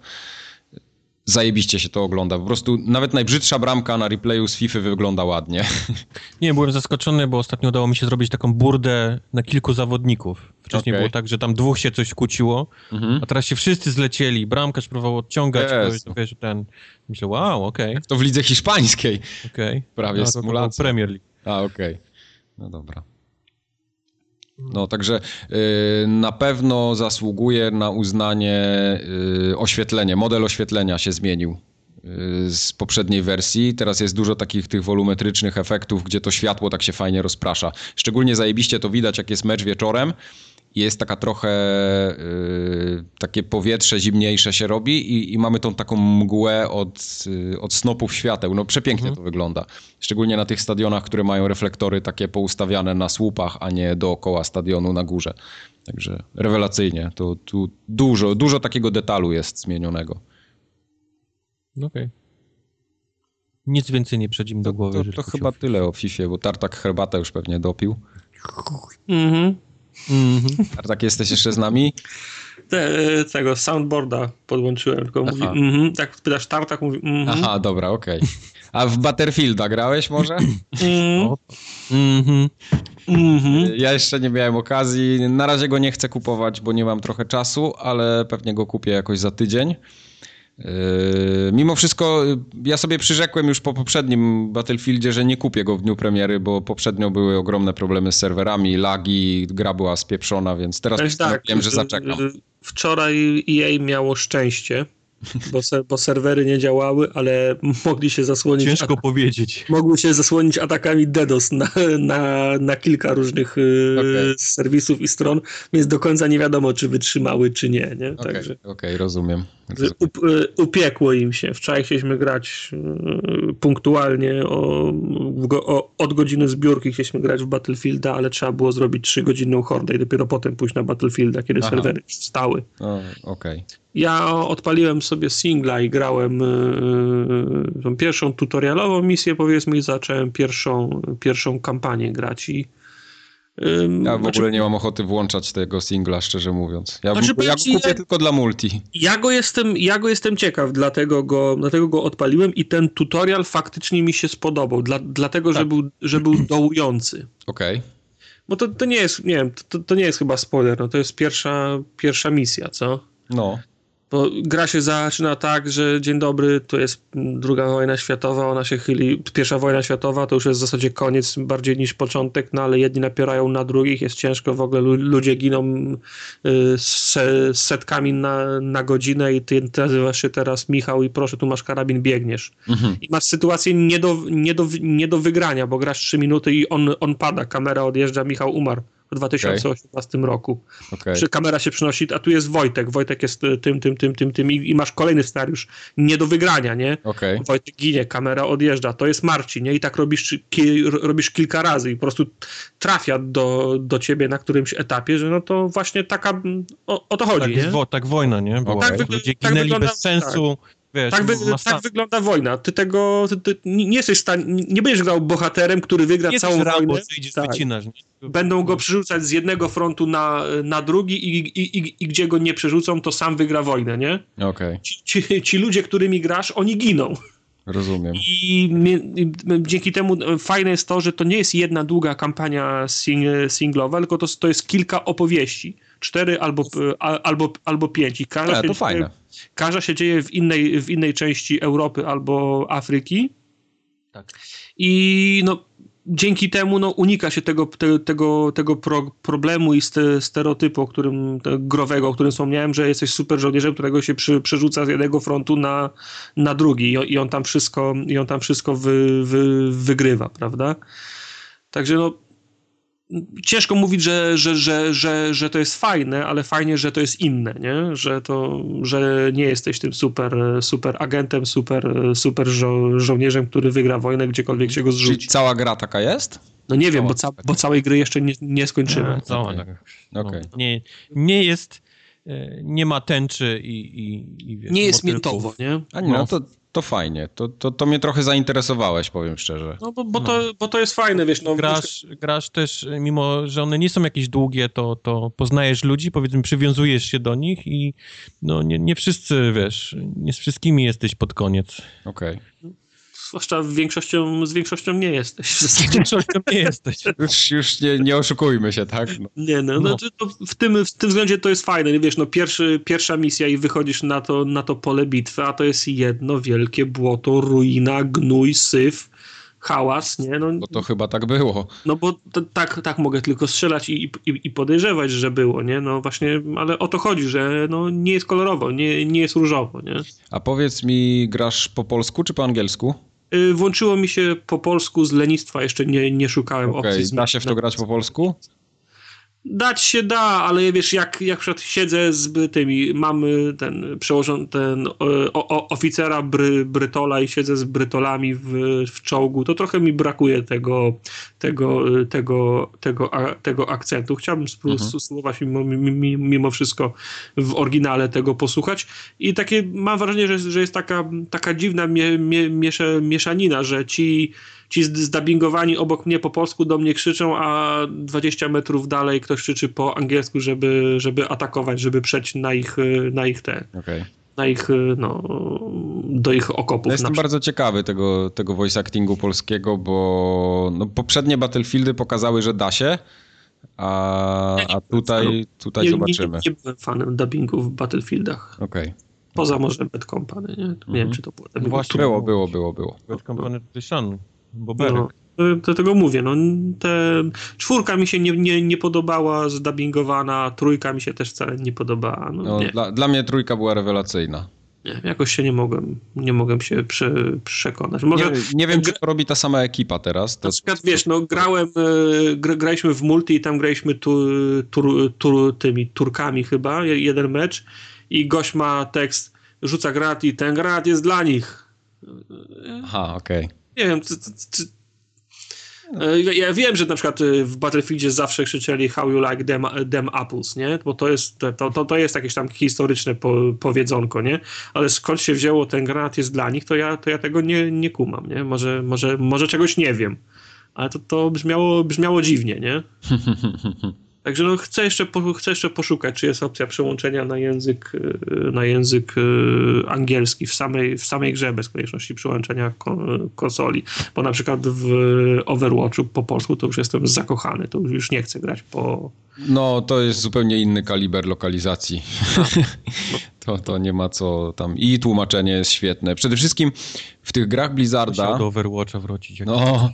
Zajebiście się to ogląda. Po prostu nawet najbrzydsza bramka na replayu z FIFA wygląda ładnie. Nie, byłem zaskoczony, bo ostatnio udało mi się zrobić taką burdę na kilku zawodników. Wcześniej Okej. było tak, że tam dwóch się coś kłóciło, Mhm. a teraz się wszyscy zlecieli. Bramkarz próbował odciągać, to, wiesz, ten... Myślę, wow, okej, To w lidze hiszpańskiej. okej. Prawie no, to- to. Premier League. A, okej. No dobra. No, także y, na pewno zasługuje na uznanie y, oświetlenie. Model oświetlenia się zmienił y, z poprzedniej wersji. Teraz jest dużo takich tych wolumetrycznych efektów, gdzie to światło tak się fajnie rozprasza. Szczególnie zajebiście to widać, jak jest mecz wieczorem jest taka trochę y, takie powietrze zimniejsze się robi i, i mamy tą taką mgłę od, y, od snopów świateł. No przepięknie to wygląda. Szczególnie na tych stadionach, które mają reflektory takie poustawiane na słupach, a nie dookoła stadionu na górze. Także rewelacyjnie. To tu dużo, dużo takiego detalu jest zmienionego. No Okej. Nic więcej nie przychodzi mi do głowy. To, to tak chyba tyle o FIFA, bo Tartak herbatę już pewnie dopił. Mhm. Mhm. Tartak, jesteś jeszcze z nami? Te, tego soundboarda podłączyłem, tylko mówi, Aha. mhm, tak pytasz tartak, mówi, mhm, Aha, dobra, okej. A w Battlefielda grałeś może? O. Mhm. mhm. Ja jeszcze nie miałem okazji. Na razie go nie chcę kupować, bo nie mam trochę czasu, ale pewnie go kupię jakoś za tydzień. Yy, mimo wszystko, yy, ja sobie przyrzekłem już po poprzednim Battlefieldzie, że nie kupię go w dniu premiery, bo poprzednio były ogromne problemy z serwerami, lagi, gra była spieprzona, więc teraz tak, wiem, że zaczekam. y, Wczoraj EA miało szczęście, bo, se, bo serwery nie działały, ale mogli się zasłonić Ciężko powiedzieć. mogły się zasłonić atakami DDoS na, na, na kilka różnych y, Okej. serwisów i stron, więc do końca nie wiadomo, czy wytrzymały, czy nie. nie? Okej, Także okej, rozumiem. up, y, upiekło im się. Wczoraj chcieliśmy grać y, punktualnie o, o, od godziny zbiórki chcieliśmy grać w Battlefielda, ale trzeba było zrobić 3-godzinną hordę i dopiero potem pójść na Battlefielda, kiedy Aha. serwery stały. Okej. Ja odpaliłem sobie singla i grałem yy, tą pierwszą tutorialową misję, powiedzmy, i zacząłem pierwszą, pierwszą kampanię grać i ja w znaczy, ogóle nie mam ochoty włączać tego singla, szczerze mówiąc. Ja, znaczy, ja go kupię ja, tylko dla multi. Ja go, jestem, ja go jestem ciekaw, dlatego go, dlatego go odpaliłem i ten tutorial faktycznie mi się spodobał, dla, dlatego, tak. że, był, że był dołujący. Okej. Okay. Bo to, to nie jest, nie wiem, to, to nie jest chyba spoiler, no to jest pierwsza, pierwsza misja, co? No. Gra się zaczyna tak, że dzień dobry, to jest druga wojna światowa, ona się chyli, pierwsza wojna światowa to już jest w zasadzie koniec bardziej niż początek, no ale jedni napierają na drugich, jest ciężko, w ogóle ludzie giną y, se, setkami na, na godzinę i ty nazywasz się teraz Michał i proszę, tu masz karabin, biegniesz. Mhm. I masz sytuację nie do, nie, do, nie do wygrania, bo grasz 3 minuty i on, on pada, kamera odjeżdża, Michał umarł w 2018 okay. roku. Okay. Kamera się przynosi, a tu jest Wojtek. Wojtek jest tym, tym, tym, tym, tym i, i masz kolejny scenariusz nie do wygrania, nie? Okay. Wojtek ginie, kamera odjeżdża, to jest Marcin, nie? I tak robisz, ki, robisz kilka razy i po prostu trafia do, do ciebie na którymś etapie, że no to właśnie taka, o, o to chodzi, tak, nie? Wo, tak wojna, nie? Była, tak, ludzie tak ginęli tak bez sensu. Tak Wiesz, tak, wy, tak, wygląda wojna. Ty tego ty, ty nie jesteś stan, nie będziesz grał bohaterem, który wygra nie całą wojnę. tak. wycinasz. Będą go przerzucać z jednego frontu na, na drugi i, i, i, i gdzie go nie przerzucą, to sam wygra wojnę, nie? Okay. Ci, ci, ci ludzie, którymi grasz, oni giną. Rozumiem. I, i, dzięki temu fajne jest to, że to nie jest jedna długa kampania sing, singlowa, tylko to, to jest kilka opowieści. Cztery albo, albo, albo pięć. I każda, to się. Dzieje, każda się dzieje w innej, w innej części Europy albo Afryki. Tak. I no, dzięki temu no, unika się tego, te, tego, tego pro, problemu i ste, stereotypu, o którym, growego, o którym wspomniałem, że jesteś super żołnierzem, którego się przy, przerzuca z jednego frontu na, na drugi i on, i on tam wszystko, i on tam wszystko wy, wy, wygrywa, prawda? Także no, ciężko mówić, że, że, że, że, że to jest fajne, ale fajnie, że to jest inne, nie? Że, to, że nie jesteś tym super, super agentem, super, super żo żołnierzem, który wygra wojnę, gdziekolwiek się go zrzuci. Czyli cała gra taka jest? No nie wiem, bo, ca bo całej gry jeszcze nie, nie skończyłem. Nie, cała, okay. okay. No, nie, nie jest, e, nie ma tęczy i, i, i wiesz, Nie jest miętowo, nie? A nie, no to to fajnie. To, to, to mnie trochę zainteresowałeś, powiem szczerze. No bo, bo, no. To, bo to jest fajne, wiesz. No, grasz, grasz też, mimo że one nie są jakieś długie, to, to poznajesz ludzi, powiedzmy, przywiązujesz się do nich i no nie, nie wszyscy, wiesz, nie z wszystkimi jesteś pod koniec. Okej. Okay. Zwłaszcza większością, z większością nie jesteś. Z większością nie jesteś. Już, już nie, nie oszukujmy się, tak? No. Nie, no, no. no w, tym, w tym względzie to jest fajne. Wiesz, no pierwszy, pierwsza misja i wychodzisz na to, na to pole bitwy, a to jest jedno wielkie błoto, ruina, gnój, syf hałas, nie? No, bo to chyba tak było. No bo to, tak, tak mogę tylko strzelać i, i, i, podejrzewać, że było, nie? No właśnie, ale o to chodzi, że no, nie jest kolorowo, nie, nie jest różowo, nie? A powiedz mi, grasz po polsku czy po angielsku? Y, włączyło mi się po polsku z lenistwa, jeszcze nie, nie szukałem okay. opcji. Da się w to grać po polsku? Dać się da, ale wiesz, jak, jak przykład siedzę z tymi, mamy ten przełożony, ten o, o, oficera Bry, Brytola i siedzę z Brytolami w, w czołgu, to trochę mi brakuje tego, tego, tego, tego, tego akcentu. Chciałbym mhm. spróbować mimo, mimo wszystko w oryginale tego posłuchać i takie mam wrażenie, że, że jest taka, taka dziwna mie, mie, mieszanina, że ci ci zdubbingowani obok mnie po polsku do mnie krzyczą, a 20 metrów dalej ktoś krzyczy po angielsku, żeby, żeby atakować, żeby przejść na ich, na ich te. Okay. Na ich, no, do ich okopów. Ja jestem bardzo ciekawy tego, tego voice actingu polskiego, bo no, poprzednie Battlefieldy pokazały, że da się, a, a tutaj, tutaj nie, zobaczymy. Nie, nie, byłem fanem dubbingu w Battlefieldach. Okej. Okay. Poza może Bad Company, nie? Nie mm -hmm. wiem, mhm. czy to było. No właśnie, było, było, było, było. Bad Company to Sean. Boberek. No, do tego mówię, no te, czwórka mi się nie, nie, nie podobała, zdubbingowana, trójka mi się też wcale nie podobała. No, no nie. Dla, dla mnie trójka była rewelacyjna. Nie, jakoś się nie mogłem, nie mogłem się prze, przekonać. Może, nie, nie wiem, czy to robi ta sama ekipa teraz. To... Na przykład, wiesz, no grałem, e, gra, graliśmy w multi i tam graliśmy tu, tur, tur, tymi Turkami chyba, jeden mecz i gość ma tekst, rzuca granat i ten granat jest dla nich. Aha, okej. Okay nie wiem, czy, czy, E, ja, wiem, że na przykład e, w Battlefieldzie zawsze krzyczeli how you like them, them apples, nie? Bo to jest, to, to, to jest jakieś tam historyczne po, powiedzonko, nie? Ale skąd się wzięło ten granat jest dla nich, to ja, to ja tego nie, nie kumam, nie? Może, może, może czegoś nie wiem. Ale to, to brzmiało, brzmiało dziwnie, nie? Także no, chcę, jeszcze, chcę jeszcze poszukać, czy jest opcja przełączenia na język, e, na język e, angielski w samej, w samej grze, bez konieczności przełączenia konsoli. Bo na przykład w Overwatchu po polsku to już jestem zakochany, to już nie chcę grać po... No, to jest zupełnie inny kaliber lokalizacji. to, to nie ma co tam... I tłumaczenie jest świetne. Przede wszystkim w tych grach Blizzarda... Musiał do Overwatcha wrócić. No,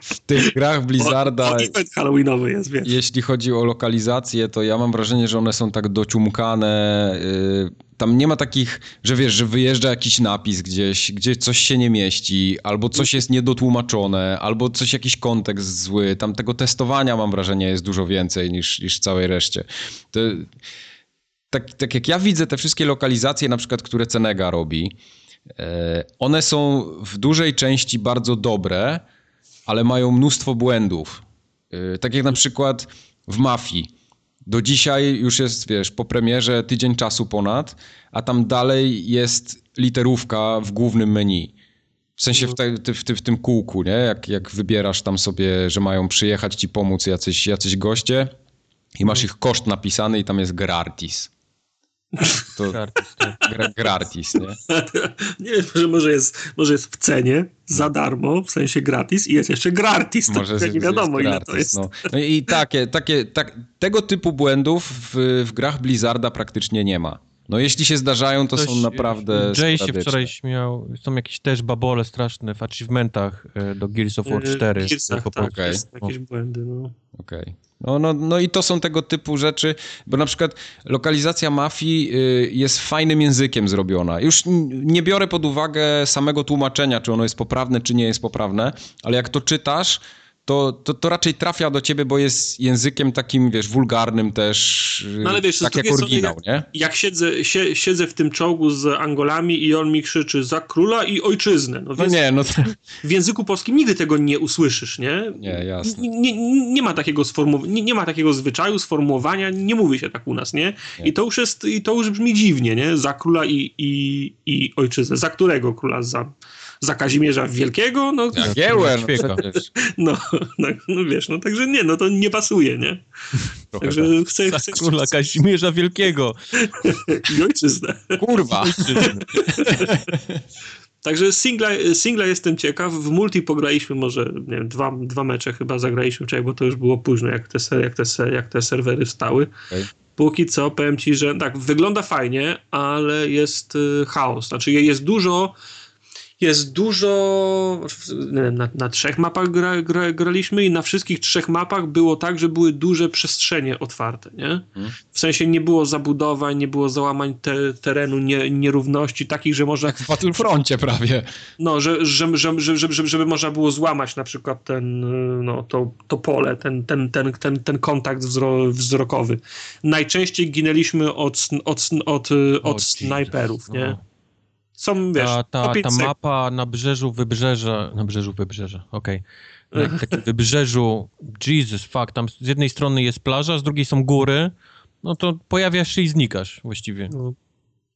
w tych grach Blizzarda... O, halloweenowy jest, wiesz. Jeśli chodzi o lokalizację, to ja mam wrażenie, że one są tak dociumkane. Yy, tam nie ma takich, że wiesz, że wyjeżdża jakiś napis gdzieś, gdzie coś się nie mieści, albo coś jest niedotłumaczone, albo coś, jakiś kontekst zły. Tam tego testowania mam wrażenie jest dużo więcej niż, niż w całej reszcie. To, tak, tak jak ja widzę te wszystkie lokalizacje, na przykład, które Cenega robi, one są w dużej części bardzo dobre, ale mają mnóstwo błędów. E, tak jak na przykład w Mafii. Do dzisiaj już jest, wiesz, po premierze tydzień czasu ponad, a tam dalej jest literówka w głównym menu. W sensie w, te, w, w, tym kółku, nie? Jak, jak wybierasz tam sobie, że mają przyjechać ci pomóc jacyś, jacyś goście i masz mhm. ich koszt napisany i tam jest gratis. To gratis, gra, gratis, nie? nie wiem, może, może, jest, może jest w cenie, za darmo, w sensie gratis i jest jeszcze gratis. Może to nie wiadomo ile gratis, to jest. No. no. i takie, takie tak, tego typu błędów w, w grach Blizzarda praktycznie nie ma. No jeśli się zdarzają, to Ktoś, są naprawdę Jay się wczoraj śmiał, są jakieś też babole straszne w achievementach e, do Gears of War 4. W Gearsach, tak, okay. jakieś błędy, no. Okej. Okay. No, no, no i to są tego typu rzeczy, bo na przykład lokalizacja mafii y, jest fajnym językiem zrobiona. Już nie biorę pod uwagę samego tłumaczenia, czy ono jest poprawne, czy nie jest poprawne, ale jak to czytasz, to, to, to raczej trafia do ciebie, bo jest językiem takim, wiesz, wulgarnym też, no, ale wiesz, tak jak oryginał, jak, nie? Jak siedzę, sie, siedzę w tym czołgu z Angolami i on mi krzyczy za króla i ojczyznę. No, no nie, no to... W języku polskim nigdy tego nie usłyszysz, nie? Nie, jasne. Nie, nie, nie ma takiego nie, nie, ma takiego zwyczaju, sformułowania, nie mówi się tak u nas, nie? nie? I to już jest, i to już brzmi dziwnie, nie? Za króla i, i, i ojczyznę. Za którego króla? Za za Kazimierza Wielkiego, no... Jagiełę, no, no, no, no, wiesz, no także nie, no to nie pasuje, nie? Trochę także tak. chcę... chcę Króla Kazimierza Wielkiego. I ojczyznę. Kurwa. Także singla, singla jestem ciekaw. W multi pograliśmy może, nie wiem, dwa, dwa mecze chyba zagraliśmy wczoraj, bo to już było późno, jak te, jak te, jak te serwery wstały. Okay. Póki co powiem ci, że tak, wygląda fajnie, ale jest y, chaos. Znaczy jest dużo jest dużo. Na, na trzech mapach gra, gra, graliśmy i na wszystkich trzech mapach było tak, że były duże przestrzenie otwarte. Nie? Hmm. W sensie nie było zabudowań, nie było załamań te, terenu, nie, nierówności takich, że można. Jak w Battlefroncie prawie. No, że, że, że, że, żeby, żeby można było złamać na przykład ten, no, to, to pole, ten, ten, ten, ten, ten kontakt wzro, wzrokowy. Najczęściej ginęliśmy od, od, od, od, snajperów, nie? Są, wiesz, ta, ta, ta mapa na brzeżu wybrzeża, na brzeżu wybrzeża, okej. Okay. Na takim wybrzeżu, Jesus, fuck, tam z jednej strony jest plaża, z drugiej są góry, no to pojawiasz się i znikasz właściwie. No.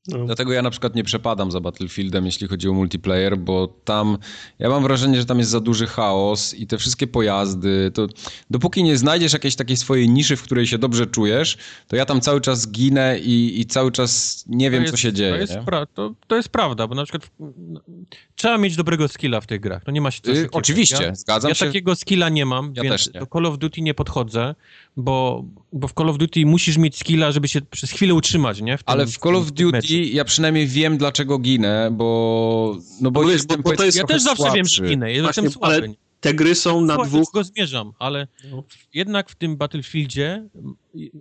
No. Dlatego ja na przykład nie przepadam za Battlefieldem, jeśli chodzi o multiplayer, bo tam ja mam wrażenie, że tam jest za duży chaos i te wszystkie pojazdy, to dopóki nie znajdziesz jakiejś takiej swojej niszy, w której się dobrze czujesz, to ja tam cały czas ginę i, i cały czas nie wiem, jest, co się dzieje. To jest, to, to jest, prawda, bo na przykład trzeba mieć dobrego skilla w tych grach. To nie ma się co yy, Oczywiście, ja, zgadzam ja się. Ja takiego skilla nie mam, ja więc do Call of Duty nie podchodzę, bo, bo w Call of Duty musisz mieć skilla, żeby się przez chwilę utrzymać, nie? W tym, Ale w Call of Duty ja przynajmniej wiem, dlaczego ginę, bo... No bo, bo, jest, bo, bo to jest ja też zawsze wiem, że ginę, ja jestem słaby. te gry są na Słuchaj, dwóch... go zmierzam, ale no. jednak w tym Battlefieldzie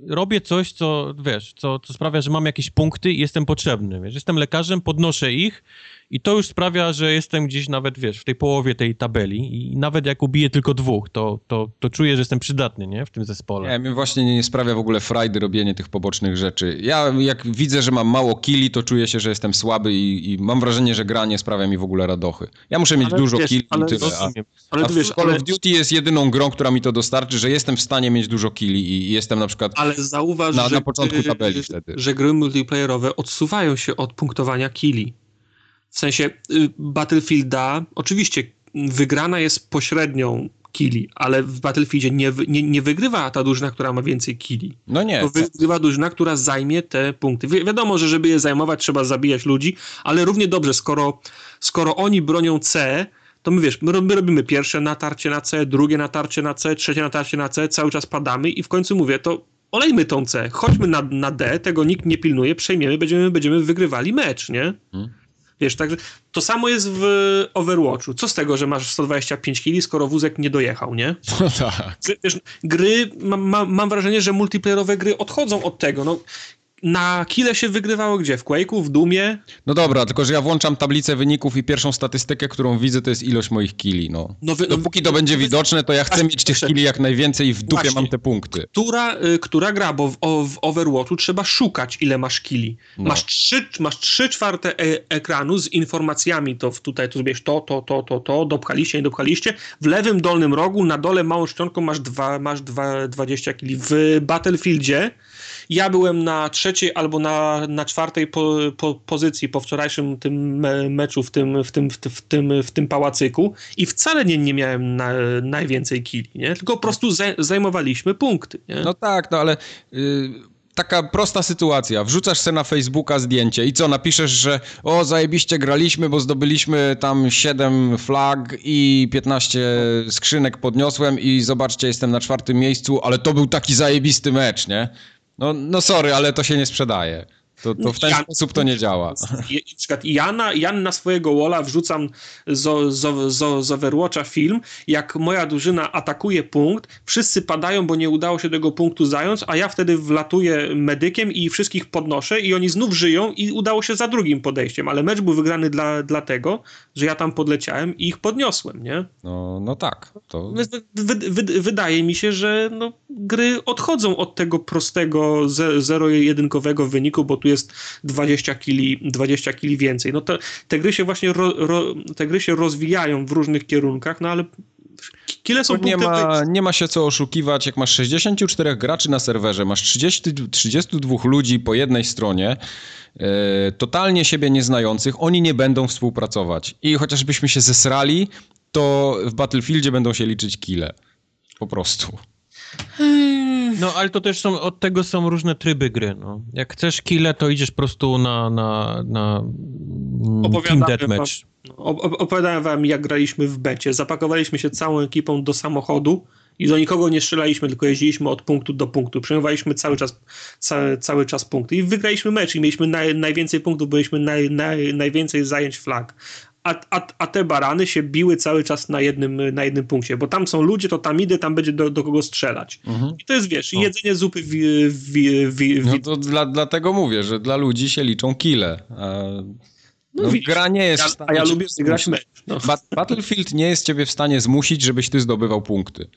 robię coś, co, wiesz, co, co sprawia, że mam jakieś punkty i jestem potrzebny, wiesz, jestem lekarzem, podnoszę ich i to już sprawia, że jestem gdzieś nawet, wiesz, w tej połowie tej tabeli i nawet jak ubiję tylko dwóch, to, to, to czuję, że jestem przydatny, nie, w tym zespole. Nie, mi właśnie nie sprawia w ogóle frajdy robienie tych pobocznych rzeczy. Ja jak widzę, że mam mało killi, to czuję się, że jestem słaby i, i mam wrażenie, że gra nie sprawia mi w ogóle radochy. Ja muszę mieć Ale dużo wiesz, killi ale tyle. A. Ale a wiesz, Call ale, of Duty jest jedyną grą, która mi to dostarczy, że jestem w stanie mieć dużo killi i jestem na przykład... ale zauważ, Na- że, na początku tabeli wtedy. że gry multiplayerowe odsuwają się od punktowania killi. W sensie y, Battlefielda, oczywiście wygrana jest pośrednią killi, ale w Battlefieldzie nie, nie, nie wygrywa ta drużyna, która ma więcej killi. No nie, To wygrywa drużyna, która zajmie te punkty. Wi wiadomo, że żeby je zajmować, trzeba zabijać ludzi, ale równie dobrze, skoro, skoro oni bronią C, to my wiesz, my, ro- my robimy pierwsze natarcie na C, drugie natarcie na C, trzecie natarcie na C, cały czas padamy i w końcu mówię, to olejmy tą C, chodźmy na, na D, tego nikt nie pilnuje, przejmiemy, będziemy, będziemy wygrywali mecz, nie? Hmm. Wiesz, także to samo jest w Overwatchu. Co z tego, że masz 125 kili, skoro wózek nie dojechał, nie? no tak. Wiesz, gry, mam, mam, mam wrażenie, że multiplayerowe gry odchodzą od tego. No, na kile się wygrywało gdzie? W Quake'u, w Dumie? No dobra, tylko że ja włączam tablicę wyników i pierwszą statystykę, którą widzę, to jest ilość moich killi, no. No, wy, Dopóki to będzie widoczne, to ja chcę mieć tych killi jak najwięcej i w dupie Właśnie. mam te punkty. która, y, która gra, bo w, o, w Overwatchu trzeba szukać, ile masz kili. No. Masz, trzy, masz trzy czwarte e ekranu z informacjami, to w, tutaj tu zrobisz to, to, to, to, to, dopchaliście, nie dopchaliście. W lewym dolnym rogu, na dole małą czcionką masz, dwa, masz dwa, 20 kili. W Battlefieldzie ja byłem na trzeciej albo na, na czwartej po, po, pozycji po wczorajszym tym me, meczu w tym, w, tym, w, tym, w, tym, w tym pałacyku i wcale nie, nie miałem na, najwięcej kili, nie? tylko po prostu zaj, zajmowaliśmy punkty. Nie? No tak, no ale y, taka prosta sytuacja. Wrzucasz se na Facebooka zdjęcie i co, napiszesz, że o, zajebiście graliśmy, bo zdobyliśmy tam 7 flag i 15 skrzynek podniosłem i zobaczcie, jestem na czwartym miejscu, ale to był taki zajebisty mecz, nie? No, no sorry, ale to się nie sprzedaje. To, to w ten Ja- sposób to nie działa. Na przykład ja na, ja na swojego walla wrzucam z, z, z, z Overwatcha film, jak moja drużyna atakuje punkt, wszyscy padają, bo nie udało się tego punktu zająć, a ja wtedy wlatuję medykiem i wszystkich podnoszę i oni znów żyją i udało się za drugim podejściem, ale mecz był wygrany dla, dlatego, że ja tam podleciałem i ich podniosłem, nie? No, no tak. To... Wy, wy, wy, wydaje mi się, że no, gry odchodzą od tego prostego ze- zero-jedynkowego wyniku, bo tu jest 20 kili, 20 kili więcej. No to, te gry się właśnie ro, ro, te gry się rozwijają w różnych kierunkach, no ale kile są nie punkty ma, nie ma się co oszukiwać, jak masz 64 graczy na serwerze, masz 30, 32 ludzi po jednej stronie, e, totalnie siebie nieznających, oni nie będą współpracować. I chociażbyśmy się zesrali, to w Battlefieldzie będą się liczyć kile. Po prostu. No, ale to też są, od tego są różne tryby gry, no. Jak chcesz kille, to idziesz po prostu na, na, na mm, Team Deathmatch. Op- Opowiadałem wam, jak graliśmy w becie. Zapakowaliśmy się całą ekipą do samochodu i do nikogo nie strzelaliśmy, tylko jeździliśmy od punktu do punktu. Przyjmowaliśmy cały czas, ca, cały czas punkty i wygraliśmy mecz i mieliśmy naj, najwięcej punktów, bo mieliśmy naj, naj, najwięcej zajęć flag. A, a, a te barany się biły cały czas na jednym, na jednym punkcie, bo tam są ludzie, to tam idę, tam będzie do, do kogo strzelać. I to jest, wiesz, O. jedzenie zupy w, w, w, No to dla, dlatego mówię, że dla ludzi się liczą kile. A, no, widzisz, gra nie jest ja, w stanie a ja cię lubię zmusić. mecz. No. Ba- Battlefield nie jest ciebie w stanie zmusić, żebyś ty zdobywał punkty.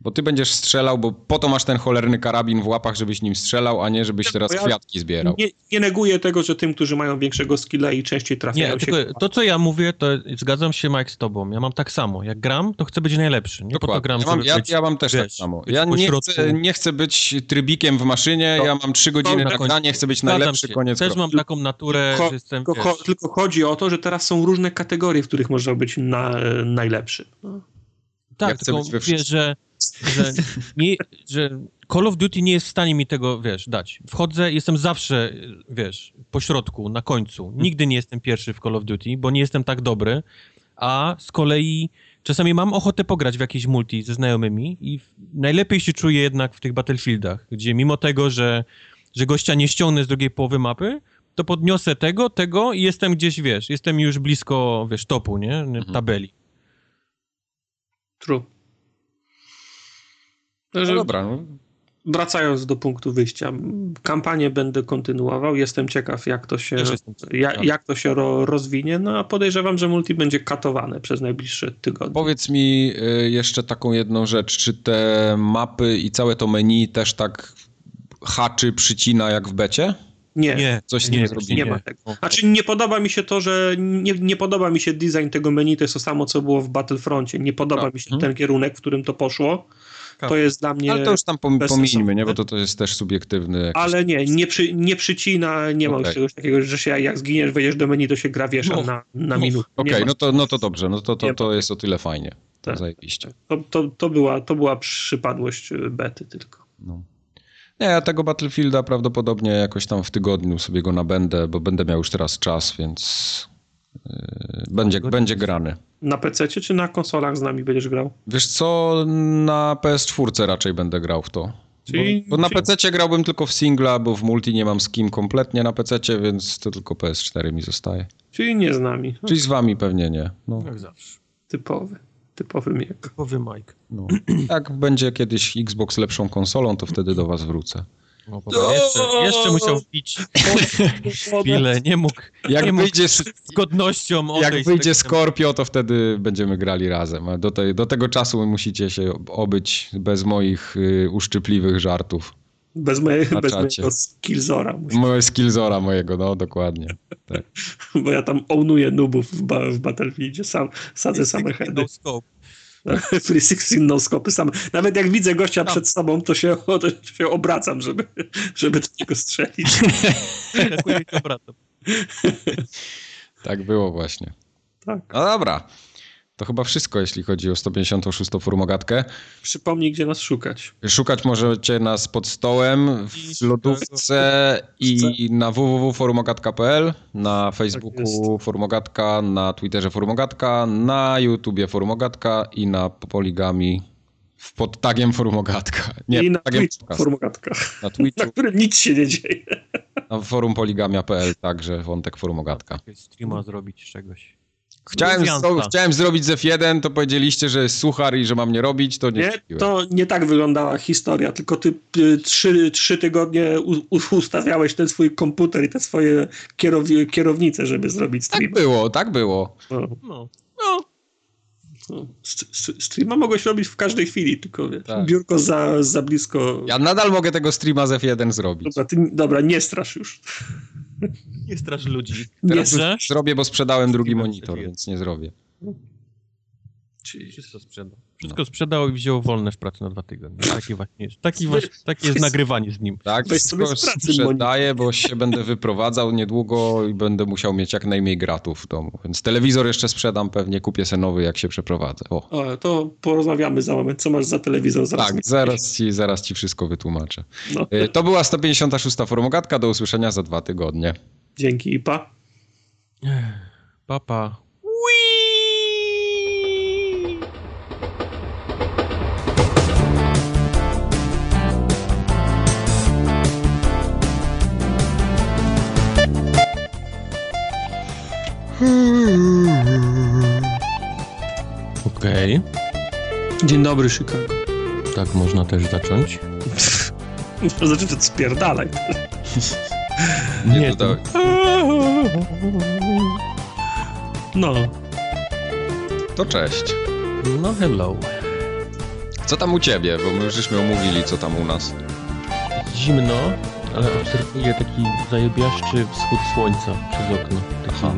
Bo ty będziesz strzelał, bo po to masz ten cholerny karabin w łapach, żebyś nim strzelał, a nie żebyś teraz Bo ja- kwiatki zbierał. Nie, nie neguję tego, że tym, którzy mają większego skilla i częściej trafiają Nie, się... tylko to, co ja mówię, to zgadzam się, Mike, z tobą. Ja mam tak samo. Jak gram, to chcę być najlepszy. Nie po to Dokładnie. gram, ja, mam, ja, być, ja mam też tak wiesz, samo. być Ja nie chcę, nie chcę być trybikiem w maszynie, To- ja mam trzy godziny na granie, chcę być najlepszy, się. koniec Też mam taką naturę, Ko- że jestem, tylko, cho, tylko chodzi o to, że teraz są różne kategorie, w których można być na, najlepszy. No. Tak, Ja chcę tylko być we mówię, że, że, nie, że Call of Duty nie jest w stanie mi tego, wiesz, dać. Wchodzę, jestem zawsze, wiesz, po środku, na końcu. Nigdy nie jestem pierwszy w Call of Duty, bo nie jestem tak dobry, a z kolei czasami mam ochotę pograć w jakiś multi ze znajomymi i najlepiej się czuję jednak w tych Battlefieldach, gdzie mimo tego, że, że gościa nie ściągnę z drugiej połowy mapy, to podniosę tego, tego i jestem gdzieś, wiesz, jestem już blisko, wiesz, topu, nie? Tabeli. True. No Że dobra, no. wracając do punktu wyjścia, kampanię będę kontynuował. Jestem ciekaw, jak to się, jak, jak to się ro, rozwinie. No a podejrzewam, że multi będzie katowane przez najbliższe tygodnie. Powiedz mi y, jeszcze taką jedną rzecz. Czy te mapy i całe to menu też tak haczy, przycina jak w becie? Nie, Nie, Coś nie, nie nie ma tego. Znaczy nie podoba mi się to, że nie, nie podoba mi się design tego menu, to jest to samo, co było w Battlefroncie. Nie podoba Tak. mi się Mhm. ten kierunek, w którym to poszło. To jest dla mnie... Ale to już tam pom- pomijmy, nie? Bo to, to jest też subiektywny jakiś... Ale nie, nie, przy, nie przycina, nie ma Okej. już czegoś takiego, że się jak zginiesz, wejdziesz do menu, to się gra wiesza No. na, na No. minutę. Okej, ma- no, to, no to dobrze, no to, to, ma. to jest o tyle fajnie. To Tak. zajebiście. To, to, to, była, to była przypadłość y, bety tylko. No. Nie, ja tego Battlefielda prawdopodobnie jakoś tam w tygodniu sobie go nabędę, bo będę miał już teraz czas, więc yy, będzie, będzie grany. Na PC czy na konsolach z nami będziesz grał? Wiesz co, na PS4 raczej będę grał w to. Czyli- bo, bo na czyli- PC grałbym tylko w singla, bo w multi nie mam z kim kompletnie na PC, więc to tylko PS4 mi zostaje. Czyli nie z nami. No, Czyli z wami pewnie nie. No, Jak zawsze. typowy. Typowy miek. Typowy Mike. no. Jak będzie kiedyś Xbox lepszą konsolą, to wtedy do was wrócę. No, bo jeszcze, jeszcze musiał wbić chwilę, nie mógł, Jak nie mógł wyjdzie, z godnością odejść. jak wyjdzie Scorpio, to wtedy będziemy grali razem. A do, tej, do tego czasu musicie się obyć bez moich y, uszczypliwych żartów. Bez, moje, bez mojego skillzora. Muszę, Moje skillzora mojego, no dokładnie. Tak. bo ja tam ownuję nubów w, ba, w Battlefieldzie. Sam, sadzę same heady. No scope. Free 16 no scopy same. Nawet jak widzę gościa Tam. przed sobą, to się, to się obracam, żeby, żeby do niego strzelić. Tak było właśnie. Tak. No dobra. To chyba wszystko, jeśli chodzi o 156 formogatkę. Przypomnij, gdzie nas szukać. Szukać możecie nas pod stołem, w lodówce i na www.forumogatka.pl, na Facebooku Forumogatka, na Twitterze Forumogatka, na YouTubie Forumogatka i na Poligami w pod tagiem Forumogatka. Nie, I na tagiem Twitch podcast. formogatka, Na Twitchu, na którym nic się nie dzieje. na forum poligamia.pl także wątek Forumogatka. Streama zrobić czegoś. Chciałem, chciałem zrobić z F1, to powiedzieliście, że jest suchar i że mam nie robić, to nie, Nie, to nie tak wyglądała historia, tylko ty y, trzy, trzy tygodnie u, u, ustawiałeś ten swój komputer i te swoje kierowi, kierownice, żeby zrobić Tak stream. było, tak było. No, No. no. no. St- st- Streama mogłeś robić w każdej chwili, tylko wiesz, Tak. biurko za, za blisko. Ja nadal mogę tego streama z F1 zrobić. Dobra, ty, dobra, nie strasz już. Nie strasz ludzi. Nie Teraz zrobię, bo sprzedałem drugi monitor, F1. więc nie zrobię. Wszystko sprzedał. Wszystko sprzedał i wziął wolne w pracy na dwa tygodnie. Taki właśnie jest. Taki właśnie, takie jest nagrywanie z nim. Tak, wszystko sprzedaję, bo się będę wyprowadzał niedługo i będę musiał mieć jak najmniej gratów w domu. Więc telewizor jeszcze sprzedam, pewnie kupię se nowy, jak się przeprowadzę. O. O, to porozmawiamy za moment, co masz za telewizor. Zaraz Tak, zaraz ci, zaraz ci wszystko wytłumaczę. No. Y, To była 156. formogatka, do usłyszenia za dwa tygodnie. Dzięki i pa. Papa. Okej, Dzień dobry, Chicago. tak można też zacząć. To znaczy, że spierdalaj. Nie, to, No, to cześć. No hello. Co tam u ciebie? Bo my już żeśmy omówili, co tam u nas. Zimno, ale obserwuję taki zajebiaszczy wschód słońca przez okno. Taki Aha.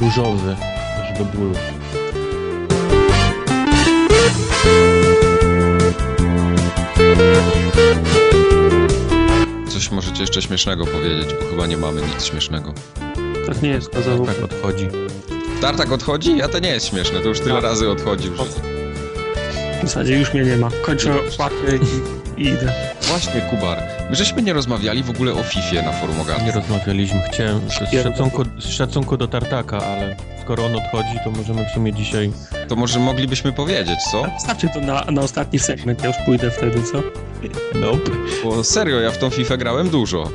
Różowy, aż do bólu. Coś możecie jeszcze śmiesznego powiedzieć, bo chyba nie mamy nic śmiesznego. tak nie jest kazało. Tak odchodzi. Tartak odchodzi? A to nie jest śmieszne, to już tyle Tak. razy odchodził. Że... W zasadzie już mnie nie ma. Kończę opłakę i, i idę. Właśnie, Kubar. My żeśmy nie rozmawiali w ogóle o Fifie na forum Nie Ogarny. rozmawialiśmy. Chciałem z szacunku, z szacunku do Tartaka, ale skoro on odchodzi, to możemy w sumie dzisiaj... To może moglibyśmy powiedzieć, co? Starczy to na, na ostatni segment, ja już pójdę wtedy, co? Nope. Bo serio, ja w tą Fifę grałem dużo.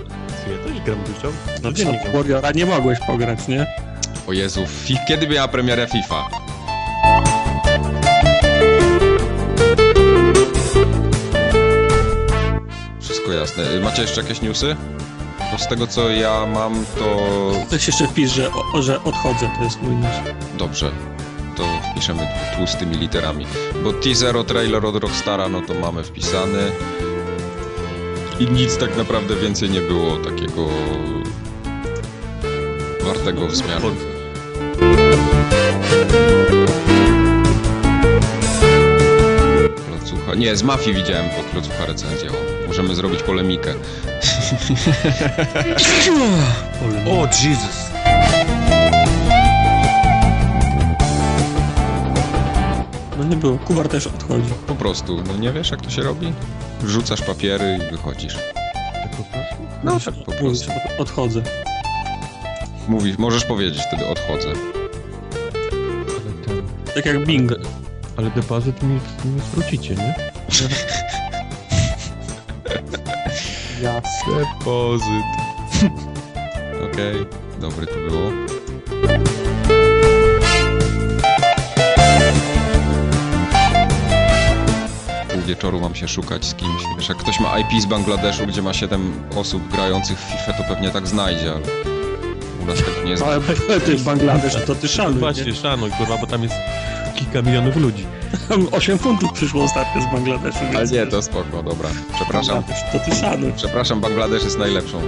Ja też gram dużo. No wiesz, no, Warriora nie mogłeś pograć, nie? O Jezu, kiedy miała premierę FIFA? Wszystko jasne. Macie jeszcze jakieś newsy? Bo z tego co ja mam, to Ktoś jeszcze wpisz, że, o, że odchodzę, to jest mój news. dobrze. To wpiszemy tłustymi literami. Bo teaser o trailer od Rockstara, no to mamy wpisany. I nic tak naprawdę więcej nie było takiego wartego wzmianu. Klocucha. Nie, z mafii widziałem po Klocucha recenzję. Możemy zrobić polemikę. O, Jesus. No nie było. Kubar też odchodzi. Po prostu, no nie wiesz jak to się robi? Wrzucasz papiery i wychodzisz. Tak po prostu? No tak po Mówisz, prostu. od- odchodzę. Mówisz, możesz powiedzieć wtedy odchodzę. Ale, ten, Tak jak Bing. ale depozyt mi, mi zwrócicie, nie? Jasne. Depozyt. Okej, dobry to było. Pół wieczoru mam się szukać z kimś. Wiesz, jak ktoś ma IP z Bangladeszu, gdzie ma 7 osób grających w FIFA, to pewnie tak znajdzie, ale u nas tego nie Ale znajdzie. ty Bangladesz, to ty szanuj, Właśnie, nie? szanuj, kurwa, bo tam jest kilka milionów ludzi. Tam 8 funtów przyszło ostatnio z Bangladeszu, Ale nie, to spoko, dobra. Przepraszam. To ty szanuj. Przepraszam, Bangladesz jest najlepszą.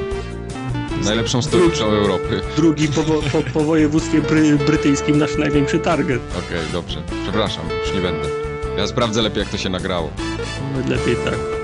Najlepszą stolicą Europy. Drugi po, po, po województwie bry, brytyjskim nasz największy target. Okej, dobrze. Przepraszam, już nie będę. Ja sprawdzę lepiej, jak to się nagrało. Lepiej tak.